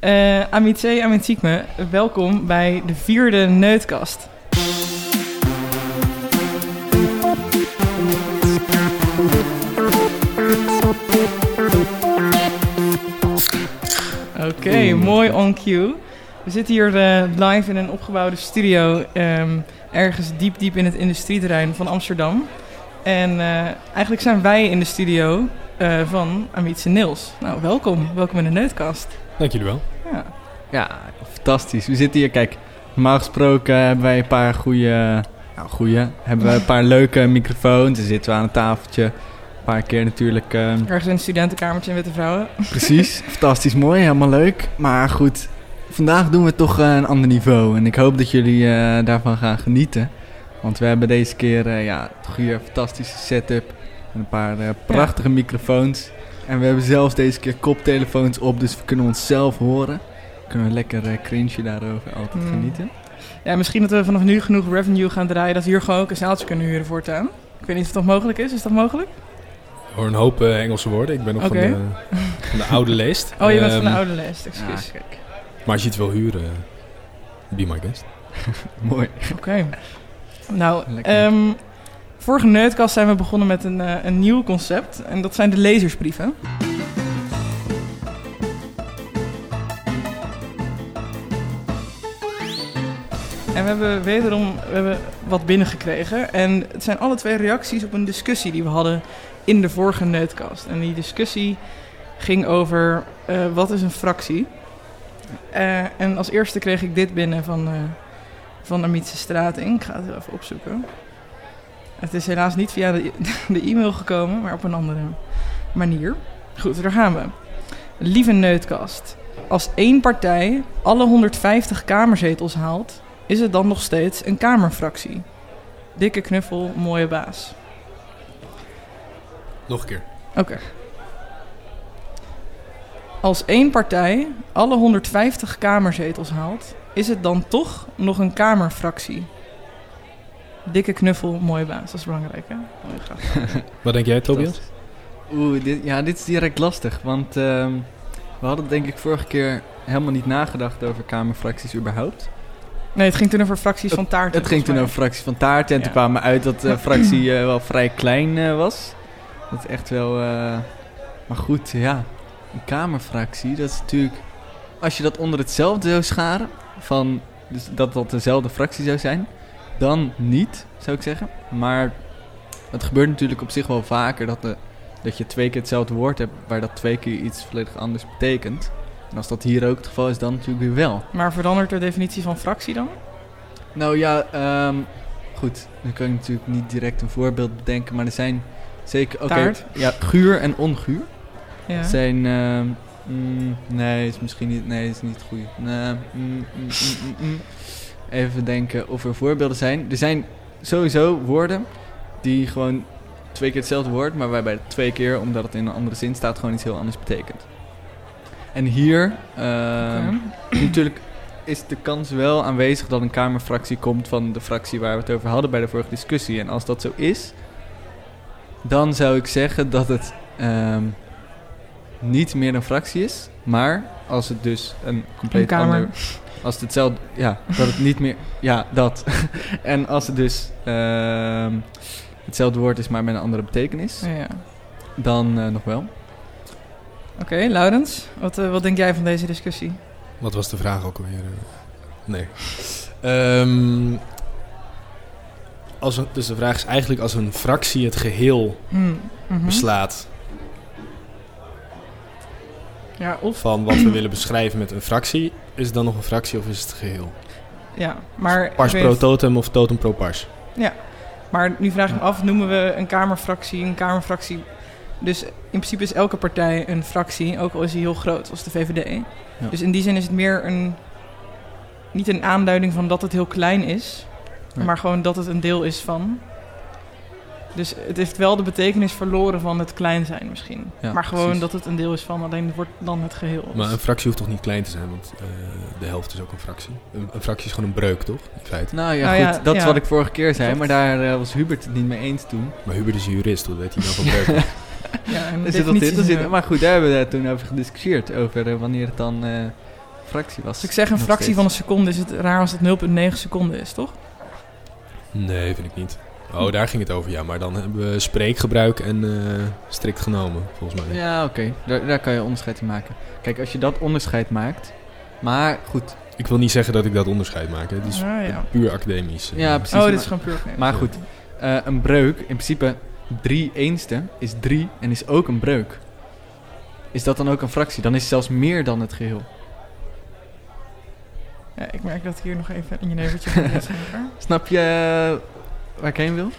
Uh, Amice, Amitziekme, welkom bij de vierde Neutkast. Oké, mooi on cue. We zitten hier uh, live in een opgebouwde studio, um, ergens diep diep in het industrieterrein van Amsterdam. En uh, eigenlijk zijn wij in de studio uh, van Amitse Nils. Nou, welkom. Welkom in de Neutkast. Dank jullie wel. Ja. ja, fantastisch. We zitten hier, kijk, normaal gesproken hebben wij een paar goede, nou goede, hebben we een paar leuke microfoons. Dan zitten we aan een tafeltje. Een paar keer natuurlijk. Uh, Ergens in een studentenkamertje in Witte Vrouwen. Precies, fantastisch mooi, helemaal leuk. Maar goed, vandaag doen we toch uh, een ander niveau. En ik hoop dat jullie uh, daarvan gaan genieten. Want we hebben deze keer ja, toch hier een fantastische setup. En een paar prachtige ja. microfoons. En we hebben zelfs deze keer koptelefoons op, dus we kunnen onszelf horen. Kunnen we lekker uh, cringe daarover altijd Hmm. genieten. Ja, misschien dat we vanaf nu genoeg revenue gaan draaien dat we hier gewoon ook een zaaltje kunnen huren voortaan. Ik weet niet of dat mogelijk is. Is dat mogelijk? Ik hoor een hoop uh, Engelse woorden. Ik ben nog van, de, van de oude leest. Oh, je bent van de Ehm, oude lijst, excuus. Ja, kijk. Maar als je het wil huren, be my guest. Mooi. Oké. Nou, Lekker. Vorige Neutkast zijn we begonnen met een, eh, een nieuw concept. En dat zijn de lezersbrieven. En we hebben wederom we hebben wat binnengekregen. En het zijn alle twee reacties op een discussie die we hadden in de vorige Neutkast. En die discussie ging over eh, wat is een fractie. Eh, en als eerste kreeg ik dit binnen van, eh van Strating. Ik ga het even opzoeken. Het is helaas niet via de, de e-mail gekomen, maar op een andere manier. Goed, daar gaan we. Lieve Neutkast. Als één partij alle 150 kamerzetels haalt, is het dan nog steeds een kamerfractie. Dikke knuffel, mooie baas. Nog een keer. Oké. Als één partij alle 150 kamerzetels haalt, is het dan toch nog een kamerfractie. Dikke knuffel, mooie baas. Dat is belangrijk, hè? Mooie graag. Wat denk jij, Tobias? Oeh, dit, ja, dit is direct lastig. Want ehm, we hadden denk ik vorige keer helemaal niet nagedacht over kamerfracties überhaupt. Nee, het ging toen over fracties van taart. Het ging toen over fracties van taart. En Ja. toen kwamen we uit dat de fractie eh, wel vrij klein eh, was. Dat echt wel... eh, maar goed, ja. Een kamerfractie, dat is natuurlijk... Als je dat onder hetzelfde zou scharen... Van, dus dat dat dezelfde fractie zou zijn... Dan niet, zou ik zeggen. Maar het gebeurt natuurlijk op zich wel vaker... Dat, de, dat je twee keer hetzelfde woord hebt... Waar dat twee keer iets volledig anders betekent. En als dat hier ook het geval is, dan natuurlijk weer wel. Maar verandert de definitie van fractie dan? Nou ja, ehm, goed. Dan kan ik natuurlijk niet direct een voorbeeld bedenken, maar er zijn zeker... Oké, ja, guur en onguur Ja. zijn... ehm, mm, nee, is misschien niet... Nee, is niet het goede. Nee, mm, mm, mm. Even denken of er voorbeelden zijn. Er zijn sowieso woorden die gewoon twee keer hetzelfde woord, maar waarbij het twee keer, omdat het in een andere zin staat, gewoon iets heel anders betekent. En hier, ehm, natuurlijk is de kans wel aanwezig dat een Kamerfractie komt van de fractie waar we het over hadden bij de vorige discussie. En als dat zo is, dan zou ik zeggen dat het ehm, niet meer een fractie is. Maar als het dus een compleet Een ander... Als het hetzelfde... Ja, dat het niet meer... Ja, dat. en als het dus ehm, hetzelfde woord is, maar met een andere betekenis, Ja, dan eh, nog wel. Oké, Laurens, wat, eh, wat denk jij van deze discussie? Wat was de vraag ook alweer? Nee. Ehm, als een, dus de vraag is eigenlijk als een fractie het geheel Hmm, mhm. beslaat Ja, of... van wat we willen beschrijven met een fractie, is het dan nog een fractie of is het geheel? Ja, maar... Pars ik pro weet- totem of totem pro pars? Maar nu vraag ik me af, noemen we een kamerfractie een kamerfractie... Dus in principe is elke partij een fractie, ook al is die heel groot, zoals de VVD. Ja. Dus in die zin is het meer een... Niet een aanduiding van dat het heel klein is, Nee. maar gewoon dat het een deel is van. Dus het heeft wel de betekenis verloren van het klein zijn misschien. Ja, maar gewoon precies. dat het een deel is van, alleen het wordt dan het geheel. Maar een fractie hoeft toch niet klein te zijn, want eh, de helft is ook een fractie. Een, een fractie is gewoon een breuk, toch? In feite. Nou ja, Nou goed. ja, dat is wat ik vorige keer zei, maar daar eh, was Hubert het niet mee eens toen. Maar Hubert is een jurist, hoe weet hij nou van breuk? ja, en definities er zit- zijn- maar goed, daar hebben we het toen over gediscussieerd. Over eh, wanneer het dan eh, fractie was. Als ik zeg een fractie steeds. van een seconde, is het raar als het 0,9 seconden is, toch? Nee, vind ik niet. Oh, daar ging het over, ja. Maar dan hebben we spreekgebruik en eh, strikt genomen, volgens mij. Ja, oké. Daar, daar kan je onderscheid in maken. Kijk, als je dat onderscheid maakt... Maar goed, Ik wil niet zeggen dat ik dat onderscheid maak. Hè. Het is Ah, ja. puur academisch. Ja, precies. Oh, dit is gewoon puur oké. Maar goed, eh, een breuk, in principe drie eenste is drie en is ook een breuk. Is dat dan ook een fractie? Dan is het zelfs meer dan het geheel. Ja, ik merk dat ik hier nog even in je nevertje. Snap je eh, waar ik heen wil?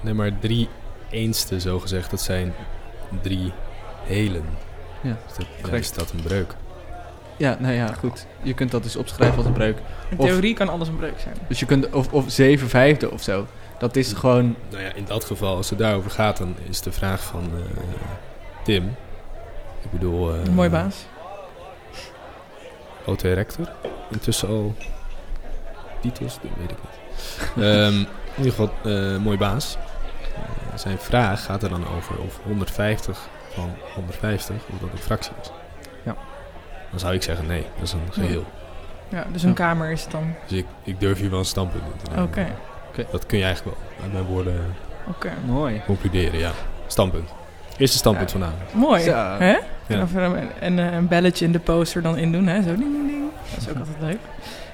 Nee, maar drie eenste, zo gezegd, dat zijn drie helen. Ja, Dus dat, ja, is dat een breuk? Ja, nou ja, goed. Je kunt dat dus opschrijven als een breuk. In Of- theorie kan alles een breuk zijn. Dus je kunt, of, of zeven vijfde of zo. Dat is gewoon, Nou ja, in dat geval, als het daarover gaat, dan is de vraag van eh, Tim. Ik bedoel... eh, mooi baas. OT Rector. Intussen al titels, dat weet ik niet. Ehm, in ieder geval, eh, mooi baas. Eh, zijn vraag gaat er dan over of 150 van 150, of dat een fractie is. Ja. Dan zou ik zeggen nee, dat is een geheel. Ja, dus een Ja. kamer is het dan. Dus ik, ik durf hier wel een standpunt in te Oké, nemen. Dat kun je eigenlijk wel uit mijn woorden oké. mooi. concluderen, ja. Standpunt. Eerste standpunt Ja. vanavond. Mooi, hè? Ja. Of een, en, eh, een belletje in de poster dan in doen, hè? Zo ding, ding, ding. Dat is ook altijd leuk.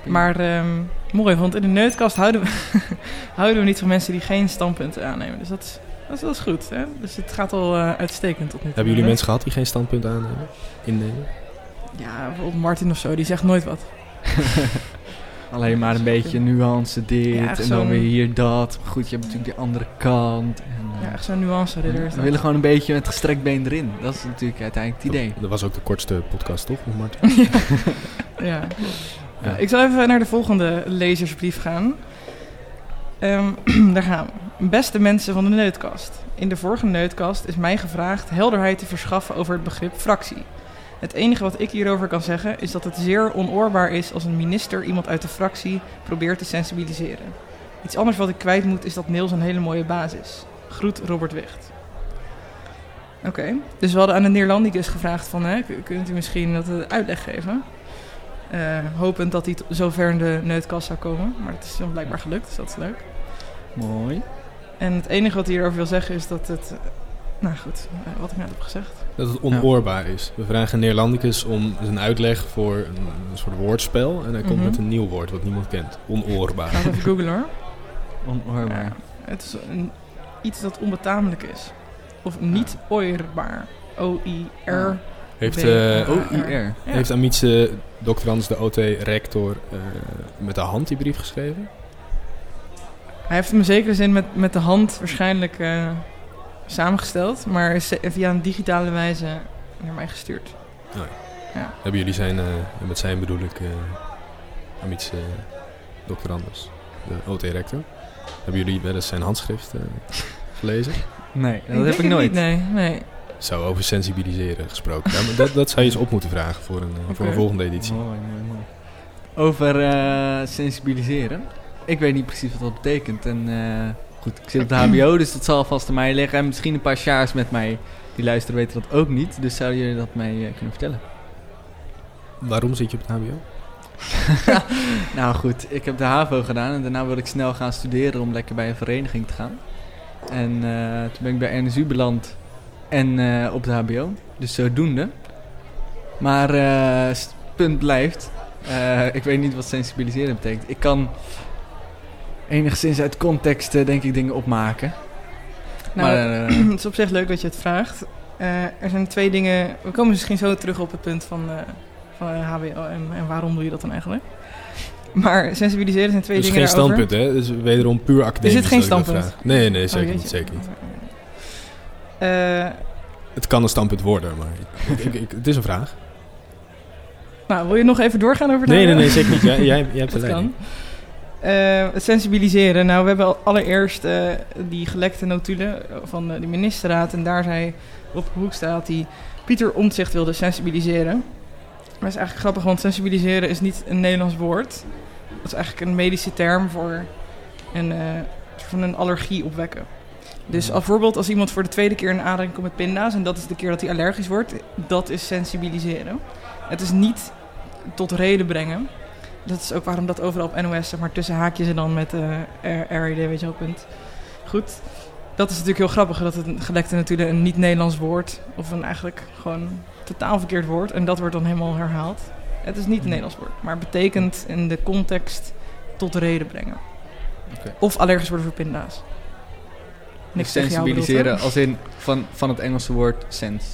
Maar ehm, mooi, want in de neutkast houden we, houden we niet van mensen die geen standpunten aannemen. Dus dat is, dat is, dat is goed, hè? Dus het gaat al eh, uitstekend tot nu toe. Hebben jullie mensen gehad die geen standpunt aannemen? Innemen? Ja, bijvoorbeeld Martin of zo, die zegt nooit wat. Alleen maar een beetje nuance dit Ja, en dan weer hier dat. Maar goed, je hebt natuurlijk die andere kant. En, eh, Ja, echt zo'n nuance ridder is we willen gewoon een beetje met gestrekt been erin. Dat is natuurlijk uiteindelijk het idee. Dat was ook de kortste podcast, toch? Met Martin? Ja. Ja. Ik zal even naar de volgende lezersbrief gaan. Ehm, daar gaan we. Beste mensen van de Neutkast. In de vorige Neutkast is mij gevraagd helderheid te verschaffen over het begrip fractie. Het enige wat ik hierover kan zeggen is dat het zeer onoorbaar is als een minister iemand uit de fractie probeert te sensibiliseren. Iets anders wat ik kwijt moet is dat Niels een hele mooie baas is. Groet Robert Wicht. Oké, dus we hadden aan de Neerlandicus gevraagd van, hè, kunt u misschien dat eh, uitleg geven? Eh, hopend dat hij zover in de neutkast zou komen. Maar het is dan blijkbaar gelukt, dus dat is leuk. Mooi. En het enige wat hij hierover wil zeggen is dat het... eh, nou goed, eh, wat ik net heb gezegd. Dat het onoorbaar is. We vragen Neerlandicus om zijn uitleg voor een, een soort woordspel. En hij komt Mhm. met een nieuw woord wat niemand kent. Onoorbaar. Ik ga het even googlen hoor. Onoorbaar. Ja, het is een, iets dat onbetamelijk is. Of niet oorbaar. O-I-R. Heeft, eh, O- O-I-R. Ja. heeft Amitse doctorandus de OT rector eh, met de hand die brief geschreven? Hij heeft hem in zekere zin met, met de hand waarschijnlijk eh, samengesteld. Maar is eh, via een digitale wijze naar mij gestuurd. Hebben jullie zijn, eh, met zijn bedoel ik uh, Amitse doctorandus, de OT rector. Hebben jullie wel eens zijn handschrift eh, gelezen? Nee, dat heb ik nooit. niet, nee, nee. Zo over sensibiliseren gesproken. Ja, maar dat, dat zou je eens op moeten vragen voor een, voor een volgende editie. Mooi, mooi, mooi. Over eh, sensibiliseren. Ik weet niet precies wat dat betekent. En eh, goed, ik zit op de HBO, dus dat zal vast aan mij liggen. En misschien een paar sjaars met mij die luisteren weten dat ook niet. Dus zouden jullie dat mij eh, kunnen vertellen? Waarom zit je op het HBO? Nou goed, ik heb de HAVO gedaan en daarna wilde ik snel gaan studeren om lekker bij een vereniging te gaan. En toen ben ik bij NSU beland en eh, op de HBO. Dus zodoende. Maar eh, het punt blijft, eh, ik weet niet wat sensibiliseren betekent. Ik kan enigszins uit context eh, denk ik dingen opmaken. Nou, maar eh, het is op zich leuk dat je het vraagt. Eh, er zijn twee dingen. We komen misschien zo terug op het punt van, eh van eh, HBO en, en waarom doe je dat dan eigenlijk. Maar sensibiliseren zijn twee Dus dingen geen daarover. standpunt, hè? Dus wederom puur academisch. Is het geen standpunt? Nee, nee, Oh, zeker niet. Zeker niet. Eh, Het kan een standpunt worden, maar ik, ik, ik- het is een vraag. nou, wil je nog even doorgaan over het Nee, nee, nee, zeker niet. Jij, jij, jij hebt de Dat leiding. kan. Eh, het sensibiliseren. Nou, we hebben al allereerst eh, die gelekte notulen van de, ministerraad. En daar zei op Hoekstra dat hij Pieter Omtzigt wilde sensibiliseren. Maar dat is eigenlijk grappig, want sensibiliseren is niet een Nederlands woord. Dat is eigenlijk een medische term voor een, eh, van een allergie opwekken. Dus als bijvoorbeeld als iemand voor de tweede keer in aanraking komt met pinda's... en dat is de keer dat hij allergisch wordt, dat is sensibiliseren. Het is niet tot reden brengen. Dat is ook waarom dat overal op NOS, zeg maar, tussen haakjes en dan met RID, weet je wel, punt. Goed. Dat is natuurlijk heel grappig, dat het gelekte natuurlijk een niet-Nederlands woord, of een eigenlijk gewoon totaal verkeerd woord, en dat wordt dan helemaal herhaald. Het is niet een Nederlands woord, maar het betekent in de context tot reden brengen. Of allergisch worden voor pinda's. Niks sensibiliseren als in van, van het Engelse woord sense.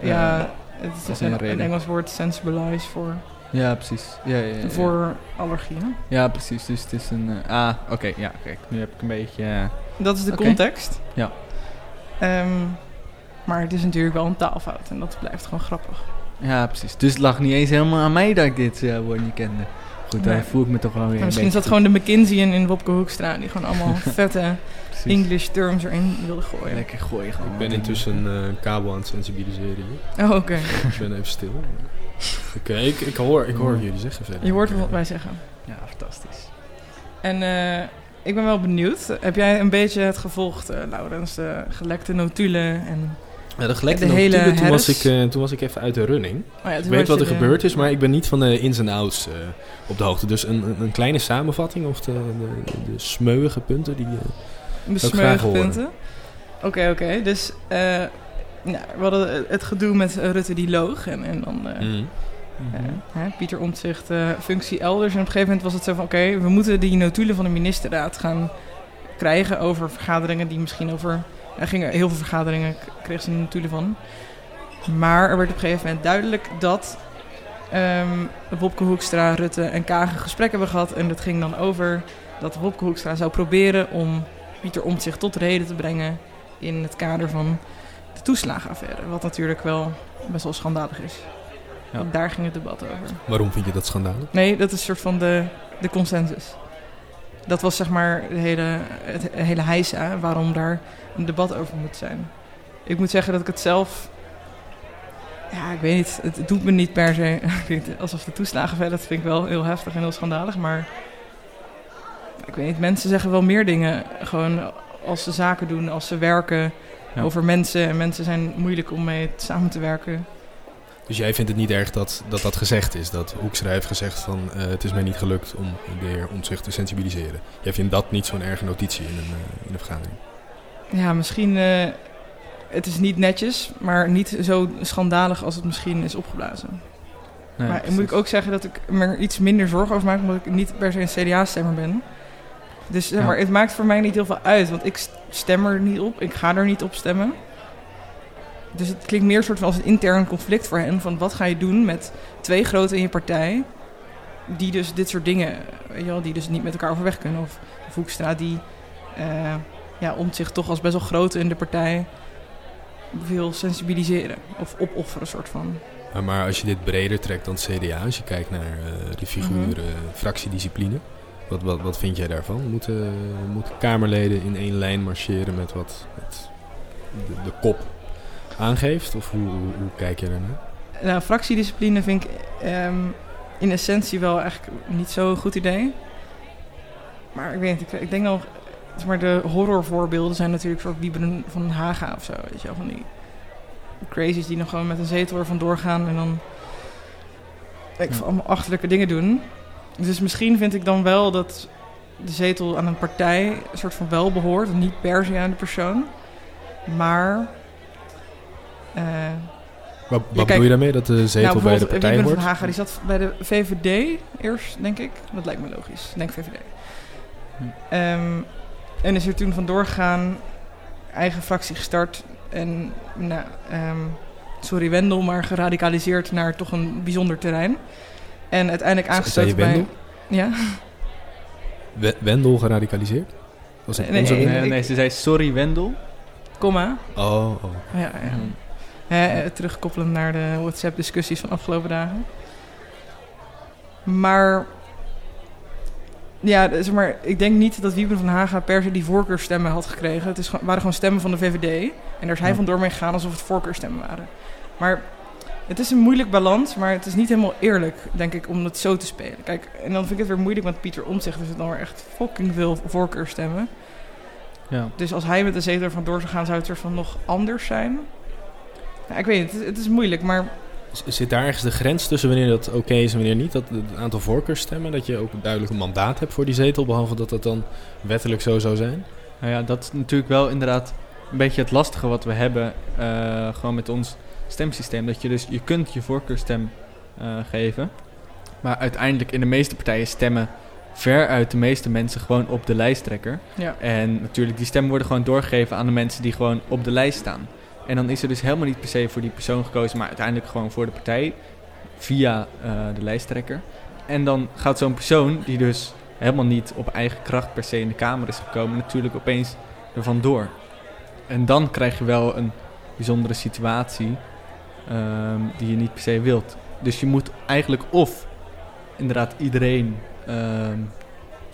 Ja, het is een een, Engels woord sensibilize voor, Ja, precies. Ja, ja, ja, voor allergieën. Ja, precies. Dus het is een... eh, ah, oké. ja, kijk. Nu heb ik een beetje... eh, Dat is de context. Ja. Ehm, maar het is natuurlijk wel een taalfout en dat blijft gewoon grappig. ja, precies. Dus het lag niet eens helemaal aan mij dat ik dit eh, woord niet kende. Goed, Nee. daar voel ik me toch wel weer misschien is dat beetje gewoon de McKinsey in, in Wopke Hoekstra die gewoon allemaal vette. Precies. English terms erin wilde gooien. Lekker gooien gewoon. Ik ben intussen eh, een kabel aan het sensibiliseren hier. Oh, oké. Ik ben even stil. Oké, ik, ik, hoor, ik hoor jullie zeggen verder. Je hoort wat wij zeggen. Ja, fantastisch. En eh, ik ben wel benieuwd. Heb jij een beetje het gevolgd, eh Laurens? De gelekte notulen en... Ja, de gelekte De hele notulen, toen, was ik, eh, toen was ik even uit de running. Oh ja, Ik weet wat er gebeurd is, maar ik ben niet van de ins en outs eh, op de hoogte. Dus een, een, een kleine samenvatting of de, de, de smeuïge punten die... eh, Zou ik graag horen. punten. Oké, oké. Dus eh, nou, we hadden het gedoe met Rutte die loog. En, en dan eh, mm. eh, hè, Pieter Omtzigt eh, functie elders. En op een gegeven moment was het zo van... Oké, we moeten die notulen van de ministerraad gaan krijgen over vergaderingen die misschien over... Er gingen heel veel vergaderingen, kreeg ze de notulen van. Maar er werd op een gegeven moment duidelijk dat ehm Wopke Hoekstra, Rutte en Kagen gesprek hebben gehad. En dat ging dan over dat Wopke Hoekstra zou proberen om Pieter Omtzigt tot reden te brengen in het kader van de toeslagenaffaire. Wat natuurlijk wel best wel schandalig is. Ja. Daar ging het debat over. Waarom vind je dat schandalig? Nee, dat is een soort van de, de consensus. Dat was zeg maar de hele, het hele heisa waarom daar een debat over moet zijn. Ik moet zeggen dat ik het zelf... Ja, ik weet niet. Het, doet me niet per se... alsof de toeslagenaffaire, dat vind ik wel heel heftig en heel schandalig. Maar ik weet niet, mensen zeggen wel meer dingen. Gewoon als ze zaken doen, als ze werken Ja. over mensen. En mensen zijn moeilijk om mee samen te werken. Dus jij vindt het niet erg dat dat, dat gezegd is? Dat Hoekstra heeft gezegd van eh, het is mij niet gelukt om de heer Omtzigt te sensibiliseren. Jij vindt dat niet zo'n erge notitie in een, eh, in een vergadering? Ja, misschien. eh, het is niet netjes, maar niet zo schandalig als het misschien is opgeblazen. Nee, maar precies. moet ik ook zeggen dat ik me er iets minder zorgen over maak, omdat ik niet per se een CDA-stemmer ben. Dus zeg Ja. maar, het maakt voor mij niet heel veel uit, want ik stem er niet op, ik ga er niet op stemmen. Dus het klinkt meer soort van als een intern conflict voor hen. Van wat ga je doen met twee grote in je partij. Die dus dit soort dingen, wel, die dus niet met elkaar overweg kunnen. Of Voekstra die eh ja, om zich toch als best wel groot in de partij wil sensibiliseren. Of opofferen soort van. Maar, als je dit breder trekt dan het CDA, als je kijkt naar eh, de figuur Mhm. eh, fractiediscipline, wat, wat, wat vind jij daarvan? Moeten, moeten Kamerleden in één lijn marcheren met wat het, de, de kop aangeeft? Of hoe, hoe, hoe kijk je daarnaar? Nou, fractiediscipline vind ik ehm, in essentie wel eigenlijk niet zo'n goed idee. Maar ik weet niet, ik, ik denk nog... zeg Maar de horrorvoorbeelden zijn natuurlijk voor Wieberen van Haga of zo. Weet je wel, van die crazies die nog gewoon met een zetel er vandoor gaan en dan... Ik Ja. allemaal achterlijke dingen doen. Dus misschien vind ik dan wel dat de zetel aan een partij een soort van wel behoort. En niet per se aan de persoon. Maar... eh, Wat, wat kijk- bedoel je daarmee, dat de zetel nou, bij de partij Wiebren wordt? van Haga, die zat bij de VVD eerst, denk ik. Dat lijkt me logisch. Ik denk VVD. Hm. Ehm, en is er toen vandoor gegaan, eigen fractie gestart. En, nou, ehm, sorry Wendel, maar geradicaliseerd naar toch een bijzonder terrein. En uiteindelijk aangesloten je bij... Wendel? Ja, We- Wendel geradicaliseerd? Was het Nee, onze nee? Nee, nee, ze zei sorry Wendel. komma. Oh, oh. Ja, ja. Eh, terugkoppelend naar de WhatsApp-discussies van afgelopen dagen. Maar, ja, zeg maar, ik denk niet dat Wieben van Haga per se die voorkeurstemmen had gekregen. Het is, waren gewoon stemmen van de VVD. En daar is hij Ja. vandoor mee gegaan alsof het voorkeurstemmen waren. Maar het is een moeilijk balans, maar het is niet helemaal eerlijk, denk ik, om het zo te spelen. Kijk, en dan vind ik het weer moeilijk, want Pieter Omtzigt is het dan weer echt fucking veel voorkeurstemmen. Ja. Dus als hij met de zetel er vandoor zou gaan, zou het er van nog anders zijn. Ja, ik weet het, het is, het is moeilijk, maar Zit daar ergens de grens tussen wanneer dat oké is en wanneer niet? Dat het aantal voorkeurstemmen, dat je ook duidelijk een mandaat hebt voor die zetel, behalve dat dat dan wettelijk zo zou zijn? Nou ja, dat is natuurlijk wel inderdaad een beetje het lastige wat we hebben. eh, gewoon met ons stemsysteem. Dat je dus, je kunt je voorkeurstem eh, geven. Maar uiteindelijk in de meeste partijen stemmen veruit de meeste mensen gewoon op de lijsttrekker. Ja. En natuurlijk, die stemmen worden gewoon doorgegeven aan de mensen die gewoon op de lijst staan. En dan is er dus helemaal niet per se voor die persoon gekozen, maar uiteindelijk gewoon voor de partij via eh, de lijsttrekker. En dan gaat zo'n persoon, die dus helemaal niet op eigen kracht per se in de Kamer is gekomen, natuurlijk opeens er vandoor. En dan krijg je wel een bijzondere situatie ehm, die je niet per se wilt. Dus je moet eigenlijk of inderdaad iedereen. ehm,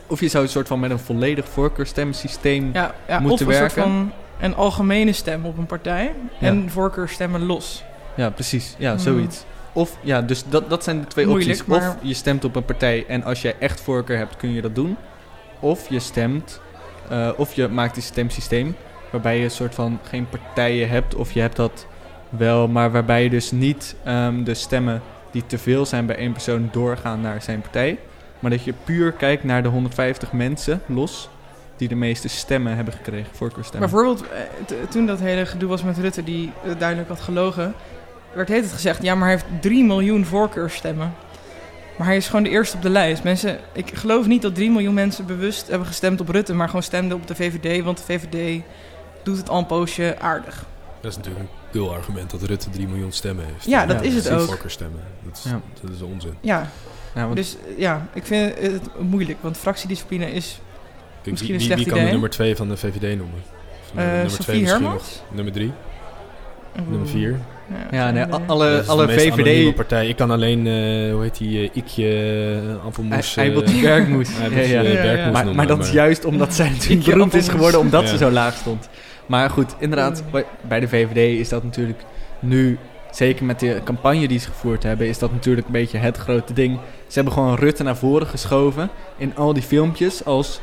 of je zou een soort van met een volledig voorkeurstemsysteem Ja, ja Moeten of een werken. soort van een algemene stem op een partij en voorkeurstemmen los. Ja, precies. Ja, Hmm. zoiets. Of, ja, dus dat, dat zijn de twee Moeilijk, opties. Of je stemt op een partij en als jij echt voorkeur hebt, kun je dat doen. Of je stemt, eh, of je maakt een stemsysteem waarbij je een soort van geen partijen hebt. Of je hebt dat wel, maar waarbij je dus niet ehm, de stemmen die te veel zijn bij één persoon doorgaan naar zijn partij. Maar dat je puur kijkt naar de 150 mensen los die de meeste stemmen hebben gekregen, voorkeurstemmen. Bijvoorbeeld, eh, toen dat hele gedoe was met Rutte, die eh, duidelijk had gelogen, werd heet het gezegd, ja, maar hij heeft 3 miljoen voorkeurstemmen. Maar hij is gewoon de eerste op de lijst. Mensen, ik geloof niet dat 3 miljoen mensen bewust hebben gestemd op Rutte, maar gewoon stemden op de VVD, want de VVD doet het al een poosje aardig. Dat is natuurlijk pul argument dat Rutte 3 miljoen stemmen heeft. Ja, dat is het ook. voorkeurstemmen. Dat is, Ja. dat is onzin. Ja, Ja, want- dus eh, ja, ik vind het moeilijk, want fractiediscipline is Kijk, Misschien een wie, wie slecht kan de nummer 2 van de VVD noemen? Eh nummer Sophie twee misschien Hermans. nog. Nummer 3, Oeh. nummer 4. ja, nee, alle, alle VVD... partij. Ik kan alleen, eh, hoe heet die, eh, Ikje, uh, Appelmoes... Hij eh, wil die Bergmoes. hij Ja. Bergmoes Maar, noemen, maar dat is juist omdat zij natuurlijk beroemd is geworden omdat Ja. ze zo laag stond. Maar goed, inderdaad, bij- de VVD is dat natuurlijk nu, zeker met de campagne die ze gevoerd hebben, is dat natuurlijk een beetje het grote ding. Ze hebben gewoon Rutte naar voren geschoven in al die filmpjes als...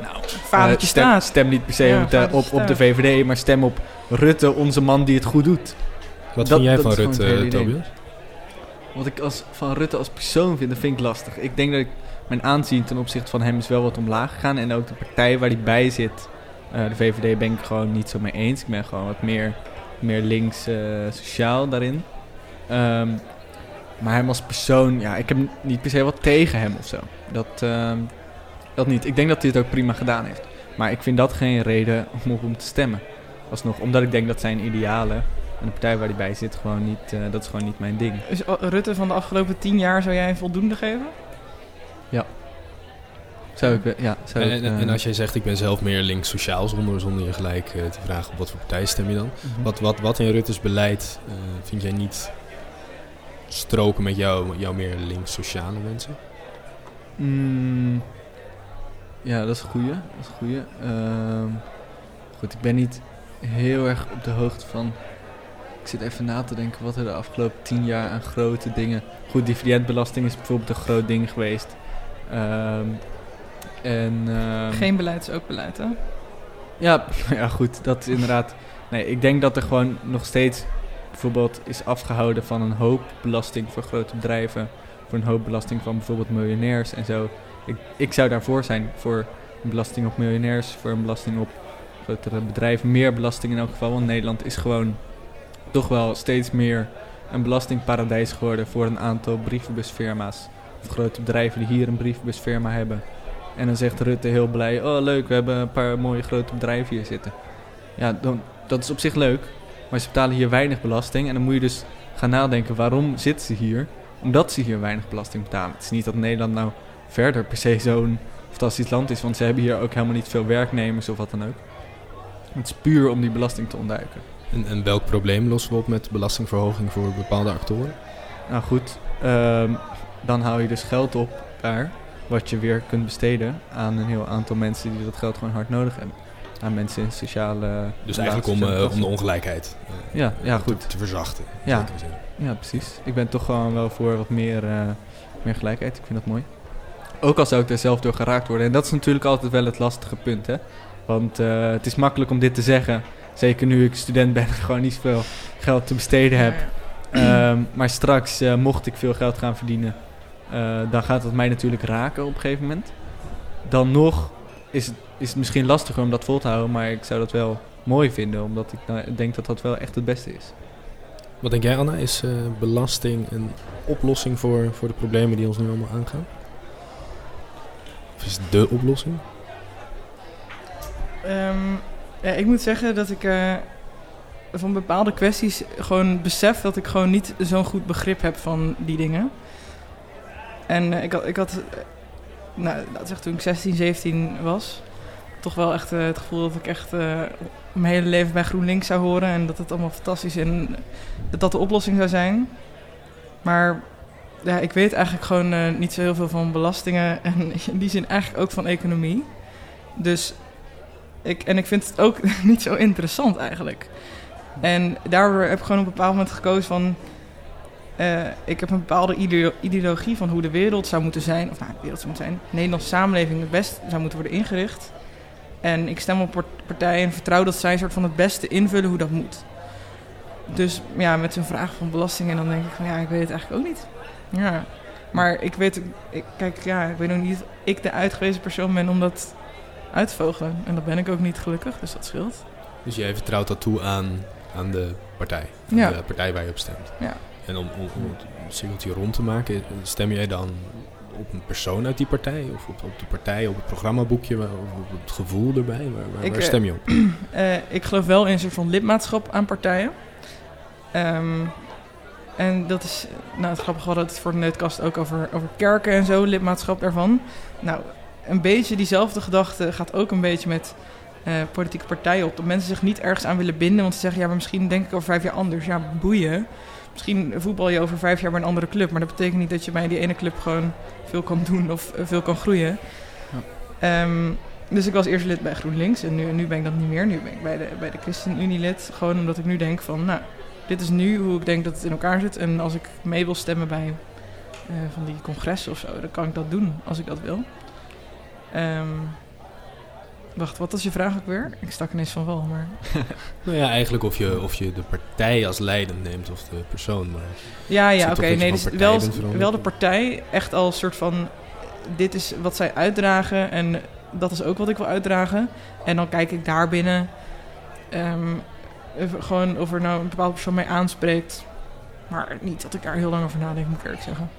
Nou, Vadertje eh, stem, staat. stem niet per se Ja, op, de, op, op de. VVD, maar stem op Rutte, onze man die het goed doet. Wat dat- vind jij van Rutte. Tobias? Wat ik als, van Rutte als persoon vind, dat vind ik lastig. Ik denk dat ik, mijn aanzien ten opzichte van hem is wel wat omlaag gegaan. En ook de partij waar hij bij zit, eh, de VVD, ben ik gewoon niet zo mee eens. Ik ben gewoon wat meer, meer links eh, sociaal daarin. Ehm, maar hem als persoon, ja, ik heb niet per se wat tegen hem of zo. Dat, ehm, dat niet. Ik denk dat hij het ook prima gedaan heeft. Maar ik vind dat geen reden om op hem te stemmen. Alsnog, omdat ik denk dat zijn idealen en de partij waar hij bij zit gewoon niet, eh, dat is gewoon niet mijn ding. Is Rutte van de afgelopen tien jaar, zou jij een voldoende geven? Zou ik, wel- ja, zou En, ik, en, eh, en als jij zegt, ik ben zelf meer links sociaal, zonder, zonder je gelijk eh, te vragen op wat voor partij stem je dan? mhm. Wat, wat, wat in Rutte's beleid eh, vind jij niet stroken met jou, jouw meer links sociale mensen? Mm, ja, dat is een goeie. Dat is een goeie. Ehm, goed, ik ben niet heel erg op de hoogte van... Ik zit even na te denken wat er de afgelopen tien jaar aan grote dingen... Goed, dividendbelasting is bijvoorbeeld een groot ding geweest. Ehm, en... ehm, Geen beleid is ook beleid, hè? Ja, ja, goed, dat is inderdaad. Nee, ik denk dat er gewoon nog steeds bijvoorbeeld is afgehouden van een hoop belasting voor grote bedrijven. Voor een hoop belasting van bijvoorbeeld miljonairs en zo. Ik, ik zou daarvoor zijn voor een belasting op miljonairs, voor een belasting op grotere bedrijven. Meer belasting in elk geval, want Nederland is gewoon toch wel steeds meer een belastingparadijs geworden voor een aantal brievenbusfirma's. Of grote bedrijven die hier een brievenbusfirma hebben. En dan zegt Rutte heel blij: Oh, leuk, we hebben een paar mooie grote bedrijven hier zitten. Ja, dan, dat is op zich leuk. Maar ze betalen hier weinig belasting. En dan moet je dus gaan nadenken: waarom zitten ze hier? Omdat ze hier weinig belasting betalen. Het is niet dat Nederland nou verder per se zo'n fantastisch land is. Want ze hebben hier ook helemaal niet veel werknemers of wat dan ook. Het is puur om die belasting te ontduiken. En, en welk probleem lossen we op met belastingverhoging voor bepaalde actoren? Nou goed, ehm, dan hou je dus geld op daar. Wat je weer kunt besteden aan een heel aantal mensen die dat geld gewoon hard nodig hebben. Aan mensen in sociale. Dus eigenlijk om, eh, om de ongelijkheid eh, Ja, ja, te, goed. te verzachten. Ja. Ja, precies. Ik ben toch gewoon wel voor wat meer, eh, meer gelijkheid. Ik vind dat mooi. Ook al zou ik er zelf door geraakt worden. En dat is natuurlijk altijd wel het lastige punt, hè. Want eh, het is makkelijk om dit te zeggen. Zeker nu ik student ben en gewoon niet zoveel geld te besteden heb. Ehm, maar straks, eh, mocht ik veel geld gaan verdienen, eh, dan gaat dat mij natuurlijk raken op een gegeven moment. Dan nog is het, is het misschien lastiger om dat vol te houden, maar ik zou dat wel mooi vinden, omdat ik nou, denk dat dat wel echt het beste is. Wat denk jij, Anna? Is eh, belasting een oplossing voor, voor de problemen die ons nu allemaal aangaan? Of is het de oplossing? Ehm, ja, ik moet zeggen dat ik eh, van bepaalde kwesties gewoon besef dat ik gewoon niet zo'n goed begrip heb van die dingen. En eh, ik had, ik had nou, dat zegt toen ik 16, 17 was, toch wel echt eh, het gevoel dat ik echt eh, mijn hele leven bij GroenLinks zou horen en dat het allemaal fantastisch en dat dat de oplossing zou zijn. Maar ja, ik weet eigenlijk gewoon niet zo heel veel van belastingen en in die zin eigenlijk ook van economie. Dus ik, en ik vind het ook niet zo interessant eigenlijk. En daardoor heb ik gewoon op een bepaald moment gekozen van... eh, ik heb een bepaalde ideo- ideologie van hoe de wereld zou moeten zijn. Of nou, de wereld zou moeten zijn. De Nederlandse samenleving het best zou moeten worden ingericht. En ik stem op part- partijen en vertrouw dat zij soort van het beste invullen hoe dat moet. Dus ja, met zo'n vraag van belastingen, dan denk ik van ja, ik weet het eigenlijk ook niet. Ja, maar ik weet, ik, kijk, ja, ik weet ook niet of ik de uitgewezen persoon ben om dat uit te vogelen. En dat ben ik ook niet gelukkig, dus dat scheelt. Dus jij vertrouwt dat toe aan, aan de partij? Aan Ja. De partij waar je op stemt? Ja. En om, om, om het cirkeltje rond te maken, stem jij dan op een persoon uit die partij? Of op, op de partij, op het programmaboekje, of op het gevoel erbij? Waar, waar, Ik, waar eh, stem je op? Eh, ik geloof wel in een soort van lidmaatschap aan partijen. Ehm, en dat is, nou het grappige, we hadden het voor de netkast ook over, over kerken en zo, lidmaatschap daarvan. Nou, een beetje diezelfde gedachte gaat ook een beetje met eh, politieke partijen op. Dat mensen zich niet ergens aan willen binden, want ze zeggen, ja, maar misschien denk ik over vijf jaar anders. Ja, boeien. Misschien voetbal je over vijf jaar bij een andere club, maar dat betekent niet dat je bij die ene club gewoon veel kan doen of eh, veel kan groeien. Ehm, dus ik was eerst lid bij GroenLinks en nu, nu ben ik dat niet meer. Nu ben ik bij de, bij de ChristenUnie lid. Gewoon omdat ik nu denk van, nou, dit is nu hoe ik denk dat het in elkaar zit. En als ik mee wil stemmen bij eh, van die congressen of zo, dan kan ik dat doen als ik dat wil. Ehm, wacht, wat was je vraag ook weer? Ik stak ineens van wel, maar... Nou ja, eigenlijk of je, of je de partij als leidend neemt of de persoon. Maar Ja, ja, oké. Nee, dus wel, wel de partij echt als soort van... Dit is wat zij uitdragen en dat is ook wat ik wil uitdragen. En dan kijk ik daar binnen... ehm, gewoon of er nou een bepaalde persoon mij aanspreekt. Maar niet dat ik daar heel lang over nadenk, moet ik eerlijk zeggen.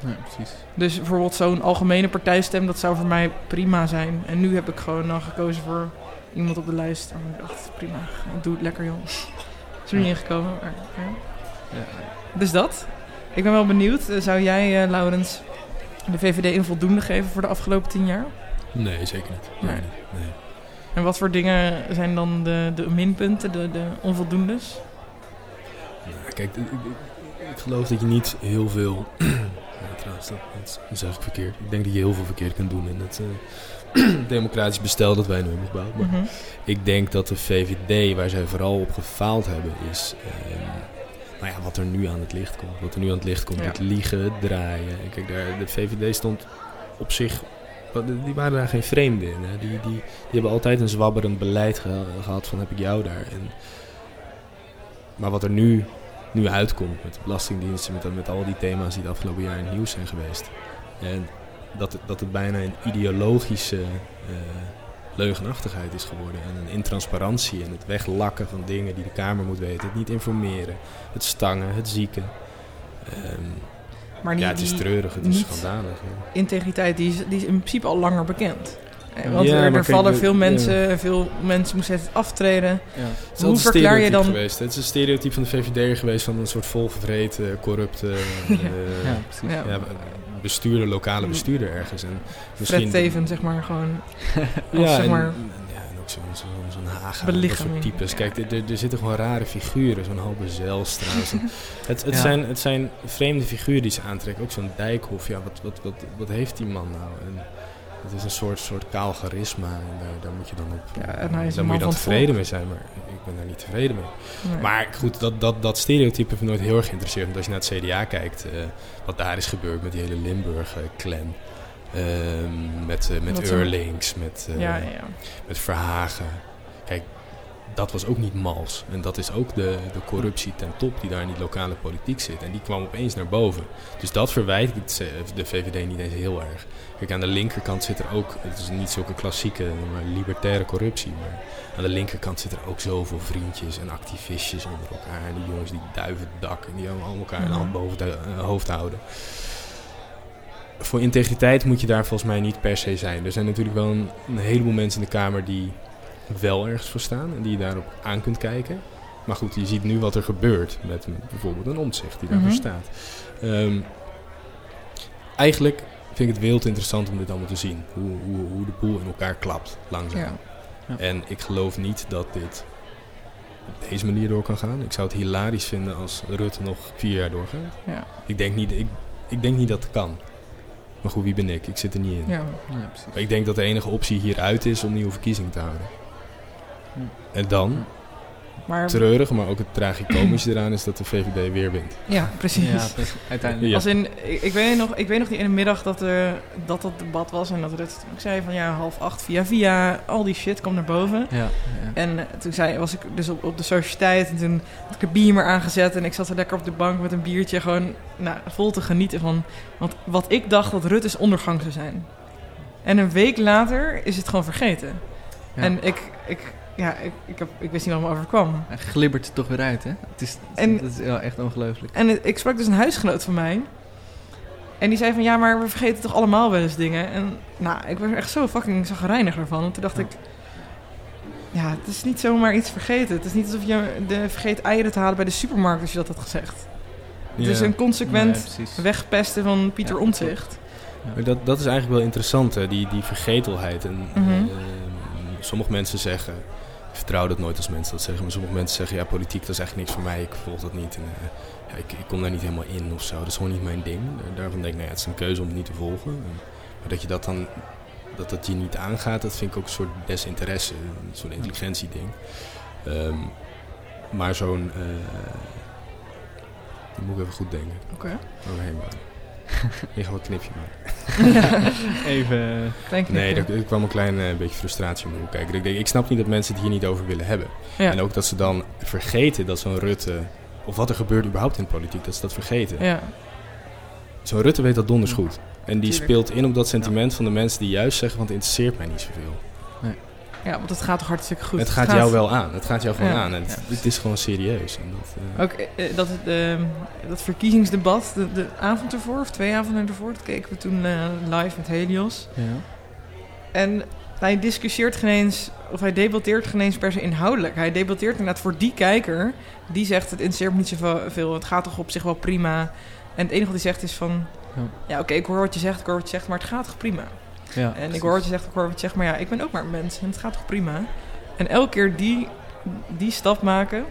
Nee. Ja, precies. Dus bijvoorbeeld zo'n algemene partijstem, dat zou voor mij prima zijn. En nu heb ik gewoon dan gekozen voor iemand op de lijst. En ik dacht, prima, ik doe het lekker joh. Is er niet ingekomen, maar ja. Ja. Dus dat. Ik ben wel benieuwd. Eh, Zou jij, eh, Laurens, de VVD een voldoende geven voor de afgelopen tien jaar? nee, zeker niet. Nee, Nee. niet. nee. En wat voor dingen zijn dan de, de minpunten, de, de onvoldoendes? Nou, kijk, ik, ik- ik geloof dat je niet heel veel. Nou, trouwens, dat, dat zeg ik verkeerd. Ik denk dat je heel veel verkeerd kunt doen in het eh, democratisch bestel dat wij nu hebben gebouwd. Maar Mhm. ik denk dat de VVD, waar zij vooral op gefaald hebben, is. ehm, nou ja, wat er nu aan het licht komt. Wat er nu aan het licht komt, Ja. het liegen, het draaien. En kijk, daar, de VVD stond op zich. Die waren daar geen vreemden in. Hè. Die, die, die hebben altijd een zwabberend beleid ge- gehad van heb ik jou daar. En, maar wat er nu, nu uitkomt met de belastingdiensten, met, met al die thema's die het afgelopen jaar in het nieuws zijn geweest. En dat, het- dat het bijna een ideologische eh, leugenachtigheid is geworden. En een intransparantie en het weglakken van dingen die de Kamer moet weten. Het niet informeren, het stangen, het zieken. Ehm, Maar die, ja, het is treurig, het is schandalig. ja. integriteit, die is, die is in principe al langer bekend. Eh, Want Ja, er, er vallen de- veel ja. mensen, veel mensen moesten het aftreden. Ja. Het is Hoe verklaar je stereotype dan- Geweest. Het is een stereotype van de VVD'er geweest van een soort volgevreten, corrupte eh, ja, precies. Ja. ja, bestuurder, lokale bestuurder ergens. En Fred Teven, zeg maar, gewoon. Ja, zeg en, maar, ja, en ook zo'n zo, zo'n Haga. Dat Belichaming. soort types. Kijk, er, zitten gewoon rare figuren. Zo'n Halbe Zijlstra. zo'n- het, het, Ja. zijn, het zijn vreemde figuren die ze aantrekken. Ook zo'n Dijkhoff. Ja, wat, wat, wat, wat heeft die man nou? En het is een soort, soort kaal charisma. En daar, daar moet je dan op... Ja, en hij is daar moet je dan tevreden mee zijn. Maar ik ben daar niet tevreden mee. nee. Maar goed, dat, dat, dat stereotype heeft me nooit heel erg geïnteresseerd. Want als je naar het CDA kijkt, eh, wat daar is gebeurd met die hele Limburg-clan. met, eh, met Wat zo- Eurlings, met, eh, ja, ja. met Verhagen. Kijk, dat was ook niet mals. En dat is ook de, de corruptie ten top die daar in die lokale politiek zit. En die kwam opeens naar boven. Dus dat verwijt ik de VVD niet eens heel erg. Kijk, aan de linkerkant zit er ook, het is niet zulke klassieke maar libertaire corruptie, maar aan de linkerkant zit er ook zoveel vriendjes en activistjes onder elkaar. En die jongens die duiven het dak en die allemaal elkaar een hand boven het uh, hoofd houden. Voor integriteit moet je daar volgens mij niet per se zijn. Er zijn natuurlijk wel een, een heleboel mensen in de Kamer die wel ergens voor staan en die je daarop aan kunt kijken. Maar goed, je ziet nu wat er gebeurt met bijvoorbeeld een omzicht die daarvoor mm staat. Um, eigenlijk vind ik het wereld interessant om dit allemaal te zien. Hoe, hoe, hoe de boel in elkaar klapt, langzaam. Ja. Ja. En ik geloof niet dat dit op deze manier door kan gaan. Ik zou het hilarisch vinden als Rutte nog vier jaar doorgaat. Ja. Ik, denk niet, ik, ik denk niet dat het kan. Maar goed, wie ben ik? Ik zit er niet in. Ja. Ja, maar ik denk dat de enige optie hieruit is om nieuwe verkiezingen te houden. En dan, maar, treurig, maar ook het tragicomische eraan is dat de VVD weer wint. Ja, precies. Ja, uiteindelijk. Als in, ik, weet nog, ik weet nog die ene middag dat, er, dat dat debat was en dat het ik zei van ja, half acht via via, al die shit komt naar boven. Ja, ja. En toen zei, was ik dus op, op de sociëteit en toen had ik een beamer aangezet en ik zat er lekker op de bank met een biertje gewoon nou, vol te genieten van want wat ik dacht dat Rutte's ondergang zou zijn. En een week later is het gewoon vergeten. En ik, ik, ja, ik, ik, heb, ik wist niet wat me overkwam. Hij glibbert het toch weer uit, hè? Het is, en, dat is wel echt ongelooflijk. En ik sprak dus een huisgenoot van mij. En die zei van, ja, maar we vergeten toch allemaal wel eens dingen. En nou, ik was echt zo fucking zagrijnig ervan. Want toen dacht ik, ja, het is niet zomaar iets vergeten. Het is niet alsof je de vergeet eieren te halen bij de supermarkt als je dat had gezegd. Het is een consequent wegpesten van Pieter ja, Omtzigt. Dat, dat is eigenlijk wel interessant, hè? Die, die vergetelheid. En, mhm. eh, sommige mensen zeggen vertrouw dat nooit als mensen dat zeggen. Maar sommige mensen zeggen, ja, politiek dat is echt niks voor mij. Ik volg dat niet. En, uh, ja, ik, ik, kom daar niet helemaal in of zo. Dat is gewoon niet mijn ding. daarvan denk ik, nou ja, het is een keuze om het niet te volgen. maar dat je dat dan, dat dat je niet aangaat, dat vind ik ook een soort desinteresse. Zo'n intelligentieding. Um, maar zo'n... Uh, moet ik even goed denken. Oké. Okay. Overheen bouwen. Je gaat een knipje maken. Even. Denk nee, er, kwam een klein uh, beetje frustratie om de kijken. Ik, denk, ik snap niet dat mensen het hier niet over willen hebben. En ook dat ze dan vergeten dat zo'n Rutte. Of wat er gebeurt überhaupt in de politiek, dat ze dat vergeten. Ja. Zo'n Rutte weet dat donders goed. En die speelt in op dat sentiment van de mensen die juist zeggen: van het interesseert mij niet zoveel. Ja, want het gaat toch hartstikke goed. Het gaat, jou wel aan. Het gaat jou gewoon aan. En het, is gewoon serieus. En dat, uh... Ook uh, dat, uh, dat verkiezingsdebat, de, de, avond ervoor, of twee avonden ervoor, dat keken we toen eh, live met Helios. Ja. En hij discussieert geen eens, of hij debatteert geen eens per se inhoudelijk. Hij debatteert inderdaad voor die kijker, die zegt het interesseert me niet zoveel, het gaat toch op zich wel prima. En het enige wat hij zegt is van, ja, ja oké, ik hoor wat je zegt, ik hoor wat je zegt, maar het gaat toch prima. Ja, en ik hoor wat je zegt, ik hoor wat je zegt, maar ja, ik ben ook maar een mens en het gaat toch prima. En elke keer die, die stap maken.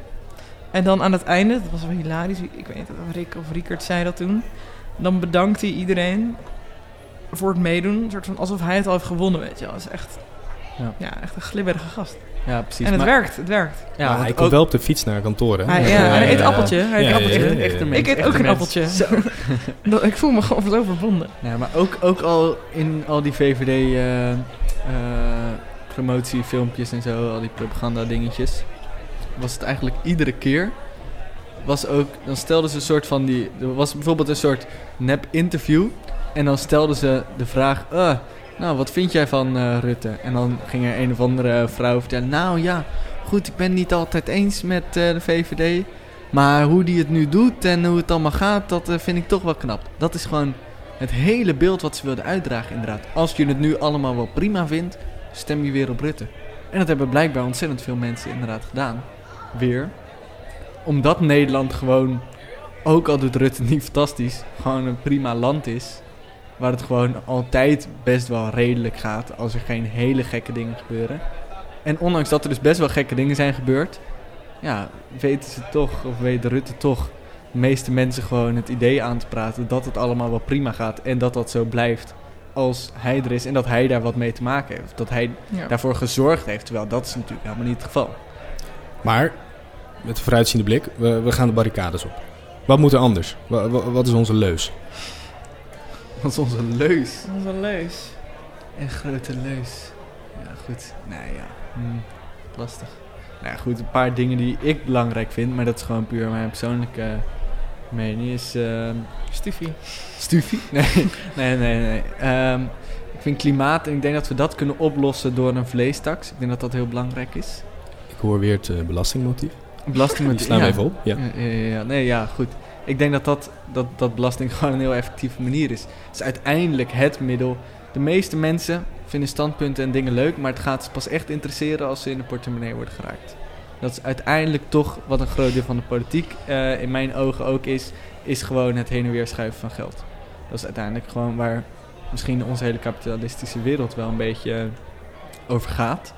En dan aan het einde, dat was wel hilarisch, ik weet niet of Rick of Riekert zei dat toen. Dan bedankt hij iedereen voor het meedoen. Een soort van alsof hij het al heeft gewonnen, weet je wel. Dat is echt, ja. ja echt een glibberige gast. Ja, precies. En het werkt, het werkt. Ja, hij komt wel op de fiets naar kantoor, hè? Hij, ja, hij eet appeltje. Hij eet appeltje. Echt, een ik eet ook een appeltje. ik voel me gewoon zo verbonden. Ja, maar ook, ook al in al die VVD uh, uh, promotiefilmpjes en zo, al die propaganda dingetjes, was het eigenlijk iedere keer was ook, dan stelden ze een soort van die, er was bijvoorbeeld een soort nep interview en dan stelden ze de vraag, uh, nou, wat vind jij van uh, Rutte? En dan ging er een of andere vrouw vertellen, nou ja, goed, ik ben niet altijd eens met uh, de VVD. Maar hoe die het nu doet en hoe het allemaal gaat, dat uh, vind ik toch wel knap. Dat is gewoon het hele beeld wat ze wilden uitdragen, inderdaad. Als je het nu allemaal wel prima vindt, stem je weer op Rutte. En dat hebben blijkbaar ontzettend veel mensen inderdaad gedaan. Weer. Omdat Nederland gewoon, ook al doet Rutte niet fantastisch, gewoon een prima land is Waar het gewoon altijd best wel redelijk gaat als er geen hele gekke dingen gebeuren. En ondanks dat er dus best wel gekke dingen zijn gebeurd, ja, weten ze toch, of weet Rutte toch, de meeste mensen gewoon het idee aan te praten dat het allemaal wel prima gaat en dat dat zo blijft als hij er is en dat hij daar wat mee te maken heeft. Dat hij daarvoor gezorgd heeft, terwijl dat is natuurlijk helemaal niet het geval. Maar, met de vooruitziende blik, we, we gaan de barricades op. Wat moet er anders? Wat, wat is onze leus? Dat is onze leus. Onze leus. Een grote leus. Ja, goed. Nee, ja. Hm, lastig. Nou ja, goed, een paar dingen die ik belangrijk vind, maar dat is gewoon puur mijn persoonlijke mening, is... ehm, Stufie. Stufie? Nee, nee, nee. nee. Ehm, ik vind klimaat en ik denk dat we dat kunnen oplossen door een vleestaks. Ik denk dat dat heel belangrijk is. Ik hoor weer het eh, belastingmotief. Belasting Die slaan we even op. Ja. Ja, ja, ja, ja. Nee, ja, goed. Ik denk dat, dat, dat, dat belasting gewoon een heel effectieve manier is. Het is uiteindelijk het middel. De meeste mensen vinden standpunten en dingen leuk, maar het gaat ze pas echt interesseren als ze in de portemonnee worden geraakt. Dat is uiteindelijk toch wat een groot deel van de politiek eh, in mijn ogen ook is, is gewoon het heen en weer schuiven van geld. Dat is uiteindelijk gewoon waar misschien onze hele kapitalistische wereld wel een beetje eh, over gaat.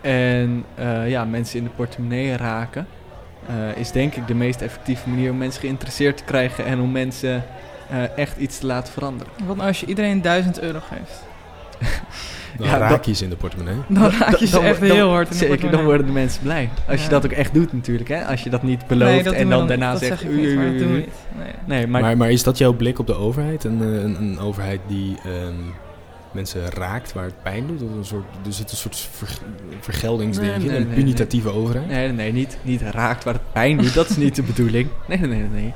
En eh, ja, mensen in de portemonnee raken eh, is denk ik de meest effectieve manier om mensen geïnteresseerd te krijgen en om mensen eh, echt iets te laten veranderen. Wat nou als je iedereen 1000 euro geeft? Dan Ja, raak je ze in de portemonnee. Dan raak je ze Dan- echt dan- heel hard in de Zeker, dan worden de mensen blij. Als je dat ook echt doet natuurlijk. Hè? Als je dat niet belooft Nee, dat en dan daarna dat zegt... zeg ik niet, maar dat doen we "Oei, niet. Nee. Nee, maar, Maar, maar, is dat jouw blik op de overheid? Een, eh, een, een overheid die ehm, mensen raakt waar het pijn doet? Of een soort, er zit een soort ver, vergeldingsding Nee, in, nee, een nee, punitatieve overheid? Nee, nee, nee, niet, niet raakt waar het pijn doet. Dat is niet de bedoeling. Nee, nee, nee, nee.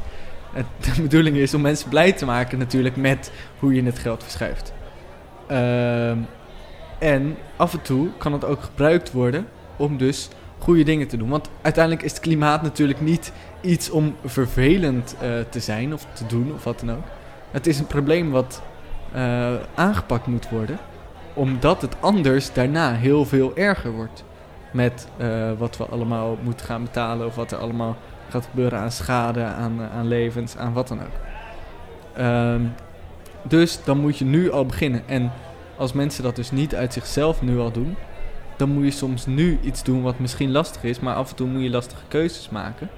Het, de bedoeling is om mensen blij te maken natuurlijk met hoe je het geld verschuift. Ehm, en af en toe kan het ook gebruikt worden om dus goede dingen te doen. Want uiteindelijk is het klimaat natuurlijk niet iets om vervelend eh, te zijn of te doen of wat dan ook. Het is een probleem wat eh, aangepakt moet worden, omdat het anders daarna heel veel erger wordt met eh, wat we allemaal moeten gaan betalen of wat er allemaal gaat gebeuren aan schade, aan, eh, aan levens, aan wat dan ook. Ehm, dus dan moet je nu al beginnen. En als mensen dat dus niet uit zichzelf nu al doen, dan moet je soms nu iets doen wat misschien lastig is, maar af en toe moet je lastige keuzes maken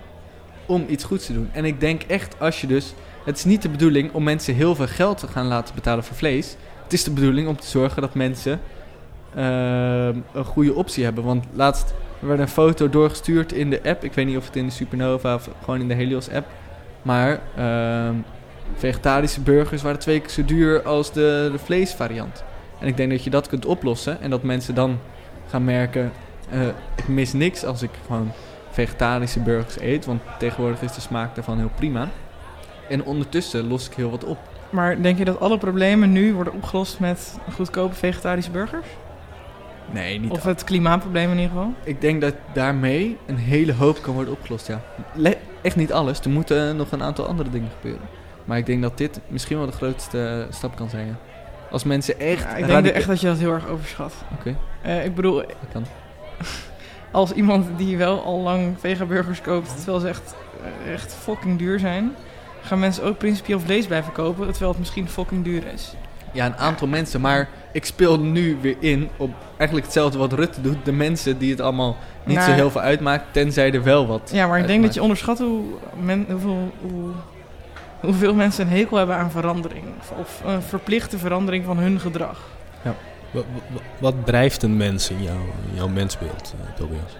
om iets goeds te doen. En ik denk echt als je dus, het is niet de bedoeling om mensen heel veel geld te gaan laten betalen voor vlees. Het is de bedoeling om te zorgen dat mensen ehm, een goede optie hebben. Want laatst werd een foto doorgestuurd in de app. Ik weet niet of het in de Supernova of gewoon in de Helios app. Maar ehm, vegetarische burgers waren twee keer zo duur als de, de vleesvariant. En ik denk dat je dat kunt oplossen. En dat mensen dan gaan merken... eh, ik mis niks als ik gewoon vegetarische burgers eet. Want tegenwoordig is de smaak daarvan heel prima. En ondertussen los ik heel wat op. Maar denk je dat alle problemen nu worden opgelost met goedkope vegetarische burgers? Nee, niet Of het klimaatprobleem in ieder geval? Ik denk dat daarmee een hele hoop kan worden opgelost, ja. Le- echt niet alles. Er moeten nog een aantal andere dingen gebeuren. Maar ik denk dat dit misschien wel de grootste stap kan zijn, ja. Als mensen echt... Ja, ik denk echt dat je dat heel erg overschat. Oké, Eh, ik bedoel, dat kan. als iemand die wel al lang vegaburgers koopt, terwijl ze echt, eh, echt fucking duur zijn, gaan mensen ook principieel vlees blijven kopen, terwijl het misschien fucking duur is. Ja, een aantal mensen. Maar ik speel nu weer in op eigenlijk hetzelfde wat Rutte doet. De mensen die het allemaal niet zo heel veel uitmaakt, tenzij er wel wat Ja, maar ik denk dat je onderschat hoe men, hoeveel, hoe, hoeveel mensen een hekel hebben aan verandering. Of, of een verplichte verandering van hun gedrag. Wat, wat, wat drijft een mens in jouw, in jouw mensbeeld, eh, Tobias?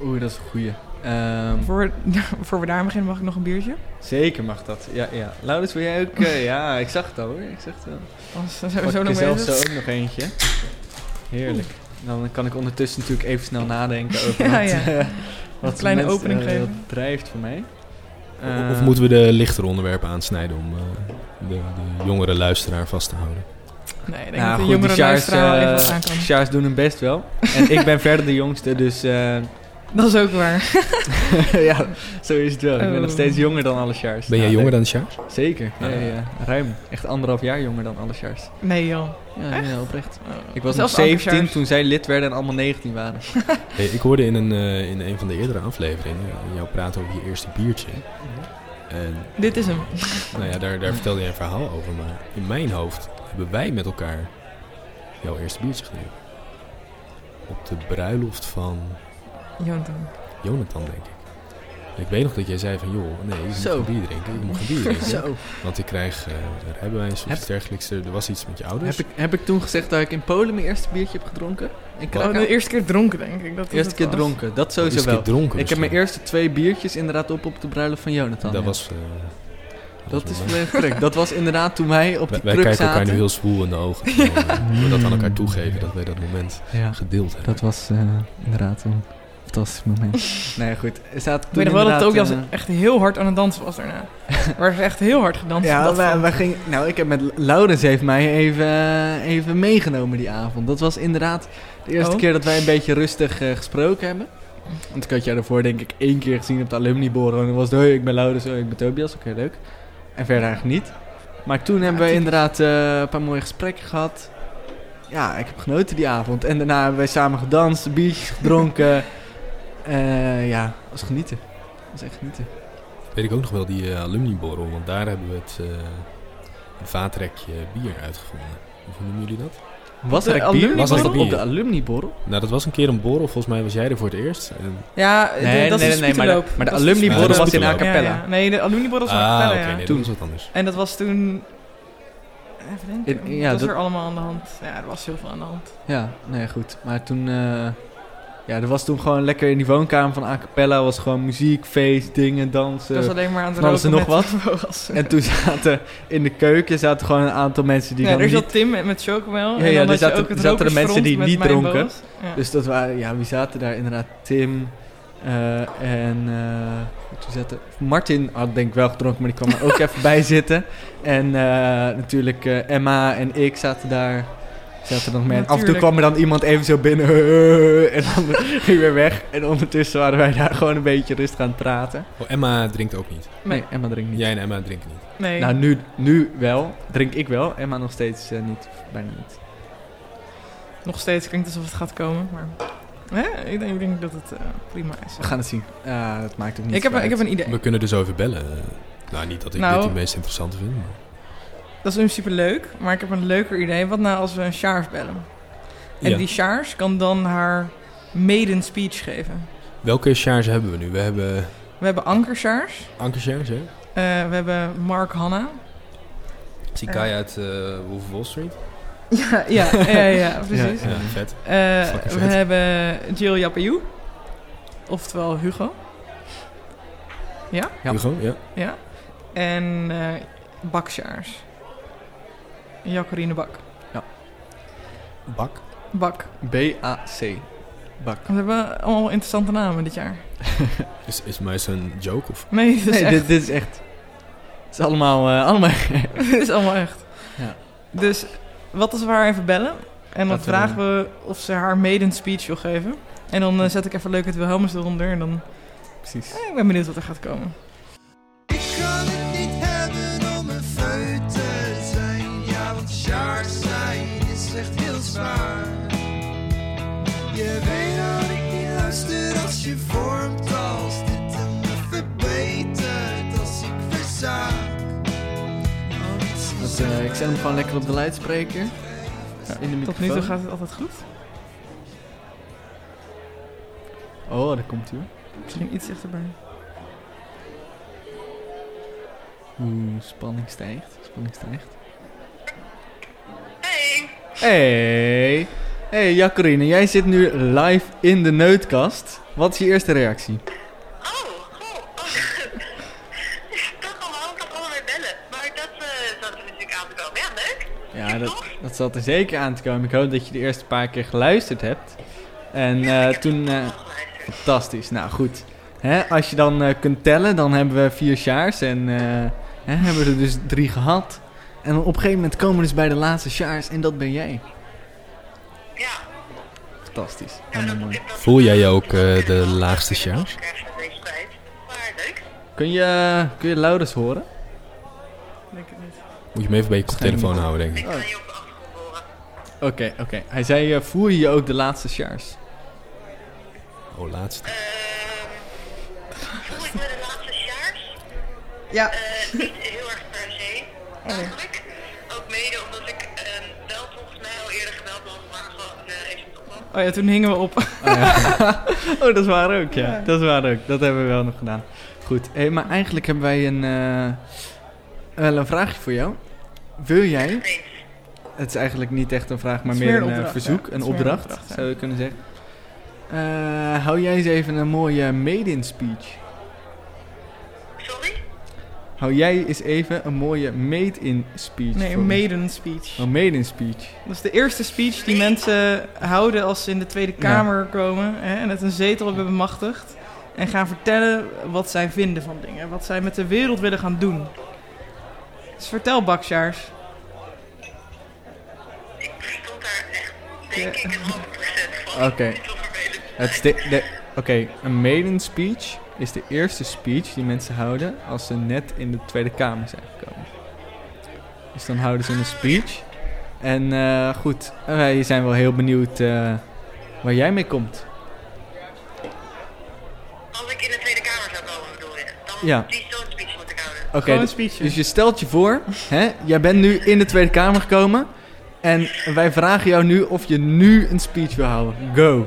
Oeh, dat is een goeie. Ehm, Voor, voor we daar beginnen, mag ik nog een biertje? zeker mag dat. Ja, ja. Laurens, wil jij ook... eh, ja, ik zag het al hoor. Ik zag het al. Anders zijn we zo ik nog er zelf zo ook nog eentje. Heerlijk. Dan kan ik ondertussen natuurlijk even snel nadenken over Ja, wat, ja. eh, wat Een kleine mensen, opening eh, geven. wat drijft voor mij. of Eh, moeten we de lichtere onderwerpen aansnijden om eh, de, de jongere luisteraar vast te houden? Nee, ik denk nou dat de goed, jongere luisteraar even wat aan kan. Sjaars doen hun best wel. En ik ben verder de jongste, dus eh, Dat is ook waar. ja, zo is het wel. Ik ben nog Oh. steeds jonger dan alle Sjaars. Ben jij jonger dan Sjaars? Zeker, ja, Ah. ja, ja. ruim. Echt anderhalf jaar jonger dan alle Sjaars. Nee joh. Ja, ja, oprecht. Oh. Ik was nog Zelfs Anke 17 Sjaars. toen zij lid werden en allemaal 19 waren. Hey, ik hoorde in een, eh, in een van de eerdere afleveringen eh, jou praten over je eerste biertje. En Dit is hem. nou ja, daar, daar vertelde je een verhaal over. Maar in mijn hoofd hebben wij met elkaar jouw eerste biertje gedronken. Op de bruiloft van Jonathan. Jonathan, denk ik. Ik weet nog dat jij zei van, joh, nee, je moet Zo. geen bier drinken. Je moet geen bier drinken. Zo. Want ik krijg uh, rijbewijs of Heb- iets dergelijks. Er was iets met je ouders. Heb ik, heb ik toen gezegd dat ik in Polen mijn eerste biertje heb gedronken? In Oh, Krakau? de eerste keer dronken denk ik. Dat eerste keer dronken, dat sowieso eerste keer wel. dronken Ik heb mijn eerste twee biertjes inderdaad op op de bruiloft van Jonathan. Dat ja. was... eh, dat was is mooi. volledig correct. Dat was inderdaad toen wij op Wij, die wij kruk kijken elkaar zaten. nu heel zwoel in de ogen. We dat aan elkaar toegeven, dat wij dat moment Ja, gedeeld hebben. dat was eh, inderdaad toen. Fantastisch moment. nee, goed. Er staat Ik weet nog wel dat Tobias inderdaad, echt heel hard aan het dansen was daarna. Waar ze echt heel hard gedanst. Ja, dat wij, gingen, nou, ik heb met Laurens heeft mij even, eh, even meegenomen die avond. Dat was inderdaad de eerste Oh. keer dat wij een beetje rustig eh, gesproken hebben. Want ik had jou daarvoor denk ik één keer gezien op de alumni-borrel. En dan was het, hoi, ik ben Laurens, hoi, ik ben Tobias. Oké, leuk. En verder eigenlijk niet. Maar toen hebben we inderdaad eh, een paar mooie gesprekken gehad. Ja, ik heb genoten die avond. En daarna hebben wij samen gedanst, biertjes gedronken. Eh, ja, was genieten. was echt genieten. Weet ik ook nog wel, die eh alumniborrel. Want daar hebben we het eh een vaatrekje bier uitgevonden. Hoe noemen jullie dat? Was De er bier? Was op de alumni-borrel? Nou, dat was een keer een borrel. Volgens mij was jij er voor het eerst. En, Ja, de- Nee, dat nee, is nee, maar de- maar de alumni-borrel was in Spieterloop. A cappella. Ja, ja. Nee, de alumni-borrel was in a ah, ja. Toen. was wat anders. En dat was toen... Even denken, In- ja, was dat- er allemaal aan de hand? Ja, er was heel veel aan de hand. Ja, nee, goed. Maar toen... eh, ja, er was toen gewoon lekker in die woonkamer van A Cappella. was gewoon muziek, feest, dingen, dansen. was alleen maar aan het roken nog Boas. En toen zaten in de keuken zaten gewoon een aantal mensen die ja, dan er zat Tim met, met Chocomel. Ja, en ja, dan er zaten- ook er mensen die niet dronken. Ja. Dus dat waren... Ja, wie zaten daar? Inderdaad Tim... eh, en eh, goed, wie zaten, Martin had denk ik wel gedronken, maar die kwam er ook even bij zitten. En eh, natuurlijk eh, Emma en ik zaten daar. Zaten er nog af en toe kwam er dan iemand even zo binnen. en dan ging weer weg. En ondertussen waren wij daar gewoon een beetje rustig aan het praten. Oh, Emma drinkt ook niet. Nee, Nee, Emma drinkt niet. Jij en Emma drinken niet. nee. Nou, nu, nu wel. Drink ik wel. Emma nog steeds eh, niet. Bijna niet. nog steeds klinkt alsof het gaat komen. Maar hè? Ik, denk, ik denk dat het eh, prima is. We gaan het zien. Ja, dat maakt ook niet ik, heb, een- ik heb een idee. We kunnen dus over bellen. Eh, nou, niet dat ik Nou. dit het meest interessante vind. maar- Dat is in principe leuk, maar ik heb een leuker idee. Wat nou als we een Sjaars bellen? En Ja. die Sjaars kan dan haar maiden speech geven. Welke charge hebben we nu? We hebben We hebben Anker Sjaars. Anker charge, hè? Eh, we hebben Mark Hanna. Zie Kai uit eh Wolf of Wall Street. Ja, ja, ja, ja, precies. Ja, vet. Eh, we vet. hebben Jill Japayou. Oftewel Hugo. Ja? Ja. Hugo, ja. Ja. En eh Bak Sjaars. Jacqueline Bak. Bak. Bak. B-A-C. Bak. We hebben allemaal interessante namen dit jaar. Is, is mij zo'n joke of... Nee, dit is Nee, echt. dit, dit is echt... Het is allemaal... eh, allemaal Dit is allemaal echt. Ja. Dus wat als we haar even bellen? En dan vragen we of ze haar maiden speech wil geven. En dan eh, zet ik even leuk het Wilhelmus eronder. En dan precies. eh, ik ben benieuwd wat er gaat komen. Dat, eh, ik zet hem gewoon lekker op de luidspreker. Ja, in de Tot microfoon. nu toe gaat het altijd goed. Oh, daar komt hij. hoor. Misschien iets dichterbij. Oeh, spanning stijgt. Spanning stijgt. Hey, Hey. Hey, Jacqueline, jij zit nu live in de neutkast. Wat is je eerste reactie? oh, goh. Oh. Toch allemaal, ik kan allemaal weer bellen. Maar dat eh zat er natuurlijk aan te komen. Ja, leuk. Ja, dat, dat zat er zeker aan te komen. Ik hoop dat je de eerste paar keer geluisterd hebt. En eh, toen... eh, fantastisch. Nou, goed. Hè, als je dan eh, kunt tellen, dan hebben we vier sjaars. En eh, hè, hebben we er dus drie gehad. En op een gegeven moment komen we dus bij de laatste sjaars. En dat ben jij. Ja. Fantastisch. ja mooi. dat, Voel jij ook eh, de laagste leuk. Kun je, kun je Laurens horen? Moet je hem even bij je koptelefoon houden, denk Ik ik. ga je op de achtergrond horen. Oké, oké. Hij zei, eh, voer je ook de laatste sjaars? Oh, laatste. Ehm, voel ik me de laatste sjaars? Ja. Eh, niet heel erg per se, eigenlijk. Ook mede omdat ik ehm, wel volgens mij al eerder gebeld had, maar gewoon eh, even. Oh ja, toen hingen we op. Oh, ja. oh, dat is waar ook, ja. Dat is waar ook. Dat hebben we wel nog gedaan. Goed. Hey, maar eigenlijk hebben wij een, eh, wel een vraagje voor jou. Wil jij... Het is eigenlijk niet echt een vraag, maar meer een, eh, opdracht, verzoek. ja. Een opdracht, opdracht, ja. zou je kunnen zeggen. Eh, hou jij eens even een mooie maiden speech. Sorry? hou jij eens even een mooie made-in speech. Nee, een maiden speech. Een made-in speech. Dat is de eerste speech die mensen houden als ze in de Tweede Kamer komen hè, en het een zetel hebben bemachtigd. En gaan vertellen wat zij vinden van dingen, wat zij met de wereld willen gaan doen. Dus vertel, Baksjaars. Ik verstond daar echt, denk Ja. ik, een half procent van. Oké. Oké, een maiden speech is de eerste speech die mensen houden als ze net in de Tweede Kamer zijn gekomen. Dus dan houden ze een speech. En eh, goed, wij zijn wel heel benieuwd eh, waar jij mee komt. Als ik in de Tweede Kamer zou komen, bedoel je? Dan Ja. die zo'n speech. Oké, Gewoon een d- speechje. dus je stelt je voor, hè, jij bent nu in de Tweede Kamer gekomen. En wij vragen jou nu of je nu een speech wil houden. Go.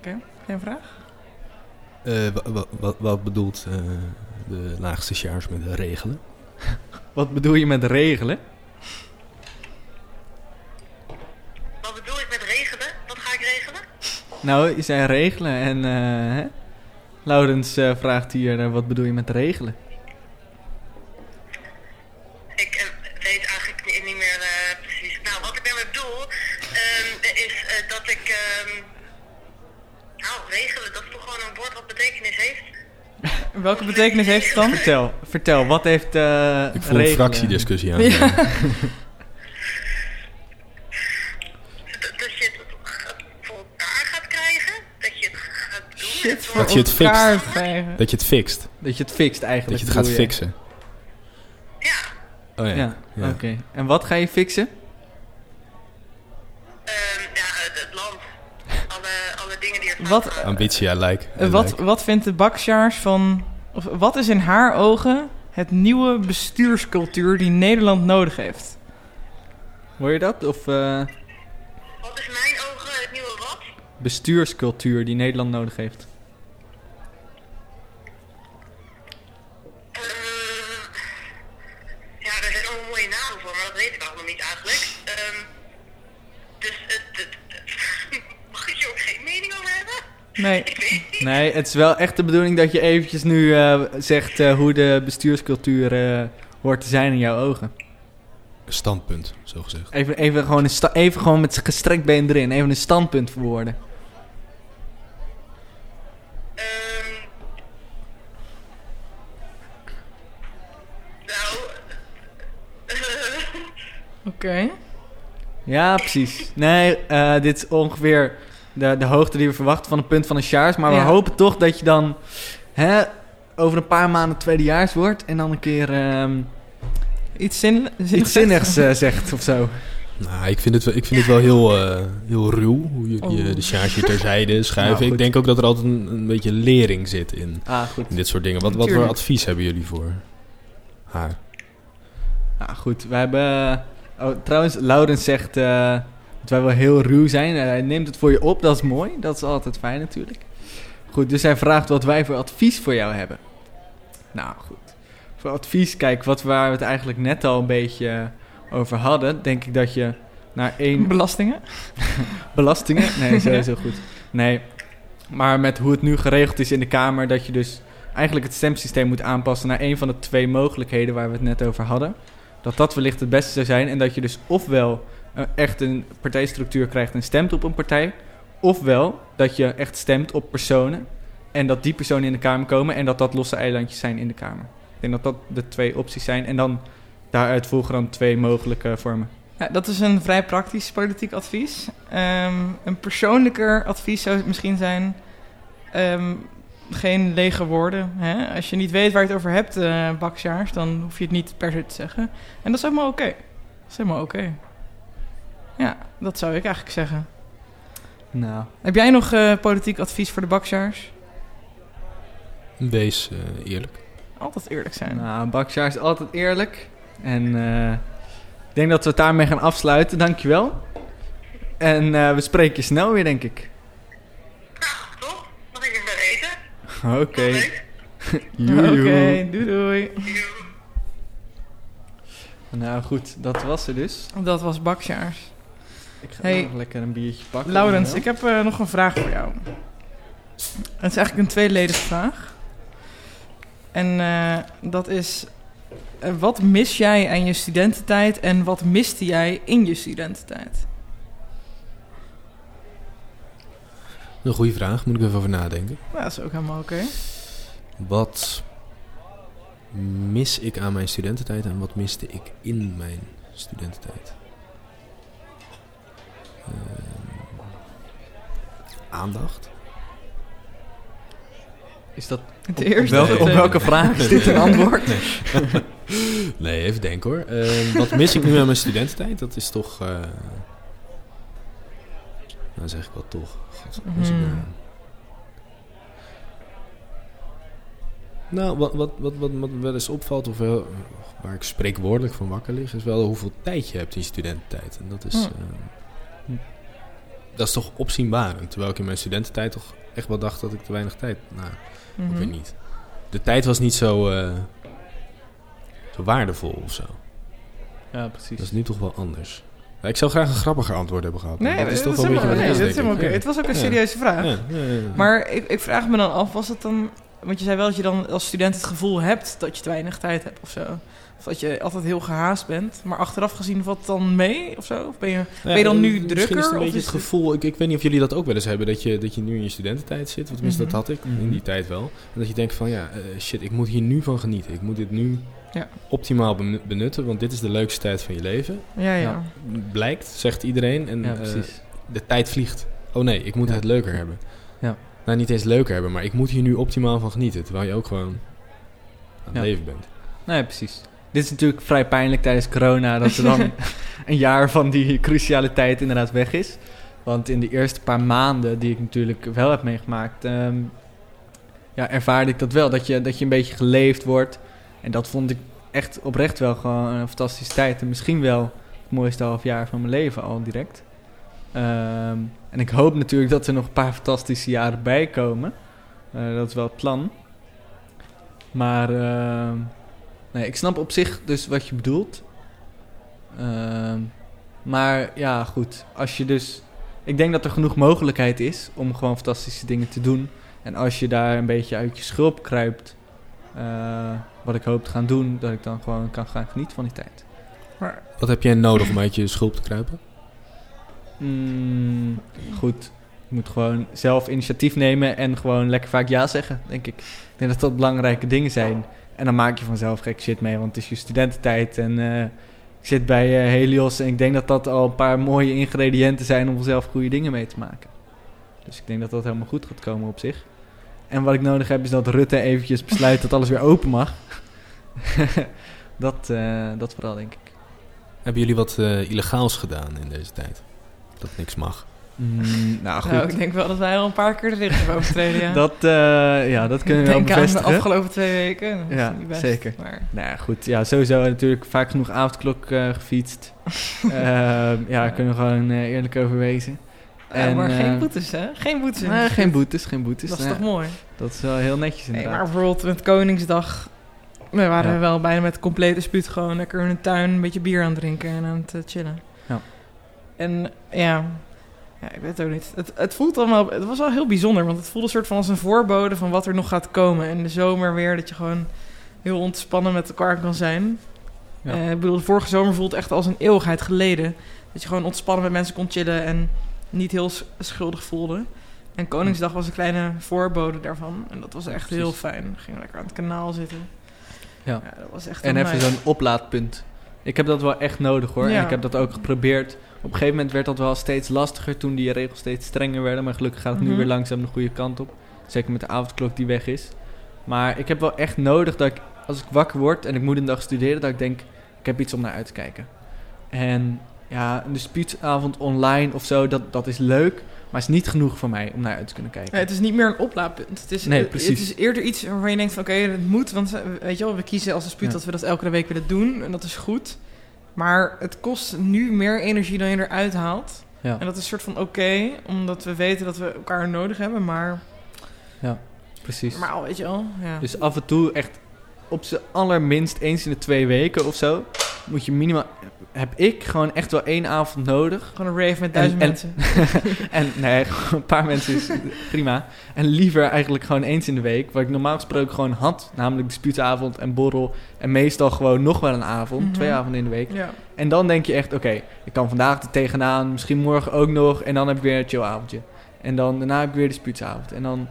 Oké, geen vraag? Eh, wa- wa- wat, wat bedoelt eh, de laagste sjaars met regelen? Wat bedoel je met regelen? Wat bedoel ik met regelen? Wat ga ik regelen? Nou, je zei regelen en eh hè? Laurens vraagt hier, wat bedoel je met regelen? Ik eh, weet eigenlijk ni- niet meer eh, precies. Nou, wat ik daarmee bedoel, ehm, is eh, dat ik. ehm, nou, regelen, dat is toch gewoon een woord wat betekenis heeft. Welke betekenis heeft het dan? Vertel, vertel, wat heeft eh Ik voel een regelen? fractiediscussie aan. Ja. Dat, dat je het voor elkaar gaat krijgen, dat je het gaat doen. Shit, voor Dat je het fixt. elkaar krijgen. Dat je het fixt. Dat je het fixt Dat eigenlijk. je het gaat bedoel fixen. Ja, Oh ja. Ja, ja. oké. En wat ga je fixen? ehm, ja het, het land. Alle, alle dingen die er Wat-. Ambitie, I like. I Eh, Wat, like. wat vindt de Baksjaars van... Of wat is in haar ogen het nieuwe bestuurscultuur die Nederland nodig heeft? Hoor je dat? Of eh, Wat is in mijn ogen het nieuwe wat? bestuurscultuur die Nederland nodig heeft? Eh, ja, daar zijn allemaal mooie namen voor, maar dat weet ik allemaal niet eigenlijk. Ehm, dus het, mag ik hier ook geen mening over hebben? Nee. Ik weet niet. Nee, het is wel echt de bedoeling dat je eventjes nu eh, zegt eh, hoe de bestuurscultuur eh, hoort te zijn in jouw ogen. Standpunt, zo gezegd. Even, even, gewoon, een sta- even gewoon met gestrekt been erin. Even een standpunt verwoorden. Ehm, nou, Oké. Ja, precies. Nee, eh, dit is ongeveer de, de hoogte die we verwachten van een punt van een sjaars. Maar we Ja. hopen toch dat je dan hè, over een paar maanden tweedejaars wordt. En dan een keer ehm, Iets, zin, iets zinnigs eh, zegt of zo. Nou, ik vind het wel, ik vind het wel heel, eh, heel ruw, hoe je, je Oh. de charge terzijde schuiven. Nou, ik denk ook dat er altijd een, een beetje lering zit in, Ah, goed. in dit soort dingen. Wat, wat voor advies hebben jullie voor haar? Nou, goed. We hebben... Oh, trouwens, Laurens zegt eh, dat wij wel heel ruw zijn. Eh, hij neemt het voor je op, dat is mooi. Dat is altijd fijn natuurlijk. Goed, dus hij vraagt wat wij voor advies voor jou hebben. Nou, goed. Voor advies, kijk, wat waar we het eigenlijk net al een beetje over hadden... denk ik dat je naar één... Belastingen? Belastingen? Nee, sowieso goed. Nee, maar met hoe het nu geregeld is in de Kamer... dat je dus eigenlijk het stemsysteem moet aanpassen... naar een van de twee mogelijkheden waar we het net over hadden. Dat dat wellicht het beste zou zijn. En dat je dus ofwel echt een partijstructuur krijgt en stemt op een partij... ofwel dat je echt stemt op personen... en dat die personen in de Kamer komen... en dat dat losse eilandjes zijn in de Kamer. Ik denk dat dat de twee opties zijn. En dan daaruit volgen dan twee mogelijke vormen. Ja, dat is een vrij praktisch politiek advies. Ehm, een persoonlijker advies zou misschien zijn... ehm, geen lege woorden. Hè? Als je niet weet waar je het over hebt, eh baksjaars... dan hoef je het niet per se te zeggen. En dat is helemaal oké. Dat is helemaal oké. Ja, dat zou ik eigenlijk zeggen. Nou, Heb jij nog eh, politiek advies voor de bakjaars? Wees eh, eerlijk. Altijd eerlijk zijn. nou Baksjaar is altijd eerlijk. En eh, ik denk dat we het daarmee gaan afsluiten. Dankjewel. En eh, we spreken je snel weer, denk ik. Nou, top. Mag ik even eten? Oké. Leuk. Oké, doei doei. Nou goed, dat was er dus. Dat was bakjaars. Ik ga Hey, nog lekker een biertje pakken. Laurens, ik heb eh, nog een vraag voor jou. Het is eigenlijk een tweeledige vraag. En eh, dat is... eh, wat mis jij aan je studententijd en wat miste jij in je studententijd? Een goede vraag, moet ik even over nadenken. Nou, dat is ook helemaal oké. Wat mis ik aan mijn studententijd en wat miste ik in mijn studententijd? Ehm, aandacht. Is dat Het op, eerste... op welke, op eh, welke vraag is dit een antwoord? Nee, even denken hoor. Ehm, wat mis ik nu aan mijn studententijd? Dat is toch... eh nou zeg ik wel toch. God, wat mis ik Hmm. nou? Nou, wat, wat, wat, wat, wat wel eens opvalt, of wel, waar ik spreekwoordelijk van wakker lig, is wel hoeveel tijd je hebt in je studententijd. En dat is, Hmm. eh, dat is toch opzienbarend. Terwijl ik in mijn studententijd toch echt wel dacht dat ik te weinig tijd... Nou, ik weet niet. De tijd was niet zo, eh, zo waardevol of zo. Ja, precies. Dat is nu toch wel anders. Ik zou graag een grappiger antwoord hebben gehad. Nee, dat is dat toch wel een beetje wat nee, het dat is, helemaal oké. Het was ook een Ja. serieuze vraag. Ja, ja, ja, ja. Maar ik, ik vraag me dan af, was het dan... Want je zei wel dat je dan als student het gevoel hebt dat je te weinig tijd hebt of zo. Of dat je altijd heel gehaast bent. Maar achteraf gezien valt het dan mee of zo? Of ben je... Ja, ben je dan nu Misschien is drukker, het een beetje het gevoel... Ik, ik weet niet of jullie dat ook wel eens hebben... dat je, dat je nu in je studententijd zit. Want Tenminste, Mhm. dat had ik Mhm. in die tijd wel. En dat je denkt van... Ja, eh, shit, ik moet hier nu van genieten. Ik moet dit nu Ja. optimaal benu- benutten. Want dit is de leukste tijd van je leven. Ja, ja. Ja. Blijkt, zegt iedereen. En ja, eh, precies. de tijd vliegt. Oh nee, ik moet Ja. het leuker hebben. Ja. Nou, niet eens leuker hebben, maar ik moet hier nu optimaal van genieten. Terwijl je ook gewoon aan het Ja. leven bent. Nee, precies. Dit is natuurlijk vrij pijnlijk tijdens corona dat er dan een jaar van die cruciale tijd inderdaad weg is. Want in de eerste paar maanden die ik natuurlijk wel heb meegemaakt, ehm, ja, ervaarde ik dat wel. Dat je, dat je een beetje geleefd wordt. En dat vond ik echt oprecht wel gewoon een fantastische tijd. En misschien wel het mooiste half jaar van mijn leven al direct. Ehm, en ik hoop natuurlijk dat er nog een paar fantastische jaren bij komen. Eh, dat is wel het plan. Maar ehm, nee, ik snap op zich dus wat je bedoelt. Ehm, maar ja, goed. Als je dus. Ik denk dat er genoeg mogelijkheid is om gewoon fantastische dingen te doen. En als je daar een beetje uit je schulp kruipt. eh, wat ik hoop te gaan doen, dat ik dan gewoon kan gaan genieten van die tijd. Maar Wat heb jij nodig om uit je schulp te kruipen? Mm, goed. Je moet gewoon zelf initiatief nemen en gewoon lekker vaak ja zeggen, denk ik. Ik denk dat dat belangrijke dingen zijn. En dan maak je vanzelf gek shit mee, want het is je studententijd. En eh, ik zit bij eh, Helios en ik denk dat dat al een paar mooie ingrediënten zijn om zelf goede dingen mee te maken. Dus ik denk dat dat helemaal goed gaat komen op zich. En wat ik nodig heb is dat Rutte eventjes besluit dat alles weer open mag. dat, eh, dat vooral, denk ik. Hebben jullie wat illegaals gedaan in deze tijd? Dat niks mag. Mm, nou goed, nou, ik denk wel dat wij al een paar keer de richting hebben overtreden, ja. dat, eh, ja, dat kunnen we wel denk aan de bevestigen. afgelopen twee weken. Ja, niet best, zeker. Maar Nou ja, goed. Ja, sowieso natuurlijk vaak genoeg avondklok eh, gefietst. Ehm, ja, kunnen we gewoon eh, eerlijk over wezen. Ja, maar geen boetes, hè? Geen boetes. Nee, geen boetes, geen boetes. Dat is Nee, toch mooi? dat is wel heel netjes Nee, inderdaad. maar bijvoorbeeld met Koningsdag... We waren Ja. wel bijna met complete spuut gewoon lekker in een tuin... een beetje bier aan het drinken en aan het chillen. Ja. En ja... Ja, ik weet het ook niet. Het, het voelt allemaal... Het was wel heel bijzonder, want het voelde een soort van als een voorbode... van wat er nog gaat komen. En de zomer weer, dat je gewoon heel ontspannen met elkaar kan zijn. Ja. Eh, ik bedoel, de vorige zomer voelt echt als een eeuwigheid geleden. Dat je gewoon ontspannen met mensen kon chillen en niet heel schuldig voelde. En Koningsdag was een kleine voorbode daarvan. En dat was echt precies. heel fijn. We gingen lekker aan het kanaal zitten. Ja. dat was echt En even zo'n oplaadpunt. Ik heb dat wel echt nodig hoor. Ja. En ik heb dat ook geprobeerd. Op een gegeven moment werd dat wel steeds lastiger toen die regels steeds strenger werden. Maar gelukkig gaat het nu Mhm. weer langzaam de goede kant op. Zeker met de avondklok die weg is. Maar ik heb wel echt nodig dat ik, als ik wakker word en ik moet een dag studeren, dat ik denk, ik heb iets om naar uit te kijken. En ja, een dispuutavond online of zo, dat, dat is leuk. Maar is niet genoeg voor mij om naar uit te kunnen kijken. Ja, het is niet meer een oplaadpunt. Het is, Nee, het- precies. Het is eerder iets waarvan je denkt van oké, het moet. Want eh, weet je wel, we kiezen als dispuut Ja. dat we dat elke week willen doen. En dat is goed. Maar het kost nu meer energie dan je eruit haalt. Ja. En dat is een soort van oké, omdat we weten dat we elkaar nodig hebben. Maar, Precies. maar al weet je wel. Ja. Dus af en toe echt op z'n allerminst eens in de twee weken of zo... moet je minimaal... heb ik gewoon echt wel één avond nodig... Gewoon een rave met duizend en- mensen. En nee, een paar mensen is prima. En liever eigenlijk gewoon eens in de week. Wat ik normaal gesproken gewoon had. Namelijk dispuutavond en borrel. En meestal gewoon nog wel een avond. Mhm. Twee avonden in de week. Ja. En dan denk je echt, oké, ik kan vandaag er tegenaan. Misschien morgen ook nog. En dan heb ik weer een chillavondje. En dan daarna heb ik weer dispuutsavond. En dan...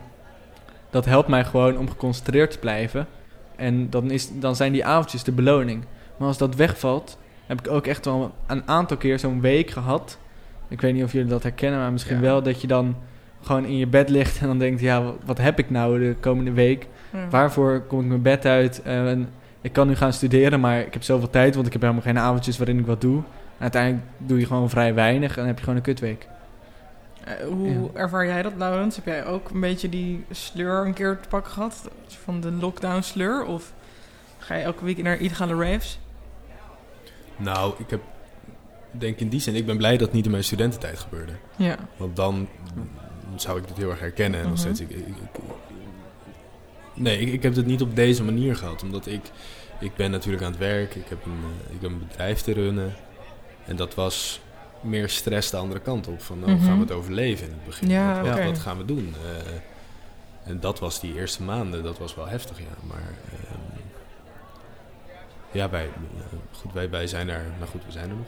Dat helpt mij gewoon om geconcentreerd te blijven. En dan, is, dan zijn die avondjes de beloning. Maar als dat wegvalt... heb ik ook echt wel een aantal keer zo'n week gehad... Ik weet niet of jullie dat herkennen, maar misschien Ja. wel dat je dan gewoon in je bed ligt en dan denkt, ja, wat, heb ik nou de komende week? Ja. Waarvoor kom ik mijn bed uit? Eh, en ik kan nu gaan studeren, maar ik heb zoveel tijd, want ik heb helemaal geen avondjes waarin ik wat doe. En uiteindelijk doe je gewoon vrij weinig en dan heb je gewoon een kutweek. Eh, hoe ervaar jij dat, Laurens? Heb jij ook een beetje die sleur een keer te pakken gehad? Van de lockdown sleur? Of ga je elke week naar illegale raves? Nou, ik heb, denk in die zin, ik ben blij dat het niet in mijn studententijd gebeurde. Ja. Want dan zou ik dit heel erg herkennen. En nog Mhm. steeds, ik, ik, ik- nee, ik, ik heb het niet op deze manier gehad. Omdat ik, ik ben natuurlijk aan het werk. Ik heb, een, eh, ik heb een bedrijf te runnen. En dat was meer stress de andere kant op. Van, nou, Mhm. gaan we het overleven in het begin? Ja, wat, wat, oké. wat gaan we doen? Eh, en dat was die eerste maanden, dat was wel heftig, ja. Maar ehm, ja, wij, eh, goed, wij, wij zijn er, nou goed, we zijn er nog.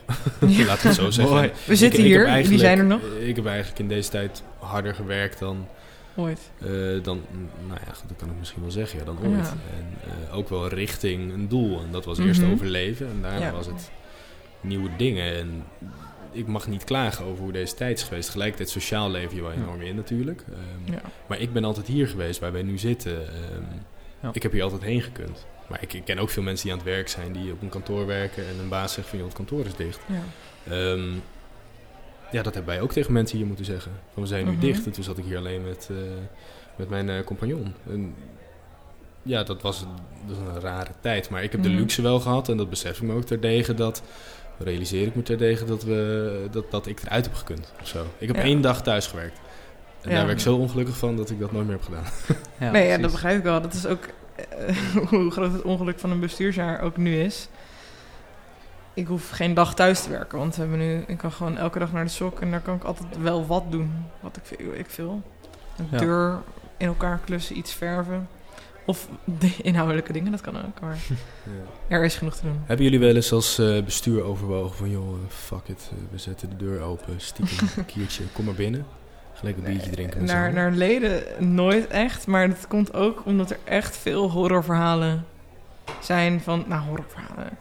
Ja. Laten we het zo zeggen. Mooi. We zitten Ik- hier, eigenlijk- zijn er nog. Ik heb eigenlijk in deze tijd harder gewerkt dan, Ooit. eh, dan nou ja, goed, dat kan ik misschien wel zeggen, ja, dan Ja. ooit. En eh, ook wel richting een doel. En dat was eerst Mhm. overleven en daarna Ja. was het nieuwe dingen. En ik mag niet klagen over hoe deze tijd is geweest. Tegelijkertijd sociaal leven je wel enorm in natuurlijk. Ehm. Maar ik ben altijd hier geweest waar wij nu zitten. Ehm. Ik heb hier altijd heen gekund. Maar ik, ik ken ook veel mensen die aan het werk zijn, die op een kantoor werken en een baas zegt van joh, het kantoor is dicht. Ja. Ehm, ja, dat hebben wij ook tegen mensen hier moeten zeggen. Van we zijn nu Mhm. dicht. En toen zat ik hier alleen met, eh, met mijn eh, compagnon. En ja, dat was, dat was een rare tijd. Maar ik heb Mhm. de luxe wel gehad. En dat besef ik me ook terdege. Dat realiseer ik me terdege dat, we, dat, dat ik eruit heb gekund. Of zo. Ik heb Ja. één dag thuis gewerkt. En Ja. daar werd ik zo ongelukkig van dat ik dat nooit meer heb gedaan. Ja, nee, ja, precies. dat begrijp ik wel. Dat is ook hoe groot het ongeluk van een bestuursjaar ook nu is. Ik hoef geen dag thuis te werken, want we hebben nu, ik kan gewoon elke dag naar de sok en daar kan ik altijd wel wat doen. Wat ik, veel- ik wil. Een Ja. deur in elkaar klussen, iets verven. Of de inhoudelijke dingen, dat kan ook. Maar er is genoeg te doen. Hebben jullie wel eens als eh, bestuur overwogen van... joh, eh, fuck it, eh, we zetten de deur open, stiekem een kiertje, kom maar binnen. Een biertje drinken. Naar, naar leden nooit echt, maar dat komt ook omdat er echt veel horrorverhalen zijn van, nou horrorverhalen.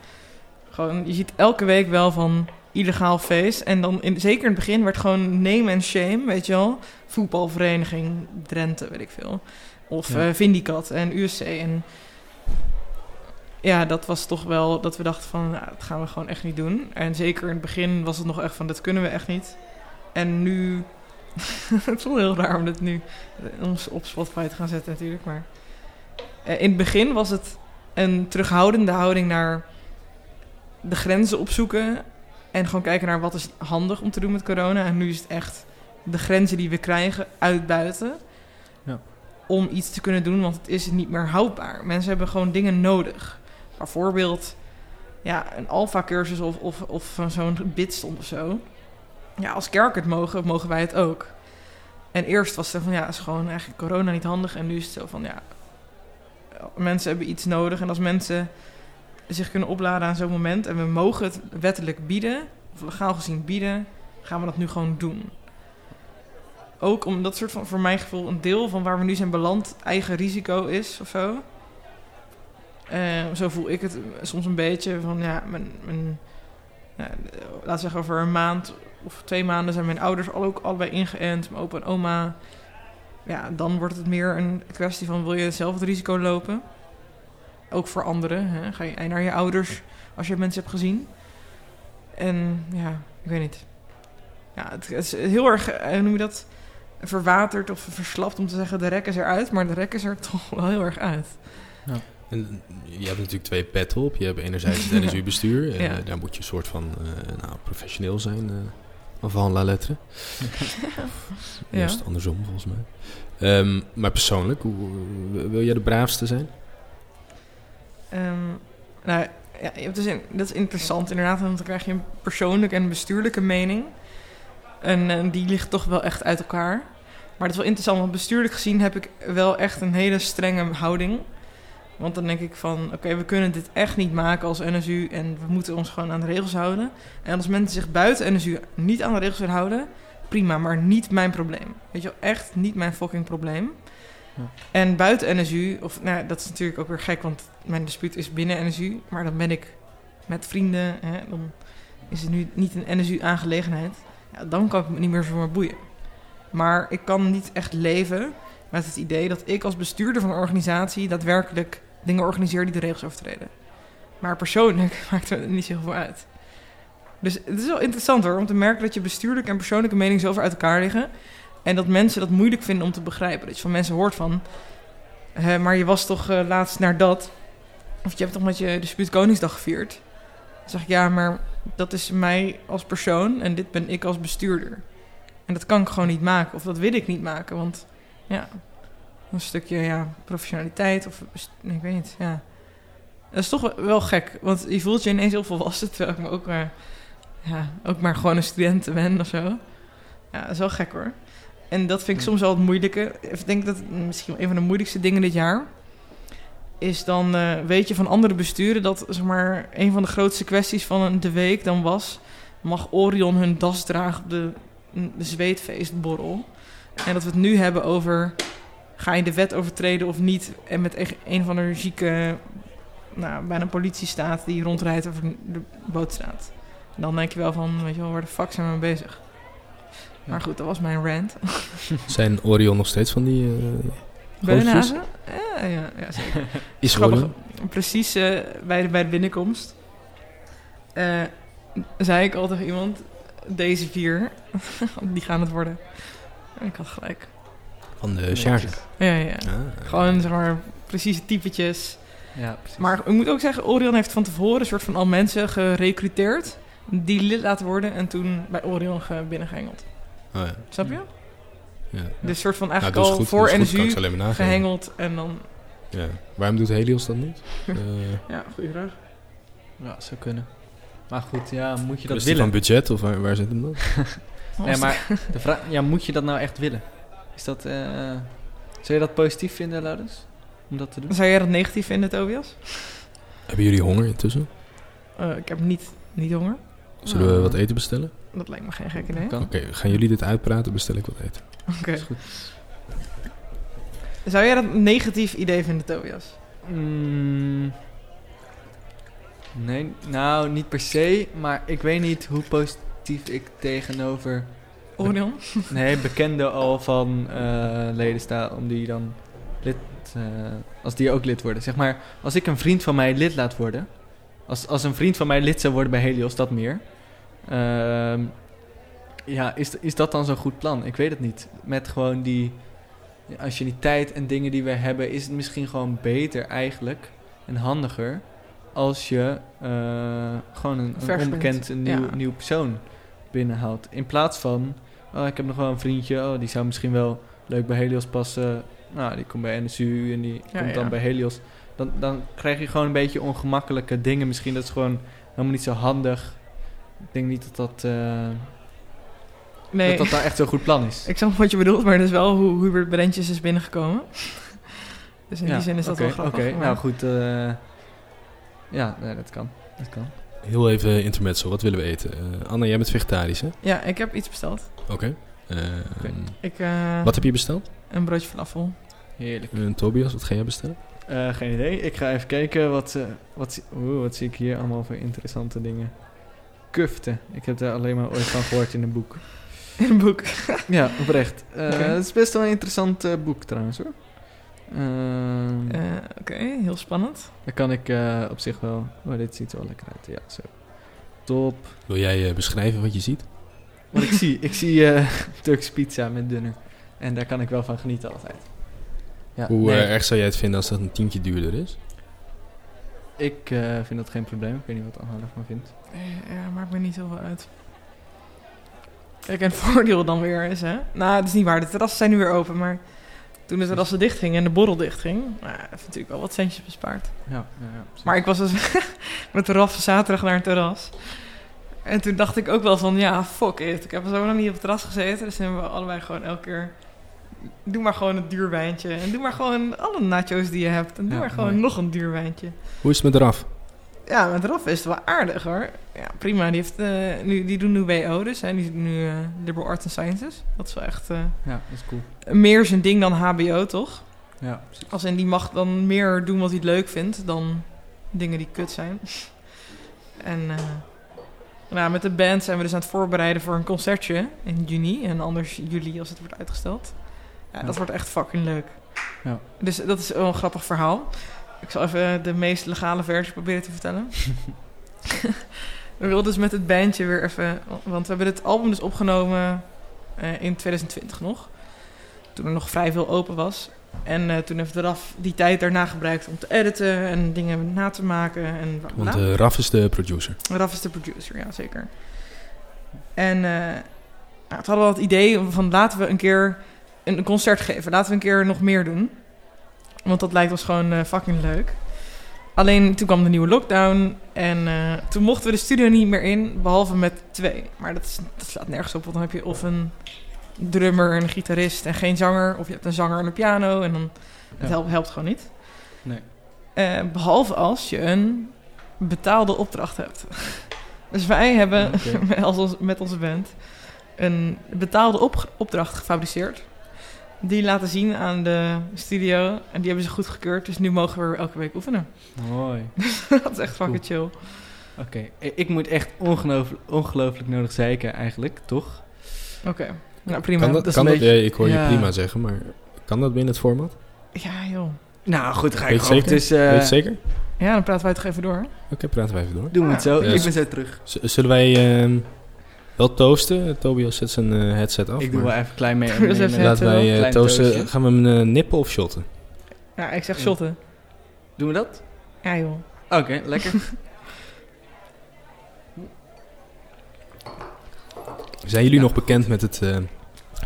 Gewoon, je ziet elke week wel van illegaal feest en dan in, zeker in het begin werd gewoon name and shame, weet je wel. Voetbalvereniging Drenthe, weet ik veel. Of Ja. eh, Vindicat en USC en ja, dat was toch wel dat we dachten van, nou, dat gaan we gewoon echt niet doen. En zeker in het begin was het nog echt van, dat kunnen we echt niet. En nu het voelt heel raar om dit nu eh, ons op Spotify te gaan zetten natuurlijk. Maar eh, in het begin was het een terughoudende houding naar de grenzen opzoeken. En gewoon kijken naar wat is handig om te doen met corona. En nu is het echt de grenzen die we krijgen uitbuiten. Ja. Om iets te kunnen doen, want het is niet meer houdbaar. Mensen hebben gewoon dingen nodig. Bijvoorbeeld ja, een alfa-cursus of, of, of zo'n bidstond of zo. Ja, als kerken het mogen, mogen wij het ook. En eerst was het van, ja, is gewoon eigenlijk corona niet handig. En nu is het zo van, ja, mensen hebben iets nodig. En als mensen zich kunnen opladen aan zo'n moment... en we mogen het wettelijk bieden, of legaal gezien bieden... gaan we dat nu gewoon doen. Ook om dat soort van, voor mijn gevoel, een deel van waar we nu zijn beland... eigen risico is, of zo. Eh, zo voel ik het soms een beetje van, ja, mijn... mijn laten we zeggen over een maand of twee maanden zijn mijn ouders al ook allebei ingeënt, mijn opa en oma. Ja, dan wordt het meer een kwestie van wil je zelf het risico lopen? Ook voor anderen. Hè? Ga je naar je ouders als je mensen hebt gezien. En ja, ik weet niet. Ja, het, is heel erg, eh, hoe noem je dat? Verwaterd of verslapt om te zeggen de rek is eruit. Maar de rek is er toch wel heel erg uit. En je hebt natuurlijk twee petten op. Je hebt enerzijds het NSU-bestuur. eh, Ja. Daar moet je een soort van eh, nou, professioneel zijn. eh van la lettre. Ja. Juist andersom, volgens mij. Ehm, maar persoonlijk, hoe, wil jij de braafste zijn? Ehm, nou, ja, je hebt dus in- dat is interessant inderdaad, want dan krijg je een persoonlijke en een bestuurlijke mening. En eh, die ligt toch wel echt uit elkaar. Maar het is wel interessant, want bestuurlijk gezien heb ik wel echt een hele strenge houding. Want dan denk ik van, oké, we kunnen dit echt niet maken als NSU en we moeten ons gewoon aan de regels houden. En als mensen zich buiten NSU niet aan de regels willen houden, prima, maar niet mijn probleem. Weet je wel, echt niet mijn fucking probleem. Ja. En buiten NSU, of nou, dat is natuurlijk ook weer gek, want mijn dispuut is binnen NSU, maar dan ben ik met vrienden, hè, dan is het nu niet een NSU-aangelegenheid. Ja, dan kan ik me niet meer zo meer boeien. Maar ik kan niet echt leven met het idee dat ik als bestuurder van een organisatie daadwerkelijk dingen organiseer die de regels overtreden. Maar persoonlijk maakt het niet zo heel veel uit. Dus het is wel interessant hoor, om te merken dat je bestuurlijke en persoonlijke mening zo ver uit elkaar liggen. En dat mensen dat moeilijk vinden om te begrijpen. Dat je van mensen hoort van, "Hè, maar je was toch eh, laatst naar dat. Of je hebt toch met je dispuut Koningsdag gevierd. Dan zeg ik, ja, maar dat is mij als persoon en dit ben ik als bestuurder. En dat kan ik gewoon niet maken, of dat wil ik niet maken, want ja, een stukje ja, professionaliteit of nee, ik weet niet, ja. Dat is toch wel- gek, want je voelt je ineens heel volwassen, terwijl ik me ook, eh, ja, ook maar gewoon een student ben of zo. Ja, dat is wel gek hoor. En dat vind ik soms wel het moeilijke. Ik denk dat misschien een van de moeilijkste dingen dit jaar is dan eh, weet je van andere besturen dat zeg maar een van de grootste kwesties van de week dan was mag Orion hun das dragen op de, de zweetfeestborrel en dat we het nu hebben over ga je de wet overtreden of niet en met een van de zieke nou bijna politiestaat die rondrijdt over de bootstraat dan denk je wel van weet je wel waar de fuck zijn we mee bezig maar goed dat was mijn rant Zijn Orion nog steeds van die... eh Beunhazen? Ja, ja, ja zeker. is Grappig. Precies eh, bij, de, bij de binnenkomst eh, zei ik al tegen iemand: deze vier, die gaan het worden. En ik had gelijk. Van de charge. Ja, ja. Ah. Gewoon zeg maar precieze typetjes. Ja, precies. Maar ik moet ook zeggen: Orion heeft van tevoren een soort van al mensen gerecruiteerd die lid laten worden en toen bij Orion ge- binnengehengeld. Oh, ja. Snap je? Ja. Dus een soort van Nou, eigenlijk is al goed, voor is nageven. gehengeld en dan. Ja. Waarom doet Helios dat niet? Eh Ja, goede vraag. Ja, zou kunnen. Maar goed, ja, moet je dat kwestie willen? van budget of waar, waar zit hem dan? Nee, maar de vraag, ja, moet je dat nou echt willen? Is dat, eh, zou je dat positief vinden, Laurens? Om dat te doen? Zou jij dat negatief vinden, Tobias? Hebben jullie honger intussen? Eh, ik heb niet, niet honger. Zullen we Ah. wat eten bestellen? Dat lijkt me geen gek idee. Oké, gaan jullie dit uitpraten? Bestel ik wat eten. Oké. Is goed. Zou jij dat een negatief idee vinden, Tobias? Mm, nee, nou, niet per se. Maar ik weet niet hoe positief ik tegenover Nee, bekenden al van eh, leden sta. Om die dan lid... eh, als die ook lid worden. Zeg maar, als ik een vriend van mij lid laat worden... Als, als een vriend van mij lid zou worden bij Helios, dat meer. Ehm, ja, is, is dat dan zo'n goed plan? Ik weet het niet. Met gewoon die agiliteit en dingen die we hebben, is het misschien gewoon beter eigenlijk en handiger als je eh, gewoon een, een onbekend, een nieuw, ja. nieuw persoon binnenhaalt. In plaats van, oh, ik heb nog wel een vriendje, oh, die zou misschien wel leuk bij Helios passen. Nou, die komt bij NSU en die Ja, komt dan ja. bij Helios. Dan, dan krijg je gewoon een beetje ongemakkelijke dingen. Misschien dat is gewoon helemaal niet zo handig. Ik denk niet dat dat, eh, Nee, dat, dat nou echt zo'n goed plan is. ik snap wat je bedoelt, maar dat is wel hoe Hubert Brentjes is binnengekomen. Dus in Ja, die zin is dat wel grappig. Oké, maar- nou goed. eh, ja, nee, dat kan. Dat kan. Heel even intermezzo, wat willen we eten? Eh, Anna, jij bent vegetarisch, hè? Ja, ik heb iets besteld. Oké. Eh, Oké. Ik, eh, Wat heb je besteld? Een broodje falafel. Heerlijk. En Tobias, wat ga jij bestellen? Eh, geen idee. Ik ga even kijken wat, eh, wat, zie- oeh, wat zie ik hier allemaal voor interessante dingen. Kufte. Ik heb daar alleen maar ooit van gehoord in een boek. In een boek. Ja, oprecht. Eh. Het is best wel een interessant boek trouwens hoor. Ehm, Eh, Oké, heel spannend. Daar kan ik eh, op zich wel... Oh, dit ziet er wel lekker uit. Ja, zo. Top. Wil jij eh, beschrijven wat je ziet? Wat ik zie, ik zie eh Turks pizza met dunner. En daar kan ik wel van genieten altijd. Ja, Hoe nee, eh, erg zou jij het vinden als dat een tientje duurder is? Ik eh, vind dat geen probleem. Ik weet niet wat Anna ervan vindt. Eh, Ja, maakt me niet zoveel uit. Kijk, en het voordeel dan weer is, hè... Nou, het is niet waar. De terrassen zijn nu weer open, maar... Toen de terrassen dichtgingen en de borrel dichtging... Nou, heeft natuurlijk wel wat centjes bespaard. Ja, ja, ja. Maar ik was dus met de Raf zaterdag naar een terras. En toen dacht ik ook wel van, ja, fuck it. Ik heb zo lang niet op het terras gezeten. Dus hebben we allebei gewoon elke keer... Doe maar gewoon een duur wijntje. En doe maar gewoon alle nachos die je hebt. En doe Ja, maar gewoon mooi. nog een duur wijntje. Hoe is het met Raf? Ja, met Raf is het wel aardig hoor. Ja, prima. Die, heeft, eh, nu, die doen nu WO dus. Hè. Die doen nu eh, Liberal Arts and Sciences. Dat is wel echt eh, ja, dat is cool. meer zijn ding dan HBO, toch? Ja, precies. Als in die mag dan meer doen wat hij leuk vindt dan dingen die kut zijn. en nou, met de band zijn we dus aan het voorbereiden voor een concertje in juni. En anders juli als het wordt uitgesteld. Ja, dat wordt echt fucking leuk. Ja. Dus dat is wel een grappig verhaal. Ik zal even de meest legale versie proberen te vertellen. we wilden dus met het bandje weer even... Want we hebben het album dus opgenomen eh, in 2020 nog. Toen er nog vrij veel open was. En eh, toen heeft RAF die tijd daarna gebruikt om te editen en dingen na te maken. En. Want eh, Raf is de producer. Raf is de producer, ja zeker. En nou, toen hadden we het idee van laten we een keer een, concert geven. Laten we een keer nog meer doen. Want dat lijkt ons gewoon fucking leuk. Alleen toen kwam de nieuwe lockdown en toen mochten we de studio niet meer in, behalve met twee. Maar dat, is, dat slaat nergens op, want dan heb je of een drummer en een gitarist en geen zanger, of je hebt een zanger en een piano en dan het Ja. helpt, helpt gewoon niet. Nee. Eh, behalve als je een betaalde opdracht hebt. dus wij hebben Oké. met, als ons, met onze band een betaalde op, opdracht gefabriceerd. Die laten zien aan de studio. En die hebben ze goed gekeurd. Dus nu mogen we elke week oefenen. Mooi. dat is echt fucking chill. Oké, ik moet echt ongelooflijk, ongelooflijk nodig zeiken eigenlijk, toch? Oké. Nou, prima. Kan dat, kan een dat beetje- ja, ik hoor ja. je prima zeggen, maar kan dat binnen het format? Ja, joh. Nou goed, dan ga Weet ik je gewoon. zeker? Dus, eh, Weet je het zeker? Ja, dan praten wij toch even door. Oké, praten we even door. Doen we het zo. Ja. Ik ben zo terug. Z- zullen wij ehm, wel toasten? Tobias zet zijn eh, headset af. Ik doe maar wel even klein mee. Laten wij eh, toasten. toastje. Gaan we hem eh, nippen of shotten? Ja, ik zeg Ja. shotten. Doen we dat? Ja, joh. Oké, lekker. Zijn jullie Ja. nog bekend met het eh,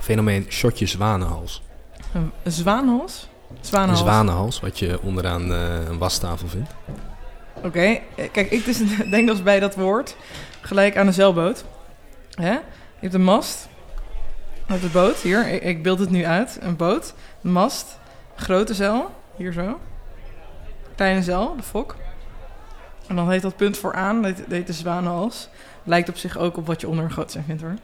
fenomeen shotje zwanenhals? Een een zwaanhals? Een Zwaanhals. zwanenhals, wat je onderaan eh, een wastafel vindt. Oké, eh, kijk, ik dus denk dus bij dat woord gelijk aan een zeilboot. Hè? Je hebt een mast uit de boot, hier, ik, ik beeld het nu uit. Een boot, een mast, grote zeil, hier zo. Kleine zeil, de fok. En dan heet dat punt vooraan, dat heet de zwanenhals. Lijkt op zich ook op wat je onder een groot zijn vindt hoor.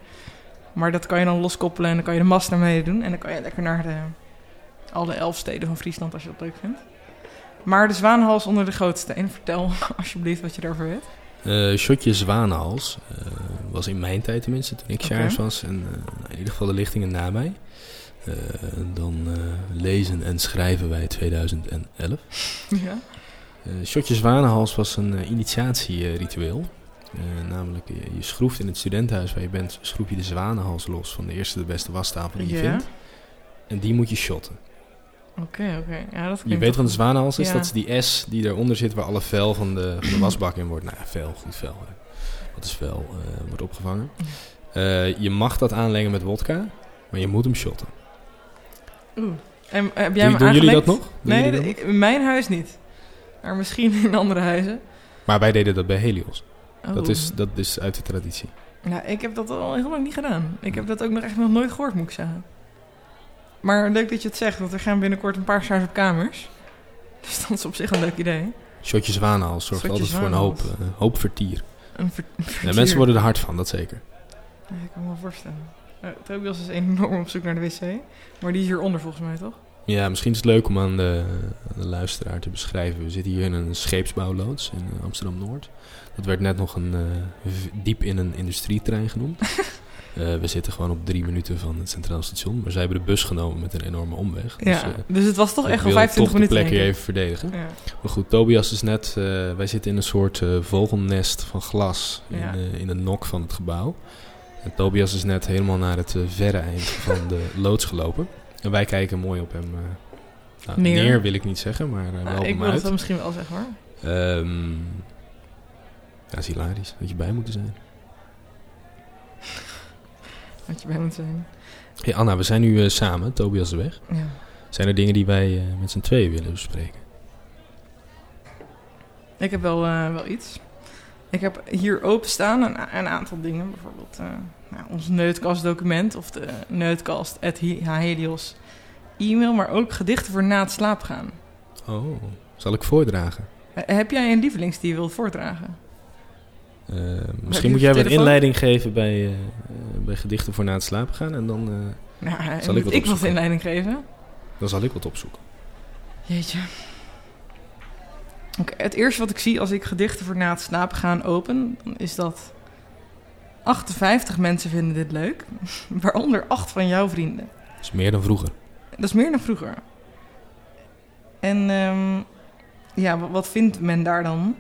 Maar dat kan je dan loskoppelen en dan kan je de mast naar beneden doen. En dan kan je lekker naar de, alle elf steden van Friesland als je dat leuk vindt. Maar de zwaanhals onder de gootsteen. Vertel alsjeblieft wat je daarvoor weet. Eh shotje zwanenhals eh, was in mijn tijd tenminste, toen ik. Sjaars was. En eh, nou, in ieder geval de lichtingen nabij. Eh, dan lezen en schrijven wij 2011. Ja. Shotje zwanenhals was een initiatieritueel. Eh, namelijk, je, je schroeft in het studentenhuis waar je bent, schroef je de zwanenhals los van de eerste de beste wastafel die je Ja. vindt. En die moet je shotten. Oké, oké. Ja, dat Je weet wat een zwanenhals is? Ja. Dat is die S die eronder zit waar alle vel van de, van de wasbak in wordt. Nou ja, vel, goed vel. Wat is vel? eh, wordt opgevangen. Eh, je mag dat aanlengen met wodka, maar je moet hem shotten. Oeh. En eh, heb jij Doen, jullie dat nog? Doen Nee, jullie dat de- nog? ik- in mijn huis niet. Maar misschien in andere huizen. Maar wij deden dat bij Helios. Dat, Oh. is, dat is uit de traditie. Nou, ik heb dat al heel lang niet gedaan. Ik heb dat ook nog echt nog nooit gehoord, moet ik zeggen. Maar leuk dat je het zegt, want er gaan binnenkort een paar stars op kamers. Dus dat is op zich een leuk idee. Shotje zwanenhals zorgt Shotje altijd voor een hoop, eh, hoop vertier. Een ver- Ja, vertier. mensen worden er hard van, dat zeker. Ja, ik kan me wel voorstellen. Uh, Tobias is enorm op zoek naar de wc. Maar die is hieronder volgens mij, toch? Ja, misschien is het leuk om aan de, aan de luisteraar te beschrijven. We zitten hier in een scheepsbouwloods in eh, Amsterdam-Noord. Dat werd net nog een, eh, diep in een industrieterrein genoemd. Eh, we zitten gewoon op drie minuten van het Centraal Station. Maar zij hebben de bus genomen met een enorme omweg. Dus, Ja, eh, dus het was toch ik echt wel wil 25 toch de minuten. plek hier denk ik. even verdedigen. Ja. Maar goed, Tobias is net... wij zitten in een soort vogelnest van glas in, Ja. in de nok van het gebouw. En Tobias is net helemaal naar het verre eind van de loods gelopen. En wij kijken mooi op hem nou, Neer. neer. wil ik niet zeggen, maar eh, wel Nou, ik wil het misschien wel zeggen hoor. Ehm ja, is hilarisch. Had je bij moeten zijn. Had je bij moet zijn. Hey Anna, we zijn nu eh, samen. Tobias is weg. Ja. Zijn er dingen die wij eh, met z'n tweeën willen bespreken? Ik heb wel, eh, wel iets. Ik heb hier openstaan een, een aantal dingen. Bijvoorbeeld nou, ons Neutkast-document of de Neutkast Helios e-mail. Maar ook gedichten voor na het slaap gaan. Oh, zal ik voordragen? Heb jij een lievelings die je wilt voordragen? Eh, misschien moet jij wat inleiding geven bij, eh, bij gedichten voor na het slapen gaan. En dan, eh, Nou, Zal ik wat ik wat inleiding geven? dan zal ik wat opzoeken. Jeetje. Oké, het eerste wat ik zie als ik gedichten voor na het slapen gaan open, dan is dat 58 mensen vinden dit leuk, waaronder 8 van jouw vrienden. Dat is meer dan vroeger. Dat is meer dan vroeger. En ehm, ja, wat vindt men daar dan?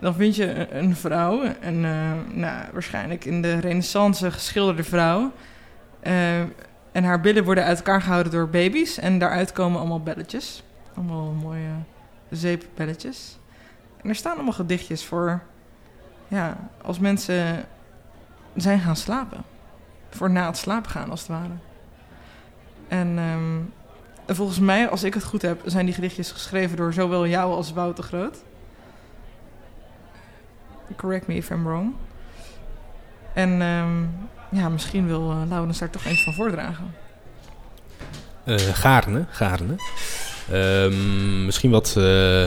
Dan vind je een, vrouw, een eh, nou, waarschijnlijk in de renaissance geschilderde vrouw. Eh, en haar billen worden uit elkaar gehouden door baby's. En daaruit komen allemaal belletjes. Allemaal mooie zeepbelletjes. En er staan allemaal gedichtjes voor... Ja, als mensen zijn gaan slapen. Voor na het slapen gaan, als het ware. En ehm, volgens mij, als ik het goed heb, zijn die gedichtjes geschreven door zowel jou als Wouter Groot. Correct me if I'm wrong. En ehm, ja, misschien wil uh, Laurens daar toch eens van voordragen. Eh gaarne, gaarne. Ehm, misschien wat, eh,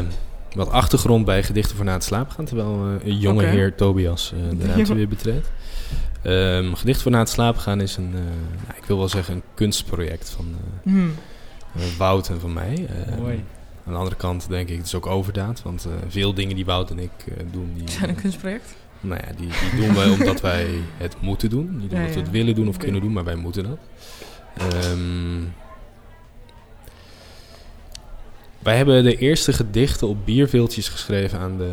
wat achtergrond bij gedichten voor na het slapen gaan. Terwijl eh, een jonge heer Tobias eh, de ruimte weer betreedt. Ehm gedicht voor na het slapen gaan is een, eh, nou, ik wil wel zeggen, een kunstproject van Hmm. eh, Wout en van mij. Eh, Mooi. Aan de andere kant denk ik, het is ook overdaad. Want eh, veel dingen die Wout en ik eh, doen, die, Zijn een kunstproject? nou ja, die, die doen wij omdat wij het moeten doen. Niet Ja, omdat we het willen doen of kunnen doen, maar wij moeten dat. Ehm, wij hebben de eerste gedichten op bierveeltjes geschreven aan de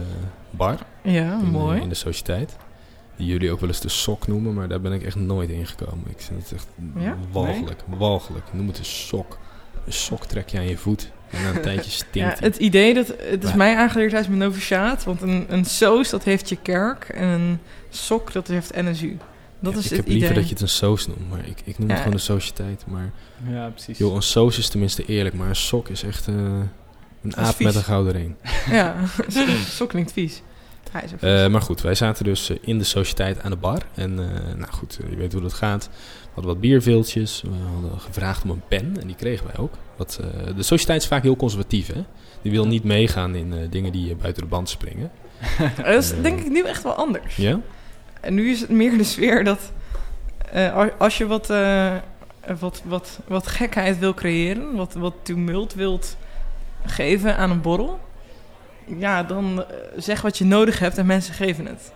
bar. Ja, in, mooi. in de sociëteit. Die jullie ook wel eens de sok noemen, maar daar ben ik echt nooit in gekomen. Ik vind het echt Ja? walgelijk, walgelijk. Noem het een sok. Een sok trek je aan je voet en na een tijdje stinkt Ja, het idee, dat, het is mij aangeleerd tijdens mijn noviciaat. Want een, een soos, dat heeft je kerk. En een sok, dat heeft NSU. Dat Ja, is ik het heb liever idee. dat je het een soos noemt, maar ik, ik noem het gewoon de sociëteit. Maar Ja, precies. joh, een soos is tenminste eerlijk, maar een sok is echt eh, een aap vies. met een gouden ring. Ja, sok klinkt vies. Hij is. Eh, maar goed, wij zaten dus eh, in de sociëteit aan de bar. En eh, nou goed, je weet hoe dat gaat. We hadden wat bierveeltjes. We hadden gevraagd om een pen en die kregen wij ook. Wat, eh, de sociëteit is vaak heel conservatief, hè? Die wil niet meegaan in eh, dingen die eh, buiten de band springen. dat is denk ik nu echt wel anders. Ja? En nu is het meer de sfeer dat als je wat, wat, wat, wat gekheid wil creëren, wat, wat tumult wilt geven aan een borrel, ja, dan zeg wat je nodig hebt en mensen geven het.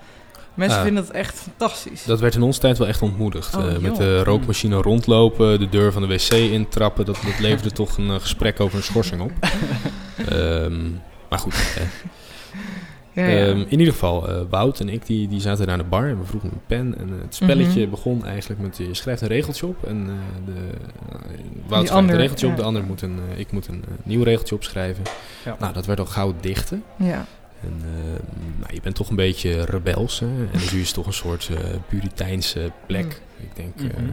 Mensen Ah. vinden het echt fantastisch. Dat werd in onze tijd wel echt ontmoedigd. Oh, Eh, met de rookmachine rondlopen, de deur van de wc intrappen. Dat, dat leverde toch een eh, gesprek over een schorsing op. Ehm, maar goed, eh, ja, ja. Ehm, in ieder geval, eh, Wout en ik die, die zaten daar aan de bar en we vroegen een pen. En het spelletje Mhm. begon eigenlijk met, je schrijft een regeltje op. En de, Wout schrijft een regeltje op, de ander moet een, ik moet een nieuw regeltje opschrijven. Ja. Nou, dat werd al gauw dichten. ja. En eh, nou, je bent toch een beetje rebels. Hè? En dus is toch een soort eh puriteinse plek. Mm. Ik denk eh, Mhm.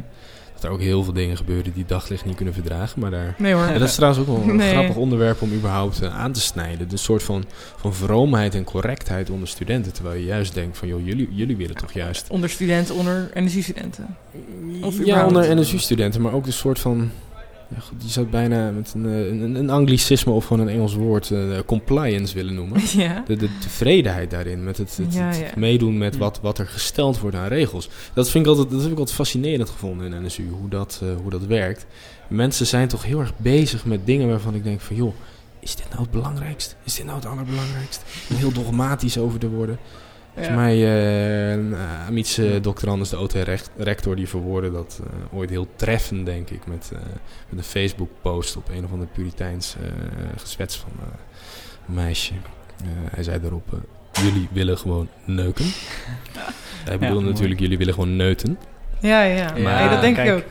dat er ook heel veel dingen gebeuren die daglicht niet kunnen verdragen. Maar daar Nee hoor. ja, dat is trouwens ook wel een Nee. grappig onderwerp om überhaupt aan te snijden. De soort van, van vroomheid en correctheid onder studenten. Terwijl je juist denkt van, joh, jullie, jullie willen toch juist... Onder studenten, onder energiestudenten. Of ja, onder NSU-studenten, maar ook de soort van... Ja, goed, die zou het bijna met een, eh, een, een anglicisme of gewoon een Engels woord eh, compliance willen noemen. ja. De, de tevredenheid daarin, met het, het, Ja, het ja. meedoen met wat, wat er gesteld wordt aan regels. Dat, vind ik altijd, dat heb ik altijd fascinerend gevonden in NSU, hoe dat, eh, hoe dat werkt. Mensen zijn toch heel erg bezig met dingen waarvan ik denk van... joh, is dit nou het belangrijkst? Is dit nou het allerbelangrijkst? Om heel dogmatisch over te worden. Volgens mij, uh, Amiets uh, Dr. Anders, de OT-rector, die verwoordde dat uh, ooit heel treffend, denk ik, met, uh, met een Facebook-post op een of ander Puriteins gezwets van een meisje. hij zei daarop, jullie willen gewoon neuken. hij bedoelde Ja, natuurlijk, jullie willen gewoon neuten. Ja, ja. Ja, Nee, dat denk kijk. ik ook.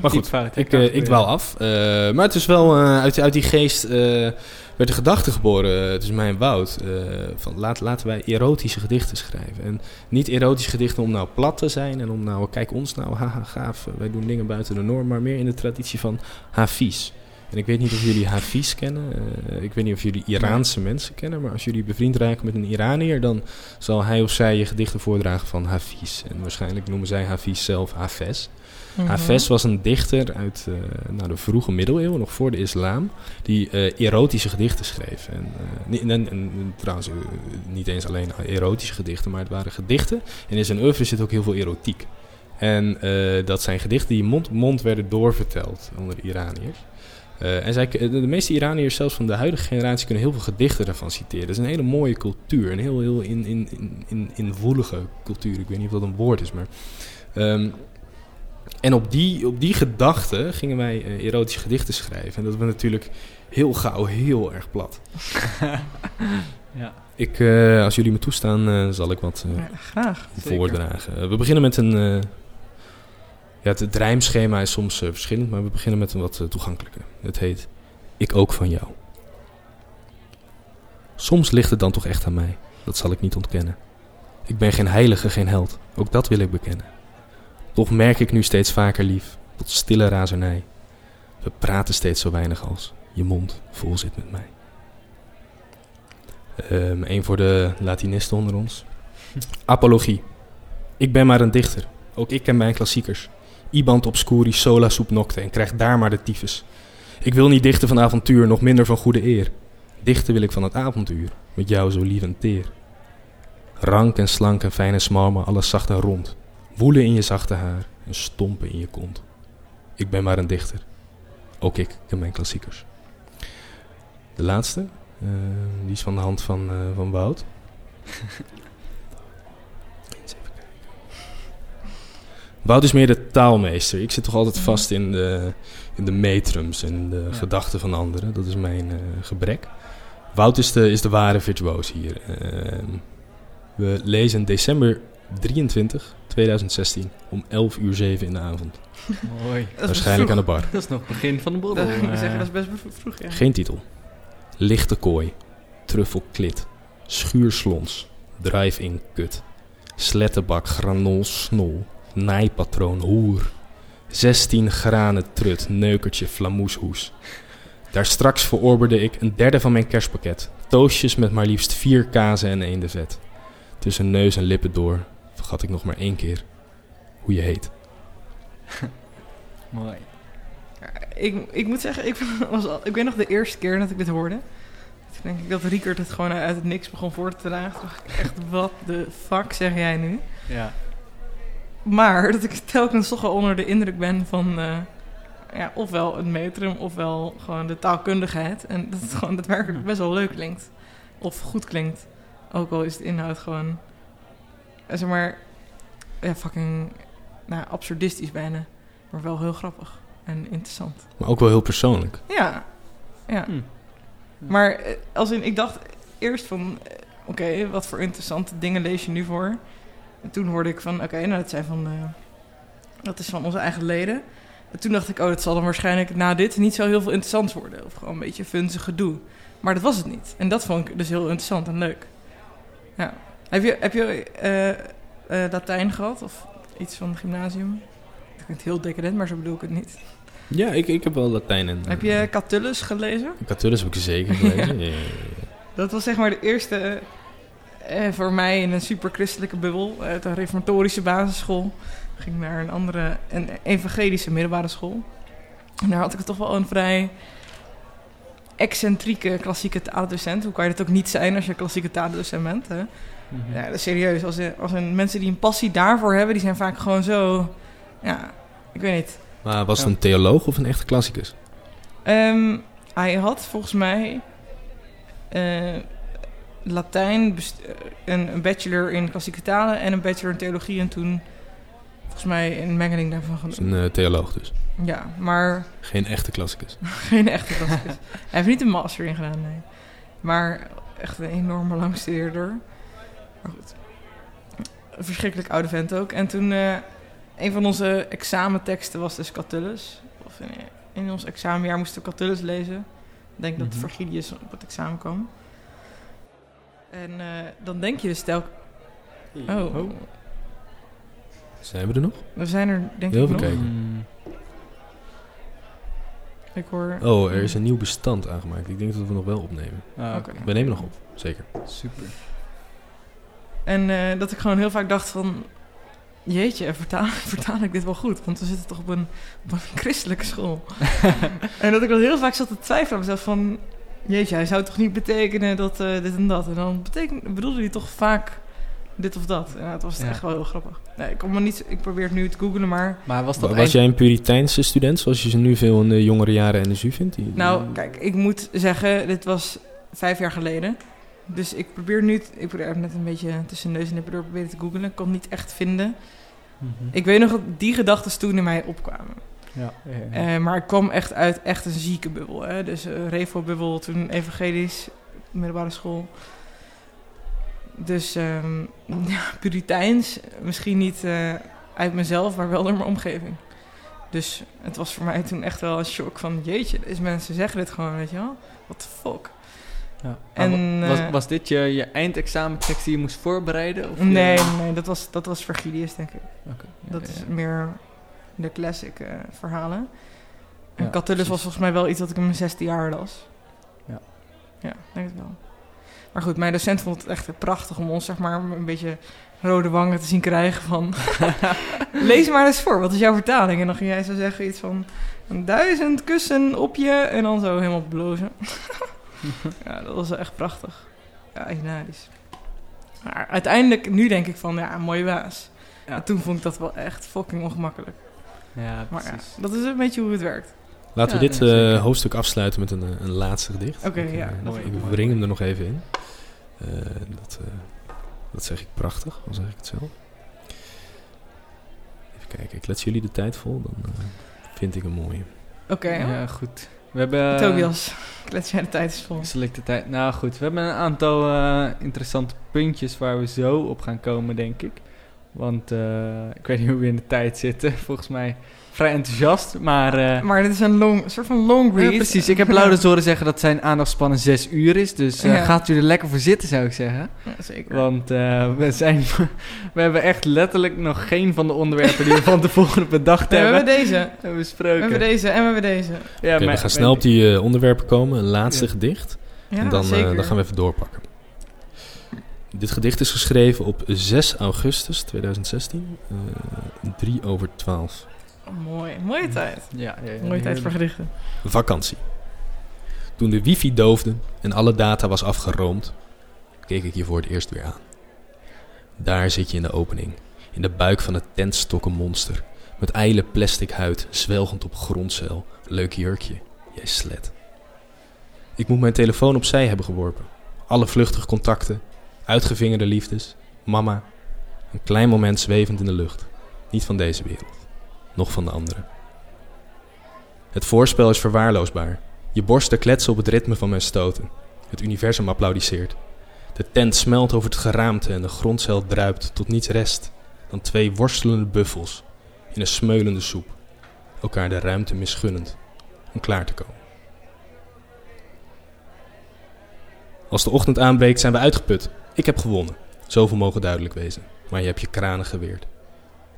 Maar goed, fout, ik, eh, ik gebeuren. dwaal af. Eh, maar het is wel eh, uit, uit die geest eh, werd de gedachte geboren eh, tussen mij en Wout. eh, van laat, laten wij erotische gedichten schrijven. En niet erotische gedichten om nou plat te zijn en om nou, kijk ons nou, haha gaaf, eh, wij doen dingen buiten de norm. Maar meer in de traditie van Hafiz. En ik weet niet of jullie Hafiz kennen. ik weet niet of jullie Iraanse mensen kennen. Maar als jullie bevriend raken met een Iranier, dan zal hij of zij je gedichten voordragen van Hafiz. En waarschijnlijk noemen zij Hafiz zelf Hafez. Hafez was een dichter uit eh, nou, de vroege middeleeuwen, nog voor de islam, die eh, erotische gedichten schreef. En, en trouwens, niet eens alleen erotische gedichten, maar het waren gedichten. En in zijn oeuvre zit ook heel veel erotiek. En dat zijn gedichten die mond op mond werden doorverteld onder de Iraniërs. Eh, en zij, de, meeste Iraniërs, zelfs van de huidige generatie, kunnen heel veel gedichten daarvan citeren. Dat is een hele mooie cultuur. Een heel, heel in, in, in, in, cultuur. Ik weet niet of dat een woord is, maar... ehm, en op die, op die gedachte gingen wij eh, erotische gedichten schrijven. En dat was natuurlijk heel gauw heel erg plat. Ja. Ik, eh, als jullie me toestaan, eh, zal ik wat Ja, graag. Zeker. voordragen. We beginnen met een... ja, het, het rijmschema is soms verschillend, maar we beginnen met een wat toegankelijker. Het heet Ik ook van jou. Soms ligt het dan toch echt aan mij. Dat zal ik niet ontkennen. Ik ben geen heilige, geen held. Ook dat wil ik bekennen. Toch merk ik nu steeds vaker lief, tot stille razernij. We praten steeds zo weinig als je mond vol zit met mij. Ehm een voor de Latinisten onder ons. Apologie. Ik ben maar een dichter. Ook ik ken mijn klassiekers. Ibant obscuri sola sub nocte en krijg daar maar de tyfus. Ik wil niet dichten van avontuur, nog minder van goede eer. Dichten wil ik van het avontuur, met jou zo lief en teer. Rank en slank en fijn en smal, maar alles zacht en rond. Woelen in je zachte haar en stompen in je kont. Ik ben maar een dichter. Ook ik ken mijn klassiekers. De laatste, eh, die is van de hand van, eh, van Wout. Eens even kijken. Wout is meer de taalmeester. Ik zit toch altijd vast in de, in de metrums en de Ja. gedachten van anderen. Dat is mijn eh, gebrek. Wout is de, is de ware virtuoos hier. Ehm, we lezen december 23, 2016 om 11 uur 7 in de avond. Mooi. Waarschijnlijk aan de bar. Dat is nog het begin van de borrel. Dat, ik eh. zeggen, dat is best vroeg, vroeg ja. Geen titel. Lichte kooi. Truffelklit. Schuurslons. Drive-in kut. Slettenbak granol snol. Naaipatroon hoer. 16 granen trut. Neukertje flamoeshoes. Daar straks verorberde ik een derde van mijn kerstpakket. Toastjes met maar liefst vier kazen en één de vet. Tussen neus en lippen door vergat ik nog maar één keer hoe je heet. Mooi. Ik, ik moet zeggen, ik, was al, ik weet nog de eerste keer dat ik dit hoorde. Toen denk ik dat Riekert het gewoon uit het niks begon voor te dragen. Toen dacht ik echt, wat de fuck zeg jij nu? Ja. Maar dat ik telkens toch wel onder de indruk ben van... eh, ja, ofwel het metrum, ofwel gewoon de taalkundigheid. En dat het gewoon daadwerkelijk best wel leuk klinkt. Of goed klinkt. Ook al is de inhoud gewoon... eh, zeg maar... Ja, fucking... Nou, absurdistisch bijna. Maar wel heel grappig. En interessant. Maar ook wel heel persoonlijk. Ja. Ja. Hm. Maar eh, als in, ik dacht eerst van, eh, oké, wat voor interessante dingen lees je nu voor? En toen hoorde ik van, oké, nou dat zijn van, eh, dat is van onze eigen leden. En toen dacht ik, oh, dat zal dan waarschijnlijk na dit niet zo heel veel interessants worden. Of gewoon een beetje funzig gedoe. Maar dat was het niet. En dat vond ik dus heel interessant en leuk. Ja. Heb je, heb je eh, eh, Latijn gehad? Of iets van het gymnasium? Dat klinkt heel decadent, maar zo bedoel ik het niet. Ja, ik, ik heb wel Latijn en... Heb je Catullus gelezen? Catullus heb ik zeker gelezen. ja. Dat was zeg maar de eerste eh, voor mij in een super christelijke bubbel. Uit een reformatorische basisschool. Ik ging naar een andere, een evangelische middelbare school. En daar had ik toch wel een vrij excentrieke klassieke taaldocent. Hoe kan je dat ook niet zijn als je klassieke taaldocent bent? Hè? Mhm. Ja, dat is serieus. Als, een- als een, mensen die een passie daarvoor hebben, die zijn vaak gewoon zo... Ja, ik weet niet. Maar was het een theoloog of een echte klassicus? Ehm, hij had volgens mij. eh, Latijn, best- eh, een, een bachelor in klassieke talen en een bachelor in theologie. En toen volgens mij een mengeling daarvan doen. is een eh, theoloog dus. Ja, maar Geen echte klassicus. geen echte klassicus. Hij heeft niet een master in gedaan, nee. Maar echt een enorm lang gestudeerder. Maar goed. Een verschrikkelijk oude vent ook. En toen, eh, een van onze examenteksten was dus Catullus. Of in, in ons examenjaar moesten we Catullus lezen. Ik denk dat Mhm. Virgilius op het examen kwam. En eh, dan denk je dus telkens... Oh, Oh. Zijn we er nog? we zijn er denk Heel ik veel nog. kijken. Ik hoor... Oh, er is een nieuw bestand aangemaakt. Ik denk dat we nog wel opnemen. Ah. We nemen nog op, zeker. Super. En eh, dat ik gewoon heel vaak dacht van... Jeetje, vertaal, vertaal ik dit wel goed? Want we zitten toch op een, op een christelijke school. en dat ik dan heel vaak zat te twijfelen aan mezelf van... Jeetje, hij zou toch niet betekenen dat eh, dit en dat? En dan betekent, bedoelde hij toch vaak dit of dat? En het was Ja. echt wel heel grappig. Nee, ik, kom maar niet, ik probeer het nu te googlen, maar... Maar was dat Was eind- jij een Puriteinse student, zoals je ze nu veel in de jongere jaren NSU vindt? Die- Nou, kijk, ik moet zeggen, dit was vijf jaar geleden. Dus ik probeer nu... Ik probeer net een beetje tussen neus en lippen door proberen te googlen. Ik kon het niet echt vinden. Mhm. Ik weet nog dat die gedachten toen in mij opkwamen. Ja, ja, ja. Eh, maar ik kwam echt uit echt een zieke bubbel. Hè? Dus eh Revo-bubbel, toen evangelisch, middelbare school. Dus ehm ja, puriteins, misschien niet eh, uit mezelf, maar wel door mijn omgeving. Dus het was voor mij toen echt wel een shock van... Jeetje, deze mensen zeggen dit gewoon, weet je wel? What the fuck? Ja. En, was, eh, was dit je, je eindexamentekst die je moest voorbereiden? Of je- Nee, nee, dat was, dat was Virgilius, denk ik. Ja, Dat ja, is meer de classic eh, verhalen. En Catullus was volgens mij wel iets dat ik in mijn zesde jaar las. Ja. Ja, ik denk het wel. Maar goed, mijn docent vond het echt prachtig om ons zeg maar een beetje rode wangen te zien krijgen van... Lees maar eens voor, wat is jouw vertaling? En dan ging jij zo zeggen iets van... Een duizend kussen op je en dan zo helemaal blozen. ja, dat was wel echt prachtig. Ja, hilarisch. Maar uiteindelijk, nu denk ik van, ja, een mooie waas. Ja. En toen vond ik dat wel echt fucking ongemakkelijk. Ja, Maar ja, precies. dat is een beetje hoe het werkt. Laten we Ja, dit eh, hoofdstuk afsluiten met een, eh, een laatste gedicht. Oké, ik, ja, eh, vind ik mooi. breng hem er nog even in. Eh, dat, eh, dat zeg ik prachtig, al zeg ik het zelf. Even kijken, ik let jullie de tijd vol, dan eh, vind ik een mooie. Oké, Ja, goed. We hebben... Tobias, klets jij de tijd is vol. De tijd... Nou goed, we hebben een aantal eh, interessante puntjes waar we zo op gaan komen, denk ik. Want eh, ik weet niet hoe we in de tijd zitten. Volgens mij vrij enthousiast, maar... eh, Maar dit is een, long, een soort van long ja, read. precies, ik heb Laurens horen zeggen dat zijn aandachtspannen zes uur is. Dus eh, Ja. gaat u er lekker voor zitten, zou ik zeggen. Ja, zeker. Want eh, we, zijn, we hebben echt letterlijk nog geen van de onderwerpen die we van tevoren bedacht Nee, we hebben, hebben deze, hebben we hebben deze en we hebben deze. Ja, Oké, maar- we gaan snel op die eh, onderwerpen komen. Een laatste Ja. gedicht. Ja, en dan, eh, dan gaan we even doorpakken. Dit gedicht is geschreven op 6 augustus 2016. eh 3 over 12. Mooi, mooie tijd. Ja, ja, ja, Mooie tijd voor gedichten. Vakantie. Toen de wifi doofde en alle data was afgeroomd, keek ik je voor het eerst weer aan. Daar zit je in de opening, in de buik van het tentstokkenmonster, met ijle plastic huid, zwelgend op grondcel, leuk jurkje, jij slet. Ik moet mijn telefoon opzij hebben geworpen. Alle vluchtige contacten, uitgevingerde liefdes, mama, een klein moment zwevend in de lucht. Niet van deze wereld, nog van de andere. Het voorspel is verwaarloosbaar. Je borsten kletsen op het ritme van mijn stoten. Het universum applaudisseert. De tent smelt over het geraamte en de grondcel druipt tot niets rest dan twee worstelende buffels in een smeulende soep, elkaar de ruimte misgunnend om klaar te komen. Als de ochtend aanbreekt zijn we uitgeput. Ik heb gewonnen. Zoveel mogen duidelijk wezen. Maar je hebt je kranen geweerd.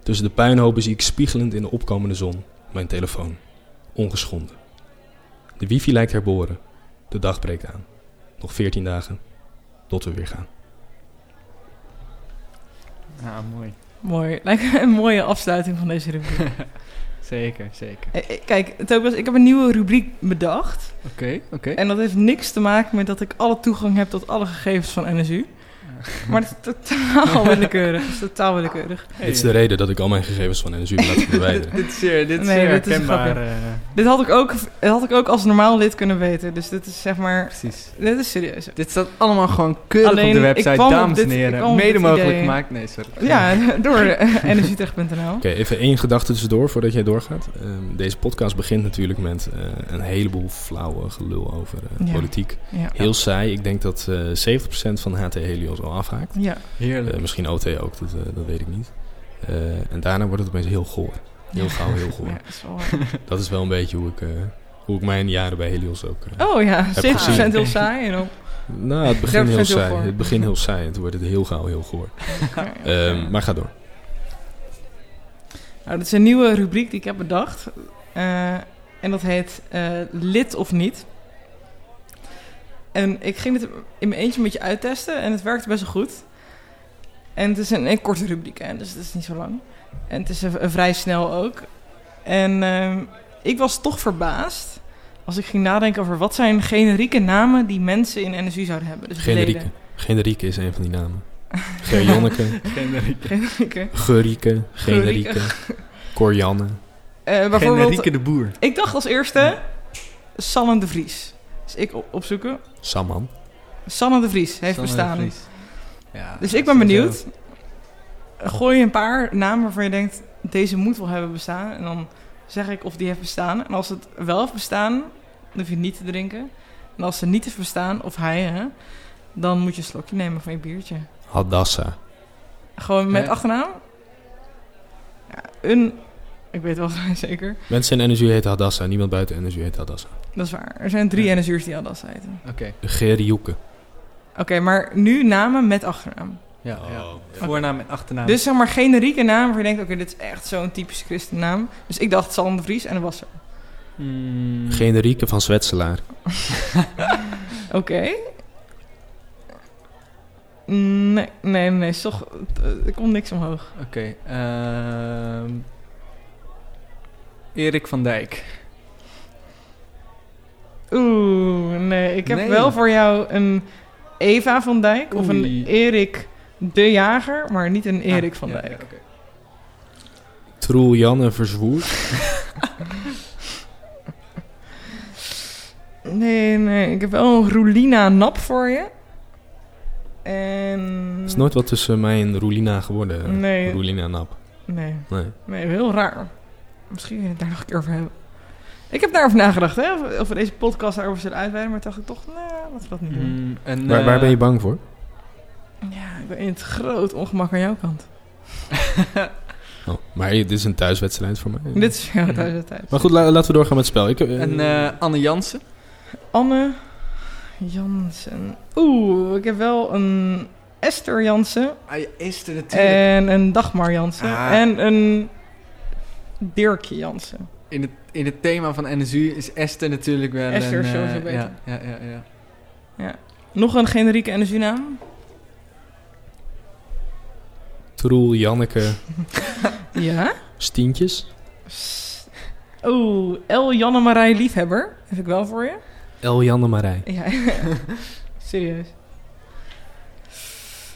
Tussen de puinhopen zie ik spiegelend in de opkomende zon mijn telefoon. Ongeschonden. De wifi lijkt herboren. De dag breekt aan. Nog 14 dagen tot we weer gaan. Ja, mooi. Mooi. Lijkt me een mooie afsluiting van deze rubriek. Zeker, zeker. Eh, eh, Kijk, Tobias, ik heb een nieuwe rubriek bedacht. Oké, oké. En dat heeft niks te maken met dat ik alle toegang heb tot alle gegevens van NSU. Maar het is totaal willekeurig. Het is totaal willekeurig. Dit is de reden dat ik al mijn gegevens van NSU laat verwijderen. dit is zeer, dit is Nee, zeer dit herkenbaar. eh, Dit had ik ook, dit had ik ook als normaal lid kunnen weten. Dus dit is zeg maar... precies. Dit is serieus. Dit staat allemaal gewoon keurig Alleen, op de ik website, dames en heren. Mede mogelijk idee. gemaakt. Nee, sorry. Ja, door eh, energietech.nl. Oké, even één gedachte tussendoor voordat jij doorgaat. Ehm, deze podcast begint natuurlijk met eh, een heleboel flauwe gelul over eh, Ja. politiek. Ja. Heel saai. Ik denk dat eh 70% van HT Helios afhaakt. Ja. Heerlijk. Eh, misschien OT ook, dat, eh, dat weet ik niet. Eh, en daarna wordt het opeens heel goor. Heel Ja. gauw, heel goor. Ja, dat is wel- Dat is wel een beetje hoe ik, eh, hoe ik mijn jaren bij Helios ook... Oh ja, 7% gezien. heel saai. En Nou, het begin 30% heel saai. Het begin heel saai en toen wordt het heel gauw heel goor. Ehm, maar ga door. Nou, dat is een nieuwe rubriek die ik heb bedacht. Eh, en dat heet eh, Lid of Niet. En ik ging het in mijn eentje een beetje uittesten en het werkte best wel goed. En het is een, een korte rubriek, hè, dus het is niet zo lang. En het is een, een vrij snel ook. En ehm, ik was toch verbaasd als ik ging nadenken over wat zijn generieke namen die mensen in NSU zouden hebben. Dus Generieke. leden. Generieke is een van die namen. Gerjonneke, Generieke. Generieke. Gerieke, Generieke, Corianne. Eh, bijvoorbeeld, Generieke de boer. Ik dacht als eerste Sanne de Vries. Dus ik op- opzoeken. Samman. Sanne de Vries heeft Sanne de bestaan. Vries. Ja, Dus ik ben benieuwd. Gooi een paar namen waarvan je denkt, deze moet wel hebben bestaan. En dan zeg ik of die heeft bestaan. En als het wel heeft bestaan, dan hoef je het niet te drinken. En als het niet heeft bestaan, of hij, hè, dan moet je een slokje nemen van je biertje. Hadassa. Gewoon met achternaam. Ja, een, ik weet wel zeker. Mensen in NSU heten Hadassa. Niemand buiten NSU heet Hadassa. Dat is waar. Er zijn drie Ja. NSU'ers die Adas heten. Oké, Gerjoeke. Oké, maar nu namen met achternaam. ja, ja. Oh, Voornaam en achternaam. Dus zeg maar generieke naam waar je denkt, oké, dit is echt zo'n typische christennaam. Dus ik dacht Salm de Vries en dat was er. Mm, Generieke van Zwetselaar. Oké. Nee, nee, nee, toch, er komt niks omhoog. Oké. ehm, Erik van Dijk. Oeh, nee, ik heb Nee. wel voor jou een Eva van Dijk of een. Erik de Jager, maar niet een Erik Ah, van ja, Dijk. ja. Troel Janne Verzwoerd. Nee, nee, ik heb wel een Roelina Nap voor je. En... Er is nooit wat tussen mij en Roelina geworden. Nee. Roelina Nap. Nee, Nee. nee, heel raar. Misschien wil je het daar nog een keer over hebben. Ik heb daarover nagedacht, hè, of- of we deze podcast daarover zullen uitweiden, maar dacht ik toch, nee, laten we dat niet doen. Mm, en, Waar, waar eh, ben je bang voor? Ja, ik ben in het groot ongemak aan jouw kant. Oh, maar dit is een thuiswedstrijd voor mij. Dit is jouw thuis tijd. Maar goed, la- laten we doorgaan met het spel. Ik, eh, En eh, Anne Jansen. Anne Jansen. Oeh, ik heb wel een Esther Jansen Ah, je is er natuurlijk. en een Dagmar Jansen Ah. en een Dirkje Jansen. in, het, in het thema van NSU is Esther natuurlijk wel Esther een... is eh, sowieso beter. Ja, ja, ja, ja. Nog een generieke NSU-naam? Troel, Janneke, Ja. Stientjes. Oeh, El Janne Marij Liefhebber. Heb ik wel voor je. El Janne Marij. Ja, serieus.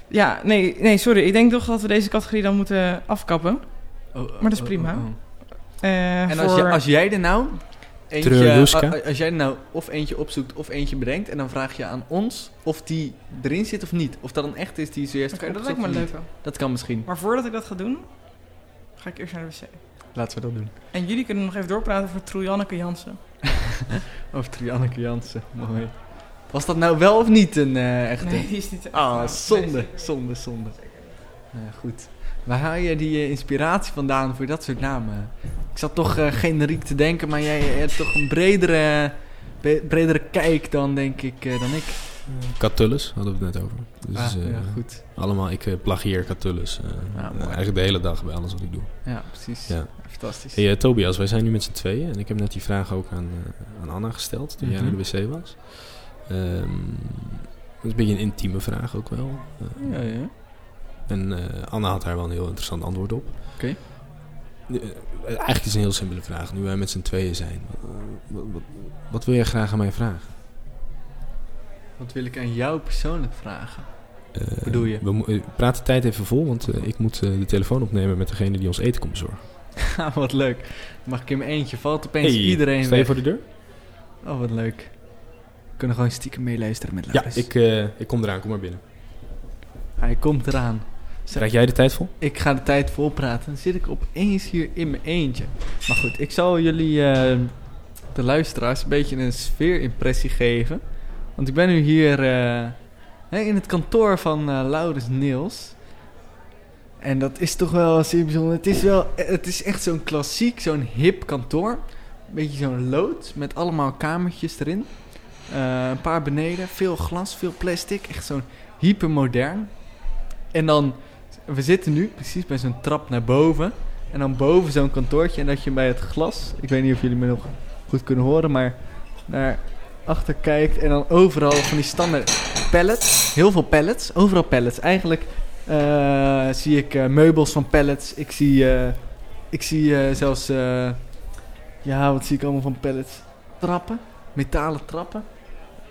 Ja, nee, nee, sorry. Ik denk toch dat we deze categorie dan moeten afkappen. Oh, oh, Maar dat is oh, prima. oh, Eh, En als, voor- je, als jij er nou... Eentje, als jij er nou of eentje opzoekt of eentje bedenkt... en dan vraag je aan ons of die erin zit of niet. Of dat een echt is die zojuist Oké, dat lijkt me leuk. Dat kan misschien. Maar voordat ik dat ga doen, ga ik eerst naar de wc. Laten we dat doen. En jullie kunnen nog even doorpraten over Troejanneke Jansen. Over Trianneke Jansen. Mooi. Was dat nou wel of niet een eh, echte? Nee, die is niet echt. Ah, zonde, nee, zonde, zonde. Nou ja, goed. Waar haal je die eh, inspiratie vandaan voor dat soort namen? Ik zat toch eh, generiek te denken, maar jij hebt toch een bredere, bredere kijk dan, denk ik, eh, dan ik. Catullus hadden we het net over. Dus ah, eh, ja, goed. allemaal, ik eh, plagieer Catullus. eh, Ja, eh, mooi. eigenlijk de hele dag bij alles wat ik doe. Ja, precies. Ja. Fantastisch. Hey, eh, Tobias, wij zijn nu met z'n tweeën. En ik heb net die vraag ook aan, eh, aan Anna gesteld toen jij Mhm. naar de wc was. Ehm, dat is een beetje een intieme vraag ook wel. Eh, ja, ja. En eh, Anna had daar wel een heel interessant antwoord op. Oké. Eh, eigenlijk is het een heel simpele vraag. Nu wij met z'n tweeën zijn. eh, wat, wat, wat wil jij graag aan mij vragen? Wat wil ik aan jou persoonlijk vragen? Eh, bedoel je? We praat de tijd even vol, want ik moet de telefoon opnemen met degene die ons eten komt bezorgen. Ah, wat leuk. Mag ik in mijn eentje? Valt opeens Hey, iedereen sta je voor de deur? Oh, wat leuk. We kunnen gewoon stiekem meeluisteren met Ja, Laurens. ik, ik kom eraan. Kom maar binnen. Hij komt eraan. Krijg jij de tijd vol? Ik ga de tijd volpraten. Dan zit ik opeens hier in mijn eentje. Maar goed, ik zal jullie, eh, de luisteraars, een beetje een sfeerimpressie geven. Want ik ben nu hier eh, in het kantoor van eh Laurens Niels. En dat is toch wel zeer bijzonder. Het is, wel, het is echt zo'n klassiek, zo'n hip kantoor. Een beetje zo'n loods met allemaal kamertjes erin. Een paar beneden, veel glas, veel plastic. Echt zo'n hypermodern. En dan, we zitten nu precies bij zo'n trap naar boven. En dan boven zo'n kantoortje. En dat je bij het glas, ik weet niet of jullie me nog goed kunnen horen, maar naar achter kijkt. En dan overal van die standaard pallets. Heel veel pallets, overal pallets. Eigenlijk eh, zie ik eh, meubels van pallets. Ik zie, eh, ik zie zelfs, ja, wat zie ik allemaal van pallets? Trappen, metalen trappen.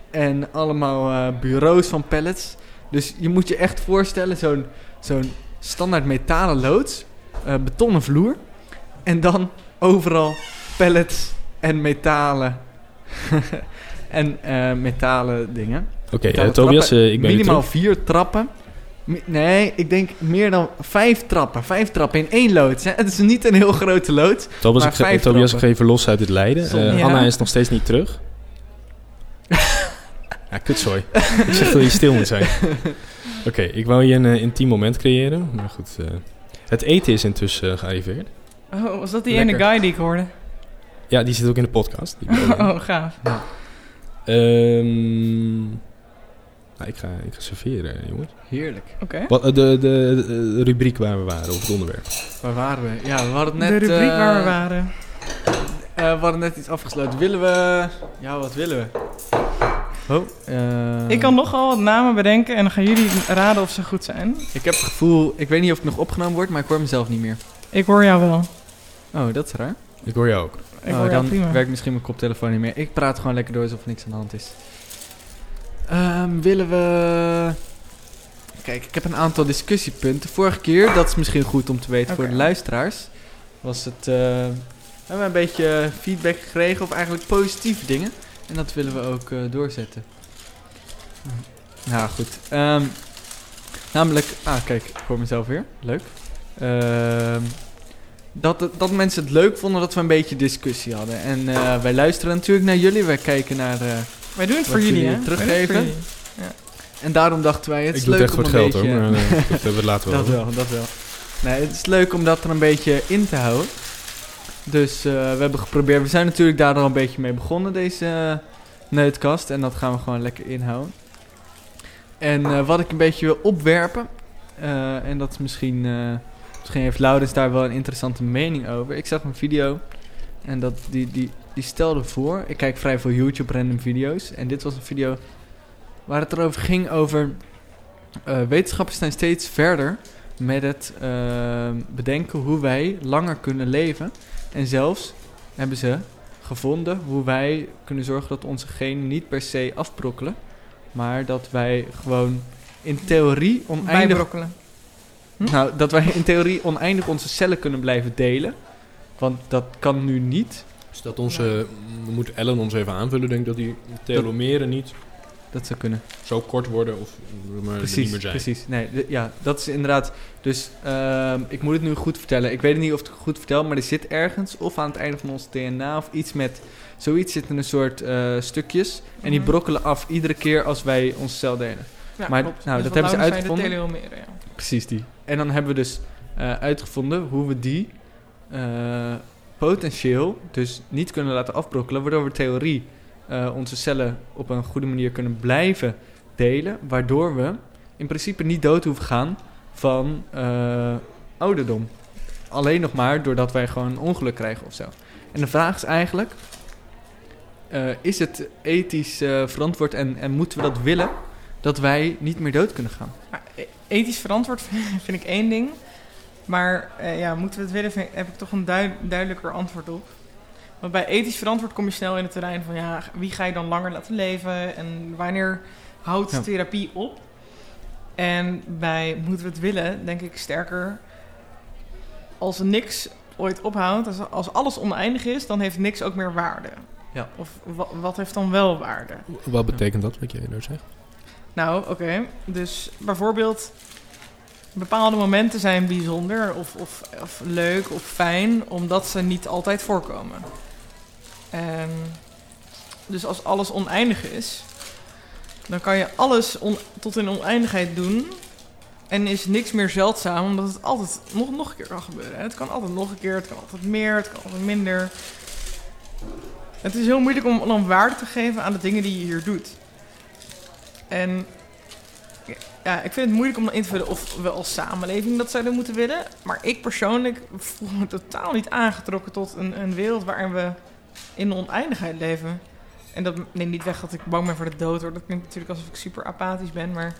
En allemaal bureaus van pallets. Dus je moet je echt voorstellen, zo'n zo'n standaard metalen loods, eh, betonnen vloer. En dan overal pallets en metalen. en eh, metalen dingen. Oké, eh, Metalen Tobias, ik ben Minimaal vier trappen. Nee, ik denk meer dan vijf trappen. Vijf trappen in één loods. hè. Het is niet een heel grote loods. Tobias, maar ik, vijf Tobias, ik ga even los uit het lijden. Ja. Anna is nog steeds niet terug. ja, kutzooi. ik zeg dat je stil moet zijn. Oké, ik wou je een eh, intiem moment creëren. Maar goed, eh, het eten is intussen eh, gearriveerd. Oh, was dat die Lekker. ene guy die ik hoorde? Ja, die zit ook in de podcast. Die. Oh, gaaf. Ehm, nou, ik, ga, ik ga serveren, jongens. Heerlijk. Oké. Wat, de, de, de rubriek waar we waren, of het onderwerp. Waar waren we? Ja, we hadden net... de rubriek waar we waren. eh, we hadden net iets afgesloten. Willen we... Ja, wat willen we? Oh, eh, Ik kan nogal wat namen bedenken en dan gaan jullie raden of ze goed zijn. Ik heb het gevoel... Ik weet niet of het nog opgenomen wordt, maar ik hoor mezelf niet meer. Ik hoor jou wel. Oh, dat is raar. Ik hoor jou ook. Ik oh, hoor jou dan prima. werkt misschien mijn koptelefoon niet meer. Ik praat gewoon lekker door alsof er niks aan de hand is. Ehm, willen we... Kijk, ik heb een aantal discussiepunten. Vorige keer, dat is misschien goed om te weten voor de luisteraars, was het... eh, we hebben een beetje feedback gekregen, of eigenlijk positieve dingen. En dat willen we ook eh, doorzetten. Nou, goed. Ehm, namelijk... Ah, kijk, ik hoor mezelf weer. Leuk. Ehm, dat, het- dat mensen het leuk vonden dat we een beetje discussie hadden. En eh, wij luisteren natuurlijk naar jullie. Wij kijken naar... eh, Wij doen het voor jullie, hè? teruggeven? Wij doen het voor jullie. en daarom dachten wij, het is ik doe het leuk echt voor om het een geld hoor, beetje... maar eh, dat hebben we later wel. dat wel, dat wel. Nee, het is leuk om dat er een beetje in te houden. Dus eh, we hebben geprobeerd... We zijn natuurlijk daar al een beetje mee begonnen, deze eh, neutkast. En dat gaan we gewoon lekker inhouden. En eh, wat ik een beetje wil opwerpen... en dat is misschien... misschien heeft Laurens daar wel een interessante mening over. Ik zag een video... En dat, die, die, die stelde voor... Ik kijk vrij veel YouTube random video's. En dit was een video... Waar het erover ging over... wetenschappers zijn steeds verder met het bedenken hoe wij langer kunnen leven. En zelfs hebben ze gevonden hoe wij kunnen zorgen dat onze genen niet per se afbrokkelen. Maar dat wij gewoon in theorie oneindig... Bijbrokkelen. Hm? Nou, dat wij in theorie oneindig onze cellen kunnen blijven delen. Want dat kan nu niet. Dus dat onze, we moeten Ellen ons even aanvullen, denk ik dat die telomeren niet Dat zou kunnen. zo kort worden of maar er Precies, niet meer zijn. precies. Nee, ja, dat is inderdaad. Dus ehm, ik moet het nu goed vertellen. Ik weet niet of ik het goed vertel, maar er zit ergens, of aan het einde van ons DNA, of iets met. Zoiets zitten een soort eh, stukjes. En die Mhm. brokkelen af iedere keer als wij onze cel delen. Ja, Maar, klopt. nou, Dus dat hebben ze uitgevonden. De telomeren, ja. Precies die. En dan hebben we dus eh, uitgevonden hoe we die eh, potentieel dus niet kunnen laten afbrokkelen. Waardoor we theorie onze cellen op een goede manier kunnen blijven delen. Waardoor we in principe niet dood hoeven gaan van eh, ouderdom. Alleen nog maar doordat wij gewoon een ongeluk krijgen of zo. En de vraag is eigenlijk... eh, is het ethisch eh, verantwoord en, en moeten we dat willen... dat wij niet meer dood kunnen gaan? Ethisch verantwoord vind ik één ding. Maar ja, moeten we het willen, vind- heb ik toch een duid- duidelijker antwoord op. Want bij ethisch verantwoord kom je snel in het terrein van... ja, wie ga je dan langer laten leven en wanneer houdt Ja. therapie op? En bij moeten we het willen, denk ik sterker. Als er niks ooit ophoudt, als, als alles oneindig is, dan heeft niks ook meer waarde. Ja. Of wa- wat heeft dan wel waarde? Wat betekent dat, wat jij nou zegt? Nou, oké. Dus bijvoorbeeld, bepaalde momenten zijn bijzonder of, of, of leuk of fijn, omdat ze niet altijd voorkomen. En dus als alles oneindig is, dan kan je alles tot in oneindigheid doen. En is niks meer zeldzaam, omdat het altijd nog, nog een keer kan gebeuren. Het kan altijd nog een keer, het kan altijd meer, het kan altijd minder. Het is heel moeilijk om dan waarde te geven aan de dingen die je hier doet. En ja, ik vind het moeilijk om in te vullen of we als samenleving dat zouden moeten willen. Maar ik persoonlijk voel me totaal niet aangetrokken tot een, een wereld waarin we in de oneindigheid leven. En dat neemt niet weg dat ik bang ben voor de dood hoor. Dat klinkt natuurlijk alsof ik super apathisch ben, maar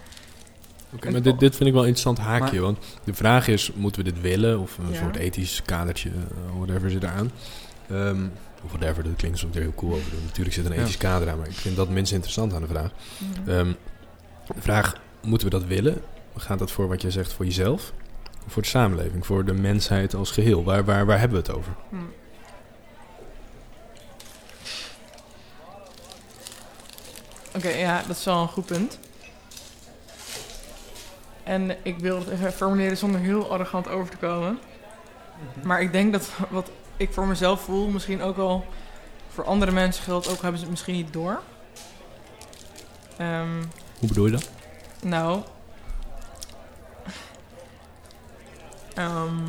Oké, maar dit, dit vind ik wel een interessant haakje. Maar- want de vraag is, moeten we dit willen? Of een Ja. soort ethisch kadertje, eh, whatever zit eraan. Ehm of whatever, dat klinkt er heel cool over. Natuurlijk zit er een Ja. ethisch kader aan, maar ik vind dat minst interessant aan de vraag. Ehm, de vraag, moeten we dat willen? Gaat dat voor wat jij zegt voor jezelf? Of voor de samenleving? Voor de mensheid als geheel? Waar, waar, waar hebben we het over? Hm. Oké, ja, dat is wel een goed punt. En ik wil het even formuleren zonder heel arrogant over te komen. Maar ik denk dat wat ik voor mezelf voel, misschien ook al voor andere mensen geldt, ook hebben ze het misschien niet door. Ehm, Hoe bedoel je dat? nou. Ehm,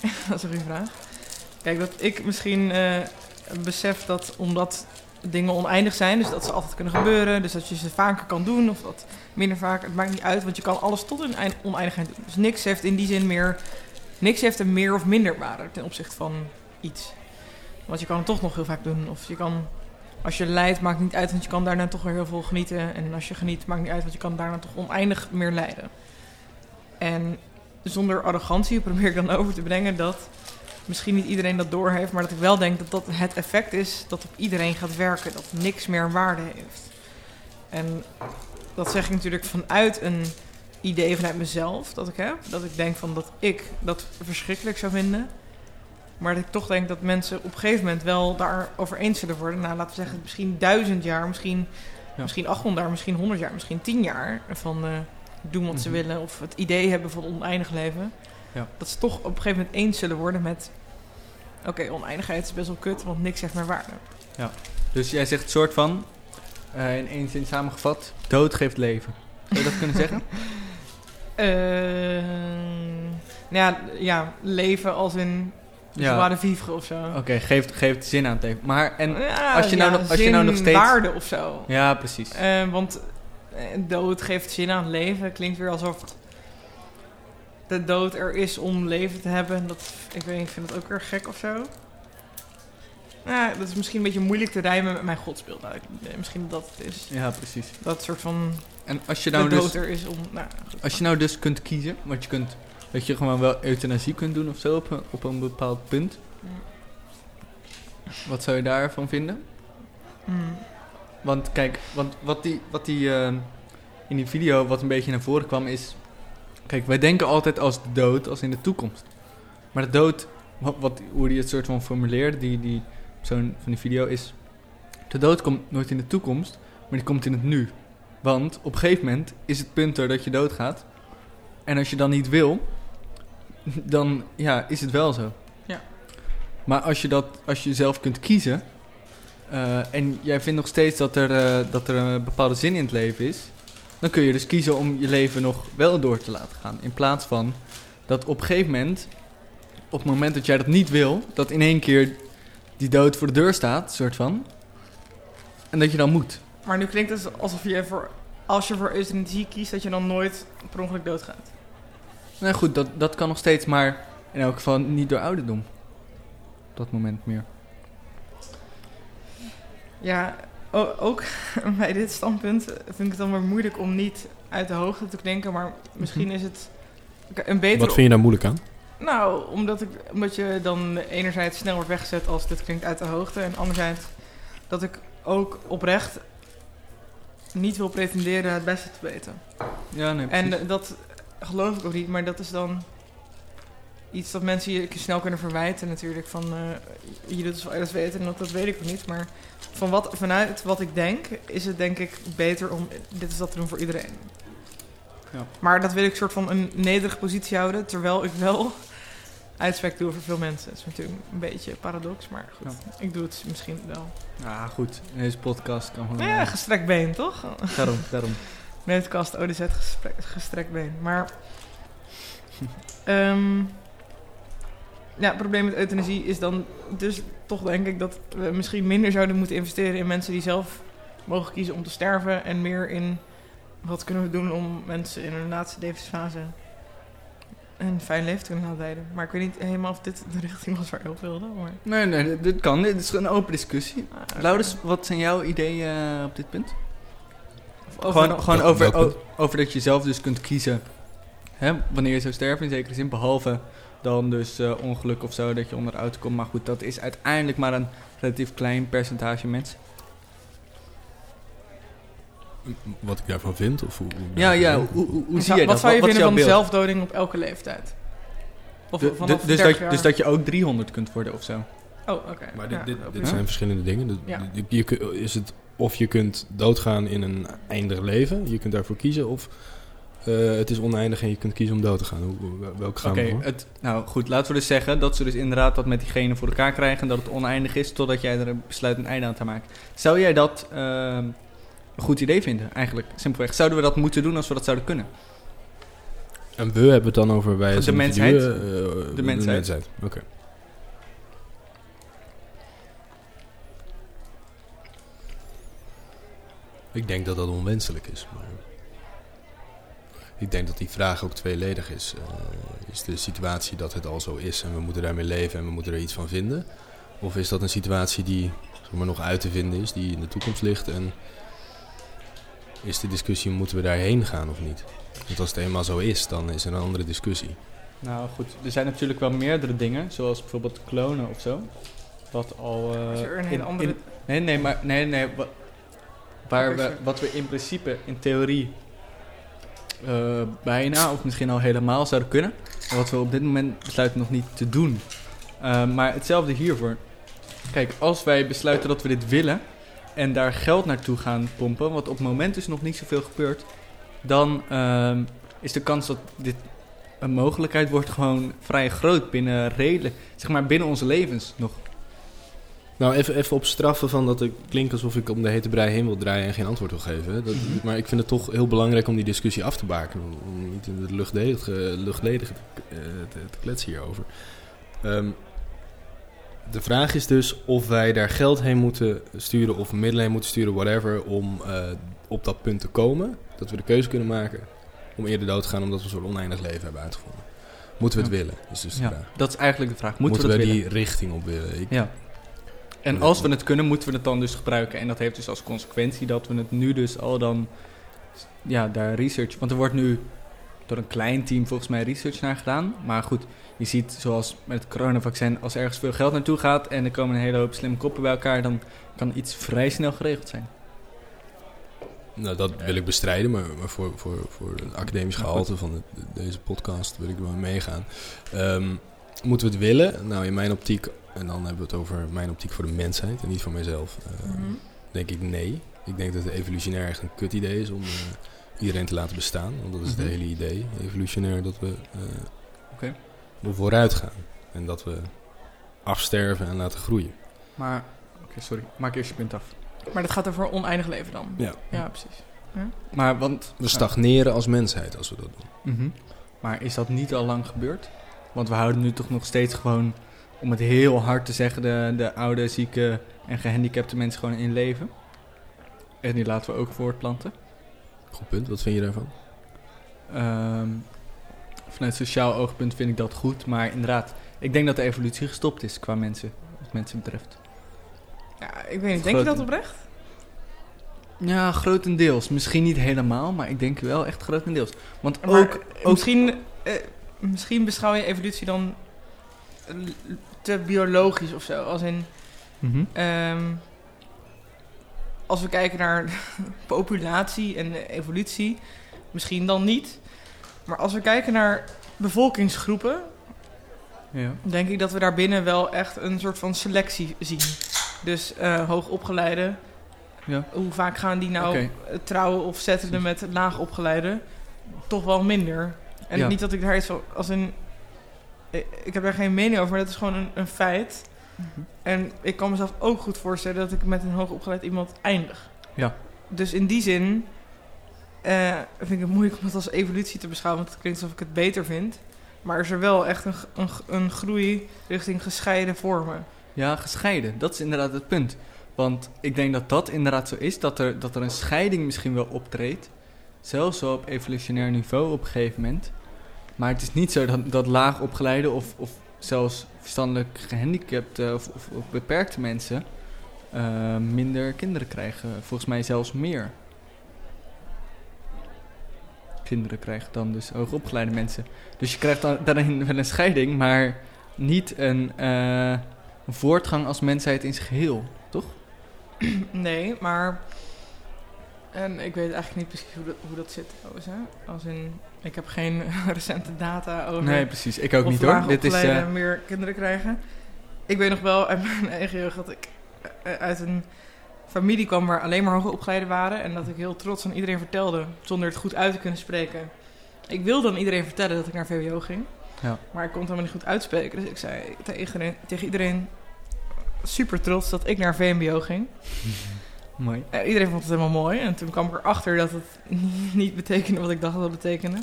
dat is een goede vraag. Kijk, dat ik misschien eh, besef dat omdat dingen oneindig zijn, dus dat ze altijd kunnen gebeuren, dus dat je ze vaker kan doen of dat minder vaak, het maakt niet uit, want je kan alles tot eind- oneindigheid doen. Dus niks heeft in die zin meer, niks heeft een meer of minder waarde ten opzichte van iets. Want je kan het toch nog heel vaak doen, of je kan, als je lijdt, maakt niet uit, want je kan daarna toch weer heel veel genieten. En als je geniet, maakt niet uit, want je kan daarna toch oneindig meer lijden. En zonder arrogantie probeer ik dan over te brengen dat misschien niet iedereen dat doorheeft, maar dat ik wel denk dat dat het effect is dat op iedereen gaat werken, dat niks meer waarde heeft. En dat zeg ik natuurlijk vanuit een idee vanuit mezelf dat ik heb, dat ik denk van dat ik dat verschrikkelijk zou vinden. Maar dat ik toch denk dat mensen op een gegeven moment wel daarover eens zullen worden. Nou, laten we zeggen, misschien duizend jaar, misschien, Ja. misschien 800 jaar, misschien 100 jaar, misschien 10 jaar. Van eh, doen wat ze Mhm. willen of het idee hebben van oneindig leven. Ja. Dat ze toch op een gegeven moment eens zullen worden met... Oké, oneindigheid is best wel kut, want niks heeft meer waarde. Dus jij zegt soort van, eh, in één zin samengevat, dood geeft leven. Zou je dat kunnen zeggen? Nou ja, ja, leven als in Ja. joie de vivre of zo. Oké, geeft, geeft zin aan het leven. Maar, en, Ja, als je nou ja, nog- als je nou nog steeds- waarde of zo. ja, precies. Eh, want dood geeft zin aan het leven. Klinkt weer alsof de dood er is om leven te hebben. Dat, ik weet niet, ik vind dat ook weer gek of zo. Ja, dat is misschien een beetje moeilijk te rijmen met mijn godsbeeld. Nou, misschien dat het is. Ja, precies. Dat soort van En als je de nou dood dus, er is om... Nou, als je nou dus kunt kiezen, want je kunt, dat je gewoon wel euthanasie kunt doen of zo op een, op een bepaald punt. Wat zou je daarvan vinden? Mm. Want kijk, want wat die, wat die eh, in die video wat een beetje naar voren kwam is... Kijk, wij denken altijd als de dood als in de toekomst. Maar de dood, wat, wat, hoe die het soort van formuleerde, die, die persoon van die video, is... De dood komt nooit in de toekomst, maar die komt in het nu. Want op een gegeven moment is het punt er dat je doodgaat. En als je dan niet wil, dan ja, is het wel zo. Ja. Maar als je, dat, als je zelf kunt kiezen... eh, en jij vindt nog steeds dat er, eh, dat er een bepaalde zin in het leven is... dan kun je dus kiezen om je leven nog wel door te laten gaan. In plaats van dat op een gegeven moment... op het moment dat jij dat niet wil... dat in één keer die dood voor de deur staat, soort van... en dat je dan moet. Maar nu klinkt het alsof je voor... Als je voor euthanasie kiest, dat je dan nooit per ongeluk doodgaat. Nou goed, dat, dat kan nog steeds, maar in elk geval niet door ouderdom. Op dat moment meer. Ja, ook bij dit standpunt vind ik het dan weer moeilijk om niet uit de hoogte te klinken. Maar misschien is het een betere... Wat vind je daar moeilijk aan? Nou, omdat, ik, omdat je dan enerzijds snel wordt weggezet als dit klinkt uit de hoogte. En anderzijds dat ik ook oprecht niet wil pretenderen het beste te weten. Ja, nee, En precies. dat geloof ik ook niet, maar dat is dan iets dat mensen je snel kunnen verwijten natuurlijk. Van, eh je doet dus alles weten en dat, dat weet ik ook niet. Maar van wat, vanuit wat ik denk, is het denk ik beter om dit is dat te doen voor iedereen. Ja. Maar dat wil ik soort van een nederige positie houden, terwijl ik wel uitspraak doe voor veel mensen. Dat is natuurlijk een beetje paradox, maar goed. Ik doe het misschien wel. Ah, goed. Deze podcast kan gewoon... Ja, eh, gestrekt been, toch? daarom, daarom. Netkast ODZ gesprek, gestrekt been. Maar. ehm, ja, het probleem met euthanasie is dan dus toch denk ik dat we misschien minder zouden moeten investeren in mensen die zelf mogen kiezen om te sterven. En meer in wat kunnen we doen om mensen in hun laatste levensfase een fijn leven te kunnen laten leiden. Maar ik weet niet helemaal of dit de richting was waar ik op wilde. Maar, Nee, nee, dit- kan. Dit is een open discussie. Ah. Laurens, wat zijn jouw ideeën eh, op dit punt? Of over- gewoon gewoon over, over dat je zelf dus kunt kiezen hè, wanneer je zou sterven in zekere zin. Behalve dan dus eh, ongeluk of zo, dat je onder de auto komt. Maar goed, dat is uiteindelijk maar een relatief klein percentage mensen. Wat ik daarvan vind? Of hoe, hoe Ja, ja, hoe- hoe, zie je wat dat? zou je Wat vinden van beeld? zelfdoding op elke leeftijd? Of Du- vanaf du- dus, 30 dat, jaar? dus dat je ook 300 kunt worden of zo. Oh, oké. Maar dit, Ja, dit, dit zijn verschillende dingen. Ja. Je, is het of je kunt doodgaan in een eindig leven, je kunt daarvoor kiezen, of eh, het is oneindig en je kunt kiezen om dood te gaan. Hoe, welke gaan Oké, we het- nou goed, laten we dus zeggen dat ze dus inderdaad dat met diegene voor elkaar krijgen en dat het oneindig is totdat jij er een besluit een einde aan te maken. Zou jij dat ehm, een goed idee vinden, eigenlijk? Simpelweg. Zouden we dat moeten doen als we dat zouden kunnen? En we hebben het dan over wij als De mensheid. individuen, eh, De mensheid. Oké. Ik denk dat dat onwenselijk is. Maar ik denk dat die vraag ook tweeledig is. Eh, is de situatie dat het al zo is en we moeten daarmee leven en we moeten er iets van vinden? Of is dat een situatie die zeg maar, nog uit te vinden is, die in de toekomst ligt? En is de discussie, moeten we daarheen gaan of niet? Want als het eenmaal zo is, dan is er een andere discussie. Nou goed, er zijn natuurlijk wel meerdere dingen, zoals bijvoorbeeld klonen of zo. Wat al. eh, Is er een in- hele andere... in- nee, nee, maar nee, nee. wa- waar we, wat we in principe, in theorie, eh, bijna of misschien al helemaal zouden kunnen. En wat we op dit moment besluiten nog niet te doen. Eh, maar hetzelfde hiervoor. Kijk, als wij besluiten dat we dit willen en daar geld naartoe gaan pompen, wat op het moment dus nog niet zoveel gebeurt, dan ehm, is de kans dat dit een mogelijkheid wordt gewoon vrij groot binnen redelijk, zeg maar binnen onze levens nog. Nou, even, even op straffen van dat het klinkt alsof ik om de hete brei heen wil draaien en geen antwoord wil geven. Dat, Mhm. Maar ik vind het toch heel belangrijk om die discussie af te baken. Om om niet in het luchtledige, luchtledige te, eh, te, te kletsen hierover. Ehm, de vraag is dus of wij daar geld heen moeten sturen of middelen heen moeten sturen, whatever, om eh, op dat punt te komen. Dat we de keuze kunnen maken om eerder dood te gaan omdat we een soort oneindig leven hebben uitgevonden. Moeten we het Ja. willen, is dus de Ja, vraag. dat is eigenlijk de vraag. Moeten, Moeten, we die richting op willen? Ik, willen? Ja. En als we het kunnen, moeten we het dan dus gebruiken. En dat heeft dus als consequentie dat we het nu dus al dan... Ja, daar research... Want er wordt nu door een klein team volgens mij research naar gedaan. Maar goed, je ziet zoals met het coronavaccin... als ergens veel geld naartoe gaat en er komen een hele hoop slimme koppen bij elkaar... dan kan iets vrij snel geregeld zijn. Nou, dat wil ik bestrijden, maar, maar voor, voor, voor een academisch gehalte van deze podcast wil ik er wel meegaan. Ehm, moeten we het willen? Nou, in mijn optiek, en dan hebben we het over mijn optiek voor de mensheid en niet voor mijzelf, eh, Mhm. denk ik nee. Ik denk dat het evolutionair echt een kut idee is om eh, iedereen te laten bestaan. Want dat is Mhm. het hele idee, evolutionair, dat we, eh, Oké. we vooruit gaan. En dat we afsterven en laten groeien. Maar, oké, sorry. Maak eerst je punt af. Maar dat gaat over oneindig leven dan? Ja. Ja, precies. Maar, want... We stagneren als mensheid als we dat doen. Mhm. Maar is dat niet al lang gebeurd? Want we houden nu toch nog steeds gewoon, om het heel hard te zeggen, de, de oude, zieke en gehandicapte mensen gewoon in leven. En die laten we ook voortplanten. Goed punt, wat vind je daarvan? Ehm, vanuit sociaal oogpunt vind ik dat goed. Maar inderdaad, ik denk dat de evolutie gestopt is qua mensen, wat mensen betreft. Ja, ik weet niet. Denk je dat oprecht? Ja, grotendeels. Misschien niet helemaal, maar ik denk wel echt grotendeels. Want ook... ook Misschien, eh, misschien beschouw je evolutie dan te biologisch of zo. Als in... Mhm. ehm, als we kijken naar populatie en evolutie, misschien dan niet. Maar als we kijken naar bevolkingsgroepen, Ja. denk ik dat we daarbinnen wel echt een soort van selectie zien. Dus eh hoogopgeleide, Ja. hoe vaak gaan die nou trouwen of settelen met laagopgeleide? Toch wel minder. En Ja. niet dat ik daar iets als een, ik, ik heb daar geen mening over, maar dat is gewoon een, een feit. Mhm. En ik kan mezelf ook goed voorstellen dat ik met een hoogopgeleid iemand eindig. Ja. Dus in die zin eh, vind ik het moeilijk om het als evolutie te beschouwen, want het klinkt alsof ik het beter vind. Maar is er wel echt een, een, een groei richting gescheiden vormen. Ja, gescheiden. Dat is inderdaad het punt. Want ik denk dat dat inderdaad zo is, dat er, dat er een scheiding misschien wel optreedt. Zelfs op evolutionair niveau op een gegeven moment. Maar het is niet zo dat, dat laag opgeleide of, of zelfs verstandelijk gehandicapte of, of, beperkte mensen eh, minder kinderen krijgen. Volgens mij zelfs meer kinderen krijgen dan dus hoogopgeleide mensen. Dus je krijgt daarin wel een scheiding, maar niet eh, een voortgang als mensheid in zijn geheel, toch? Nee, maar... En ik weet eigenlijk niet precies hoe dat, hoe dat zit trouwens. Hè? Als in, ik heb geen recente data over... Nee, precies. Ik ook niet hoor. Dit is. eh, meer kinderen krijgen. Ik weet nog wel uit mijn eigen jeugd dat ik eh, uit een familie kwam waar alleen maar hoogopgeleiden waren. En dat ik heel trots aan iedereen vertelde, zonder het goed uit te kunnen spreken. Ik wilde aan iedereen vertellen dat ik naar VWO ging. Ja. Maar ik kon het helemaal niet goed uitspreken. Dus ik zei tegen iedereen, tegen iedereen super trots dat ik naar VMBO ging. mooi. Iedereen vond het helemaal mooi. En toen kwam ik erachter dat het niet betekende wat ik dacht dat het betekende.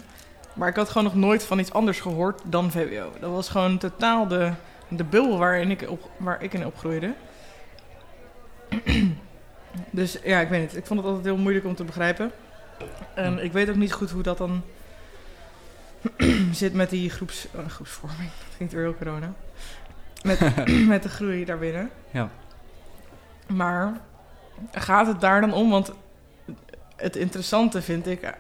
Maar ik had gewoon nog nooit van iets anders gehoord dan VWO. Dat was gewoon totaal de, de bubbel waarin ik, op, waar ik in opgroeide. dus ja, ik weet het. Ik vond het altijd heel moeilijk om te begrijpen. En ik weet ook niet goed hoe dat dan zit met die groeps, eh, groepsvorming. Dat klinkt weer heel corona. Met, met de groei daarbinnen. Ja. Maar gaat het daar dan om? Want het interessante vind ik...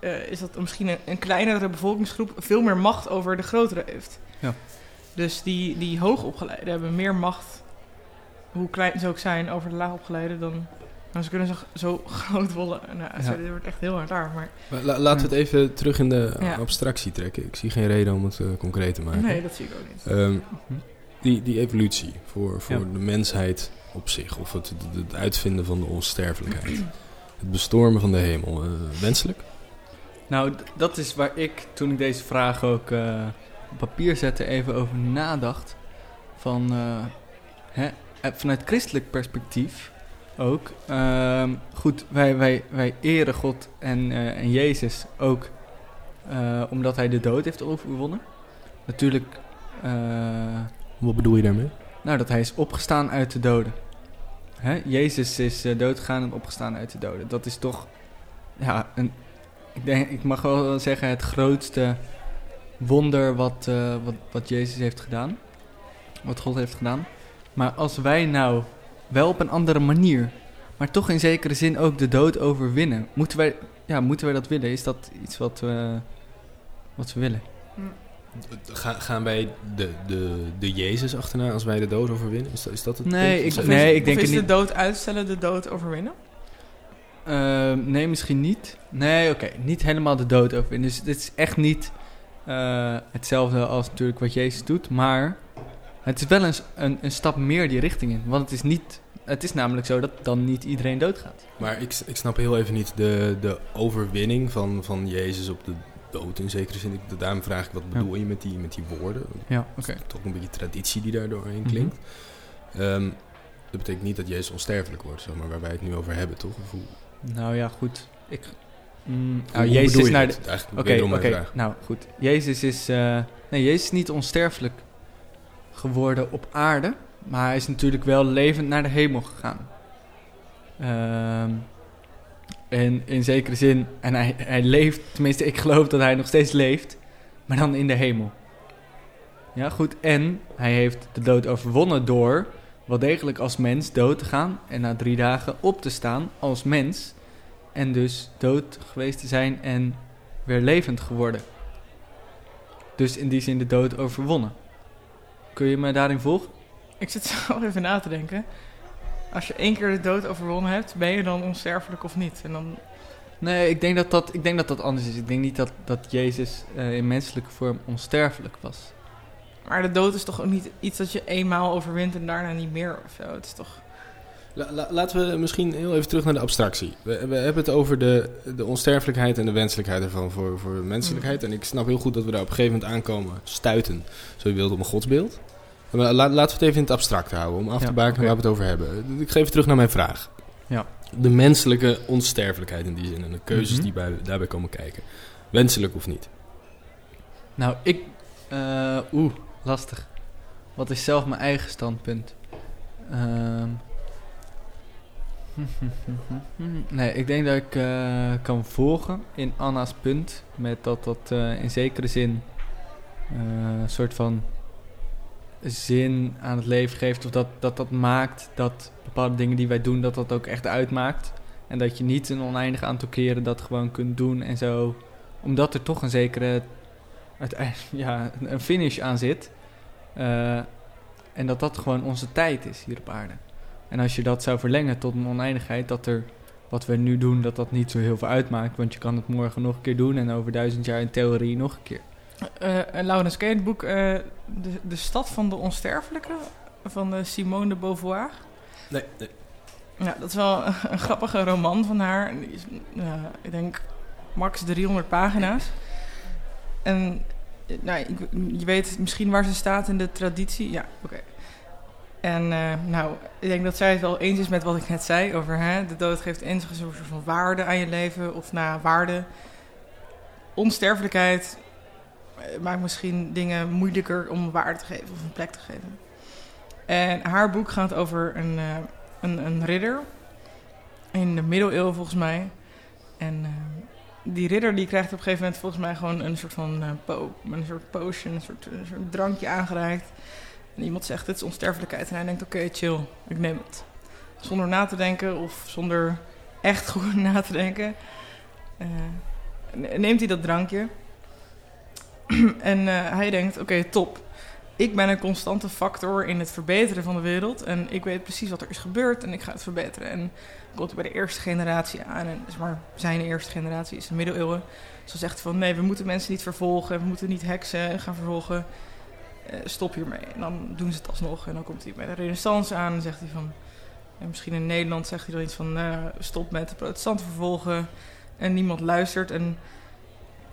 eh, is dat misschien een, een kleinere bevolkingsgroep veel meer macht over de grotere heeft. Ja. Dus die, die hoogopgeleiden hebben meer macht, hoe klein ze ook zijn, over de laagopgeleiden dan... Nou, ze kunnen zo, zo groot worden. Nou, Ja. sorry, dit wordt echt heel hard daar, maar... Maar la- laten we het even terug in de Ja. abstractie trekken. Ik zie geen reden om het eh, concreet te maken. Nee, dat zie ik ook niet. Ehm, die, die evolutie voor, voor Ja. de mensheid op zich, of het, het, uitvinden van de onsterfelijkheid, het bestormen van de hemel, eh, wenselijk? Nou, dat is waar ik, toen ik deze vraag ook eh, op papier zette, even over nadacht. Van, eh, hè, vanuit christelijk perspectief ook. ehm, goed, wij, wij, wij eren God en, en Jezus ook omdat hij de dood heeft overwonnen. Natuurlijk, Wat bedoel je daarmee? nou, dat hij is opgestaan uit de doden. Hè? Jezus is eh, doodgegaan en opgestaan uit de doden. Dat is toch, ja, een, ik, denk, ik mag wel zeggen het grootste wonder wat, eh, wat, wat Jezus heeft gedaan. Wat God heeft gedaan. Maar als wij nou wel op een andere manier, maar toch in zekere zin ook de dood overwinnen, moeten wij, ja, moeten wij dat willen? Is dat iets wat we, wat we willen? Ga, gaan wij de, de, de Jezus achterna als wij de dood overwinnen? Is dat, is dat het Nee, punt? ik- Of- nee, is, ik denk is het de dood uitstellen de dood overwinnen? Ehm, nee, misschien niet. Nee, oké. Niet helemaal de dood overwinnen. Dus dit is echt niet eh, hetzelfde als natuurlijk wat Jezus doet. Maar het is wel een, een, een stap meer die richting in. Want het is, niet, het is namelijk zo dat dan niet iedereen doodgaat. Maar ik, ik snap heel even niet de, de overwinning van, van Jezus op de dood in zekere zin. Ik, daarom vraag ik, wat bedoel je met die, met die woorden? Ja, oké. Mhm. Toch een beetje traditie die daar doorheen klinkt. Ehm, dat betekent niet dat Jezus onsterfelijk wordt, zeg maar, waar wij het nu over hebben, toch? Of hoe, Nou ja, goed. Ik, mm, hoe nou, Jezus is naar de, Oké. Nou, goed. Jezus is, eh, nee, Jezus is niet onsterfelijk geworden op aarde, maar hij is natuurlijk wel levend naar de hemel gegaan. Ehm, en in zekere zin, en hij, leeft, tenminste ik geloof dat hij nog steeds leeft, maar dan in de hemel. Ja, goed. En hij heeft de dood overwonnen door wel degelijk als mens dood te gaan en na drie dagen op te staan als mens. En dus dood geweest te zijn en weer levend geworden. Dus in die zin de dood overwonnen. Kun je me daarin volgen? Ik zit zo even na te denken. Als je één keer de dood overwonnen hebt, ben je dan onsterfelijk of niet? En dan, Nee, ik denk dat dat, ik denk dat, dat anders is. Ik denk niet dat, dat Jezus eh, in menselijke vorm onsterfelijk was. maar de dood is toch ook niet iets dat je eenmaal overwint en daarna niet meer of zo? Het is toch... La- la- laten we misschien heel even terug naar de abstractie. We, we hebben het over de, de onsterfelijkheid en de wenselijkheid ervan voor, voor de menselijkheid. En ik snap heel goed dat we daar op een gegeven moment aankomen, stuiten, zo je wilt, op een godsbeeld. Maar la- laten we het even in het abstract houden, om af te oké. waar we het over hebben. Ik geef terug naar mijn vraag. Ja. De menselijke onsterfelijkheid in die zin en de keuzes Mhm. die bij, daarbij komen kijken. Wenselijk of niet? Nou, ik... eh, Oeh, lastig. Wat is zelf mijn eigen standpunt? Ehm. Nee, ik denk dat ik eh, kan volgen in Anna's punt. Met dat dat eh, in zekere zin een soort van zin aan het leven geeft. Of dat, dat dat maakt dat bepaalde dingen die wij doen, dat dat ook echt uitmaakt. En dat je niet een oneindig aantal keren dat gewoon kunt doen en zo. Omdat er toch een zekere uiteindelijk ja, een- een finish aan zit. Eh, en dat dat gewoon onze tijd is hier op aarde. En als je dat zou verlengen tot een oneindigheid, dat er wat we nu doen, dat dat niet zo heel veel uitmaakt. Want je kan het morgen nog een keer doen en over duizend jaar in theorie nog een keer. Eh en Laurens, ken je het boek eh, de, de Stad van de Onsterfelijke van eh, Simone de Beauvoir? Nee, nee. Ja, dat is wel een grappige roman van haar. Is, ik denk, max 300 pagina's. En eh, nou, ik, je weet misschien waar ze staat in de traditie. Ja, oké. En eh, nou, ik denk dat zij het wel eens is met wat ik net zei over hè, de dood geeft enige soort van waarde aan je leven. Of na waarde. Onsterfelijkheid eh, maakt misschien dingen moeilijker om waarde te geven of een plek te geven. En haar boek gaat over een, eh, een, een ridder. In de middeleeuwen volgens mij. En eh, die ridder die krijgt op een gegeven moment volgens mij gewoon een soort van eh, po een soort potion, een soort, een drankje aangereikt. En iemand zegt, dit is onsterfelijkheid. En hij denkt, oké, chill, ik neem het. Zonder na te denken of zonder echt goed na te denken. eh, ne- neemt hij dat drankje. en eh, hij denkt, oké, top. Ik ben een constante factor in het verbeteren van de wereld. En ik weet precies wat er is gebeurd en ik ga het verbeteren. En komt hij bij de eerste generatie aan. En zeg maar, zijn eerste generatie is de middeleeuwen. Zo zegt hij van, nee, we moeten mensen niet vervolgen. We moeten niet heksen gaan vervolgen. Eh, stop hiermee. En dan doen ze het alsnog. En dan komt hij bij de renaissance aan en zegt hij van... En misschien in Nederland zegt hij dan iets van... eh, stop met de protestanten vervolgen. En niemand luistert. En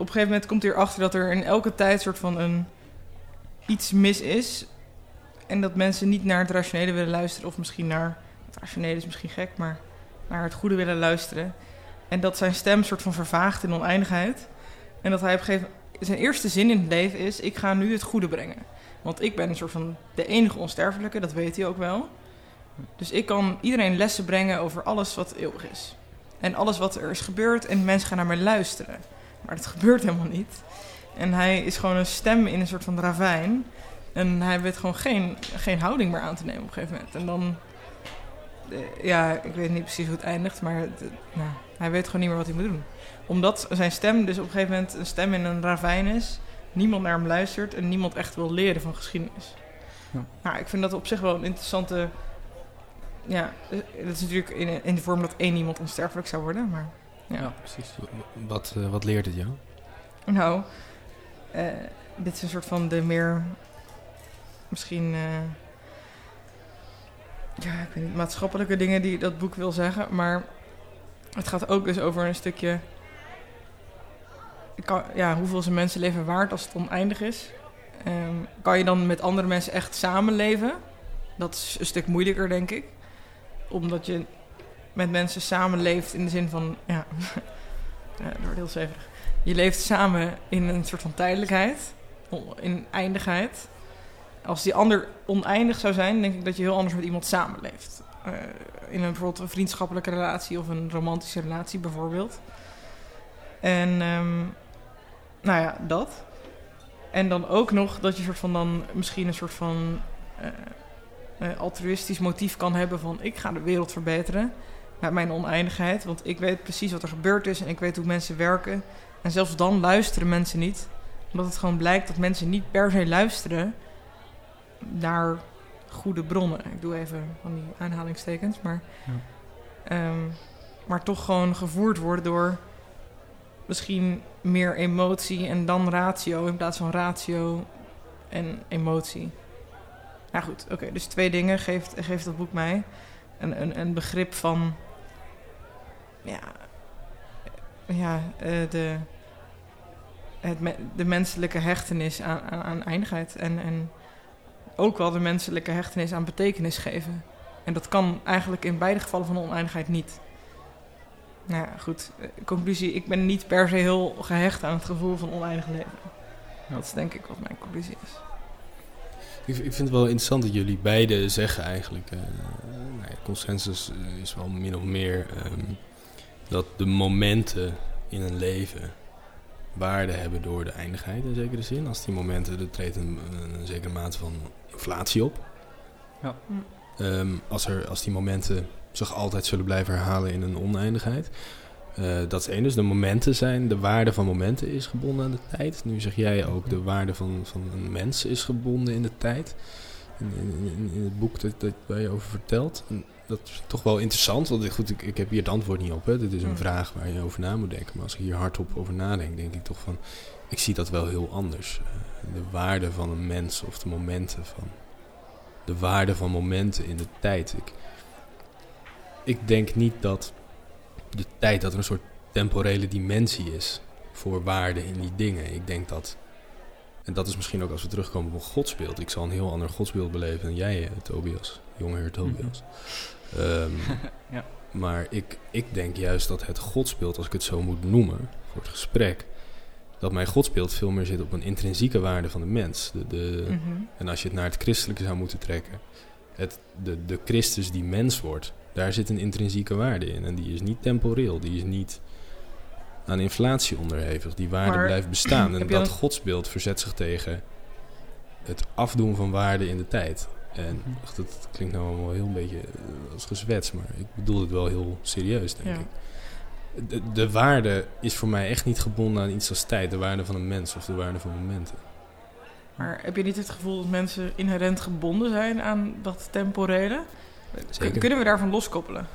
een gegeven moment komt hij erachter dat er in elke tijd soort van een iets mis is. En dat mensen niet naar het rationele willen luisteren. Of misschien naar... Het rationele is misschien gek, maar naar het goede willen luisteren. En dat zijn stem soort van vervaagt in oneindigheid. En dat hij op een gegeven Zijn eerste zin in het leven is... Ik ga nu het goede brengen. Want ik ben een soort van de enige onsterfelijke. Dat weet hij ook wel. Dus ik kan iedereen lessen brengen over alles wat eeuwig is. En alles wat er is gebeurd. En mensen gaan naar mij luisteren. Maar dat gebeurt helemaal niet. En hij is gewoon een stem in een soort van ravijn. En hij weet gewoon geen, geen houding meer aan te nemen op een gegeven moment. En dan... eh, Ja, ik weet niet precies hoe het eindigt, maar het- nou, hij weet gewoon niet meer wat hij moet doen. Omdat zijn stem dus op een gegeven moment een stem in een ravijn is, niemand naar hem luistert en niemand echt wil leren van geschiedenis. Ja. Nou, ik vind dat op zich wel een interessante. Ja, eh, dat is natuurlijk in, in de vorm dat één iemand onsterfelijk zou worden, maar ja. Ja, precies. Wat, eh, wat leert het jou? Nou, eh, dit is een soort van de meer. Misschien. eh, ja, ik weet niet, maatschappelijke dingen die dat boek wil zeggen. Maar het gaat ook dus over een stukje. Kan, ja, hoeveel is een mensenleven waard als het oneindig is? Ehm, kan je dan met andere mensen echt samenleven? Dat is een stuk moeilijker, denk ik. Omdat je met mensen samenleeft in de zin van. Ja, dat wordt heel zweverig. Je leeft samen in een soort van tijdelijkheid, in eindigheid. Als die ander oneindig zou zijn, denk ik dat je heel anders met iemand samenleeft. Eh, in een, bijvoorbeeld een vriendschappelijke relatie of een romantische relatie bijvoorbeeld. En ehm, nou ja, dat. En dan ook nog dat je soort van dan misschien een soort van eh, eh, altruïstisch motief kan hebben van ik ga de wereld verbeteren met mijn oneindigheid. Want ik weet precies wat er gebeurd is en ik weet hoe mensen werken. En zelfs dan luisteren mensen niet. Omdat het gewoon blijkt dat mensen niet per se luisteren naar goede bronnen. Ik doe even van die aanhalingstekens, maar, Ja. ehm, maar toch gewoon gevoerd worden door misschien meer emotie en dan ratio in plaats van ratio en emotie. Nou goed, oké, dus twee dingen geeft, geeft dat boek mij. Een, een, een begrip van, ja, ja eh, de, het, me- de menselijke hechtenis aan, aan, aan eindigheid. En, en ook wel de menselijke hechtenis aan betekenis geven. En dat kan eigenlijk in beide gevallen van oneindigheid niet. Nou ja, goed. eh, Conclusie, ik ben niet per se heel gehecht aan het gevoel van oneindig leven. Dat is denk ik wat mijn conclusie is. Ik, ik vind het wel interessant dat jullie beide zeggen eigenlijk. eh nou ja, consensus is wel min of meer ehm, dat de momenten in een leven waarde hebben door de eindigheid in zekere zin. Als die momenten, er treedt een, een zekere mate van inflatie op. Ja. Hm. Ehm, als, er, als die momenten zich altijd zullen blijven herhalen in een oneindigheid. Eh, dat is één. Dus de momenten zijn, de waarde van momenten is gebonden aan de tijd. Nu zeg jij ook, de waarde van, van een mens is gebonden in de tijd. In, in, in, in het boek dat, dat waar je over vertelt. En dat is toch wel interessant, want ik- goed, ik, ik heb hier het antwoord niet op. Hè. Dit is een Mm. vraag waar je over na moet denken. Maar als ik hier hardop over nadenk, denk ik toch van... Ik zie dat wel heel anders. Eh, de waarde van een mens of de momenten van... De waarde van momenten in de tijd. Ik, ik denk niet dat de tijd, dat er een soort temporele dimensie is voor waarde in die dingen. Ik denk dat, en dat is misschien ook als we terugkomen op een godsbeeld. Ik zal een heel ander godsbeeld beleven dan jij, eh, Tobias, jongeheer Tobias. Ehm, Ja. Maar ik, ik denk juist dat het godsbeeld, als ik het zo moet noemen voor het gesprek, dat mijn godsbeeld veel meer zit op een intrinsieke waarde van de mens. De, de, Mhm. en als je het naar het christelijke zou moeten trekken, het, de, de Christus die mens wordt, daar zit een intrinsieke waarde in. En die is niet temporeel, die is niet aan inflatie onderhevig. Die waarde Maar blijft bestaan. En dat godsbeeld verzet zich tegen het afdoen van waarde in de tijd. En Mhm. ach, dat klinkt nou allemaal heel een beetje eh, als gezwets, maar ik bedoel het wel heel serieus, denk Ja. ik. De, de waarde is voor mij echt niet gebonden aan iets als tijd. De waarde van een mens of de waarde van momenten. Maar heb je niet het gevoel dat mensen inherent gebonden zijn aan dat temporele? Zeker. Kun- Kunnen we daarvan loskoppelen?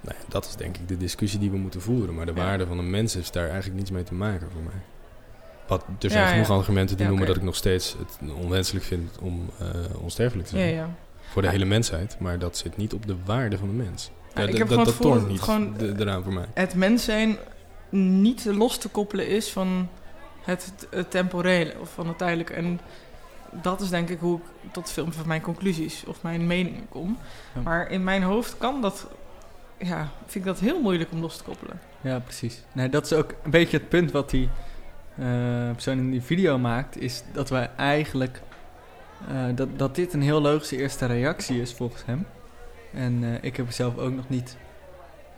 Nou dat is denk ik de discussie die we moeten voeren. Maar de Ja. waarde van een mens heeft daar eigenlijk niets mee te maken voor mij. Wat, er zijn Ja, genoeg ja. argumenten die Ja, noemen dat ik nog steeds het onwenselijk vind om eh, onsterfelijk te zijn. ja. Voor de Ja. hele mensheid. Maar dat zit niet op de waarde van de mens. Ja, ik d- heb dat toont niet het gewoon- de- eraan voor mij. Het mens zijn niet los te koppelen is van het, het temporele of van het tijdelijke. En dat is denk ik hoe ik tot veel van mijn conclusies of mijn meningen kom. Ja. Maar in mijn hoofd kan dat, ja, vind ik dat heel moeilijk om los te koppelen. Ja, precies. Nee, dat is ook een beetje het punt wat die persoon in die video maakt. Is dat wij eigenlijk... eh, dat, dat dit een heel logische eerste reactie is volgens hem. En eh, ik heb er zelf ook nog niet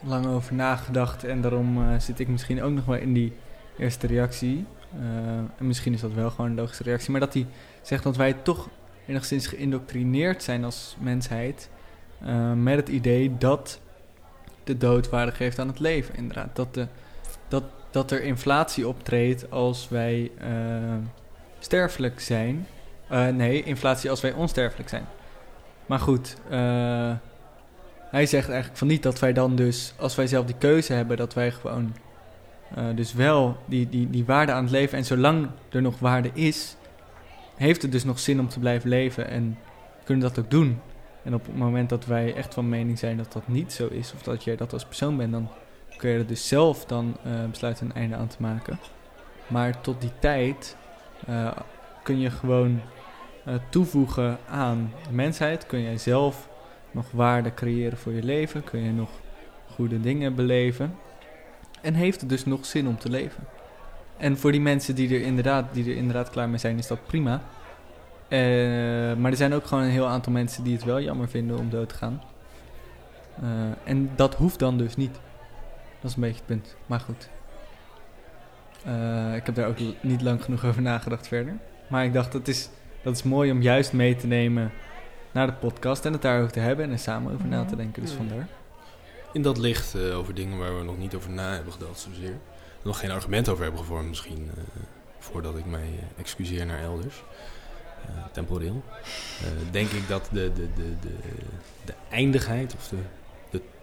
lang over nagedacht. En daarom eh, zit ik misschien ook nog wel in die eerste reactie. Eh, en misschien is dat wel gewoon een logische reactie. Maar dat hij zegt dat wij toch enigszins geïndoctrineerd zijn als mensheid. eh, met het idee dat de dood waarde geeft aan het leven, inderdaad. Dat, de, dat, dat er inflatie optreedt als wij eh, sterfelijk zijn. Eh, nee, inflatie als wij onsterfelijk zijn. Maar goed, eh, hij zegt eigenlijk van niet dat wij dan dus, als wij zelf die keuze hebben, dat wij gewoon dus wel die, die, die waarde aan het leven. En zolang er nog waarde is, heeft het dus nog zin om te blijven leven en kunnen dat ook doen. En op het moment dat wij echt van mening zijn dat dat niet zo is, of dat jij dat als persoon bent, dan kun je er dus zelf dan eh, besluiten een einde aan te maken. Maar tot die tijd eh, kun je gewoon eh, toevoegen aan de mensheid. Kun jij zelf nog waarde creëren voor je leven. Kun je nog goede dingen beleven. En heeft het dus nog zin om te leven. En voor die mensen die er inderdaad, die er inderdaad klaar mee zijn, is dat prima. Maar er zijn ook gewoon een heel aantal mensen die het wel jammer vinden om dood te gaan. En dat hoeft dan dus niet. Dat is een beetje het punt. Maar goed. Eh, ik heb daar ook niet lang genoeg over nagedacht verder. Maar ik dacht, dat is, dat is mooi om juist mee te nemen naar de podcast en het daarover te hebben en er samen over na te denken. Dus vandaar. In dat licht eh, over dingen waar we nog niet over na hebben gedacht zozeer. Nog geen argument over hebben gevormd misschien. eh, voordat ik mij excuseer naar elders. temporeel, eh, denk ik dat de, de, de, de, de eindigheid of de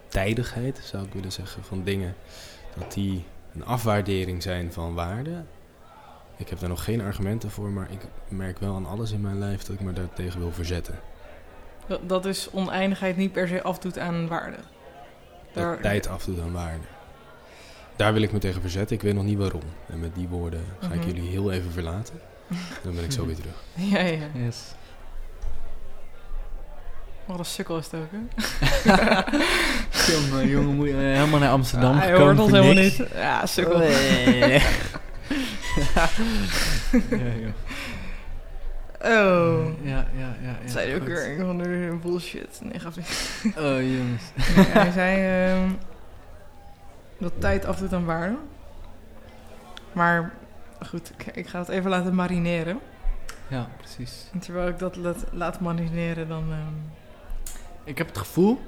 tijdigheid, zou ik willen zeggen, van dingen, dat die een afwaardering zijn van waarde. Ik heb daar nog geen argumenten voor, maar ik merk wel aan alles in mijn lijf dat ik me daartegen wil verzetten. Dat, dat is oneindigheid niet per se afdoet aan waarde. Dat Daar- tijd afdoet aan waarde. Daar wil ik me tegen verzetten. Ik weet nog niet waarom. En met die woorden ga ik Mhm. jullie heel even verlaten. Dan ben ik zo weer terug. Ja, ja. Yes. Wat een sukkel is het ook, hè? jongen, jongen, moet je helemaal naar Amsterdam Ah, hij gekomen hoort ons voor helemaal niks. niet. Ja, sukkel. Nee. ja, joh. Oh. Ja, ja, ja. ja. Dat zei hij ook goed. weer een van bullshit. Nee, gaf niet. Oh, jongens. Nee, hij zei ehm, dat tijd afdoet aan waarde. Maar goed, ik, ik ga het even laten marineren. Ja, precies. En terwijl ik dat laat, laat marineren, dan... ehm, Ik heb het gevoel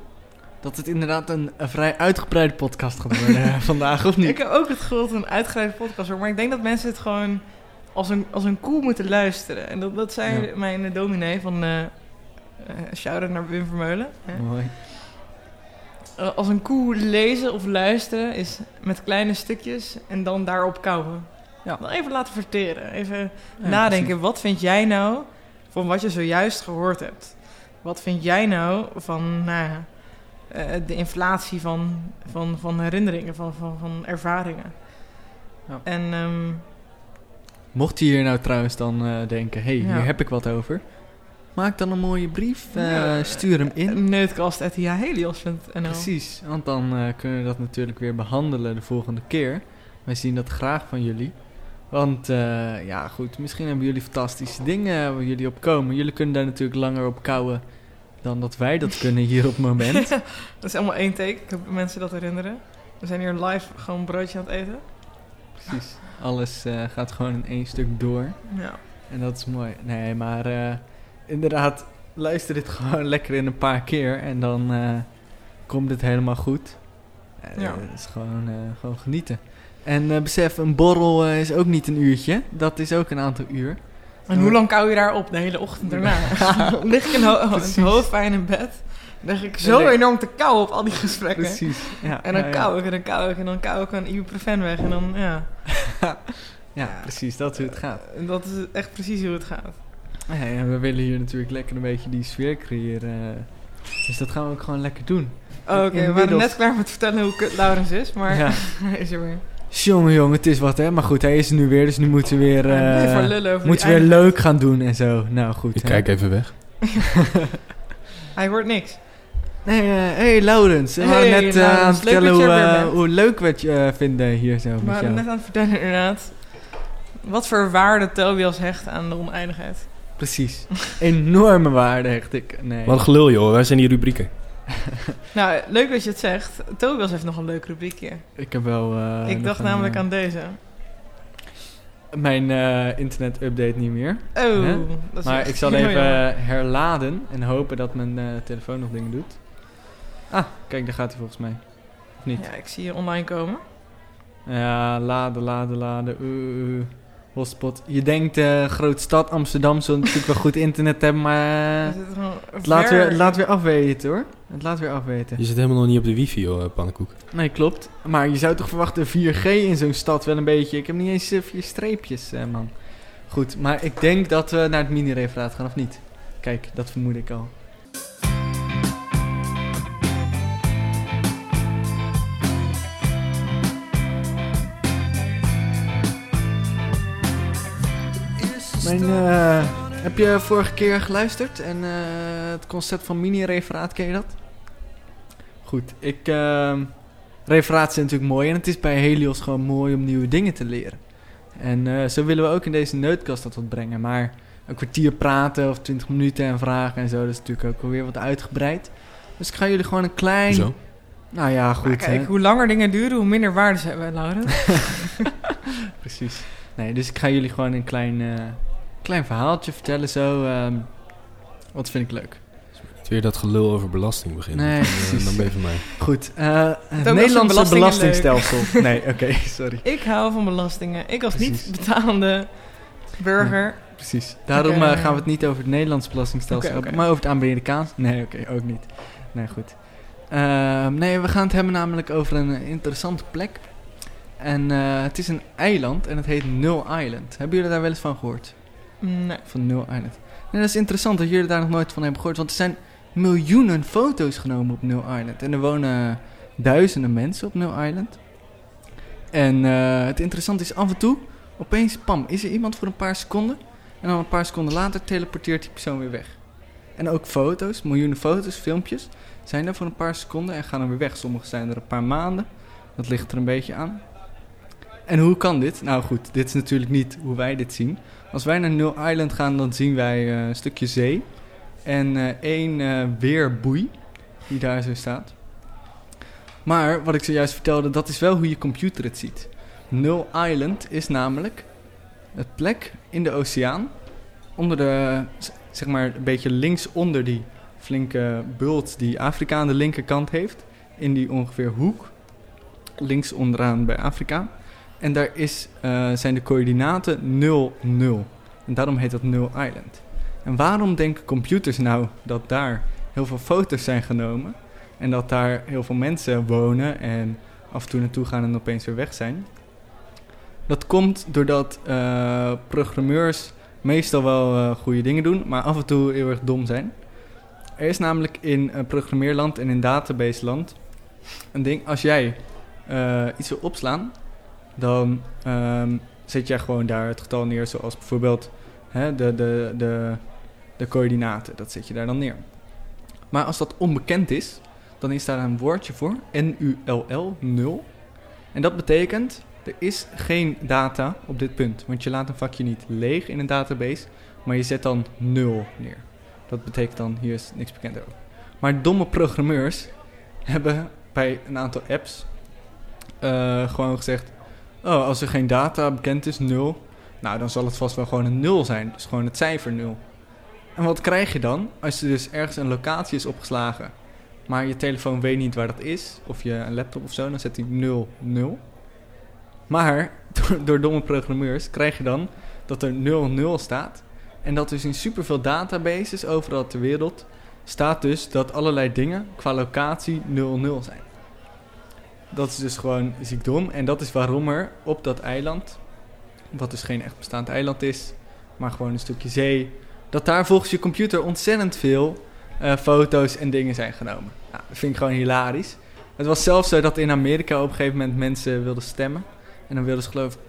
dat het inderdaad een, een vrij uitgebreide podcast gaat worden eh, vandaag, of niet? Ik heb ook het gevoel dat het een uitgebreide podcast wordt. Maar ik denk dat mensen het gewoon als een, als een koe moeten luisteren. En dat, dat zei Ja. mijn dominee van... eh, shout-out naar Wim Vermeulen. Hè? Mooi. Als een koe lezen of luisteren is met kleine stukjes en dan daarop kauwen. Ja. Dan even laten verteren. Even Ja, nadenken. precies. Wat vind jij nou van wat je zojuist gehoord hebt? Wat vind jij nou van nou, eh, de inflatie van, van, van herinneringen, van, van, van ervaringen? Ja. En ehm, Mocht je hier nou trouwens dan eh, denken, hé, hey, Ja. hier heb ik wat over. Maak dan een mooie brief, eh, Ja, stuur hem in. Neutkast.helios.nl Precies, want dan kunnen we dat natuurlijk weer behandelen de volgende keer. Wij zien dat graag van jullie. Want eh, ja, goed, misschien hebben jullie fantastische dingen waar jullie op komen. Jullie kunnen daar natuurlijk langer op kouwen dan dat wij dat kunnen hier op het moment. dat is allemaal één take. Ik heb mensen dat herinneren. We zijn hier live gewoon een broodje aan het eten. Precies. Alles eh, gaat gewoon in één stuk door. Ja. En dat is mooi. Nee, maar eh, inderdaad, luister dit gewoon lekker in een paar keer en dan komt het helemaal goed. Ja. Het is gewoon, gewoon genieten. En eh, besef, een borrel eh, is ook niet een uurtje. Dat is ook een aantal uur. En hoe lang kou je daar op? De hele ochtend daarna. lig ik in, ho hoofdpijn in bed. Dan ik zo enorm te kou op al die gesprekken. Precies. Ja, En dan ja, kou ik en dan kou ik en dan kou ik een ibuprofen weg. En dan, ja. Ja. precies. Dat is hoe het gaat. En dat is echt precies hoe het gaat. Ja, we willen hier natuurlijk lekker een beetje die sfeer creëren. Dus dat gaan we ook gewoon lekker doen. Oh, Oké, we waren net klaar met vertellen hoe kut Laurens is. Maar is er weer. Jongen, jongen, het is wat hè. Maar goed, hij is er nu weer, dus nu moeten we weer, eh, even lullen weer leuk gaan doen en zo. Nou goed. Ik hè. kijk even weg. Hij hoort niks. Nee, eh, hey Laurens. We waren Hey, net eh, Laurens, aan het vertellen hoe, leuk we het vinden hier zo We waren net aan het vertellen inderdaad. Wat voor waarde Tobias hecht aan de oneindigheid. Precies. Enorme waarde hecht ik. Nee. Wat een gelul joh, wij zijn die rubrieken. Nou, leuk dat je het zegt. Tobias heeft nog een leuk rubriekje. Ik heb wel... eh, ik dacht een, namelijk eh, aan deze. Mijn eh, internet-update niet meer. Oh, Hè? dat is Maar ik zal even jammer. herladen en hopen dat mijn telefoon nog dingen doet. Ah, kijk, daar gaat hij volgens mij. Of niet? Ja, ik zie je online komen. Ja, laden, laden, laden. Uh, uh, hotspot. Je denkt, eh grote stad Amsterdam zal natuurlijk wel goed internet hebben, maar eh, het laat weer, laat weer afweten hoor. Het laat weer afweten. Je zit helemaal nog niet op de wifi joh, eh, pannenkoek. Nee, klopt. Maar je zou toch verwachten 4G in zo'n stad wel een beetje. Ik heb niet eens vier streepjes, eh, man. Goed, maar ik denk dat we naar het mini-referaat gaan, of niet? Kijk, dat vermoed ik al. Mijn, eh, heb je vorige keer geluisterd en eh, het concept van mini-referaat, ken je dat? Goed, ik... ehm referaat zijn natuurlijk mooi en het is bij Helios gewoon mooi om nieuwe dingen te leren. En eh, zo willen we ook in deze neukast dat wat brengen. Maar een kwartier praten of 20 minuten en vragen en zo, dat is natuurlijk ook alweer wat uitgebreid. Dus ik ga jullie gewoon een klein... Zo. Nou ja, Maar goed. kijk, hè. hoe langer dingen duren, hoe minder waarde ze hebben, Laurens. Precies. Nee, dus ik ga jullie gewoon een klein, eh, klein verhaaltje vertellen zo. ehm, wat vind ik leuk. Weer dat gelul over belasting beginnen. Nee, dan, eh, dan ben je van mij. Goed, eh, het Nederlandse belastingstelsel. Nee, oké, sorry. ik hou van belastingen. Ik als Precies. niet betalende Burger. Precies. Daarom eh, gaan we het niet over het Nederlands belastingstelsel oké. maar over het Amerikaans. Nee, oké, ook niet. Nee, goed. Ehm, nee, we gaan het hebben namelijk over een interessante plek. En eh, het is een eiland en het heet Null Island. Hebben jullie daar wel eens van gehoord? Nee. Van Null Island. Nee, dat is interessant dat jullie daar nog nooit van hebben gehoord. Want er zijn miljoenen foto's genomen op Null Island. En er wonen duizenden mensen op Null Island. En eh, het interessante is af en toe, opeens, pam, is er iemand voor een paar seconden. En dan een paar seconden later teleporteert die persoon weer weg. En ook foto's, miljoenen foto's, filmpjes, zijn er voor een paar seconden en gaan dan weer weg. Sommige zijn er een paar maanden. Dat ligt er een beetje aan. En hoe kan dit? Nou goed, dit is natuurlijk niet hoe wij dit zien. Als wij naar Null Island gaan, dan zien wij eh, een stukje zee. En eh, één eh, weerboei die daar zo staat. Maar wat ik zojuist vertelde, dat is wel hoe je computer het ziet. Null Island is namelijk het plek in de oceaan. Onder de, zeg maar, een beetje links onder die flinke bult die Afrika aan de linkerkant heeft. In die ongeveer hoek. Links onderaan bij Afrika. En daar is, eh, zijn de coördinaten 0, 0. En daarom heet dat Null Island. En waarom denken computers nou dat daar heel veel foto's zijn genomen? En dat daar heel veel mensen wonen en af en toe naartoe gaan en opeens weer weg zijn? Dat komt doordat eh, programmeurs meestal wel eh, goede dingen doen, maar af en toe heel erg dom zijn. Er is namelijk in programmeerland en in databaseland een ding, als jij iets wil opslaan, dan ehm, zet jij gewoon daar het getal neer, zoals bijvoorbeeld hè, de, de, de, de coördinaten. Dat zet je daar dan neer. Maar als dat onbekend is, dan is daar een woordje voor, N-U-L-L, 0. En dat betekent, er is geen data op dit punt. Want je laat een vakje niet leeg in een database, maar je zet dan 0 neer. Dat betekent dan, hier is niks bekend over. Maar domme programmeurs hebben bij een aantal apps eh, gewoon gezegd... Oh, als er geen data bekend is, 0, nou dan zal het vast wel gewoon een 0 zijn. Dus gewoon het cijfer 0. En wat krijg je dan als er dus ergens een locatie is opgeslagen, maar je telefoon weet niet waar dat is, of je een laptop of zo, dan zet hij 0, 0. Maar door, door domme programmeurs krijg je dan dat er 0, 0 staat. En dat dus in superveel databases overal ter wereld staat dus dat allerlei dingen qua locatie 0, 0 zijn. Dat is dus gewoon ziek dom. En dat is waarom er op dat eiland, wat dus geen echt bestaand eiland is, maar gewoon een stukje zee, dat daar volgens je computer ontzettend veel eh, foto's en dingen zijn genomen. Nou, dat vind ik gewoon hilarisch. Het was zelfs zo dat in Amerika op een gegeven moment mensen wilden stemmen. En dan wilden ze geloof ik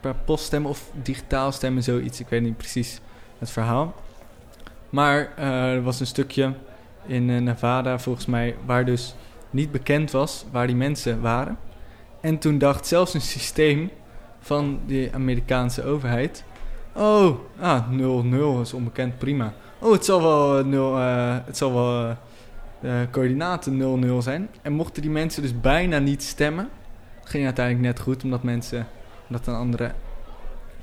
per post stemmen of digitaal stemmen, zoiets. Ik weet niet precies het verhaal. Maar eh, er was een stukje in eh, Nevada volgens mij waar dus niet bekend was waar die mensen waren. En toen dacht zelfs een systeem van de Amerikaanse overheid... Oh, ah, 0-0 is onbekend, prima. Oh, het zal wel, eh, 0, eh, het zal wel eh, coördinaten 0-0 zijn. En mochten die mensen dus bijna niet stemmen... ging uiteindelijk net goed, omdat mensen... omdat een andere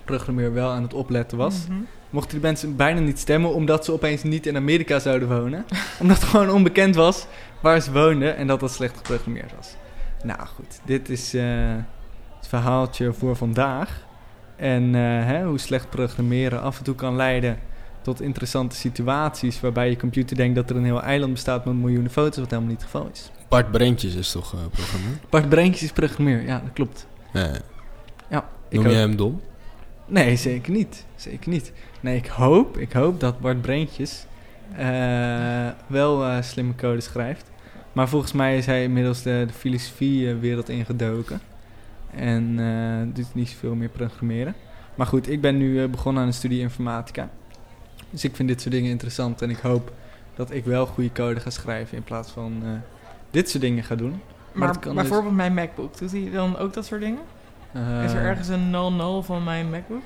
programmeur wel aan het opletten was... Mhm. mochten die mensen bijna niet stemmen... omdat ze opeens niet in Amerika zouden wonen. omdat het gewoon onbekend was waar ze woonden... en dat dat slecht geprogrammeerd was. Nou goed, dit is eh, het verhaaltje voor vandaag... En eh, hè, hoe slecht programmeren af en toe kan leiden tot interessante situaties waarbij je computer denkt dat er een heel eiland bestaat met miljoenen foto's, wat helemaal niet het geval is. Bart Brentjes is toch eh programmeur? Bart Breintjes is programmeur, ja, dat klopt. Ja. Ja, Noem je hem dom? Nee, zeker niet. Zeker niet. Nee, ik hoop, ik hoop dat Bart Breintjes eh, wel eh, slimme code schrijft. Maar volgens mij is hij inmiddels de, de filosofie-wereld ingedoken. En eh doet niet zoveel meer programmeren. Maar goed, ik ben nu eh, begonnen aan een studie informatica. Dus ik vind dit soort dingen interessant. En ik hoop dat ik wel goede code ga schrijven in plaats van eh, dit soort dingen ga doen. Maar kan dus- bijvoorbeeld mijn MacBook, doet hij dan ook dat soort dingen? is er Eh, ergens een 00 van mijn MacBook?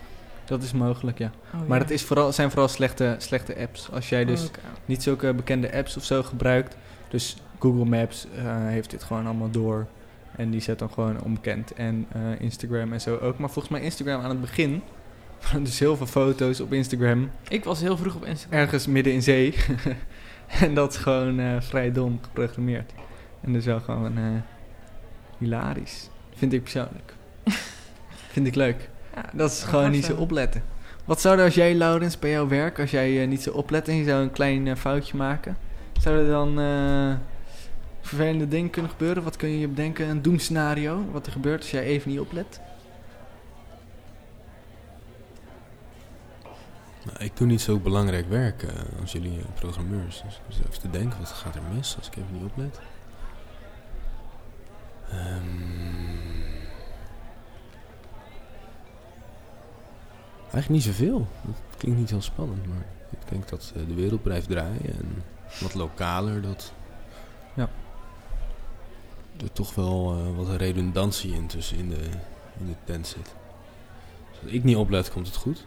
Dat is mogelijk, ja. Oh, Maar ja. dat is vooral, zijn vooral slechte, slechte apps. Als jij dus Oké. niet zulke bekende apps of zo gebruikt. Dus Google Maps eh, heeft dit gewoon allemaal door. En die zet dan gewoon onbekend. En eh, Instagram en zo ook. Maar volgens mij Instagram aan het begin. dus heel veel foto's op Instagram. Ik was heel vroeg op Instagram. Ergens midden in zee. en dat is gewoon eh, vrij dom geprogrammeerd. En dus wel gewoon hilarisch. Vind ik persoonlijk. Vind ik leuk. Ja, Dat is gewoon niet zo opletten. Wat zou er als jij, Laurens, bij jouw werk, als jij eh, niet zo oplet en je zou een klein eh, foutje maken, zou er dan eh, vervelende dingen kunnen gebeuren? Wat kun je bedenken? Een doemscenario, wat er gebeurt als jij even niet oplet? Nou, ik doe niet zo belangrijk werk eh, als jullie programmeurs. Dus even te denken, wat gaat er mis als ik even niet oplet? Ehm, eigenlijk niet zoveel. Het klinkt niet heel spannend, maar ik denk dat eh, de wereld blijft draaien en wat lokaler dat... Ja. Er toch wel eh, wat redundantie in tussen in de, in de tent zit. Dus als ik niet oplet, komt het goed.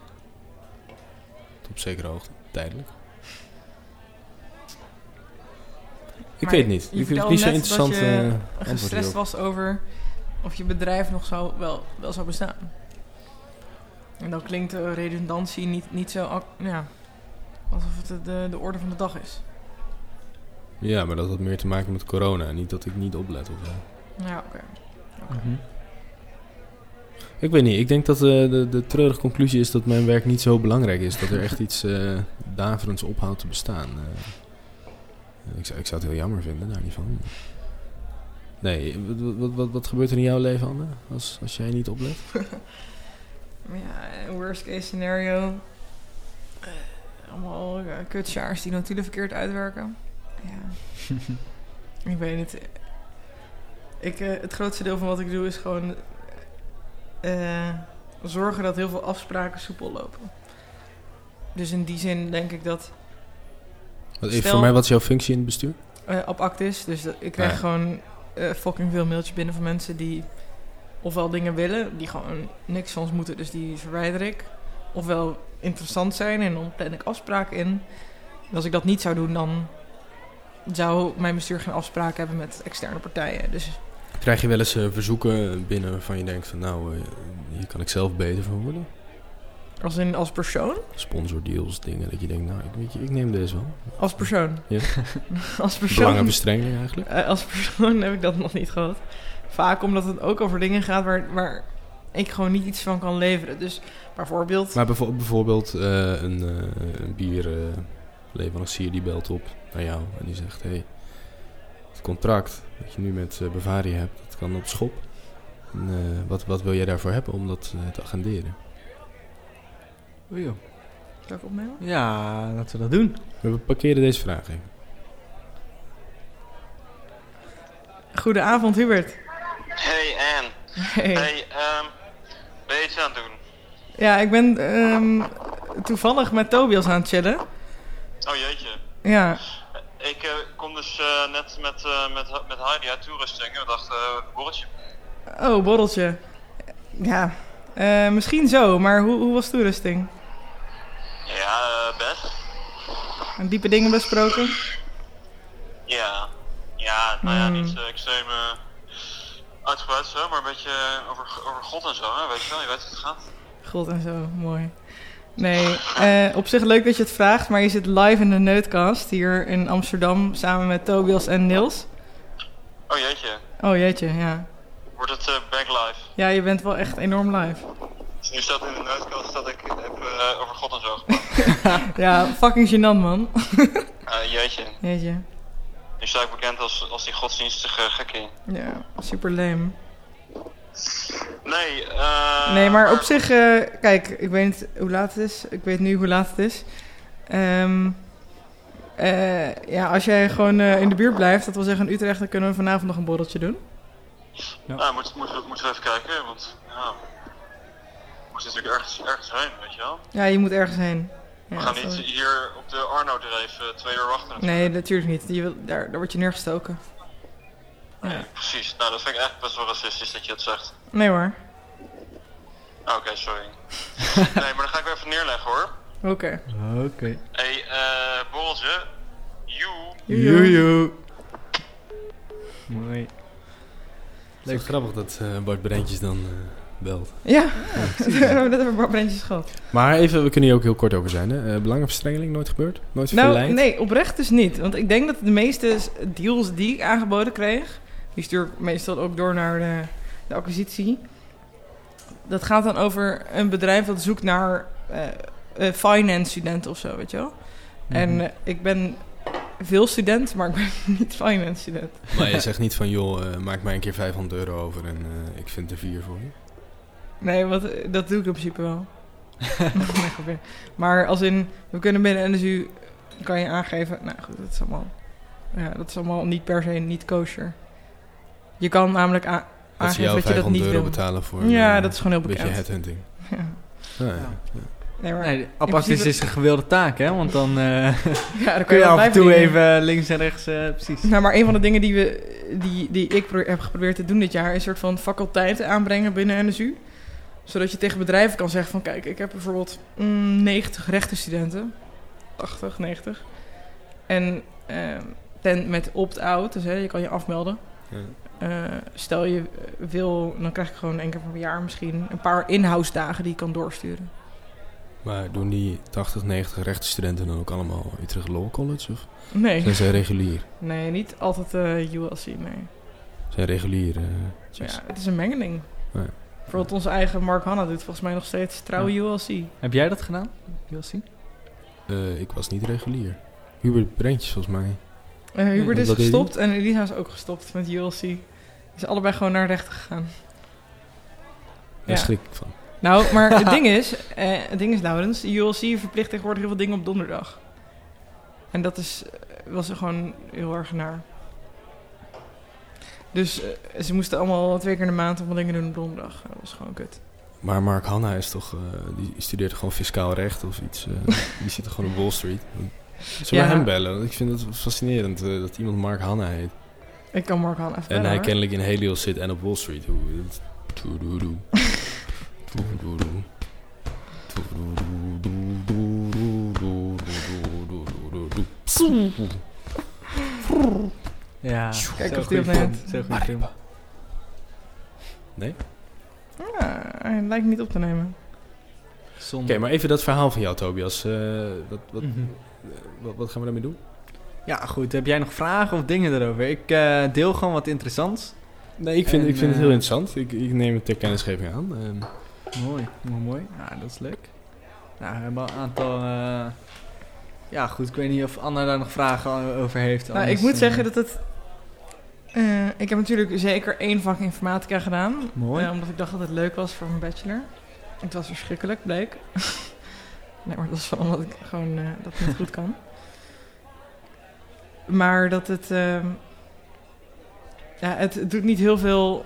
Tot op zekere hoogte, tijdelijk. Ik Maar weet het niet. je Ik vind het niet zo interessant dat je eh, gestrest was over of je bedrijf nog zou, wel, wel zou bestaan. En dan klinkt de redundantie niet, niet zo... Ja, alsof het de, de, de orde van de dag is. Ja, maar dat had meer te maken met corona. Niet dat ik niet oplet of zo. Ja, oké. Mhm. Ik weet niet. Ik denk dat eh, de, de treurige conclusie is dat mijn werk niet zo belangrijk is. Dat er echt iets eh daverends ophoudt te bestaan. Eh, ik, zou, ik zou het heel jammer vinden, daar niet van. Nee, wat, wat, wat, wat gebeurt er in jouw leven, Anne? Als, als jij niet oplet? Ja, een worst case scenario. Eh, allemaal uh, kutsjaars die notulen verkeerd uitwerken. Ja. ik weet het. Ik, eh, het grootste deel van wat ik doe is gewoon eh, zorgen dat heel veel afspraken soepel lopen. Dus in die zin denk ik dat Wat, even voor mij, wat is jouw functie in het bestuur? eh op act is. Dus dat, ik krijg Ja. gewoon eh, fucking veel mailtjes binnen van mensen die ofwel dingen willen, die gewoon niks van ons moeten, dus die verwijder ik. Ofwel interessant zijn en dan plan ik afspraken in. En als ik dat niet zou doen, dan zou mijn bestuur geen afspraken hebben met externe partijen. Dus Krijg je wel eens eh, verzoeken binnen waarvan je denkt van nou, eh, hier kan ik zelf beter van worden? als, in, als persoon, Sponsordeals, dingen dat je denkt, nou, ik, weet je, ik neem deze wel. als persoon. Ja. als persoon. Belangenverstrengeling eigenlijk. Eh, als persoon heb ik dat nog niet gehad. Vaak omdat het ook over dingen gaat waar, waar ik gewoon niet iets van kan leveren. Dus bijvoorbeeld... Maar bijvo- bijvoorbeeld eh, een, eh een bierleverancier die belt op naar jou en die zegt... Hey, het contract dat je nu met eh, Bavaria hebt, dat kan op schop. En, eh, wat, wat wil jij daarvoor hebben om dat eh, te agenderen? Oei, joh. Zal ik opnemen? Ja, laten we dat doen. We parkeren deze vraag even. Goedenavond, Hubert. Hey Anne. Hey. Hey, ehm, ben je iets aan het doen? Ja, ik ben ehm, toevallig met Tobias aan het chillen. Oh jeetje. Ja, Ik eh, kom dus eh, net met, eh, met, met Heidi uit toerusting en we dachten, eh borreltje. oh, borreltje. Ja, misschien zo, maar hoe, hoe was toerusting? Ja, eh, best. Diepe dingen besproken? Ja. Ja, nou ja, Hmm. niet extreem eh, uitgebreid zo, maar een beetje over, over God en zo, hè? weet je wel, je weet hoe het gaat. God en zo, mooi. Nee, eh, op zich leuk dat je het vraagt, maar je zit live in de Neutcast hier in Amsterdam samen met Tobias en Niels. Oh jeetje, Oh jeetje, ja. wordt het eh back live. Ja, je bent wel echt enorm live. Dus nu staat in de noodkast dat ik heb eh, over God en zo gepraat. Ja, fucking gênant man. Jeetje, Jeetje. Nu sta ik bekend als, als die godsdienstige gekkie. Ja, super lame. Nee, eh... Nee, maar op zich, eh, kijk, ik weet niet hoe laat het is. Ik weet nu hoe laat het is. Ehm, eh, ja, als jij gewoon eh, in de buurt blijft, dat wil zeggen in Utrecht, dan kunnen we vanavond nog een borreltje doen. Nou, moeten moet, we- moeten we even kijken, want ja, we moeten natuurlijk ergens, ergens heen, weet je wel. Ja, je moet ergens heen. We gaan niet hier op de Arno-dreef eh, twee uur wachten. Nee, natuurlijk niet. Je wil, daar, daar word je neergestoken. Nee, Ja. precies. Nou, dat vind ik echt best wel racistisch dat je het zegt. Nee hoor. Ah, Oké, sorry. nee, maar dan ga ik weer even neerleggen hoor. Oké. Oké. hey, eh, borreltje. You. Joejoe. Mooi. Leuk grappig dat eh, Bart Brentjes dan eh, belt. Ja, we hebben net over brandjes gehad. Maar even, we kunnen hier ook heel kort over zijn. Hè? Eh, belangenverstrengeling, nooit gebeurd? Nooit Nou, verleid? nee, oprecht dus niet. Want ik denk dat de meeste deals die ik aangeboden kreeg... die stuur ik meestal ook door naar de, de acquisitie. Dat gaat dan over een bedrijf dat zoekt naar eh, eh, finance student of zo, weet je wel. En Mhm. eh, ik ben veel student, maar ik ben niet finance student. Maar je zegt niet van, joh, maak mij een keer 500 euro over en eh, ik vind er vier voor je. Nee, wat, dat doe ik in principe wel. Nee, maar als in, we kunnen binnen NSU, kan je aangeven, nou goed, dat is allemaal, ja, dat is allemaal niet per se niet kosher. Je kan namelijk a- Dat ze aangeven dat je dat 500 niet wil. betalen voor Ja, eh, dat is gewoon heel een beetje bekend. headhunting. Ja. Ja, ja. Ja. Nee, maar, Nee, is principe- is een gewilde taak, hè? Want dan eh, ja, dan kun je af en toe dingen. even links en rechts, eh, precies. Nou, maar een van de dingen die, we, die, die ik heb geprobeerd te doen dit jaar... is een soort van faculteiten aanbrengen binnen NSU. Zodat je tegen bedrijven kan zeggen van... kijk, ik heb bijvoorbeeld mm, 90 rechtenstudenten. 80, 90. En ehm, ten, met opt-out, dus hè, je kan je afmelden. Ja. Eh, stel je wil, dan krijg ik gewoon één keer per jaar misschien... een paar in-house dagen die ik kan doorsturen. Maar doen die 80, 90 rechtenstudenten dan ook allemaal Utrecht Law College? Of Nee, zijn zij regulier? nee niet altijd eh, ULC, nee. Zijn regulier? eh, Ja, het is een mengeling. Ja. Bijvoorbeeld onze eigen Mark Hanna doet volgens mij nog steeds trouwe ULC. Heb jij dat gedaan, ULC? eh, ik was niet regulier. Hubert Brentjes volgens mij. Eh Hubert Ja, is gestopt en Elisa is ook gestopt met ULC. Is allebei gewoon naar rechten gegaan. Daar Ja. schrik ik van. Nou, maar het ding is, eh, het ding is Laurens, ULC verplicht tegenwoordig heel veel dingen op donderdag. En dat is, eh, was gewoon heel erg naar. Dus eh, ze moesten allemaal twee keer in de maand allemaal dingen doen op donderdag. Dat was gewoon kut. Maar Mark Hanna is toch, eh, die studeert gewoon fiscaal recht of iets. eh, die zit toch gewoon op Wall Street. Zullen we Ja. hem bellen? Want Ik vind het fascinerend dat iemand Mark Hanna heet. Ik kan Mark Hanna even En bellen, hij hoor. kennelijk in Helios zit en op Wall Street. Ja, Kijk of die opneemt. film, Zo'n goede film. Nee? Ja, hij lijkt niet op te nemen. Oké, maar even dat verhaal van jou, Tobias. Eh, wat, wat, Mhm. wat, wat gaan we daarmee doen? Ja, goed. Heb jij nog vragen of dingen erover? Ik eh, deel gewoon wat interessants. Nee, ik vind, En, ik vind het heel eh, interessant. Ik, ik neem het ter kennisgeving aan. Ehm, Mooi, mooi, mooi. Ja, dat is leuk. Nou, we hebben al een aantal... Ja, goed. Ik weet niet of Anna daar nog vragen over heeft. Nou, anders, ik moet eh, zeggen dat het... eh, ik heb natuurlijk zeker één vak informatica gedaan. Mooi. eh, omdat ik dacht dat het leuk was voor mijn bachelor. Het was verschrikkelijk, bleek. nee, maar dat is van omdat ik gewoon eh, dat niet goed kan. Maar dat het... ehm, ja, het, het doet niet heel veel...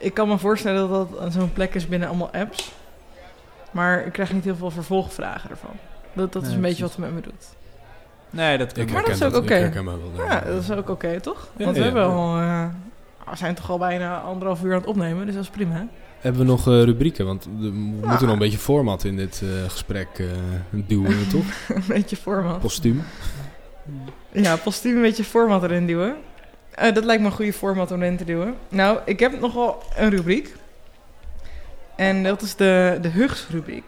Ik kan me voorstellen dat dat zo'n plek is binnen allemaal apps. Maar ik krijg niet heel veel vervolgvragen ervan. Dat, dat is een beetje wat het met me doet. Nee, dat kan. ik Maar dat is ook oké. Ja, dat is ook oké, toch? Ja, Want we ja. hebben al... eh, we zijn toch al bijna anderhalf uur aan het opnemen, dus dat is prima. Hebben we nog eh, rubrieken? Want we moeten Ja. nog een beetje format in dit eh, gesprek eh, duwen, toch? een beetje format. Postuum. Ja, postuum een beetje format erin duwen. Eh, dat lijkt me een goede format om erin te duwen. Nou, ik heb nogal een rubriek. En dat is de, de Hugs-rubriek.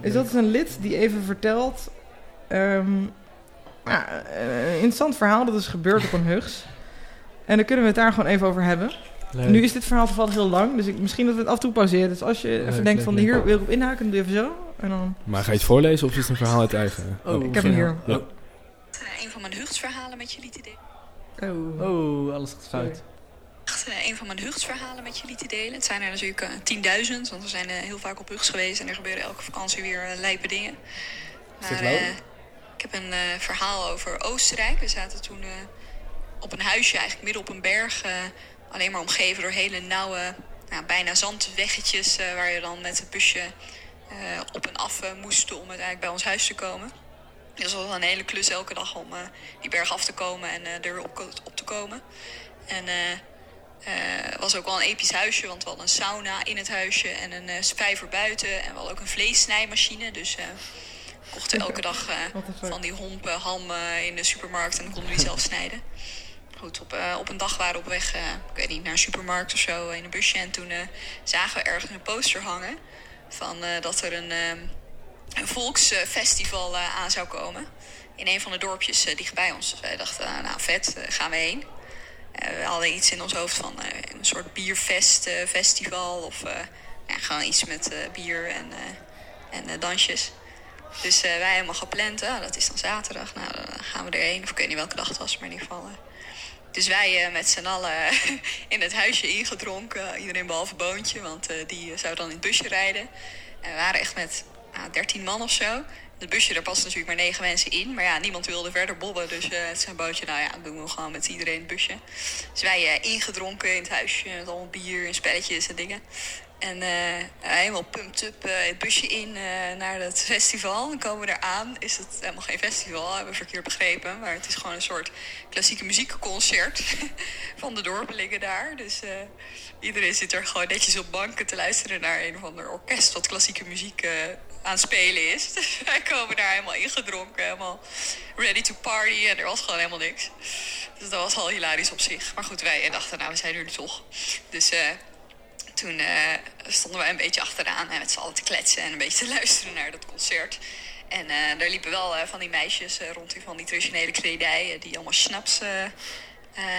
Dus dat is een lid die even vertelt... ehm, nou, een interessant verhaal dat is gebeurd op een Hugs. En dan kunnen we het daar gewoon even over hebben. Leuk. Nu is dit verhaal toevallig heel lang, dus ik, misschien dat we het af en toe pauzeren. Dus als je even denkt leuk, van leuk. hier wil ik op inhaken, dan doe je even zo. En dan... Maar ga je het voorlezen of is het een verhaal uit eigen? Oh, ik heb hem hier. Ja. Eh, een van mijn huchtsverhalen met jullie te delen. Oh. Oh, alles gaat fout. Echt, eh, een van mijn huchtsverhalen met jullie te delen. Het zijn er natuurlijk eh, 10.000, want we zijn eh, heel vaak op huchts geweest en er gebeuren elke vakantie weer lijpe dingen. Maar leuk? eh, ik heb een verhaal over Oostenrijk. We zaten toen op een huisje, eigenlijk midden op een berg. alleen maar omgeven door hele nauwe, nou, bijna zandweggetjes. waar je dan met het busje op en af moest om uiteindelijk bij ons huis te komen. Dus dat was een hele klus elke dag om die berg af te komen en eh, er weer op, op te komen. En eh, eh, het was ook wel een episch huisje, want we hadden een sauna in het huisje en een uh, vijver buiten. En we hadden ook een vleessnijmachine, dus eh, we kochten elke dag van die hompen ham in de supermarkt en dan konden we die zelf snijden. Goed, op, op een dag waren we op weg, ik weet niet, naar een supermarkt of zo in een busje. En toen zagen we ergens een poster hangen van dat er een, een volksfestival aan zou komen. In een van de dorpjes dichtbij ons. Dus wij dachten, nou vet, gaan we heen. Eh, we hadden iets in ons hoofd van eh, een soort bierfest, eh, festival. Of ja, gewoon iets met bier en, en dansjes. Dus eh, wij helemaal gepland. dat is dan zaterdag. Nou, dan gaan we erheen. Of ik weet niet welke dag het was, maar in ieder geval... dus wij met z'n allen in het huisje ingedronken. Iedereen behalve Boontje, want die zou dan in het busje rijden. En we waren echt met nou, 13 man of zo. Het busje, daar passen natuurlijk maar negen mensen in. Maar ja, niemand wilde verder bobben. Dus eh het zijn bootje, nou ja, doen we gewoon met iedereen het busje. Dus wij eh, ingedronken in het huisje met allemaal bier en spelletjes en dingen. En eh, helemaal pumped up het busje in naar het festival. Dan komen we eraan. Is het helemaal geen festival, hebben we verkeerd begrepen. Maar het is gewoon een soort klassieke muziekconcert van de dorpelingen daar. Dus iedereen zit er gewoon netjes op banken te luisteren naar een of ander orkest wat klassieke muziek aan het spelen is. Dus wij komen daar helemaal ingedronken, helemaal ready to party. En er was gewoon helemaal niks. Dus dat was al hilarisch op zich. Maar goed, wij dachten, nou, we zijn er nu toch. Dus eh, toen eh, stonden wij een beetje achteraan en met z'n allen te kletsen en een beetje te luisteren naar dat concert. En eh daar liepen wel van die meisjes rond die van die traditionele kledij, eh, die allemaal snaps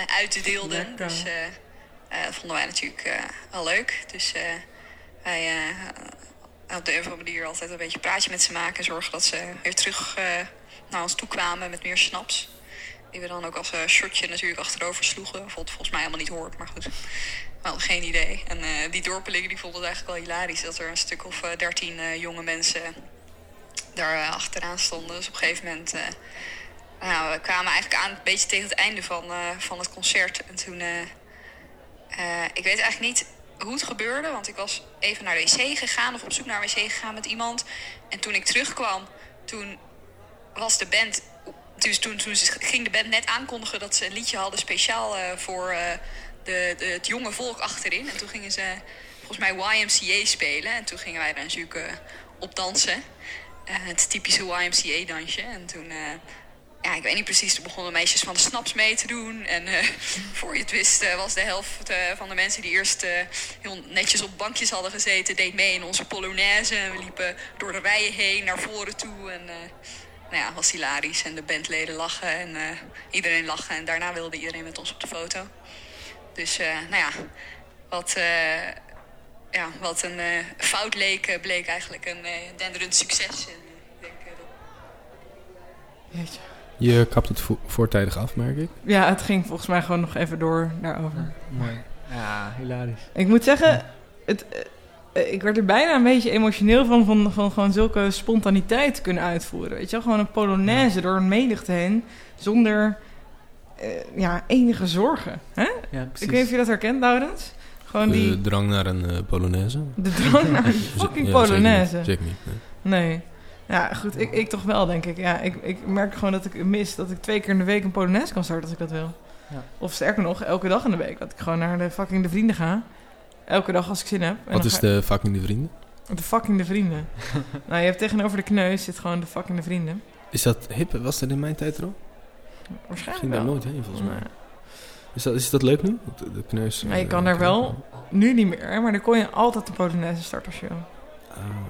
uitdeelden. Dus dat vonden wij natuurlijk wel leuk. Dus wij op de een of andere manier altijd een beetje praatje met ze maken. Zorgen dat ze weer terug eh, naar ons toe kwamen met meer snaps. Die we dan ook als eh, shotje natuurlijk achterover sloegen. Wat volgens mij helemaal niet hoort, maar goed. We hadden geen idee. En eh, die dorpelingen die vonden het eigenlijk wel hilarisch... dat er een stuk of dertien jonge mensen daar achteraan stonden. Dus op een gegeven moment... nou, we kwamen eigenlijk aan een beetje tegen het einde van, van het concert. En toen... ik weet eigenlijk niet hoe het gebeurde, want ik was even naar de wc gegaan of op zoek naar een wc gegaan met iemand. En toen ik terugkwam, toen was de band. Dus toen, toen ging de band net aankondigen dat ze een liedje hadden speciaal eh, voor eh, de, de, het jonge volk achterin. En toen gingen ze volgens mij YMCA spelen. En toen gingen wij daar natuurlijk eh, op dansen. Het typische YMCA-dansje. En toen, ja, ik weet niet precies, toen begonnen meisjes van de snaps mee te doen. En eh, voor je het wist eh, was de helft eh, van de mensen die eerst heel netjes op bankjes hadden gezeten... deed mee in onze polonaise. En we liepen door de rijen heen naar voren toe. En nou ja, was hilarisch. En de bandleden lachen en iedereen lachen. En daarna wilde iedereen met ons op de foto. Dus, nou ja, wat, ja, wat een fout leek, bleek eigenlijk een denderend succes. En, ik denk, dat Jeetje. Je kapt het vo- voortijdig af, merk ik. Ja, het ging volgens mij gewoon nog even door daarover. Mooi. Ja, hilarisch. Ik moet zeggen, het, eh, ik werd er bijna een beetje emotioneel van, van, van gewoon zulke spontaniteit kunnen uitvoeren. Weet je wel, gewoon een polonaise door een menigte heen, zonder eh, ja, enige zorgen. Hè? Ja, Ik precies. weet niet of je dat herkent, Laurens. Gewoon die, De drang naar een eh, Polonaise. de drang naar een fucking Ja, polonaise. niet, Zeker niet. nee. Nee. Ja, goed, ik, ik toch wel, denk ik. Ja, ik, ik merk gewoon dat ik mis dat ik twee keer in de week een Polonaise kan starten als ik dat wil. Ja. Of sterker nog, elke dag in de week. Dat ik gewoon naar de fucking de vrienden ga. Elke dag als ik zin heb. En Wat is de fucking de vrienden? De fucking de vrienden. nou, je hebt tegenover de kneus zit gewoon de fucking de vrienden. Is dat hip? Was dat in mijn tijd er al? Waarschijnlijk Ging daar nooit heen, volgens mij. Nee. Is dat, is dat leuk nu? De, de kneus. Maar je eh, kan daar wel, nu niet meer, maar dan kon je altijd de Polonaise starten als je wil.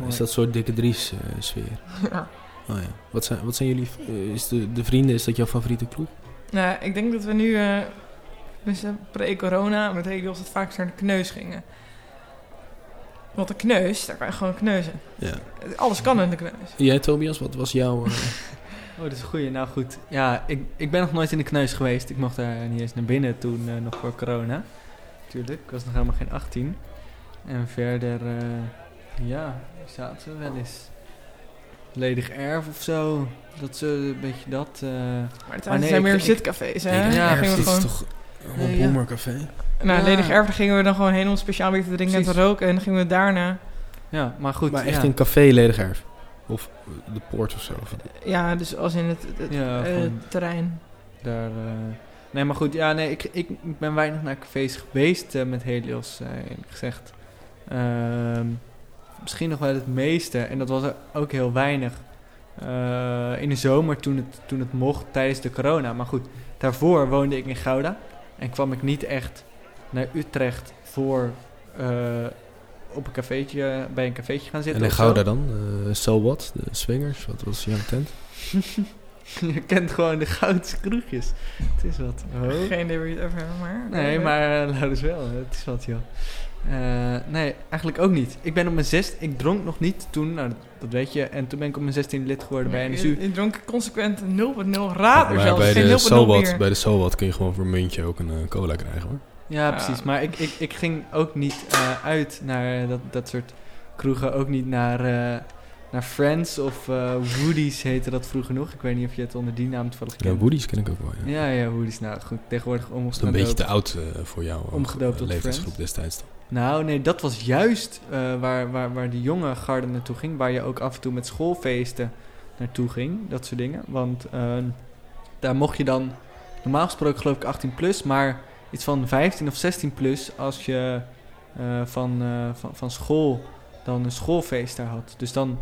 Ah, is dat een soort dikke Dries eh, sfeer? Ja. Oh ja. Wat zijn, wat zijn jullie... eh, is de, de vrienden, is dat jouw favoriete ploeg? Nou, ik denk dat we nu, eh dus pre-corona, met Helios het vaakst naar de kneus gingen. Want de kneus, daar kan je gewoon kneuzen. Ja. Alles kan in de kneus. Jij, Tobias, wat was jouw... eh, Oh, dat is een goeie. Nou goed, ja, ik, ik ben nog nooit in de kneus geweest. Ik mocht daar niet eens naar binnen toen, eh, nog voor corona. Tuurlijk, ik was nog helemaal geen 18. En verder, eh, ja, zaten we wel eens. Ledig erf of zo. Dat is een beetje dat. eh. Maar het Maar nee, zijn ik- meer ik- zitcafés, hè? Ledig Ja, Erf, gingen we dit is gewoon, toch een Nee, ja. bombercafé? nou, Ja. ledig erf, daar gingen we dan gewoon heen om speciaal weer te drinken en te roken. En dan gingen we daarna, Ja, maar goed. Maar echt ja. een café ledig erf? Of de poort of zo? Of- ja, dus als in het, het, Ja, eh, terrein. Daar, eh, nee, maar goed, ja, nee, ik, ik, ben weinig naar cafés geweest met Helios, eerlijk gezegd. Ehm, misschien nog wel het meeste, en dat was er ook heel weinig. eh, in de zomer toen het, toen het mocht tijdens de corona. Maar goed, daarvoor woonde ik in Gouda. En kwam ik niet echt naar Utrecht voor, eh, op een cafeetje, bij een cafeetje gaan En zitten. in of zo. Gouda dan? Eh so what? De swingers? Wat was jouw tent? Je kent gewoon de goudse kroegjes. Het is wat. Oh. Geen idee waar je het over hebt, maar... Nee, maar uh, dus wel. Het is wat, joh. Eh, nee, eigenlijk ook niet. Ik ben op mijn zesde... Ik dronk nog niet toen, nou, dat, weet je. En toen ben ik op mijn 16 lid geworden bij Je, NSU. je dronk consequent 0.0 raad er maar zelfs. bij de, 0.0 so what, bier. bij de so what kun je gewoon voor een muntje ook een eh, cola krijgen hoor. Ja, Ja. precies. Maar ik, ik, ik ging ook niet eh, uit naar dat, dat soort kroegen. Ook niet naar, eh, naar Friends of eh Woody's heette dat vroeger nog. Ik weet niet of je het onder die naam toevallig Ja, kent. Woody's ken ik ook wel. Ja. Ja, ja, Woody's. Nou goed, tegenwoordig is een omgedoopt. beetje te oud eh, voor jou. ook, Omgedoopt eh, tot leeftijdsgroep destijds. dan. Nou, nee, dat was juist eh, waar, waar, waar de jonge garde naartoe ging. Waar je ook af en toe met schoolfeesten naartoe ging. Dat soort dingen. Want eh, daar mocht je dan, normaal gesproken geloof ik 18 plus, maar iets van 15 of 16 plus als je eh, van, eh, van, van school dan een schoolfeest daar had. Dus dan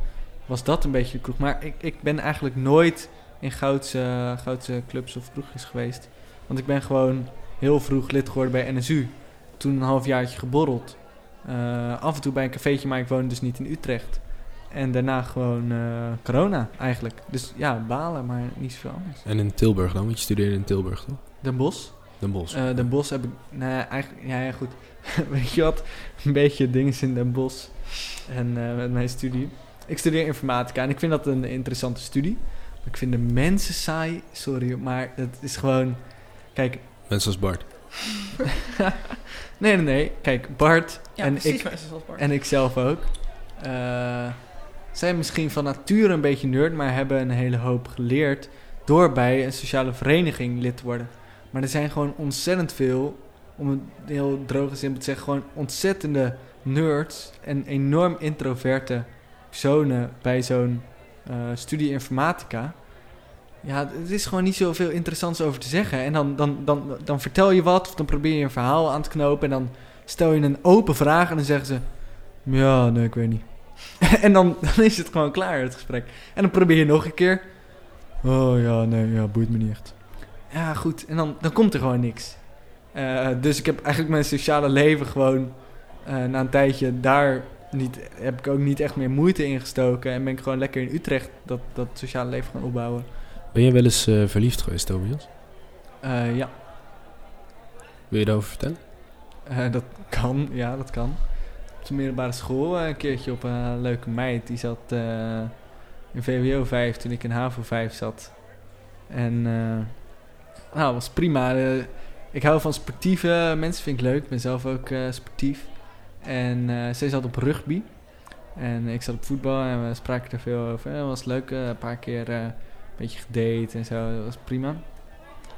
was dat een beetje de kroeg. Maar ik, ik ben eigenlijk nooit in Goudse, Goudse clubs of kroegjes geweest. Want ik ben gewoon heel vroeg lid geworden bij NSU. Toen een halfjaartje geborreld. Eh, af en toe bij een cafeetje, maar ik woonde dus niet in Utrecht. En daarna gewoon eh, corona eigenlijk. Dus ja, balen, maar niet zoveel anders. En in Tilburg dan? Want je studeerde in Tilburg toch? Den Bosch. Den Bosch. Eh Den Bosch heb ik... Nee, eigenlijk... Ja, ja goed. Weet je wat? Een beetje dingen in Den Bosch. En met mijn studie. Ik studeer informatica en ik vind dat een interessante studie. Maar ik vind de mensen saai. Sorry, maar het is gewoon... Kijk, Mensen als Bart. nee, nee, nee. Kijk, Bart Ja, en precies, ik Bart. En ik zelf ook. Eh, zijn misschien van nature een beetje nerd, maar hebben een hele hoop geleerd door bij een sociale vereniging lid te worden. Maar er zijn gewoon ontzettend veel, om het heel droog en simpel te zeggen, gewoon ontzettende nerds en enorm introverte personen bij zo'n eh, studie informatica. Ja, er is gewoon niet zoveel interessants over te zeggen. En dan, dan, dan, dan vertel je wat, of dan probeer je een verhaal aan te knopen. En dan stel je een open vraag en dan zeggen ze... Ja, nee, ik weet niet. en dan, dan is het gewoon klaar, het gesprek. En dan probeer je nog een keer. Oh ja, nee, ja, boeit me niet echt. Ja, goed. En dan, dan komt er gewoon niks. Eh, dus ik heb eigenlijk mijn sociale leven gewoon... eh, na een tijdje daar niet, heb ik ook niet echt meer moeite in gestoken. En ben ik gewoon lekker in Utrecht dat, dat sociale leven gaan opbouwen. Ben je wel eens eh, verliefd geweest, Tobias? Eh, ja, Wil je daarover vertellen? Eh, dat kan, ja, dat kan. Op de middelbare school een keertje op een leuke meid. Die zat in VWO 5 toen ik in HAVO 5 zat. En nou, was prima. Ik hou van sportieve mensen, vind ik leuk. Ik ben zelf ook sportief. En eh, zij zat op rugby. En ik zat op voetbal en we spraken er veel over. Het was leuk, eh, een paar keer eh, een beetje gedate en zo. Dat was prima.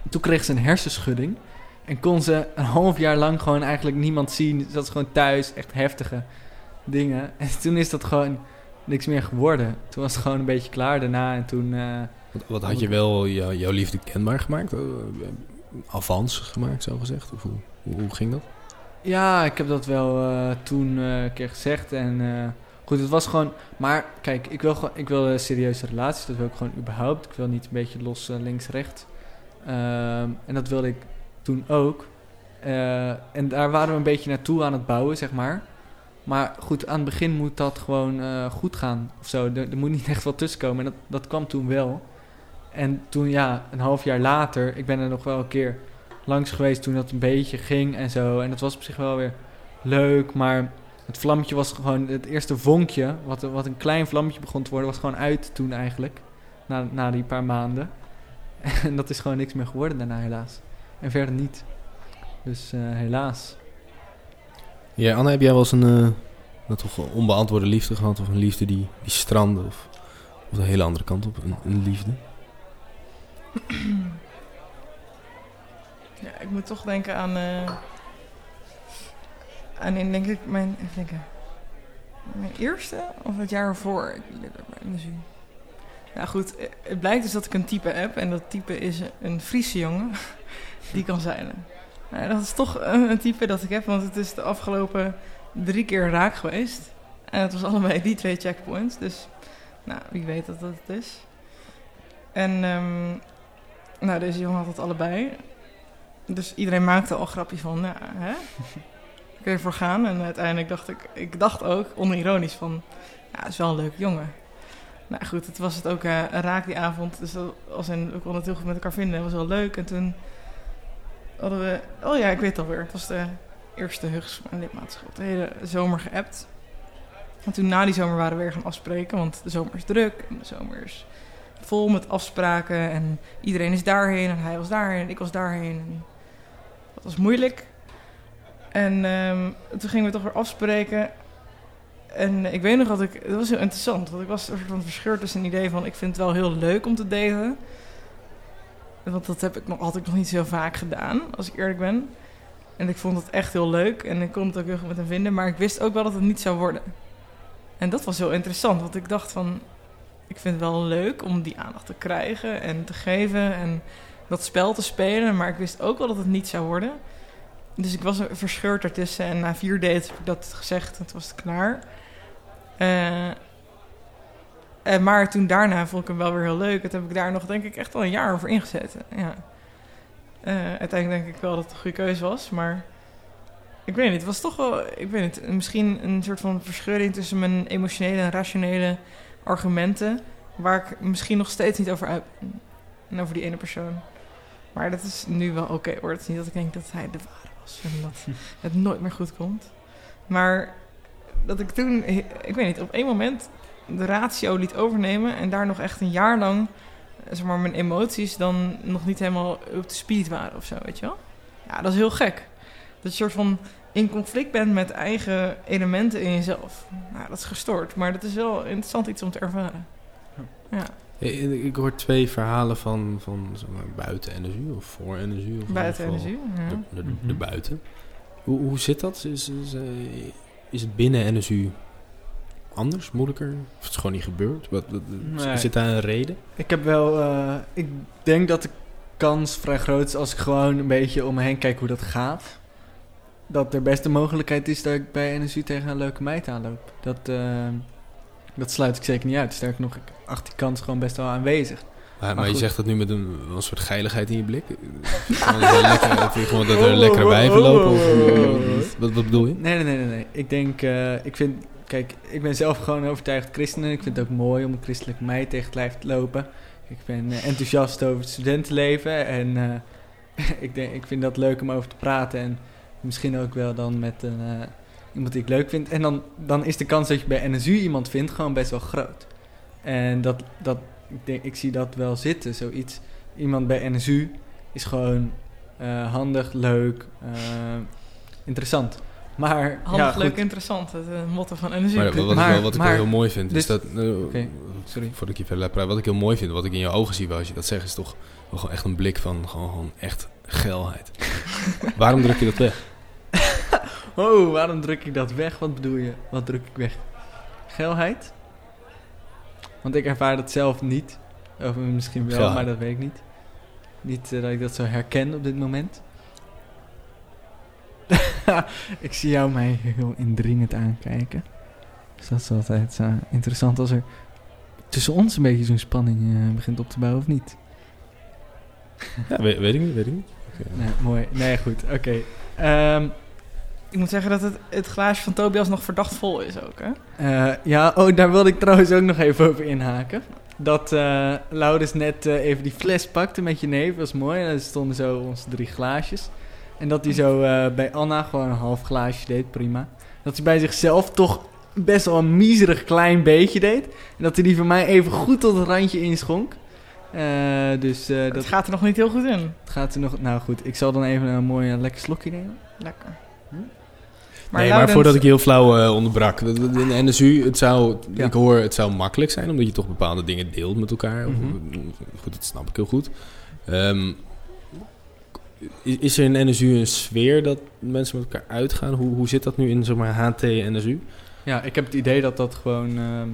Toen kreeg ze een hersenschudding. En kon ze een half jaar lang gewoon eigenlijk niemand zien. Ze zat gewoon thuis, echt heftige dingen. En toen is dat gewoon niks meer geworden. Toen was het gewoon een beetje klaar daarna. En toen... Wat, wat had je wel jou- jouw liefde kenbaar gemaakt? Uh, avans gemaakt, zo gezegd? Of hoe, hoe, hoe ging dat? Ja, ik heb dat wel eh, toen eh, een keer gezegd. En eh, goed, het was gewoon... Maar kijk, ik wil, gewoon, ik wil serieuze relaties. Dat wil ik gewoon überhaupt. Ik wil niet een beetje los links-rechts. Ehm, en dat wilde ik toen ook. En daar waren we een beetje naartoe aan het bouwen, zeg maar. Maar goed, aan het begin moet dat gewoon goed gaan of zo. Er, er moet niet echt wat tussenkomen. En dat, dat kwam toen wel. En toen, ja, een half jaar later... Ik ben er nog wel een keer langs geweest toen dat een beetje ging en zo. En dat was op zich wel weer leuk, maar het vlammetje was gewoon... Het eerste vonkje, wat, wat een klein vlammetje begon te worden, was gewoon uit toen eigenlijk. Na, na die paar maanden. En dat is gewoon niks meer geworden daarna helaas. En verder niet. Dus eh, helaas. Ja, Anne, heb jij wel eens een, eh, nou, toch een onbeantwoorde liefde gehad? Of een liefde die, die strandde? Of, of een hele andere kant op, een, een liefde? Ja, ik moet toch denken aan... eh aan in, denk ik, mijn... Even denken. Mijn eerste of het jaar ervoor? Ja, goed. eh, Het blijkt dus dat ik een type heb. En dat type is een Friese jongen. Die kan zeilen. Nou, dat is toch een, een type dat ik heb. Want het is de afgelopen drie keer raak geweest. En het was allebei die twee checkpoints. Dus, nou, wie weet dat dat het is. En, ehm, nou, deze jongen had het allebei. Dus iedereen maakte al grapjes van, nou, hè? kun je voor gaan. En uiteindelijk dacht ik, ik dacht ook onironisch van, ja, is wel een leuke jongen. Nou goed, het was het ook eh, een raak die avond. Dus dat in, we konden het heel goed met elkaar vinden. Het was wel leuk. En toen hadden we, oh ja, ik weet het alweer. Het was de eerste Hugs en lidmaatschap. De hele zomer geappt. En toen na die zomer waren we weer gaan afspreken. Want de zomer is druk en de zomer is vol met afspraken. En iedereen is daarheen en hij was daarheen en ik was daarheen. En dat was moeilijk. En ehm, toen gingen we toch weer afspreken. En ik weet nog dat ik... Het was heel interessant. Want ik was soort van verscheurd tussen een idee van... Ik vind het wel heel leuk om te daten. Want dat heb ik nog, ik nog niet zo vaak gedaan, als ik eerlijk ben. En ik vond het echt heel leuk. En ik kon het ook heel goed met hem vinden. Maar ik wist ook wel dat het niet zou worden. En dat was heel interessant. Want ik dacht van... Ik vind het wel leuk om die aandacht te krijgen en te geven. En dat spel te spelen. Maar ik wist ook wel dat het niet zou worden. Dus ik was er verscheurd ertussen. En na vier dates heb ik dat gezegd. En toen was het klaar. Eh, maar toen daarna vond ik hem wel weer heel leuk. Het heb ik daar nog denk ik echt wel een jaar over ingezet. Ja. Eh, uiteindelijk denk ik wel dat het een goede keuze was. Maar ik weet niet. Het was toch wel... Ik weet niet. Misschien een soort van verscheuring tussen mijn emotionele en rationele argumenten. Waar ik misschien nog steeds niet over ben. En over die ene persoon. Maar dat is nu wel oké hoor. Het is niet dat ik denk dat hij de ware was. En dat het nooit meer goed komt. Maar dat ik toen, ik weet niet, op één moment de ratio liet overnemen. En daar nog echt een jaar lang, eh, zeg maar, mijn emoties dan nog niet helemaal op de speed waren of zo, weet je wel? Ja, dat is heel gek. Dat je soort van in conflict bent met eigen elementen in jezelf. Nou, dat is gestoord. Maar dat is wel interessant iets om te ervaren. Ja, Ik hoor twee verhalen van, van zeg maar, buiten NSU of voor NSU. Of buiten energie. Ja. De, de, Mhm. de buiten. Hoe, hoe zit dat? Is, is, eh, is het binnen NSU anders, moeilijker? Of is het gewoon niet gebeurd? Wat, wat- Nee. Zit daar een reden? Ik heb wel... eh, ik denk dat de kans vrij groot is als ik gewoon een beetje om me heen kijk hoe dat gaat. Dat er best de mogelijkheid is dat ik bij NSU tegen een leuke meid aanloop. Dat, eh, dat sluit ik zeker niet uit. Sterker nog, ik acht die kans gewoon best wel aanwezig. Maar, maar, Maar je zegt dat nu met een, een soort geiligheid in je blik. Gewoon lekker, vind je gewoon dat er lekkere wijven lopen? Of, wat, wat bedoel je? Nee, nee, nee, nee. Ik denk, eh, ik vind, kijk, ik ben zelf gewoon een overtuigd christen. en Ik vind het ook mooi om een christelijke meid tegen het lijf te lopen. Ik ben eh, enthousiast over het studentenleven en eh, ik, denk, ik vind dat leuk om over te praten. En misschien ook wel dan met een, eh, iemand die ik leuk vind. En dan, dan is de kans dat je bij NSU iemand vindt gewoon best wel groot. En dat, dat, ik, denk, ik zie dat wel zitten, zoiets. Iemand bij NSU is gewoon eh, handig, leuk, eh, interessant. Maar Handig, ja, goed. leuk, interessant. Het motto van energie. Maar wat, wat, Maar- ik, wel, wat ik wel heel mooi vind, is dus- dat... eh, sorry. Voordat ik je verder. Wat ik heel mooi vind, wat ik in je ogen zie als je dat zegt, is toch gewoon echt een blik van gewoon, gewoon echt geilheid. Waarom druk je dat weg? Oh, waarom druk ik dat weg? Wat bedoel je? Wat druk ik weg? Geilheid? Want ik ervaar dat zelf niet. Of misschien wel, maar dat weet ik niet. Niet eh, dat ik dat zo herken op dit moment. ik zie jou mij heel indringend aankijken. Dus dat is altijd eh, interessant als er tussen ons een beetje zo'n spanning eh, begint op te bouwen, of niet? Ja, weet, weet ik niet, weet ik niet. Oké. Nee, mooi. Nee, goed. Oké. Ehm, Ik moet zeggen dat het, het glaasje van Tobias nog verdacht vol is ook, hè? Eh, ja, oh, daar wilde ik trouwens ook nog even over inhaken. Dat eh Laurens net eh, even die fles pakte met je neef, was mooi. En er stonden zo onze drie glaasjes. En dat hij zo bij Anna gewoon een half glaasje deed, prima. Dat hij bij zichzelf toch best wel een miserig klein beetje deed. En dat hij die van mij even goed tot het randje inschonk. Dus eh, Dat dat gaat er nog niet heel goed in. gaat er nog... Nou goed, ik zal dan even een mooi lekker slokje nemen. Lekker. Maar, nee, maar voordat ik je heel flauw eh, onderbrak. In de NSU, het zou, Ja. ik hoor, het zou makkelijk zijn, omdat je toch bepaalde dingen deelt met elkaar. Mhm. Goed, dat snap ik heel goed. Ehm, is, is er in NSU een sfeer dat mensen met elkaar uitgaan? Hoe, hoe zit dat nu in zeg maar, HT en NSU? Ja, ik heb het idee dat dat gewoon ehm,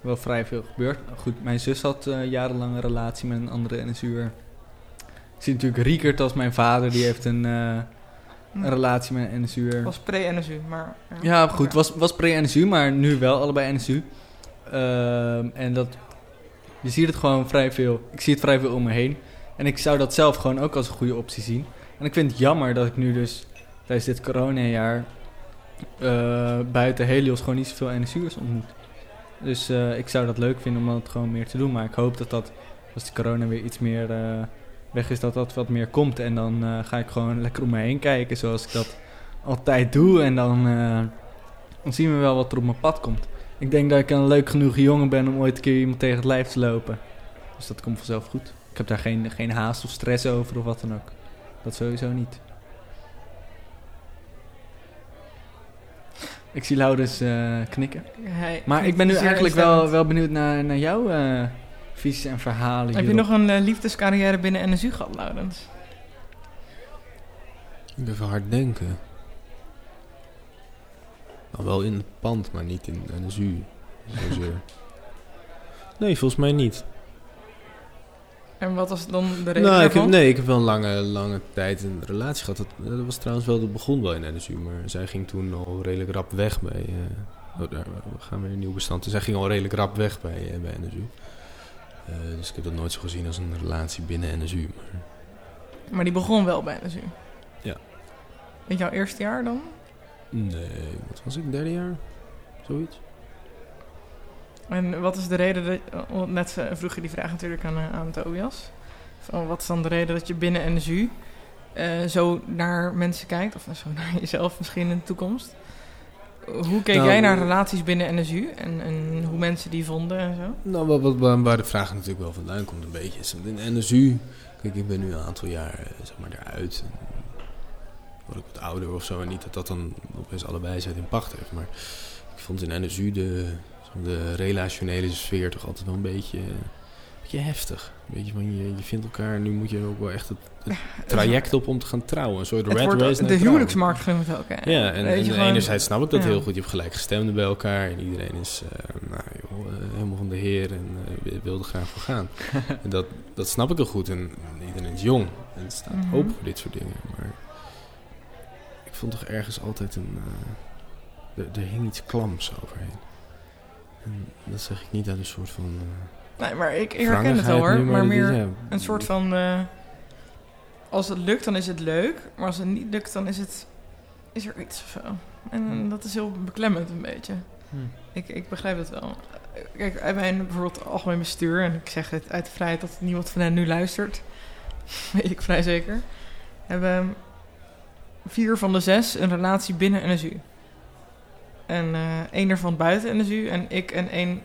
wel vrij veel gebeurt. Goed, mijn zus had eh, jarenlang een relatie met een andere NSU'er. Ik zie natuurlijk Riekert als mijn vader, die heeft een, eh, een relatie met. Het was pre-NSU, maar... Ja, goed, was, was pre-NSU, maar nu wel allebei NSU. Ehm, en dat, je ziet het gewoon vrij veel. Ik zie het vrij veel om me heen. En ik zou dat zelf gewoon ook als een goede optie zien. En ik vind het jammer dat ik nu dus tijdens dit coronajaar eh, buiten Helios gewoon niet zoveel NSU'ers ontmoet. Dus eh, ik zou dat leuk vinden om dat gewoon meer te doen. Maar ik hoop dat dat, als de corona weer iets meer eh, weg is, dat dat wat meer komt. En dan eh, ga ik gewoon lekker om me heen kijken zoals ik dat altijd doe. En dan, eh, dan zien we wel wat er op mijn pad komt. Ik denk dat ik een leuk genoeg jongen ben om ooit een keer iemand tegen het lijf te lopen. Dus dat komt vanzelf goed. Ik heb daar geen, geen haast of stress over of wat dan ook. Dat sowieso niet. Ik zie Laurens eh, knikken. Hij- Maar ik ben nu eigenlijk wel, wel benieuwd naar, naar jouw visies en verhalen. Heb je nog een eh, liefdescarrière binnen NSU gehad, Laurens? Ik ben even hard denken. Nou, wel in het pand, maar niet in NSU. Zozeer. nee, volgens mij niet. En wat was dan de reden Nou, ik heb, nee, ik heb wel een lange, lange tijd een relatie gehad. Dat, dat was trouwens wel, dat begon wel in NSU, maar zij ging toen al redelijk rap weg bij... eh, oh, daar we gaan weer een nieuw bestand. Dus zij ging al redelijk rap weg bij, eh, bij NSU. Eh, dus ik heb dat nooit zo gezien als een relatie binnen NSU. Maar Maar die begon wel bij NSU. Ja. In jouw eerste jaar dan? nee, wat was ik, derde jaar? Zoiets? En wat is de reden dat... want Net eh, vroeg je die vraag natuurlijk aan, eh, aan Tobias. Van wat is dan de reden dat je binnen NSU eh, zo naar mensen kijkt? Of zo naar jezelf misschien in de toekomst? Hoe keek Nou, jij naar eh, relaties binnen NSU? En, en hoe mensen die vonden en zo? Nou, wat, wat, waar- de vraag natuurlijk wel vandaan komt een beetje is in NSU. Kijk, ik ben nu een aantal jaar eh, zeg maar eruit. En word ik wat ouder of zo. En niet dat dat dan opeens alle wijsheid in pacht heeft. Maar ik vond in NSU de, de relationele sfeer toch altijd wel een beetje, een beetje heftig. Een beetje van je, je vindt elkaar. Nu moet je ook wel echt het, het traject op om te gaan trouwen. Een soort Het rat wordt race de trouwen. huwelijksmarkt genoemd ook. hè? Ja, en, Weet en je, gewoon- enerzijds snap ik dat ja. heel goed. Je hebt gelijkgestemden bij elkaar en iedereen is eh, nou, joh, eh, helemaal van de heer en eh, wil er graag voor gaan. en dat, dat snap ik heel goed. En iedereen is jong en staat Mhm. open voor dit soort dingen. Maar ik vond toch ergens altijd een... er hing iets klams overheen. En dat zeg ik niet uit een soort van... eh, Nee, maar ik, ik herken het wel wrangigheid hoor. Maar is- meer ja, een soort van... eh, als het lukt, dan is het leuk. Maar als het niet lukt, dan is, het, is er iets of zo. En dat is heel beklemmend een beetje. Hm. Ik, ik begrijp het wel. Kijk, bij mijn bijvoorbeeld algemeen bestuur... en ik zeg het uit de vrijheid dat niemand van hen nu luistert... weet ik vrij zeker... hebben vier van de zes een relatie binnen NSU. En eh één ervan buiten NSU en ik en één...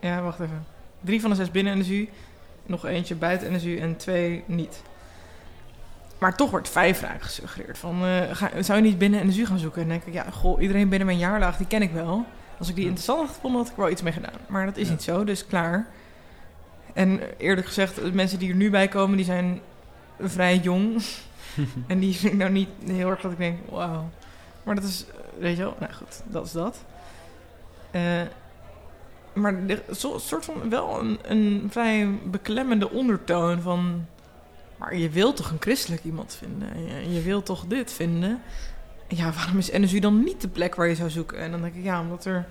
Ja, wacht even. Drie van de zes binnen NSU, nog eentje buiten NSU en twee niet. Maar toch wordt vijf vaak gesuggereerd van... eh, ga, zou je niet binnen NSU gaan zoeken? En dan denk ik, ja, goh, iedereen binnen mijn jaarlaag, die ken ik wel. Als ik die interessant had gevonden, had ik wel iets mee gedaan. Maar dat is Ja. niet zo, dus klaar. En eerlijk gezegd, de mensen die er nu bij komen, die zijn vrij jong. en die vind ik nou niet heel erg dat ik denk, wauw. Maar dat is, weet je wel, nou goed, dat is dat. Eh, maar er een soort van wel een, een vrij beklemmende ondertoon van... Maar je wilt toch een christelijk iemand vinden? En je, je wilt toch dit vinden? Ja, waarom is NSU dan niet de plek waar je zou zoeken? En dan denk ik, ja, omdat er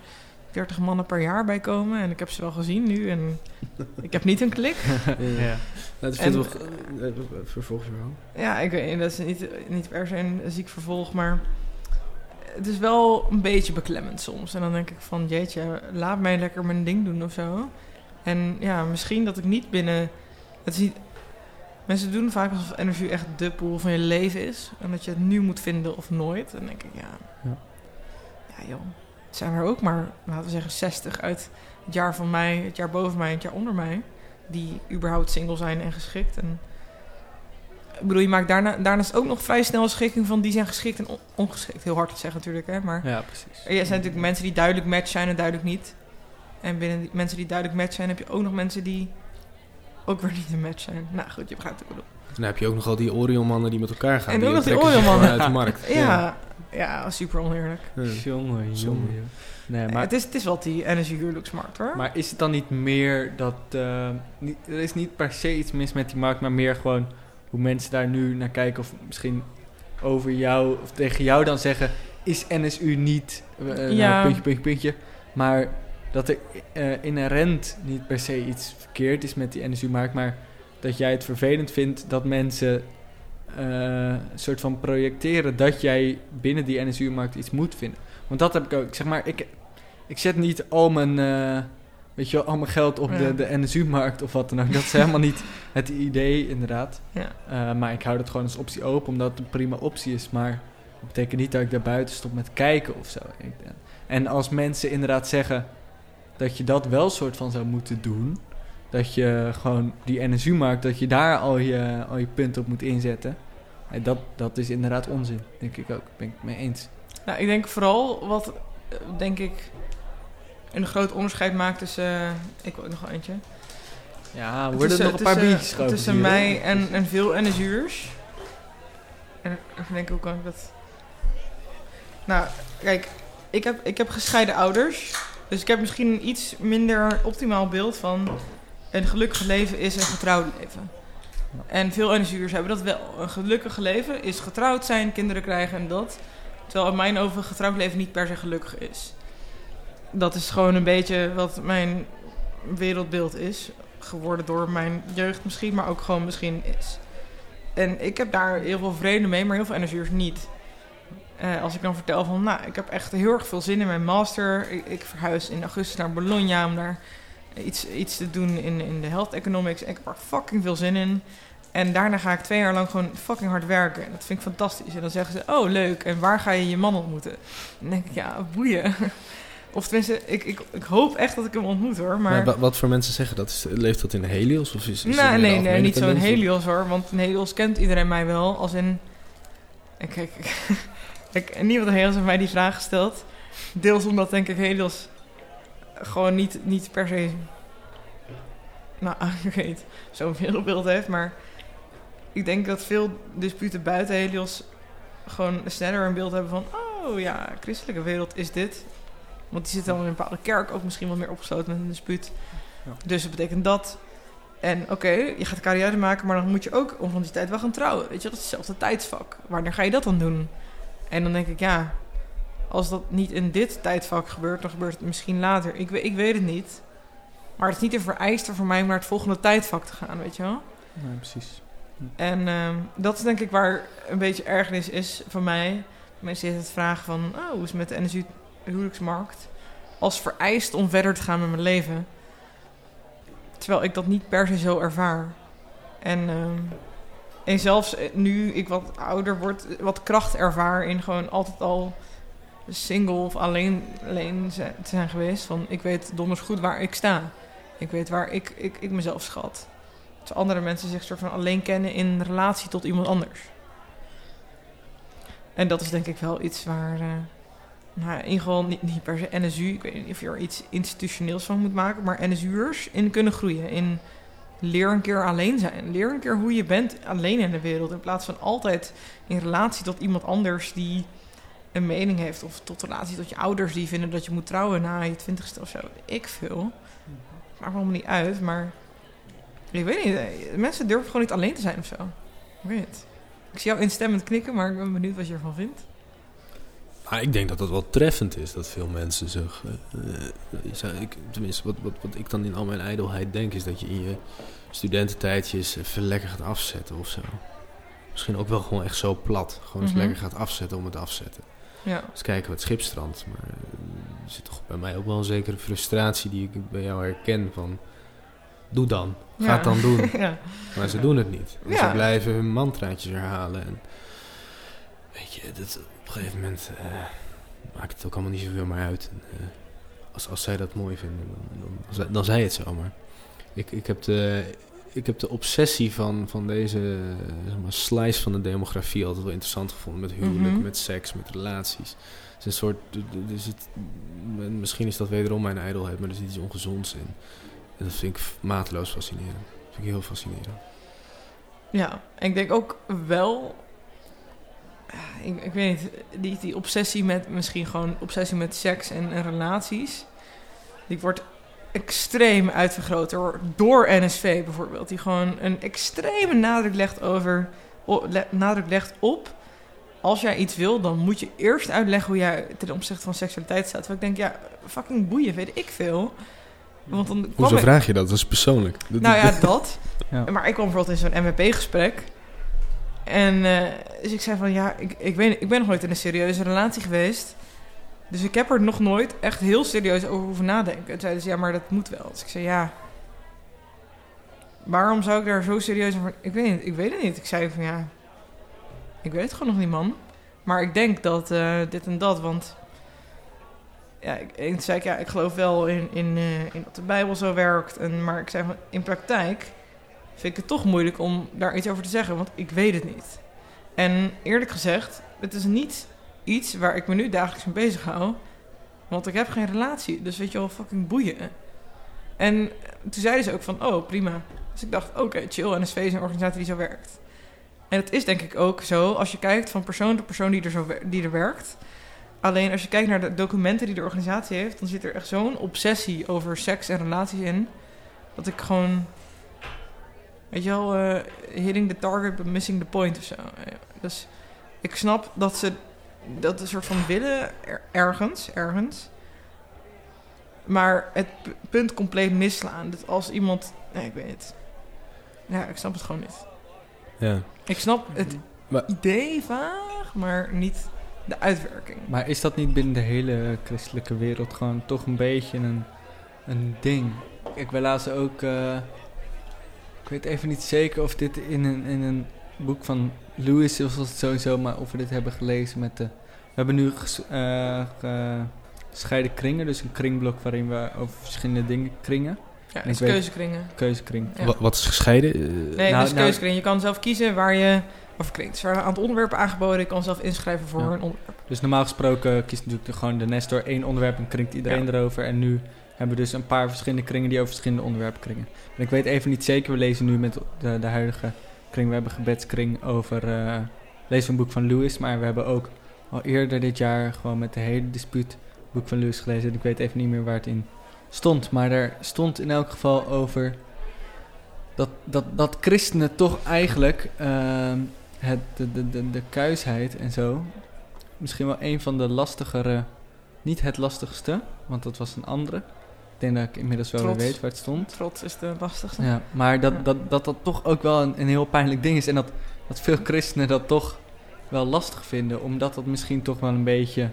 30 mannen per jaar bij komen. En ik heb ze wel gezien nu. En ik heb niet een klik. ja. Nou, het En- vindt wel... eh, Vervolg je wel. Ja, ik weet niet, dat is niet, niet per se een ziek vervolg, maar het is wel een beetje beklemmend soms. En dan denk ik van, jeetje, laat mij lekker mijn ding doen of zo. En ja, misschien dat ik niet binnen... Het is niet, mensen doen vaak alsof NSU echt de pool van je leven is. En dat je het nu moet vinden of nooit. En dan denk ik, ja, Ja. ja joh, het zijn er ook maar, laten we zeggen, 60 uit het jaar van mij, het jaar boven mij, het jaar onder mij. Die überhaupt single zijn en geschikt. En ik bedoel, je maakt daarna, daarnaast ook nog vrij snel een schikking van die zijn geschikt en on- ongeschikt. Heel hard te zeggen natuurlijk, hè. Maar ja, precies. er zijn natuurlijk mensen die duidelijk match zijn en duidelijk niet. En binnen die mensen die duidelijk match zijn, heb je ook nog mensen die ook weer niet een match zijn. Nou goed, je begrijpt ik bedoel. Dan heb je ook nog al die Orion-mannen die met elkaar gaan. En ook nog die Orion-mannen. uit de markt. Ja, ja, super oneerlijk. Ja. Jongen, jongen. Nee, Maar, maar, het, is, het is wel die energy huwelijksmarkt hoor. maar is het dan niet meer dat... eh, niet, er is niet per se iets mis met die markt, maar meer gewoon hoe mensen daar nu naar kijken. Of misschien over jou, of tegen jou dan zeggen... Is NSU niet... Ja. nou, puntje, puntje, puntje. Maar dat er eh, inherent niet per se iets verkeerd is met die NSU-markt. Maar dat jij het vervelend vindt dat mensen eh, soort van projecteren dat jij binnen die NSU-markt iets moet vinden. Want dat heb ik ook. Ik zeg maar, ik, ik zet niet al mijn, weet je wel, al mijn geld op Ja. de, de NSU-markt of wat dan ook. Dat is helemaal niet het idee, inderdaad. Ja. Eh, maar ik hou dat gewoon als optie open, omdat het een prima optie is. Maar dat betekent niet dat ik daar buiten stop met kijken of zo. En als mensen inderdaad zeggen dat je dat wel soort van zou moeten doen. Dat je gewoon die NSU-markt, dat je daar al je, al je punten op moet inzetten. Dat, dat is inderdaad onzin, denk ik ook. Ben ik het mee eens. Nou, ik denk vooral wat, eh, denk ik, een groot onderscheid maakt tussen... eh, ik wil ook nog wel eentje. Ja, worden er Tussen- nog een paar tussen- biertjes Tussen hoor. mij en, en veel NSU'ers. En even denken, hoe kan ik dat... Nou, kijk, ik heb, ik heb gescheiden ouders. Dus ik heb misschien een iets minder optimaal beeld van... een gelukkig leven is een getrouwd leven. En veel NSU'ers hebben dat wel. Een gelukkig leven is getrouwd zijn, kinderen krijgen en dat. Terwijl in mijn ogen een getrouwd leven niet per se gelukkig is. Dat is gewoon een beetje wat mijn wereldbeeld is geworden door mijn jeugd misschien, maar ook gewoon misschien is. En ik heb daar heel veel vrede mee, maar heel veel NSU'ers niet. Eh, als ik dan vertel van, nou, ik heb echt heel erg veel zin in mijn master. Ik, ik verhuis in augustus naar Bologna om daar iets, iets te doen in, in de health economics. Ik heb er fucking veel zin in. En daarna ga ik twee jaar lang gewoon fucking hard werken. En dat vind ik fantastisch. En dan zeggen ze, oh leuk, en waar ga je je man ontmoeten? Dan denk ik, ja, boeien. Of tenminste, ik, ik, ik hoop echt dat ik hem ontmoet hoor. Maar Maar, wa- wat voor mensen zeggen dat? Is, leeft dat in Helios? Of is, is nee, nee, nee, niet zo'n? Helios hoor. Want een Helios kent iedereen mij wel. Als in. Ik, ik, ik, niemand Helios heeft mij die vraag gesteld. Deels omdat denk ik Helios gewoon niet, niet per se. Nou, ik weet zo'n wereldbeeld heeft. Maar ik denk dat veel disputen buiten Helios gewoon sneller een beeld hebben van. Oh ja, christelijke wereld is dit. Want die zit dan in een bepaalde kerk ook misschien wat meer opgesloten met een dispuut. Ja. Dus dat betekent dat. En oké, je gaat carrière maken, maar dan moet je ook om van die tijd wel gaan trouwen. Weet je, dat is hetzelfde tijdsvak. Wanneer ga je dat dan doen? En dan denk ik, ja, als dat niet in dit tijdvak gebeurt, dan gebeurt het misschien later. Ik, ik weet het niet. Maar het is niet een vereiste voor mij om naar het volgende tijdvak te gaan, weet je wel? Nee, precies. En ehm, dat is denk ik waar een beetje ergernis is van mij. Mensen het vragen van, oh, hoe is het met de NSU huwelijksmarkt? Als vereist om verder te gaan met mijn leven. Terwijl ik dat niet per se zo ervaar. En, ehm, en zelfs eh, nu ik wat ouder word, wat kracht ervaar in gewoon altijd al single of alleen, alleen te zijn geweest. Van ik weet donders goed waar ik sta. Ik weet waar ik, ik, ik mezelf schat. Terwijl andere mensen zich soort van alleen kennen in relatie tot iemand anders. En dat is denk ik wel iets waar, eh, nou, in geval niet, per se NSU, ik weet niet of je er iets institutioneels van moet maken, maar NSU'ers in kunnen groeien. In leer een keer alleen zijn. Leer een keer hoe je bent alleen in de wereld. In plaats van altijd in relatie tot iemand anders die een mening heeft. Of tot relatie tot je ouders die vinden dat je moet trouwen na je twintigste of zo. Ik veel. Maakt me allemaal niet uit, maar ik weet niet. Mensen durven gewoon niet alleen te zijn of zo. Ik weet het. Ik zie jou instemmend knikken, maar ik ben benieuwd wat je ervan vindt. Maar ik denk dat dat wel treffend is, dat veel mensen zich... eh, eh, ik, tenminste, wat, wat, wat ik dan in al mijn ijdelheid denk... is dat je in je studententijdjes even lekker gaat afzetten of zo. Misschien ook wel gewoon echt zo plat. Gewoon eens Mhm. lekker gaat afzetten om het afzetten. Ja. Eens kijken wat schipstrand. Maar eh, er zit toch bij mij ook wel een zekere frustratie die ik bij jou herken van... Doe dan. Ga Ja. het dan doen. ja. Maar ze doen het niet. En. Ze blijven hun mantraatjes herhalen. En weet je, dat, op een gegeven moment eh, maakt het ook allemaal niet zoveel meer uit. En, eh, als, als zij dat mooi vinden, dan, dan, dan, zij- het zo. Maar ik, ik, heb de, ik heb de obsessie van, van deze eh, zeg maar, slice van de demografie altijd wel interessant gevonden. Met huwelijk, Mhm. met seks, met relaties. Het is een soort, er zit, misschien is dat wederom mijn ijdelheid, maar er zit iets ongezonds in. En dat vind ik mateloos fascinerend. Dat vind ik heel fascinerend. Ja, en ik denk ook wel. Ik, ik weet niet, die, die obsessie met misschien gewoon obsessie met seks en, en relaties. Die wordt extreem uitvergroot door, door NSV bijvoorbeeld. Die gewoon een extreme nadruk legt over. o- le- nadruk legt op. Als jij iets wil, dan moet je eerst uitleggen hoe jij ten opzichte van seksualiteit staat. Terwijl ik denk, ja, fucking boeien, weet ik veel. Want dan Hoezo ik- vraag je dat? Dat is persoonlijk. Nou ja, dat. Ja. Maar ik kwam bijvoorbeeld in zo'n MVP-gesprek. En eh, dus ik zei van ja, ik, ik, weet, ik ben nog nooit in een serieuze relatie geweest. Dus ik heb er nog nooit echt heel serieus over hoeven nadenken. En zeiden ze ja, maar dat moet wel. Dus ik zei ja. Waarom zou ik daar zo serieus over... Ik weet, niet, ik weet het niet. Ik zei van ja... Ik weet het gewoon nog niet, man. Maar ik denk dat eh, dit en dat, want... Ja, ik, zei ik, ja, ik geloof wel in, in, eh, in dat de Bijbel zo werkt. En, maar ik zei van, in praktijk vind ik het toch moeilijk om daar iets over te zeggen, want ik weet het niet. En eerlijk gezegd, het is niet iets waar ik me nu dagelijks mee bezig hou. Want ik heb geen relatie, dus weet je wel, fucking boeien. En toen zeiden ze ook van, oh, prima. Dus ik dacht, oké, chill, NSV is een organisatie die zo werkt. En het is denk ik ook zo, als je kijkt van persoon tot persoon die er, zo, die er werkt. Alleen als je kijkt naar de documenten die de organisatie heeft, dan zit er echt zo'n obsessie over seks en relaties in. Dat ik gewoon, weet je wel, eh, hitting the target but missing the point of zo. Dus ik snap dat ze dat een soort van willen er- ergens, ergens. Maar het punt compleet misslaan. Dat als iemand, nee, ik weet het. Ja, ik snap het gewoon niet. Ja. Ik snap het Maar- idee vaag, maar niet de uitwerking. Maar is dat niet binnen de hele christelijke wereld gewoon toch een beetje een, een ding? Ik wil laatst ook... eh, ik weet even niet zeker of dit in een, in een boek van Lewis is of het sowieso, maar of we dit hebben gelezen met de... We hebben nu ges- eh, gescheiden kringen, dus een kringblok waarin we over verschillende dingen kringen. Ja, het is weet- keuzekringen. Keuzekring. Ja. Wa- Wat is gescheiden? Eh, Nee, Nou, dus nou- keuzekring. Je kan zelf kiezen waar je over klinkt. Dus er een aantal onderwerpen aangeboden. Je kan zelf inschrijven voor Ja. een onderwerp. Dus normaal gesproken kiest natuurlijk de- gewoon de Nestor één onderwerp en kringt iedereen erover. En nu hebben dus een paar verschillende kringen die over verschillende onderwerpen kringen. En ik weet even niet zeker, we lezen nu met de, de huidige kring, we hebben gebedskring over, eh lezen een boek van Lewis. Maar we hebben ook al eerder dit jaar gewoon met de hele dispuut boek van Lewis gelezen. En ik weet even niet meer waar het in stond. Maar er stond in elk geval over dat, dat, dat christenen toch eigenlijk ehm, het, de, de, de, de kuisheid en zo misschien wel een van de lastigere, niet het lastigste, want dat was een andere. Ik denk dat ik inmiddels wel weer weet waar het stond. Trots is de lastigste. Ja, maar dat Ja. dat, dat, dat toch ook wel een, een heel pijnlijk ding is. En dat, dat veel christenen dat toch wel lastig vinden, omdat dat misschien toch wel een beetje...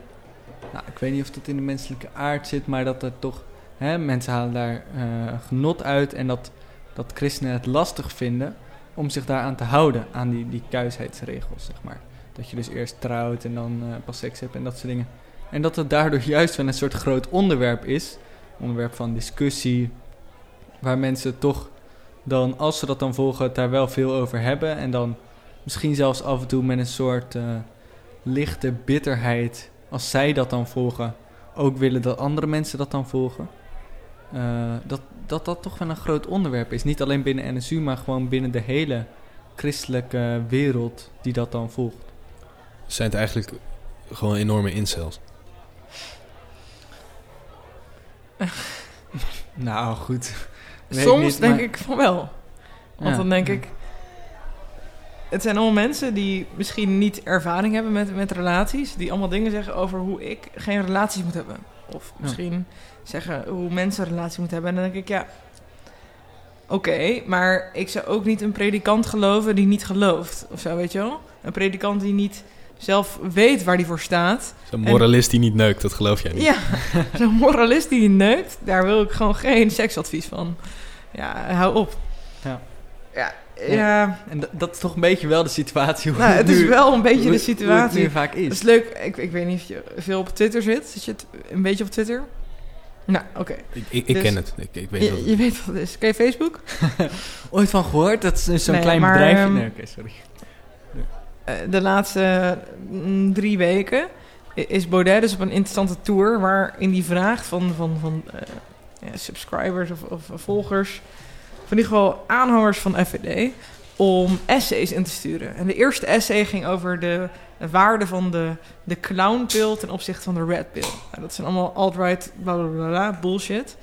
Nou, ik weet niet of dat in de menselijke aard zit, maar dat er toch... Hè, mensen halen daar eh, genot uit en dat, dat christenen het lastig vinden om zich daaraan te houden, aan die, die kuisheidsregels, zeg maar. Dat je dus eerst trouwt en dan eh, pas seks hebt en dat soort dingen. En dat het daardoor juist wel een soort groot onderwerp is. Onderwerp van discussie. Waar mensen toch dan, als ze dat dan volgen, daar wel veel over hebben. En dan misschien zelfs af en toe met een soort eh, lichte bitterheid, als zij dat dan volgen, ook willen dat andere mensen dat dan volgen. Eh, dat, dat dat toch wel een groot onderwerp is. Niet alleen binnen NSU, maar gewoon binnen de hele christelijke wereld die dat dan volgt. Zijn het eigenlijk gewoon enorme incels? Nou, goed. Weet Soms niet, denk maar- ik van wel. Want Ja. dan denk ik... Het zijn allemaal mensen die misschien niet ervaring hebben met, met relaties. Die allemaal dingen zeggen over hoe ik geen relaties moet hebben. Of misschien zeggen hoe mensen een relatie moeten hebben. En dan denk ik, ja... Oké, maar ik zou ook niet een predikant geloven die niet gelooft. Of zo, weet je wel? Een predikant die niet zelf weet waar die voor staat. Zo'n moralist die niet neukt, dat geloof jij niet. Ja, zo'n moralist die neukt, daar wil ik gewoon geen seksadvies van. Ja, hou op. Ja. Ja, En dat, is toch een beetje wel de situatie hoe nou, het is nu- wel een beetje hoe- de hoe het situatie. nu vaak Het is. is leuk, ik, ik weet niet of je veel op Twitter zit. Zit je het een beetje op Twitter? Nou, oké. Ik, ik, ik Dus- ken het. Ik, ik weet wat Je, het je weet wat het is. Ken je Facebook? Ooit van gehoord? Dat is zo'n Nee, klein maar, bedrijfje. ehm, Nee, oké, sorry. Eh, de laatste mm, drie weken is Baudet dus op een interessante tour... waarin die vraagt van, van, van eh, ja, subscribers of, of volgers... van in ieder geval aanhangers van FVD... om essays in te sturen. En de eerste essay ging over de, de waarde van de, de clownpil... ten opzichte van de red pill. Nou, dat zijn allemaal alt-right bla bullshit.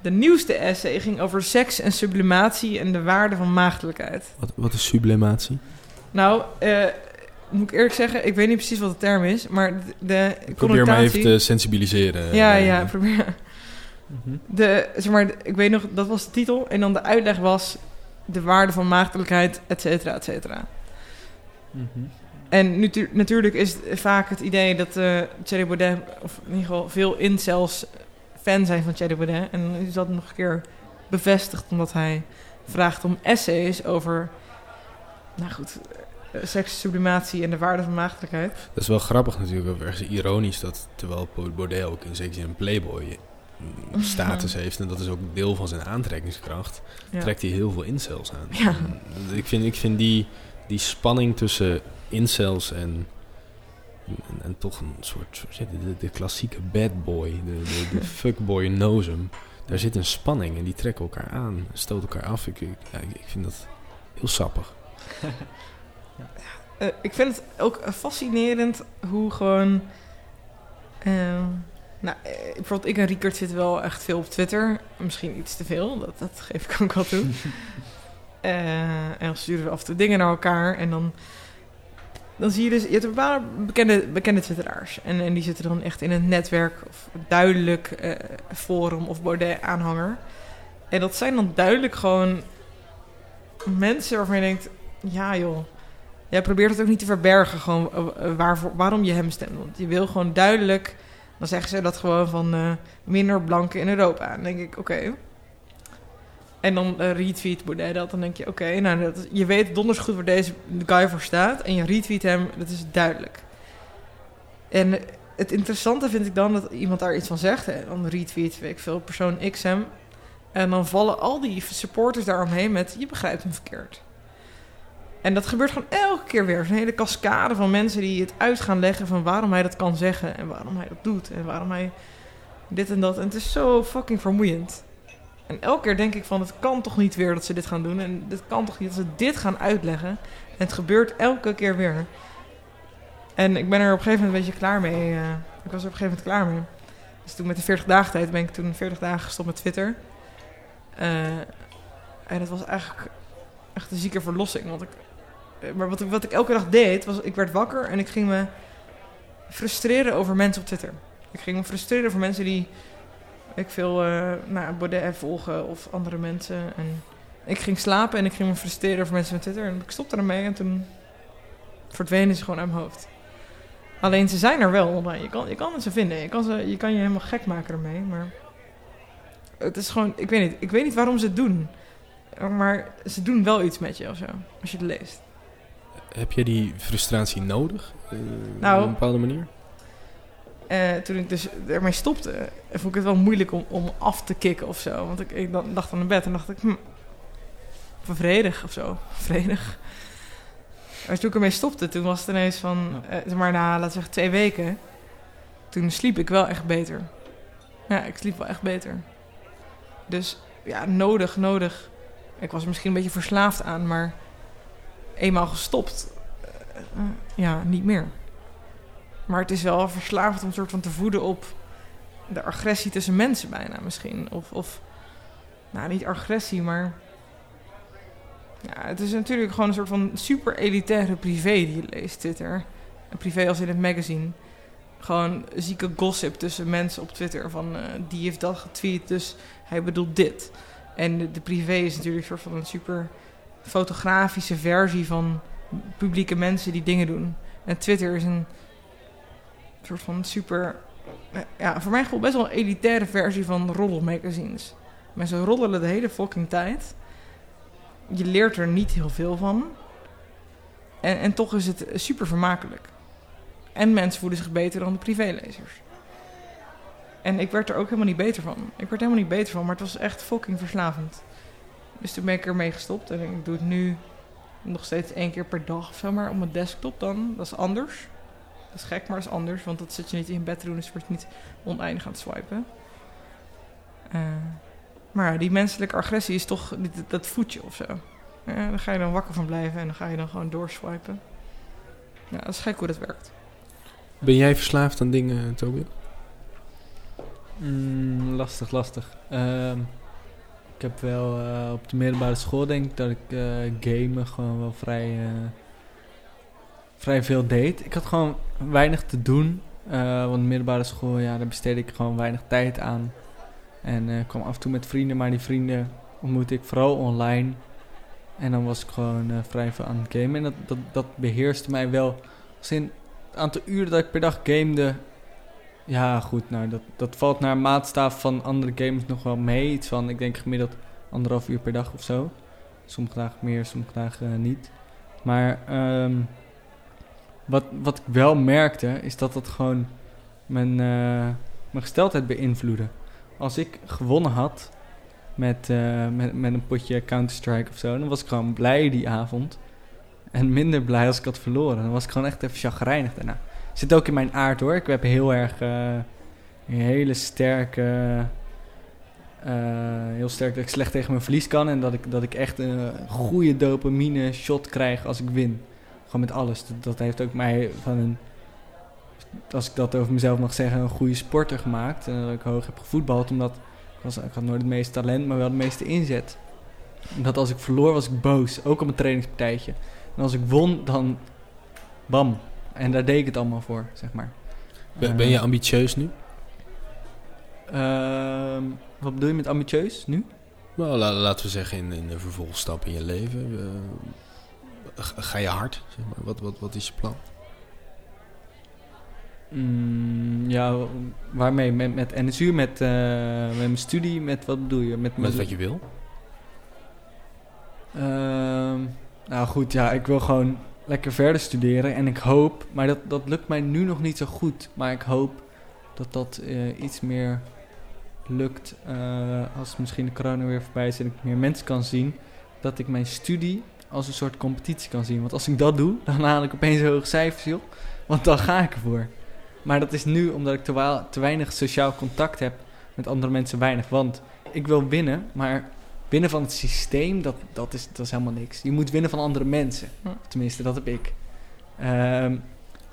De nieuwste essay ging over seks en sublimatie... en de waarde van maagdelijkheid. Wat, wat is sublimatie? Nou, eh, moet ik eerlijk zeggen, ik weet niet precies wat de term is, maar de, de Ik probeer maar connotatie... even te sensibiliseren. Ja, Eh, ja, probeer. Mhm. De, zeg maar, ik weet nog, dat was de titel. En dan de uitleg was de waarde van maagdelijkheid, et cetera, et cetera. En nu, natuurlijk is het vaak het idee dat eh Thierry Baudet, of in ieder geval veel incels, fan zijn van Thierry Baudet. En dan is dat nog een keer bevestigd omdat hij vraagt om essays over, nou goed, eh, sekssublimatie en de waarde van maagdelijkheid. Dat is wel grappig natuurlijk, ook ergens ironisch dat terwijl Baudet ook in zekere zin een playboy mm, status heeft en dat is ook deel van zijn aantrekkingskracht, Ja. trekt hij heel veel incels aan. Ja. Ik vind, ik vind die, die spanning tussen incels en, en, en toch een soort, de, de klassieke bad boy, de, de, de fuckboy nosem, daar zit een spanning en die trekken elkaar aan, stoten elkaar af. Ik, ik, ja, ik ik vind dat heel sappig. Eh, ik vind het ook eh, fascinerend hoe gewoon. ehm, nou, eh, bijvoorbeeld, ik en Riekert zitten wel echt veel op Twitter. Misschien iets te veel, dat, dat geef ik ook wel toe. En dan sturen we af en toe dingen naar elkaar. En dan, dan zie je dus. Je hebt een paar bekende, bekende Twitteraars. En, en die zitten dan echt in een netwerk of duidelijk forum of Baudet-aanhanger. En dat zijn dan duidelijk gewoon mensen waarvan je denkt: ja, joh. Jij probeert het ook niet te verbergen, gewoon eh, waarom je hem stemt. Want je wil gewoon duidelijk, dan zeggen ze dat gewoon van eh, minder blanken in Europa. Dan denk ik, oké. En dan eh, retweet Baudet dat, dan denk je, oké, nou, dat, je weet donders goed waar deze guy voor staat. En je retweet hem, dat is duidelijk. En het interessante vind ik dan dat iemand daar iets van zegt. Hè. Dan retweet, weet ik veel, persoon X hem. En dan vallen al die supporters daaromheen met, je begrijpt hem verkeerd. En dat gebeurt gewoon elke keer weer. Een hele cascade van mensen die het uit gaan leggen van waarom hij dat kan zeggen en waarom hij dat doet en waarom hij dit en dat. En het is zo fucking vermoeiend. En elke keer denk ik van het kan toch niet weer dat ze dit gaan doen en het kan toch niet dat ze dit gaan uitleggen. En het gebeurt elke keer weer. En ik ben er op een gegeven moment een beetje klaar mee. eh, ik was er op een gegeven moment klaar mee. Dus toen met de 40 dagen tijd ben ik toen 40 dagen gestopt met Twitter. Eh, en dat was eigenlijk echt een zieke verlossing. Want ik, maar wat wat ik elke dag deed, was ik werd wakker en ik ging me frustreren over mensen op Twitter. Ik ging me frustreren over mensen die ik veel eh nou, Baudet volgen of andere mensen. En ik ging slapen en ik ging me frustreren over mensen op Twitter. En ik stopte ermee en toen verdwenen ze gewoon uit mijn hoofd. Alleen ze zijn er wel. Je, kan, je kan ze vinden. Je kan, je kan je helemaal gek maken ermee. Maar het is gewoon, ik weet niet. Ik weet niet waarom ze het doen. Maar ze doen wel iets met je of zo. Als je het leest. Heb je die frustratie nodig? eh, Nou, op een bepaalde manier? Eh, toen ik dus ermee stopte, vond ik het wel moeilijk om, om af te kicken of zo. Want ik, ik dan- lag dan in bed en dacht ik, hm, vredig of zo. Vredig. Maar toen ik ermee stopte, toen was het ineens van, eh, zeg maar na, laten we zeggen, twee weken. Toen sliep ik wel echt beter. Ja, ik sliep wel echt beter. Dus ja, nodig, nodig. Ik was er misschien een beetje verslaafd aan, maar eenmaal gestopt, eh, ja, niet meer. Maar het is wel verslavend om soort van te voeden op de agressie tussen mensen bijna misschien. Of, of nou niet agressie, maar... Ja, het is natuurlijk gewoon een soort van super elitaire privé die je leest, Twitter. Een privé als in het magazine. Gewoon zieke gossip tussen mensen op Twitter. Van eh, die heeft dat getweet, dus hij bedoelt dit. En de, de privé is natuurlijk een soort van een super fotografische versie van publieke mensen die dingen doen. En Twitter is een soort van super... eh, Ja, voor mijn gevoel best wel een elitaire versie van roddelmagazines. Mensen roddelen de hele fucking tijd. Je leert er niet heel veel van. En, en toch is het super vermakelijk. En mensen voelen zich beter dan de privélezers. En ik werd er ook helemaal niet beter van. Ik werd helemaal niet beter van, maar het was echt fucking verslavend. Dus toen ben ik ermee gestopt. En ik doe het nu nog steeds één keer per dag of zo, maar op mijn desktop dan. Dat is anders. Dat is gek, maar dat is anders. Want dat zit je niet in je bed te doen, dus je wordt niet oneindig aan het swipen. Eh, maar ja, die menselijke agressie is toch, dat voedt je of zo. Ja, daar ga je dan wakker van blijven en dan ga je dan gewoon doorswipen. Ja, dat is gek hoe dat werkt. Ben jij verslaafd aan dingen, Toby? Mm, lastig, lastig. Ehm, ik heb wel eh, op de middelbare school denk ik dat ik eh, gamen gewoon wel vrij, eh, vrij veel deed. Ik had gewoon weinig te doen. want de middelbare school, ja, daar besteedde ik gewoon weinig tijd aan. En kwam af en toe met vrienden, maar die vrienden ontmoette ik vooral online. En dan was ik gewoon vrij veel aan het gamen. En dat, dat, dat beheerste mij wel. Als het aantal uren dat ik per dag gamede. Ja, goed. Nou, dat, dat valt naar maatstaaf van andere gamers nog wel mee. Iets van, ik denk gemiddeld anderhalf uur per dag of zo. Sommige dagen meer, sommige dagen eh, niet. Maar ehm, wat, wat ik wel merkte, is dat dat gewoon mijn, eh, mijn gesteldheid beïnvloedde. Als ik gewonnen had met, eh, met, met een potje Counter-Strike of zo, dan was ik gewoon blij die avond. En minder blij als ik had verloren. Dan was ik gewoon echt even chagrijnig daarna. Zit ook in mijn aard hoor. Ik heb heel erg eh, een hele sterke. eh, heel sterk dat ik slecht tegen mijn verlies kan. En dat ik, dat ik echt een goede dopamine shot krijg als ik win. Gewoon met alles. Dat, heeft ook mij van een. Als ik dat over mezelf mag zeggen, een goede sporter gemaakt. En dat ik hoog heb gevoetbald. Omdat ik, was, ik had nooit het meeste talent, maar wel het meeste inzet. Omdat als ik verloor, was ik boos. Ook op een trainingspartijtje. En als ik won, dan bam. En daar deed ik het allemaal voor, zeg maar. Ben, ben je ambitieus nu? Ehm, wat bedoel je met ambitieus nu? Nou, la- laten we zeggen in, in de vervolgstap in je leven. eh, ga- ga je hard? Zeg maar. wat, wat, wat is je plan? Mm, ja, waarmee? Met, met NSU, met, eh, met mijn studie, met wat bedoel je? Met, Met wat je wil? Ehm, nou goed, ja, ik wil gewoon lekker verder studeren. En ik hoop, maar dat, dat lukt mij nu nog niet zo goed. Maar ik hoop dat dat eh, iets meer lukt eh, als misschien de corona weer voorbij is en ik meer mensen kan zien. Dat ik mijn studie als een soort competitie kan zien. Want als ik dat doe, dan haal ik opeens hoge cijfers, joh. Want dan ga ik ervoor. Maar dat is nu omdat ik te, weinig sociaal contact heb met andere mensen, weinig. Want ik wil winnen, maar winnen van het systeem, dat, dat, is, dat is helemaal niks. Je moet winnen van andere mensen. Hm. Tenminste, dat heb ik. Ehm,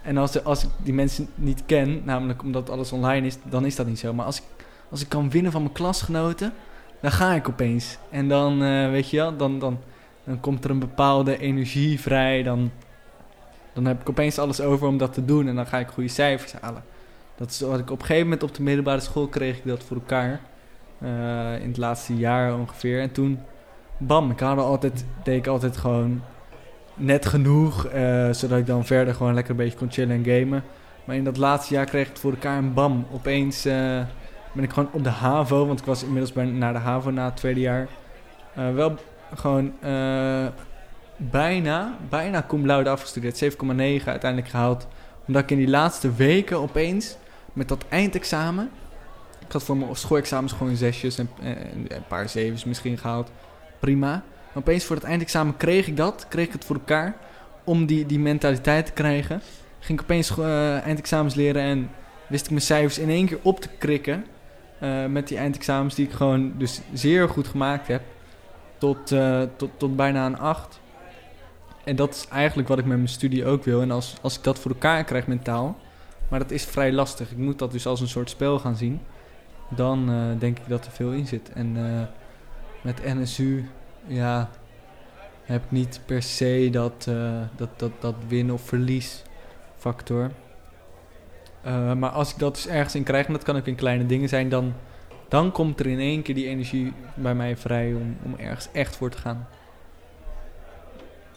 en als, als ik die mensen niet ken, namelijk omdat alles online is, dan is dat niet zo. Maar als ik, als ik kan winnen van mijn klasgenoten, dan ga ik opeens. En dan, eh, weet je wel, dan, dan, dan komt er een bepaalde energie vrij. Dan, dan heb ik opeens alles over om dat te doen. En dan ga ik goede cijfers halen. Dat is wat ik op een gegeven moment op de middelbare school kreeg ik dat voor elkaar. Eh, in het laatste jaar ongeveer. En toen, bam, ik had altijd, deed ik altijd gewoon net genoeg. eh, zodat ik dan verder gewoon lekker een beetje kon chillen en gamen. Maar in dat laatste jaar kreeg ik het voor elkaar en bam, opeens eh, ben ik gewoon op de HAVO. Want ik was inmiddels bij, naar de HAVO na het tweede jaar. wel gewoon bijna, bijna cum laude afgestudeerd. 7,9 uiteindelijk gehaald. Omdat ik in die laatste weken opeens met dat eindexamen. Ik had voor mijn schoolexamens gewoon zesjes en, en een paar zevens misschien gehaald. Prima. Maar opeens voor het eindexamen kreeg ik dat. Kreeg ik het voor elkaar. Om die, die mentaliteit te krijgen. Ging ik opeens eh, eindexamens leren en wist ik mijn cijfers in één keer op te krikken. eh, met die eindexamens die ik gewoon dus zeer goed gemaakt heb. Tot, eh, tot, tot bijna een 8. En dat is eigenlijk wat ik met mijn studie ook wil. En als, als ik dat voor elkaar krijg mentaal. Maar dat is vrij lastig. Ik moet dat dus als een soort spel gaan zien. Dan eh, denk ik dat er veel in zit. En eh, met NSU, ja, heb ik niet per se dat, eh, dat, dat, dat win- of verlies factor. Eh, maar als ik dat dus ergens in krijg, en dat kan ook in kleine dingen zijn, dan, dan komt er in één keer die energie bij mij vrij om, om ergens echt voor te gaan.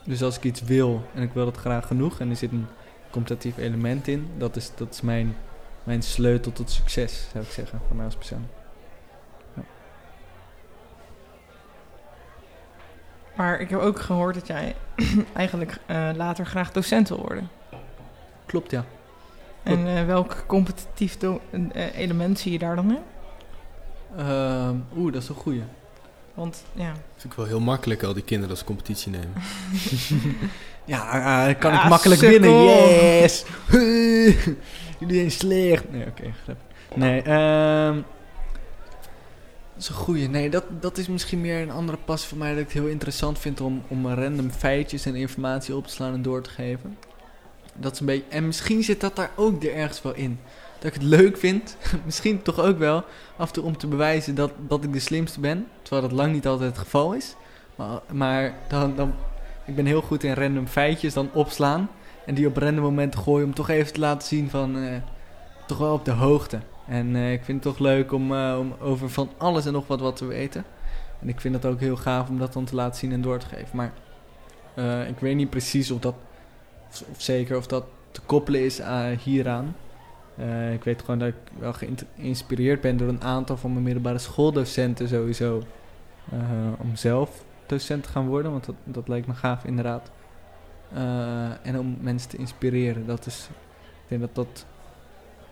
Dus als ik iets wil en ik wil dat graag genoeg en er zit een competitief element in, dat is, dat is mijn, mijn sleutel tot succes, zou ik zeggen, voor mij als persoon. Maar ik heb ook gehoord dat jij eigenlijk eh, later graag docent wil worden. Klopt, ja. En eh, welk competitief do- eh, element zie je daar dan in? Ehm, Oeh, dat is een goeie. Want ja, Vind ik wel heel makkelijk al die kinderen als competitie nemen. Ja, kan ik makkelijk sukkel. winnen. Yes! Jullie zijn slecht. Nee, oké, grap. Nee, ehm dat is een goeie. Nee, dat, dat is misschien meer een andere pas voor mij dat ik het heel interessant vind om, om random feitjes en informatie op te slaan en door te geven. Dat is een beetje... En misschien zit dat daar ook er ergens wel in. Dat ik het leuk vind, misschien toch ook wel, af en toe om te bewijzen dat, dat ik de slimste ben. Terwijl dat lang niet altijd het geval is. Maar, maar dan, dan, ik ben heel goed in random feitjes dan opslaan. En die op random momenten gooien om toch even te laten zien van... eh, toch wel op de hoogte. En eh, ik vind het toch leuk om, eh, om over van alles en nog wat wat te weten. En ik vind dat ook heel gaaf om dat dan te laten zien en door te geven. Maar ik weet niet precies of dat, of, zeker of dat te koppelen is aan, hieraan. Ik weet gewoon dat ik wel geïnspireerd ben door een aantal van mijn middelbare schooldocenten sowieso. om zelf docent te gaan worden, want dat, dat lijkt me gaaf inderdaad. Eh, en om mensen te inspireren. Dat is, ik denk dat dat,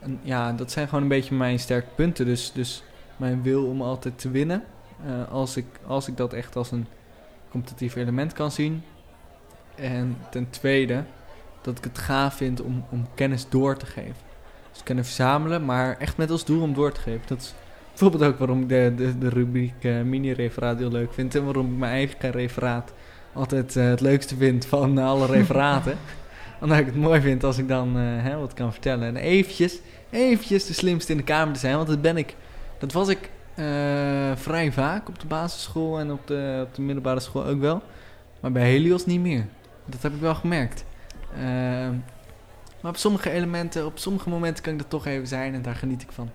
een, ja, dat zijn gewoon een beetje mijn sterke punten. Dus, dus mijn wil om altijd te winnen. Eh, als, ik, als ik dat echt als een competitief element kan zien. En ten tweede, dat ik het gaaf vind om, om kennis door te geven. Dus kennis verzamelen, maar echt met als doel om door te geven. Dat is bijvoorbeeld ook waarom ik de, de, de rubriek eh, mini-referaat heel leuk vind. En waarom ik mijn eigen referaat altijd eh, het leukste vind van alle referaten. Omdat ik het mooi vind als ik dan eh, hè, wat kan vertellen. En eventjes, eventjes de slimste in de kamer te zijn. Want dat ben ik, dat was ik eh, vrij vaak op de basisschool en op de, op de middelbare school ook wel. Maar bij Helios niet meer. Dat heb ik wel gemerkt. Ehm, maar op sommige elementen, op sommige momenten kan ik dat toch even zijn en daar geniet ik van.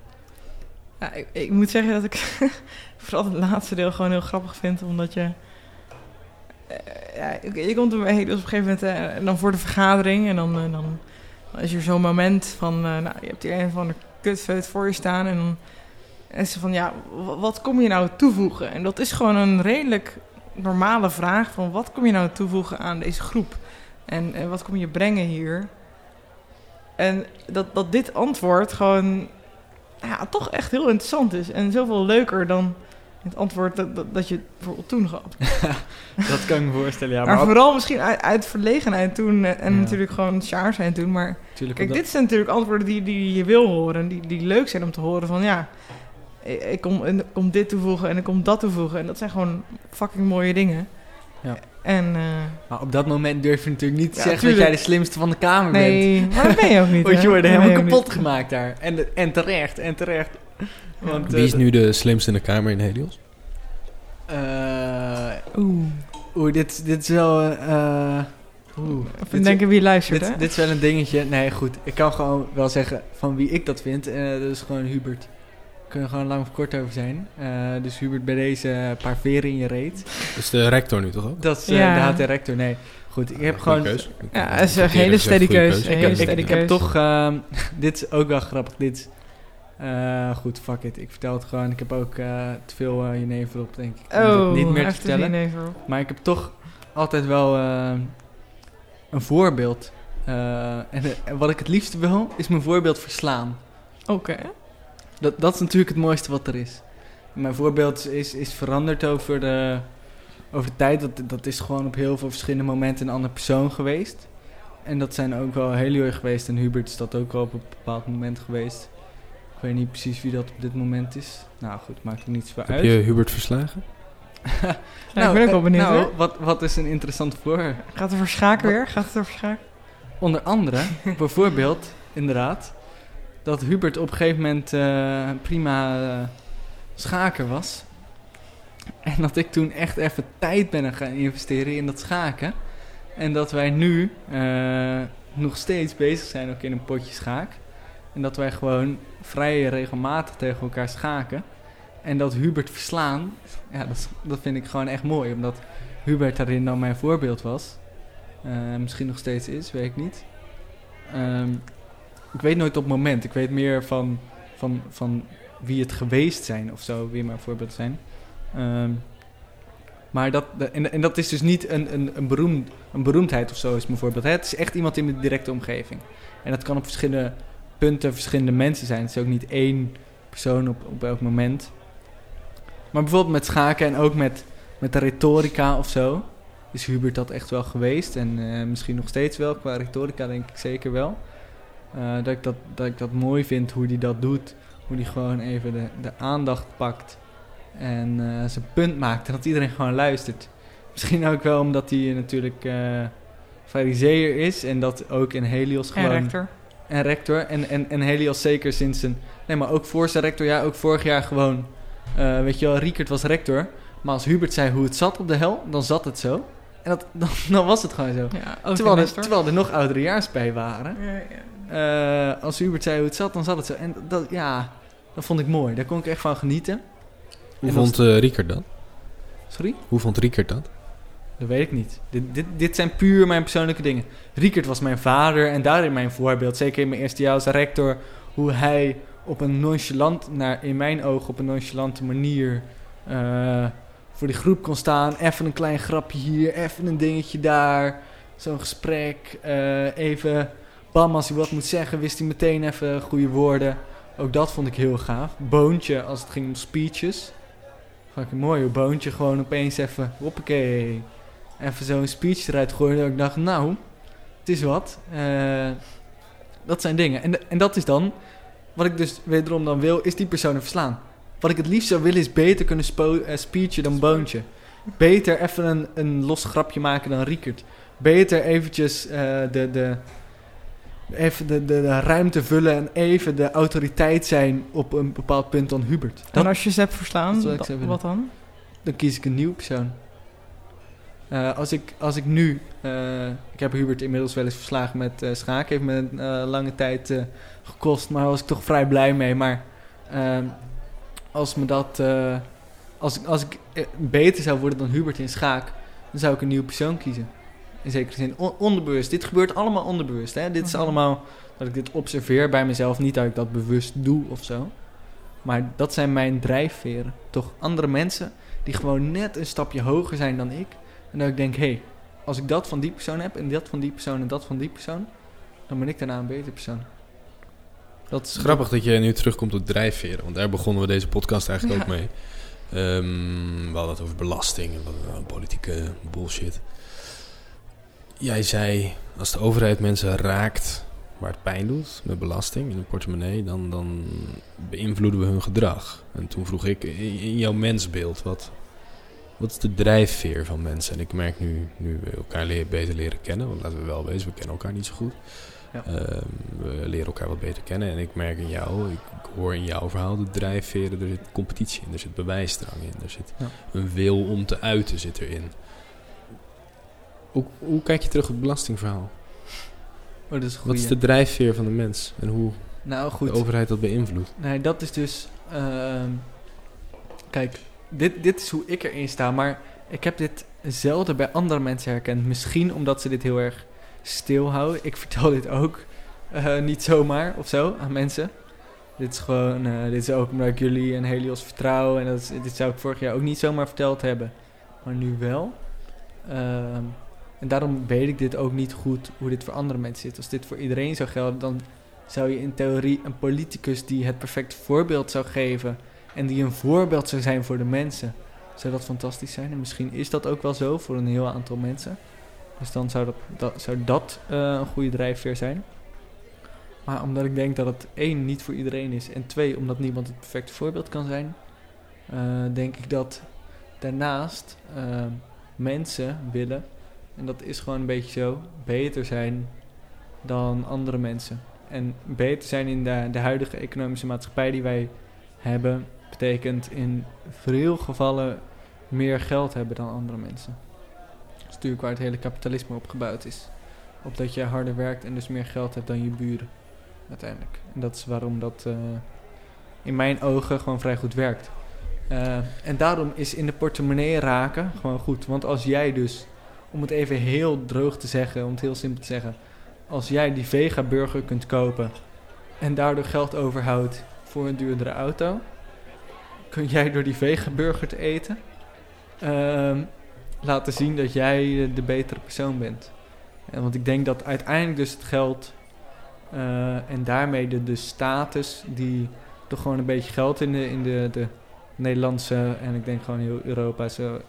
Ja, ik, ik moet zeggen dat ik vooral het laatste deel gewoon heel grappig vind, omdat je... eh, ja, je komt er bij dus op een gegeven moment eh, dan voor de vergadering en dan, eh, dan, is er zo'n moment van, nou, je hebt hier een van de kutfeut voor je staan en dan is ze van, ja, wa- wat kom je nou toevoegen? En dat is gewoon een redelijk normale vraag van, wat kom je nou toevoegen aan deze groep? En wat kom je brengen hier? En dat, dat dit antwoord gewoon ja, toch echt heel interessant is. En zoveel leuker dan het antwoord dat, dat, dat je bijvoorbeeld toen gaf. Dat kan ik me voorstellen, ja. maar Maar, vooral misschien uit, uit verlegenheid toen eh, en Ja. natuurlijk gewoon sjaar zijn toen. Maar kijk, dit zijn natuurlijk antwoorden die, die je wil horen. Die, die leuk zijn om te horen van ja, ik kom, ik kom dit toevoegen en ik kom dat toevoegen. En dat zijn gewoon fucking mooie dingen. Ja. En eh, maar op dat moment durf je natuurlijk niet te Ja, zeggen tuurlijk. dat jij de slimste van de kamer bent. nee, maar dat ben je ook niet. Want je wordt helemaal kapot gemaakt daar. En, en terecht, en terecht. Want, Wie is eh, nu de slimste in de kamer in Helios? eh, Oeh, Oeh, dit, dit is wel... eh oeh. even Dit- denken wie luistert, dit, hè? dit is wel een dingetje. Nee, goed. Ik kan gewoon wel zeggen van wie ik dat vind. Eh dat is gewoon Hubert. Kunnen we gewoon lang of kort over zijn. Eh, dus Hubert, bij deze een paar veren in je reet. Dat is de rector nu toch ook? Dat is eh, Ja. de HT-rector. Nee, goed. Ik heb gewoon... keus. Ja, het is een hele steady keus. Ik heb, ik, steady ik heb keus. toch... ehm, dit is ook wel grappig. Dit eh, goed, fuck it. Ik vertel het gewoon. Ik heb ook eh, te veel eh jenever op, denk ik. om Oh, niet meer te vertellen. Maar ik heb toch altijd wel een voorbeeld. En, wat ik het liefste wil, is mijn voorbeeld verslaan. Oké. Dat, dat is natuurlijk het mooiste wat er is. Mijn voorbeeld is, is veranderd over de, over de tijd. Dat, dat is gewoon op heel veel verschillende momenten een andere persoon geweest. En dat zijn ook wel Helio geweest. En Hubert is dat ook wel op een bepaald moment geweest. Ik weet niet precies wie dat op dit moment is. Nou goed, maakt er niet zoveel Heb uit. je Hubert verslagen? Ja, ik ben ook wel eh, benieuwd. Nou, hoor. wat, wat is een interessant voor, Gaat het over schaken weer? Gaat het over schaken? Onder andere, bijvoorbeeld, inderdaad, dat Hubert op een gegeven moment eh, prima eh, schaker was. En dat ik toen echt even tijd ben gaan investeren in dat schaken. En dat wij nu eh, nog steeds bezig zijn ook in een potje schaak. En dat wij gewoon vrij regelmatig tegen elkaar schaken. En dat Hubert verslaan, ja, dat, dat vind ik gewoon echt mooi. Omdat Hubert daarin dan mijn voorbeeld was. Eh, misschien nog steeds is, weet ik niet. Ehm, ik weet nooit op het moment. Ik weet meer van, van, van wie het geweest zijn of zo, wie mijn voorbeelden zijn. Ehm, maar dat, de- en, en dat is dus niet een, een, een, beroemd, een beroemdheid of zo, is mijn voorbeeld. Het is echt iemand in mijn directe omgeving. En dat kan op verschillende punten verschillende mensen zijn. Het is ook niet één persoon op, op elk moment. Maar bijvoorbeeld met schaken en ook met, met de retorica of zo is Hubert dat echt wel geweest. En eh, misschien nog steeds wel. Qua retorica denk ik zeker wel. Eh, dat, ik dat, dat ik dat mooi vind hoe hij dat doet. Hoe hij gewoon even de, de aandacht pakt. En eh, zijn punt maakt. En dat iedereen gewoon luistert. Misschien ook wel omdat hij natuurlijk fariseer is. En dat ook in Helios En gewoon... En rector. En, en, en Helios zeker sinds zijn... Nee, maar ook voor zijn rector. Ja, ook vorig jaar gewoon... eh, weet je wel, Riekert was rector. Maar als Hubert zei hoe het zat op de hel, dan zat het zo. En dat, dan, dan was het gewoon zo. Ja, Terwijl een er, terwijl er nog ouderejaars bij waren. Ja, ja. Eh, als Hubert zei hoe het zat, dan zat het zo. En dat, ja, dat vond ik mooi. Daar kon ik echt van genieten. Hoe En vond eh Riekert dat? Sorry? Hoe vond Riekert dat? Dat weet ik niet. Dit, dit, dit zijn puur mijn persoonlijke dingen. Riekert was mijn vader en daarin mijn voorbeeld. Zeker in mijn eerste jaar als rector. Hoe hij op een nonchalant, naar, in mijn ogen op een nonchalante manier... eh, voor die groep kon staan. Even een klein grapje hier, even een dingetje daar. Zo'n gesprek. eh, even, bam, als hij wat moet zeggen, wist hij meteen even goede woorden. Ook dat vond ik heel gaaf. Boontje, als het ging om speeches. Fucking mooi, hoe Boontje gewoon opeens even, hoppakee. Even zo'n speech eruit gooide. Dat ik dacht, nou, het is wat. Eh, dat zijn dingen. En, en dat is dan, wat ik dus wederom dan wil, is die personen verslaan. Wat ik het liefst zou willen is beter kunnen eh, speechen dan Boontje. Beter even een, een los grapje maken dan Riekert. Beter eventjes eh, de, de, even de, de, de ruimte vullen en even de autoriteit zijn op een bepaald punt dan Hubert. En als je ze hebt verslaan, wat dan? dan kies ik een nieuwe persoon. Eh, als, ik, als ik nu... eh, ik heb Hubert inmiddels wel eens verslagen met eh schaken. Heeft me een lange tijd gekost, maar daar was ik toch vrij blij mee. Maar ehm, als me dat... als, ik- als ik beter zou worden dan Hubert in schaak... dan zou ik een nieuwe persoon kiezen. In zekere zin. On- onderbewust. Dit gebeurt allemaal onderbewust. Hè? Dit is Mhm. allemaal dat ik dit observeer bij mezelf. Niet dat ik dat bewust doe of zo. Maar dat zijn mijn drijfveren. Toch andere mensen die gewoon net een stapje hoger zijn dan ik. En dat ik denk, hé, hey, als ik dat van die persoon heb en dat van die persoon en dat van die persoon, dan ben ik daarna een betere persoon. Dat is grappig dat je nu terugkomt op drijfveren, want daar begonnen we deze podcast eigenlijk ook mee. Ehm, we hadden het over belasting en wat, nou, politieke bullshit. Jij zei, als de overheid mensen raakt waar het pijn doet, met belasting in een portemonnee, dan, dan beïnvloeden we hun gedrag. En toen vroeg ik, in, in jouw mensbeeld, wat, wat is de drijfveer van mensen? En ik merk nu, nu we elkaar leer- beter leren kennen, want laten we wel wezen, we kennen elkaar niet zo goed. Ja. Ehm, we leren elkaar wat beter kennen. En ik merk in jou, ik, hoor in jouw verhaal de drijfveren. Er zit competitie in, er zit bewijsdrang in. Er zit Ja. een wil om te uiten zit erin. Hoe, hoe kijk je terug op het belastingverhaal? Oh, is Wat is de drijfveer van de mens? En hoe Nou goed, de overheid dat beïnvloedt? nee, dat is dus... ehm, kijk, dit, dit is hoe ik erin sta, maar ik heb dit zelden bij andere mensen herkend. Misschien omdat ze dit heel erg stilhouden. Ik vertel dit ook eh, niet zomaar of zo aan mensen. Dit is gewoon, eh, dit is ook omdat ik jullie en Helios vertrouw. En dat is, dit zou ik vorig jaar ook niet zomaar verteld hebben. Maar nu wel. Ehm, en daarom weet ik dit ook niet goed hoe dit voor andere mensen zit. Als dit voor iedereen zou gelden, dan zou je in theorie een politicus die het perfecte voorbeeld zou geven. En die een voorbeeld zou zijn voor de mensen. Zou dat fantastisch zijn? En misschien is dat ook wel zo voor een heel aantal mensen. Dus dan zou dat, zou dat eh, een goede drijfveer zijn. Maar omdat ik denk dat het één niet voor iedereen is. En twee, omdat niemand het perfecte voorbeeld kan zijn. eh, denk ik dat daarnaast eh, mensen willen. En dat is gewoon een beetje zo. Beter zijn dan andere mensen. En beter zijn in de, de huidige economische maatschappij die wij hebben. Betekent in veel gevallen meer geld hebben dan andere mensen. Dat is natuurlijk waar het hele kapitalisme op gebouwd is. Op dat je harder werkt en dus meer geld hebt dan je buren. Uiteindelijk. En dat is waarom dat eh, in mijn ogen gewoon vrij goed werkt. Eh, en daarom is in de portemonnee raken gewoon goed. Want als jij dus, om het even heel droog te zeggen, om het heel simpel te zeggen. Als jij die vega-burger kunt kopen en daardoor geld overhoudt voor een duurdere auto. Kun jij door die vega-burger te eten ehm, laten zien dat jij eh, de betere persoon bent. En want ik denk dat uiteindelijk dus het geld eh, en daarmee de, de status die toch gewoon een beetje geld in de, in de, de Nederlandse en ik denk gewoon heel Europese,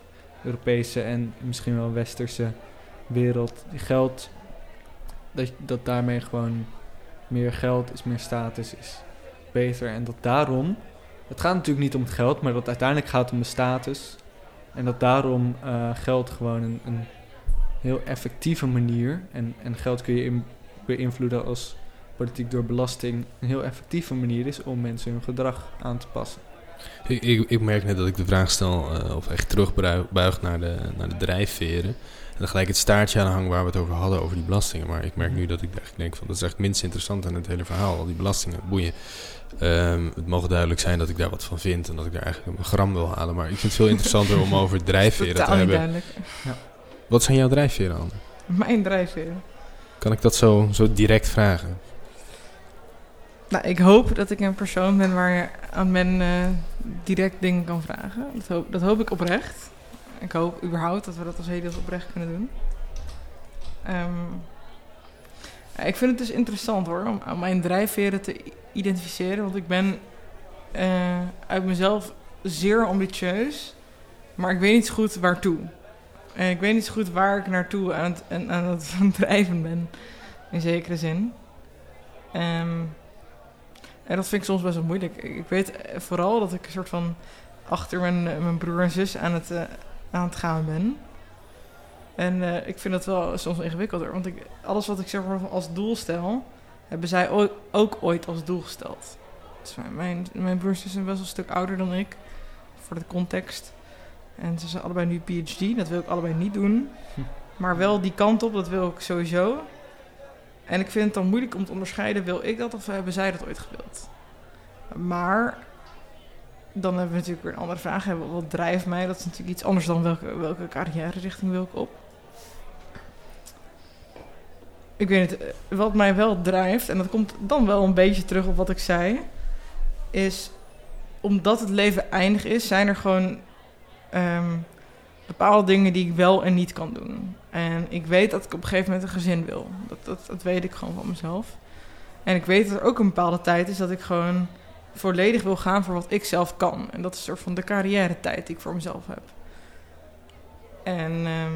Europese en misschien wel Westerse wereld. Geld, dat, dat daarmee gewoon meer geld is, meer status is beter. En dat daarom, het gaat natuurlijk niet om het geld, maar dat uiteindelijk gaat om de status. En dat daarom eh, geld gewoon een, een heel effectieve manier, en, en geld kun je beïnvloeden als politiek door belasting, een heel effectieve manier is om mensen hun gedrag aan te passen. Ik, ik, ik merk net dat ik de vraag stel, eh, of echt terugbuig naar de, naar de drijfveren. Dan gelijk het staartje aan hangen waar we het over hadden, over die belastingen. Maar ik merk nu dat ik eigenlijk denk van dat is echt minst interessant aan het hele verhaal. Al die belastingen, boeien. Ehm, het mogen duidelijk zijn dat ik daar wat van vind en dat ik daar eigenlijk een gram wil halen. Maar ik vind het veel interessanter om over drijfveren te hebben. duidelijk. Wat zijn jouw drijfveren, Anne? Mijn drijfveren. Kan ik dat zo, zo direct vragen? Nou, ik hoop dat ik een persoon ben waar je aan men eh, direct dingen kan vragen. Dat hoop, dat hoop ik oprecht. Ik hoop überhaupt dat we dat als heel oprecht kunnen doen. Ehm, ik vind het dus interessant hoor, om, mijn drijfveren te identificeren. Want ik ben eh, uit mezelf zeer ambitieus, maar ik weet niet zo goed waartoe. En ik weet niet goed waar ik naartoe aan het, aan, het drijven ben, in zekere zin. Ehm, en dat vind ik soms best wel moeilijk. Ik weet vooral dat ik een soort van achter mijn, mijn broer en zus aan het, eh, aan het gaan ben. En eh, ik vind dat wel soms ingewikkelder. Want ik, alles wat ik zeg maar als doel stel, hebben zij oo- ook ooit als doel gesteld. Dus mijn- mijn, mijn broer en zus zijn best wel een stuk ouder dan ik. Voor de context. En ze zijn allebei nu PhD. Dat wil ik allebei niet doen. Maar wel die kant op, dat wil ik sowieso. En ik vind het dan moeilijk om te onderscheiden, wil ik dat of hebben zij dat ooit gewild? Maar dan hebben we natuurlijk weer een andere vraag. Wat drijft mij? Dat is natuurlijk iets anders dan welke, welke carrière richting wil ik op. Ik weet het, eh, wat mij wel drijft, en dat komt dan wel een beetje terug op wat ik zei, is omdat het leven eindig is, zijn er gewoon ehm, bepaalde dingen die ik wel en niet kan doen. En ik weet dat ik op een gegeven moment een gezin wil. Dat, dat, dat weet ik gewoon van mezelf. En ik weet dat er ook een bepaalde tijd is dat ik gewoon volledig wil gaan voor wat ik zelf kan. En dat is een soort van de carrière tijd die ik voor mezelf heb. En ehm,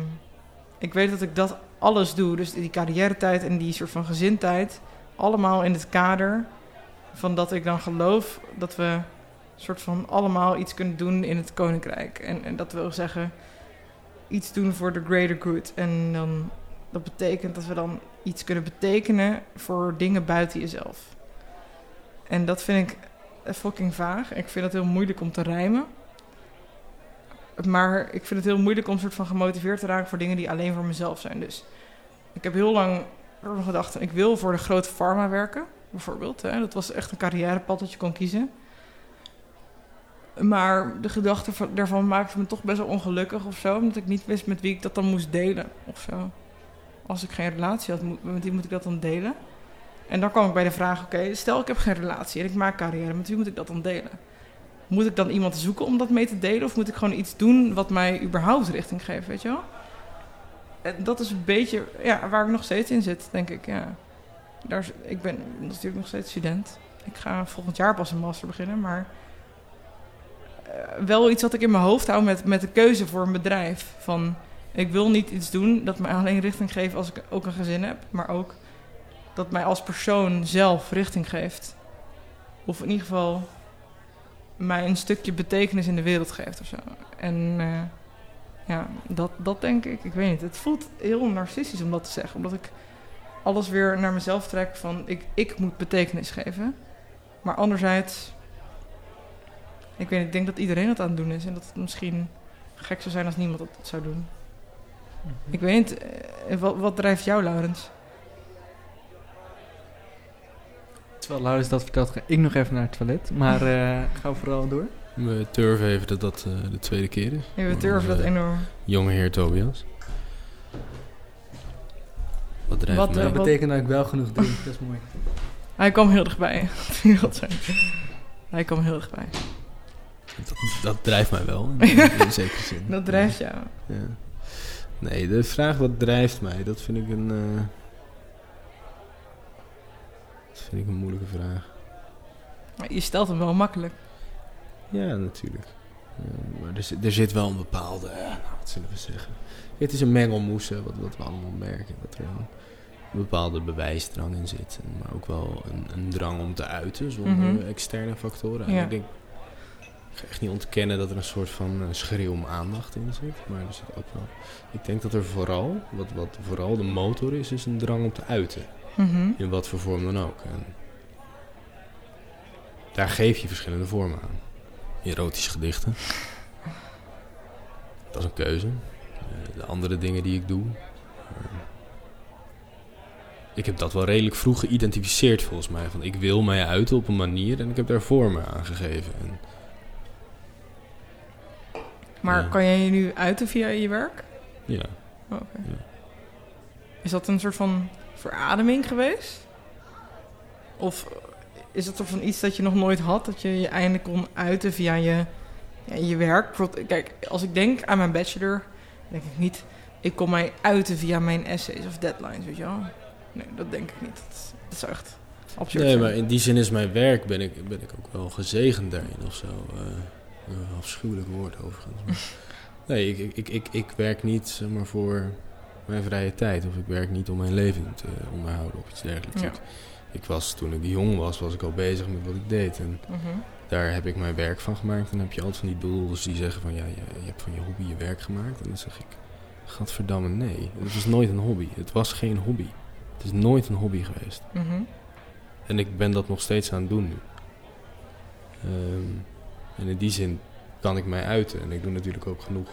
ik weet dat ik dat alles doe. Dus die carrière tijd en die soort van gezintijd. Allemaal in het kader van dat ik dan geloof dat we soort van allemaal iets kunnen doen in het koninkrijk. En, en dat wil zeggen iets doen voor de greater good. En dan, dat betekent dat we dan iets kunnen betekenen voor dingen buiten jezelf. En dat vind ik fucking vaag. Ik vind het heel moeilijk om te rijmen. Maar ik vind het heel moeilijk om soort van gemotiveerd te raken voor dingen die alleen voor mezelf zijn. Dus ik heb heel lang gedacht, ik wil voor de grote pharma werken, bijvoorbeeld. Hè. Dat was echt een carrièrepad dat je kon kiezen. Maar de gedachte van, daarvan maakte me toch best wel ongelukkig of zo. Omdat ik niet wist met wie ik dat dan moest delen of zo. Als ik geen relatie had, met wie moet ik dat dan delen? En dan kwam ik bij de vraag, oké, stel ik heb geen relatie en ik maak carrière. Met wie moet ik dat dan delen? Moet ik dan iemand zoeken om dat mee te delen? Of moet ik gewoon iets doen wat mij überhaupt richting geeft, weet je wel? En dat is een beetje ja, waar ik nog steeds in zit, denk ik. Ja. Daar ik ben natuurlijk nog steeds student. Ik ga volgend jaar pas een master beginnen, maar eh, wel iets wat ik in mijn hoofd hou met, met de keuze voor een bedrijf. Van, ik wil niet iets doen dat mij alleen richting geeft als ik ook een gezin heb, maar ook dat mij als persoon zelf richting geeft. Of in ieder geval mij een stukje betekenis in de wereld geeft of zo. En eh, ja, dat, dat denk ik. Ik weet niet. Het voelt heel narcistisch om dat te zeggen. Omdat ik alles weer naar mezelf trek van ik, ik moet betekenis geven. Maar anderzijds, ik weet niet, ik denk dat iedereen dat aan het doen is. En dat het misschien gek zou zijn als niemand dat zou doen. Ik weet niet, eh, wat, wat drijft jou, Laurens? Terwijl Laurens dat vertelt, ga ik nog even naar het toilet. Maar eh ga vooral door. We turven even dat dat eh, de tweede keer is. Ja, we durven dat Onze enorm. Jonge heer Tobias. Wat drijft Wat, mij? eh, Dat betekent dat ik wel genoeg drink. Dat is mooi. Hij kwam heel dichtbij. Hij kwam heel dichtbij. dat, dat drijft mij wel, in, in zekere zin. Dat drijft jou. Ja. Nee, de vraag wat drijft mij, dat vind ik een... eh, dat vind ik een moeilijke vraag. Maar Je stelt hem wel makkelijk. Ja, natuurlijk. Ja, maar er, zit- er zit wel een bepaalde, ja, nou, wat zullen we zeggen. Het is een mengelmoes, hè, wat, wat we allemaal merken. Dat er een bepaalde bewijsdrang in zit. Maar ook wel een, een drang om te uiten zonder Mhm. externe factoren. En ik denk, ik ga echt niet ontkennen dat er een soort van eh, schreeuw om aandacht in zit. Maar er zit ook wel, ik denk dat er vooral, wat, wat vooral de motor is, is een drang om te uiten. Mhm. In wat voor vorm dan ook. En daar geef je verschillende vormen aan. Erotische gedichten. Dat is een keuze. eh, de andere dingen die ik doe. Eh, ik heb dat wel redelijk vroeg geïdentificeerd volgens mij. Van ik wil mij uiten op een manier en ik heb daar vormen aan gegeven. En, Maar Ja. kan jij je nu uiten via je werk? ja, Oh. Ja. Is dat een soort van verademing geweest? Of is het er van iets dat je nog nooit had, dat je je eindelijk kon uiten via je, ja, je werk? Kijk, als ik denk aan mijn bachelor, denk ik niet, ik kon mij uiten via mijn essays of deadlines, weet je wel? Nee, dat denk ik niet. Dat, dat zou echt absurd Nee, zijn. maar in die zin is mijn werk, ben ik, ben ik ook wel gezegend daarin of zo. Eh, een afschuwelijk woord overigens. nee, ik, ik, ik, ik, ik werk niet zeg maar, voor mijn vrije tijd. Of ik werk niet om mijn leven te onderhouden of iets dergelijks. Ja. Ik, was, toen ik jong was, was ik al bezig met wat ik deed. En Mhm. daar heb ik mijn werk van gemaakt. En dan heb je altijd van die bedoelers die zeggen van... Ja, je, je hebt van je hobby je werk gemaakt. En dan zeg ik... Gadverdamme, nee. Het was nooit een hobby. Het was geen hobby. Het is nooit een hobby geweest. Mhm. En ik ben dat nog steeds aan het doen nu. Ehm, en in die zin kan ik mij uiten. En ik doe natuurlijk ook genoeg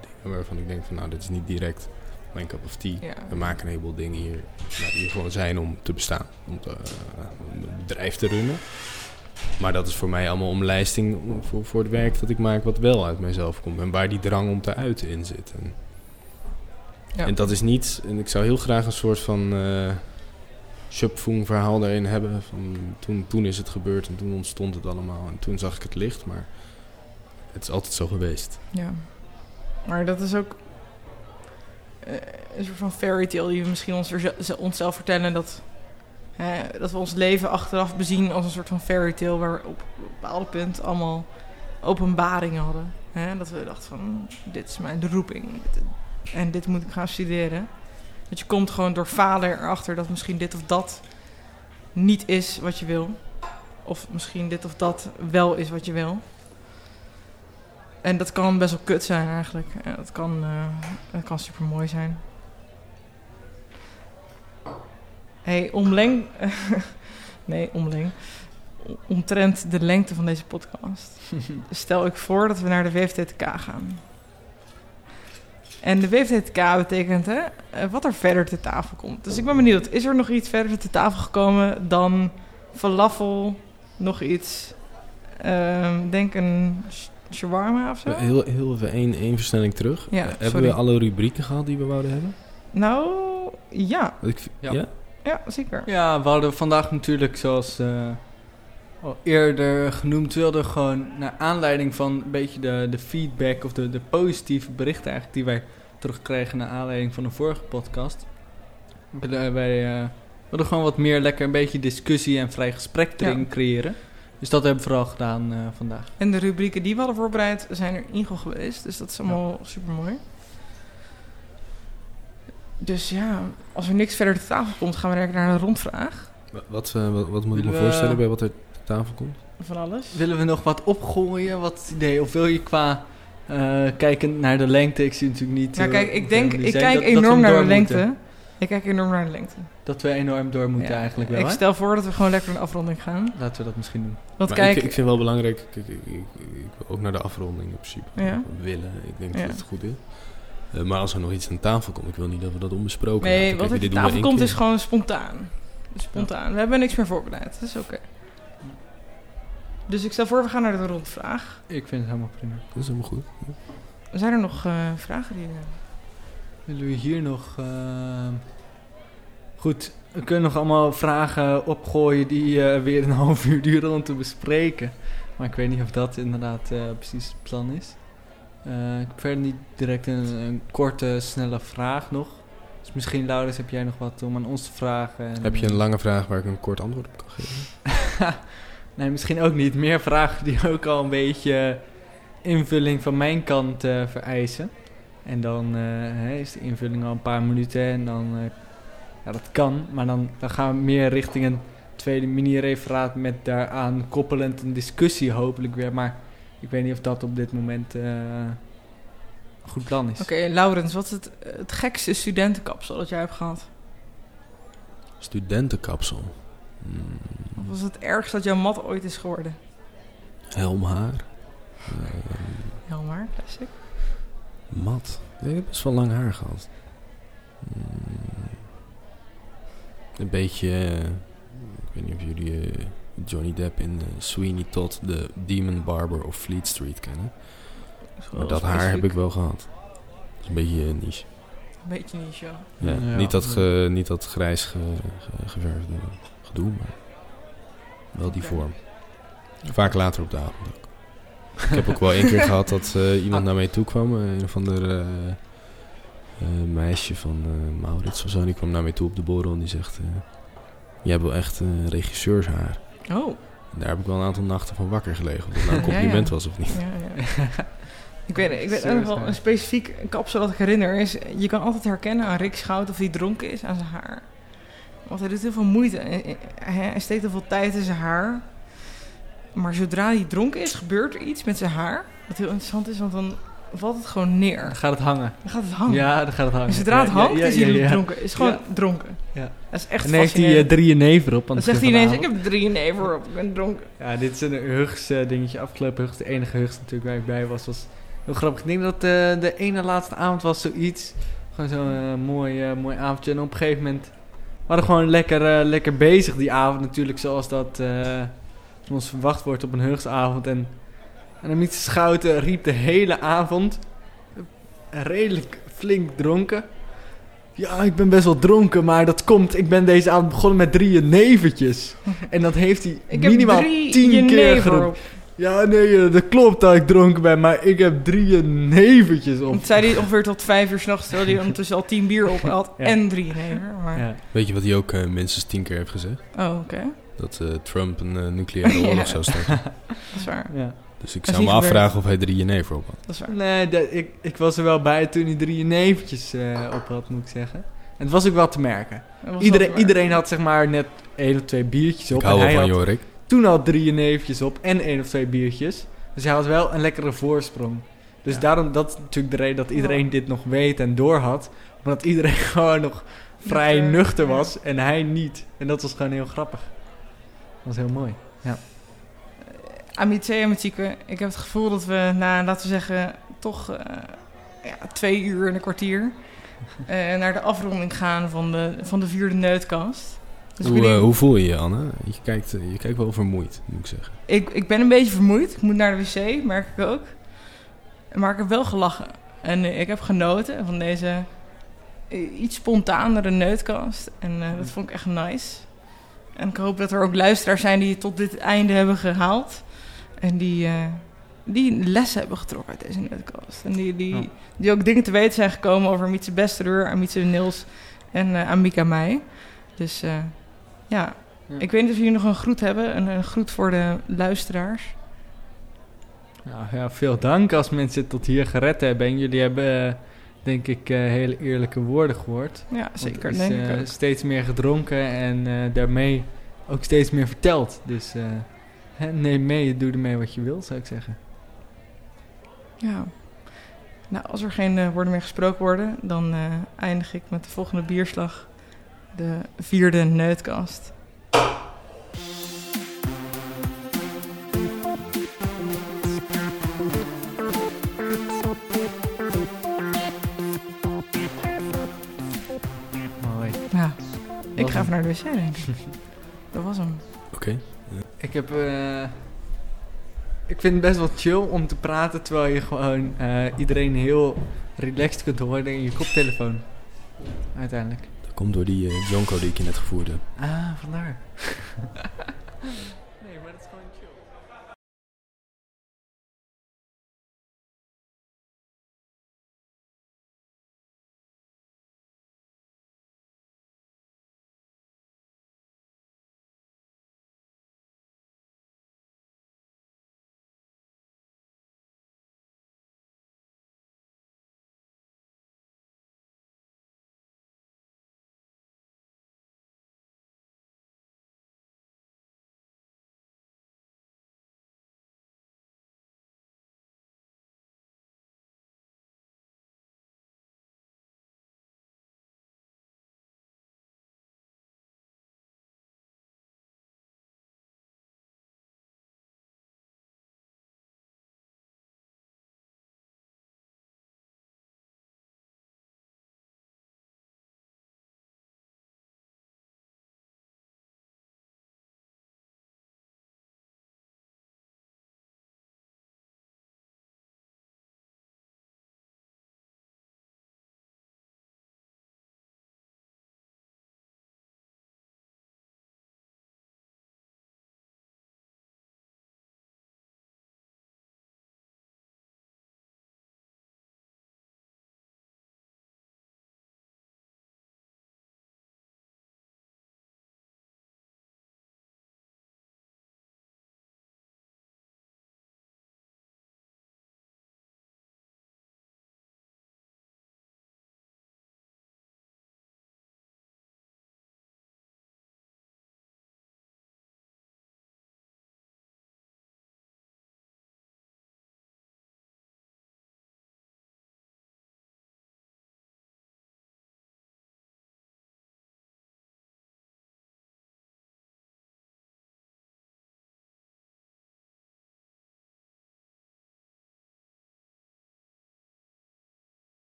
dingen waarvan ik denk van... Nou, dit is niet direct mijn cup of tea. Ja. We maken een heleboel dingen hier nou, die gewoon zijn om te bestaan. Om, te, eh, om een bedrijf te runnen. Maar dat is voor mij allemaal omlijsting voor, voor het werk dat ik maak... wat wel uit mijzelf komt. En waar die drang om te uiten in zit. En, Ja. en dat is niet... En ik zou heel graag een soort van... eh Schöpfung verhaal daarin hebben. Van toen, toen is het gebeurd en toen ontstond het allemaal. En toen zag ik het licht. Maar het is altijd zo geweest. Ja. Maar dat is ook eh, een soort van fairy tale die we misschien ons, onszelf vertellen. Dat, hè, dat we ons leven achteraf bezien als een soort van fairy tale. Waar we op een bepaalde punt allemaal openbaringen hadden. Hè? Dat we dachten van, dit is mijn roeping. En dit moet ik gaan studeren. Dat je komt gewoon door falen erachter dat misschien dit of dat niet is wat je wil. Of misschien dit of dat wel is wat je wil. En dat kan best wel kut zijn eigenlijk. En dat kan, eh dat kan super mooi zijn. hey, omleng. nee, omleng. Omtrent de lengte van deze podcast. Stel ik voor dat we naar de WFTTK gaan. En de WFTTK betekent hè, eh, wat er verder te tafel komt. Dus ik ben benieuwd, is er nog iets verder te tafel gekomen dan falafel, nog iets, ehm, denk een shawarma of zo? Heel, heel even één, één versnelling terug. Ja, Eh, hebben sorry. we alle rubrieken gehad die we wouden hebben? Nou, ja, Ik, Ja. ja? ja, zeker. Ja, we hadden vandaag natuurlijk, zoals eh, al eerder genoemd, wilden gewoon naar aanleiding van een beetje de, de feedback of de, de positieve berichten eigenlijk die wij terugkregen naar aanleiding van de vorige podcast. Willen wij eh, wilden gewoon wat meer lekker een beetje discussie en vrij gesprek erin Ja. creëren. Dus dat hebben we vooral gedaan eh, vandaag. En de rubrieken die we hadden voorbereid zijn er ingel geweest. Dus dat is allemaal super mooi. Dus ja, als er niks verder te tafel komt, gaan we direct naar een rondvraag. Wa- Wat, eh, wat, wat moet ik me voorstellen bij wat er te tafel komt? Van alles. Willen we nog wat opgooien? Wat idee? Of wil je qua eh kijken naar de lengte? Ik zie natuurlijk niet. Ja, kijk, ik denk, ik kijk dat- enorm naar de lengte. moeten. Ik kijk enorm naar de lengte. Dat we enorm door moeten Ja, eigenlijk wel. Ik hè? stel voor dat we gewoon lekker een afronding gaan. Laten we dat misschien doen. Want kijk, ik, ik vind wel belangrijk, ik, ik, ik wil ook naar de afronding in principe. Ja. Willen, ik denk Ja. dat het goed is. Eh, maar als er nog iets aan tafel komt, ik wil niet dat we dat onbesproken nee, laten. wat er we tafel komt keer. is gewoon spontaan. Spontaan. We hebben niks meer voorbereid. Dat is oké. Dus ik stel voor, we gaan naar de rondvraag. Ik vind het helemaal prima. Dat is helemaal goed. Zijn er nog eh, vragen die... eh, Willen we hier nog... ehm, Goed, we kunnen nog allemaal vragen opgooien die eh, weer een half uur duren om te bespreken. Maar ik weet niet of dat inderdaad eh, precies het plan is. Eh, ik heb verder niet direct een, een korte, snelle vraag nog. Dus misschien, Laurens, heb jij nog wat om aan ons te vragen? En, Heb je een lange vraag waar ik een kort antwoord op kan geven? nee, misschien ook niet. Meer vragen die ook al een beetje invulling van mijn kant vereisen. En dan eh, hè, is de invulling al een paar minuten en dan... eh, ja, dat kan, maar dan, dan gaan we meer richting een tweede mini-referaat met daaraan koppelend een discussie hopelijk weer. Maar ik weet niet of dat op dit moment eh, een goed plan is. Oké, Laurens, wat is het, het gekste studentenkapsel dat jij hebt gehad? Studentenkapsel. Hmm, Wat was het ergste dat jouw mat ooit is geworden? helmhaar. Eh, Helemaal, classic. Mat. Ik heb best wel lang haar gehad. Mm, een beetje... eh, ik weet niet of jullie eh, Johnny Depp in eh, Sweeney Todd, de Demon Barber of Fleet Street kennen. Maar dat haar heb ik wel gehad. Dat is een beetje niche. Een beetje niche, ja. Ja, Ja. Niet, dat ge- niet dat grijs ge, ge- geverfde gedoe, maar wel die vorm. Vaak later op de avond ook. Ik heb ook wel één keer gehad dat eh, iemand naar mij toe kwam. eh, een of ander eh, eh, meisje van eh, Maurits of zo. Die kwam naar mij toe op de borrel en die zegt... eh, Jij hebt wel echt eh, regisseurshaar. Oh, En daar heb ik wel een aantal nachten van wakker gelegen. Of dat nou een Ja, ja. compliment was of niet. ja, ja. ik weet, ik weet ook nog wel een specifiek kapsel dat ik herinner is... Je kan altijd herkennen aan Rick Schout of hij dronken is aan zijn haar. Want hij doet heel veel moeite. Hij steekt heel veel tijd in zijn haar. Maar zodra hij dronken is, gebeurt er iets met zijn haar. Wat heel interessant is, want dan valt het gewoon neer. Dan gaat het hangen. Dan gaat het hangen. Ja, dan gaat het hangen. En zodra het Ja, hangt, ja, is hij dronken. Is gewoon dronken. Ja. Dat is echt En dan heeft hij fascinerend. drie never op. Dan zegt hij ineens, ik heb drie never op, ik ben dronken. Ja, dit is een Hugs eh, dingetje. Afgelopen Hugs, de enige Hugs natuurlijk waar ik bij was, was heel grappig. Ik denk dat eh, de ene laatste avond was zoiets. Gewoon zo'n mooi, mooi avondje. En op een gegeven moment we waren gewoon lekker, lekker bezig die avond natuurlijk. Zoals dat van ons verwacht wordt op een Hugsavond. En, en Amiet Schouten riep de hele avond redelijk flink dronken. Ja, ik ben best wel dronken, maar dat komt. Ik ben deze avond begonnen met drie neventjes. En dat heeft hij Ik heb minimaal drie tien keer geroepen. Ja, nee, eh, dat klopt dat ik dronken ben, maar ik heb drie neventjes op. Dat zei hij ongeveer tot vijf uur s'nachts, terwijl hij ondertussen al tien bier op had Ja. en drie. Maar... Ja. Weet je wat hij ook eh, minstens tien keer heeft gezegd? Oh, oké. Dat eh, Trump een eh, nucleaire Ja. oorlog zou starten. Dat is waar. Ja. Dus ik zou me gebeurd. afvragen of hij drie jenever op had. Dat is waar. Nee, dat, ik, ik was er wel bij toen hij drie neventjes eh, op had, moet ik zeggen. En het was ook wel te merken. Iedereen, iedereen had zeg maar net één of twee biertjes op. Ik hou en wel hij van had Jorik. toen al drie neventjes op en één of twee biertjes. Dus hij had wel een lekkere voorsprong. Dus Ja. daarom, dat is natuurlijk de reden dat iedereen dit nog weet en doorhad. Omdat iedereen gewoon nog vrij Nuchter, was en hij niet. En dat was gewoon heel grappig. Dat was heel mooi. Amice en Matieke, ik heb het gevoel dat we na, laten we zeggen, toch eh, ja, twee uur en een kwartier eh, naar de afronding gaan van de, van de vierde neutkast. Dus Hoe, eh, hoe voel je je, Anne? Je kijkt, eh, je kijkt wel vermoeid, moet ik zeggen. ik, ik ben een beetje vermoeid. Ik moet naar de wc, merk ik ook. Maar ik heb wel gelachen. En eh, ik heb genoten van deze eh, iets spontanere neutkast. En eh, dat vond ik echt nice. En ik hoop dat er ook luisteraars zijn die het tot dit einde hebben gehaald. En die, eh, die lessen hebben getrokken uit deze neutkast. En die, die, die ook dingen te weten zijn gekomen over Mietse Bestereur, Amietse Nils en eh Amika mij. Dus eh, ja. Ja. ik weet niet of jullie nog een groet hebben. Een, een groet voor de luisteraars. Nou ja, veel dank als mensen het tot hier gered hebben. En jullie hebben, denk ik, eh, hele eerlijke woorden gehoord. Ja, zeker. er is, denk eh, ik steeds meer gedronken en eh, daarmee ook steeds meer verteld. Dus neem mee, doe ermee wat je wilt, zou ik zeggen. Ja. Nou, als er geen woorden meer gesproken worden, dan eindig ik met de volgende bierslag. De vierde neutkast. Ik ga even naar de wc, denk ik. Dat was hem. Oké. Ik heb... eh, ik vind het best wel chill om te praten terwijl je gewoon eh, iedereen heel relaxed kunt horen in je koptelefoon. Uiteindelijk. Dat komt door die eh, jonko die ik je net gevoerd heb. Ah, vandaar.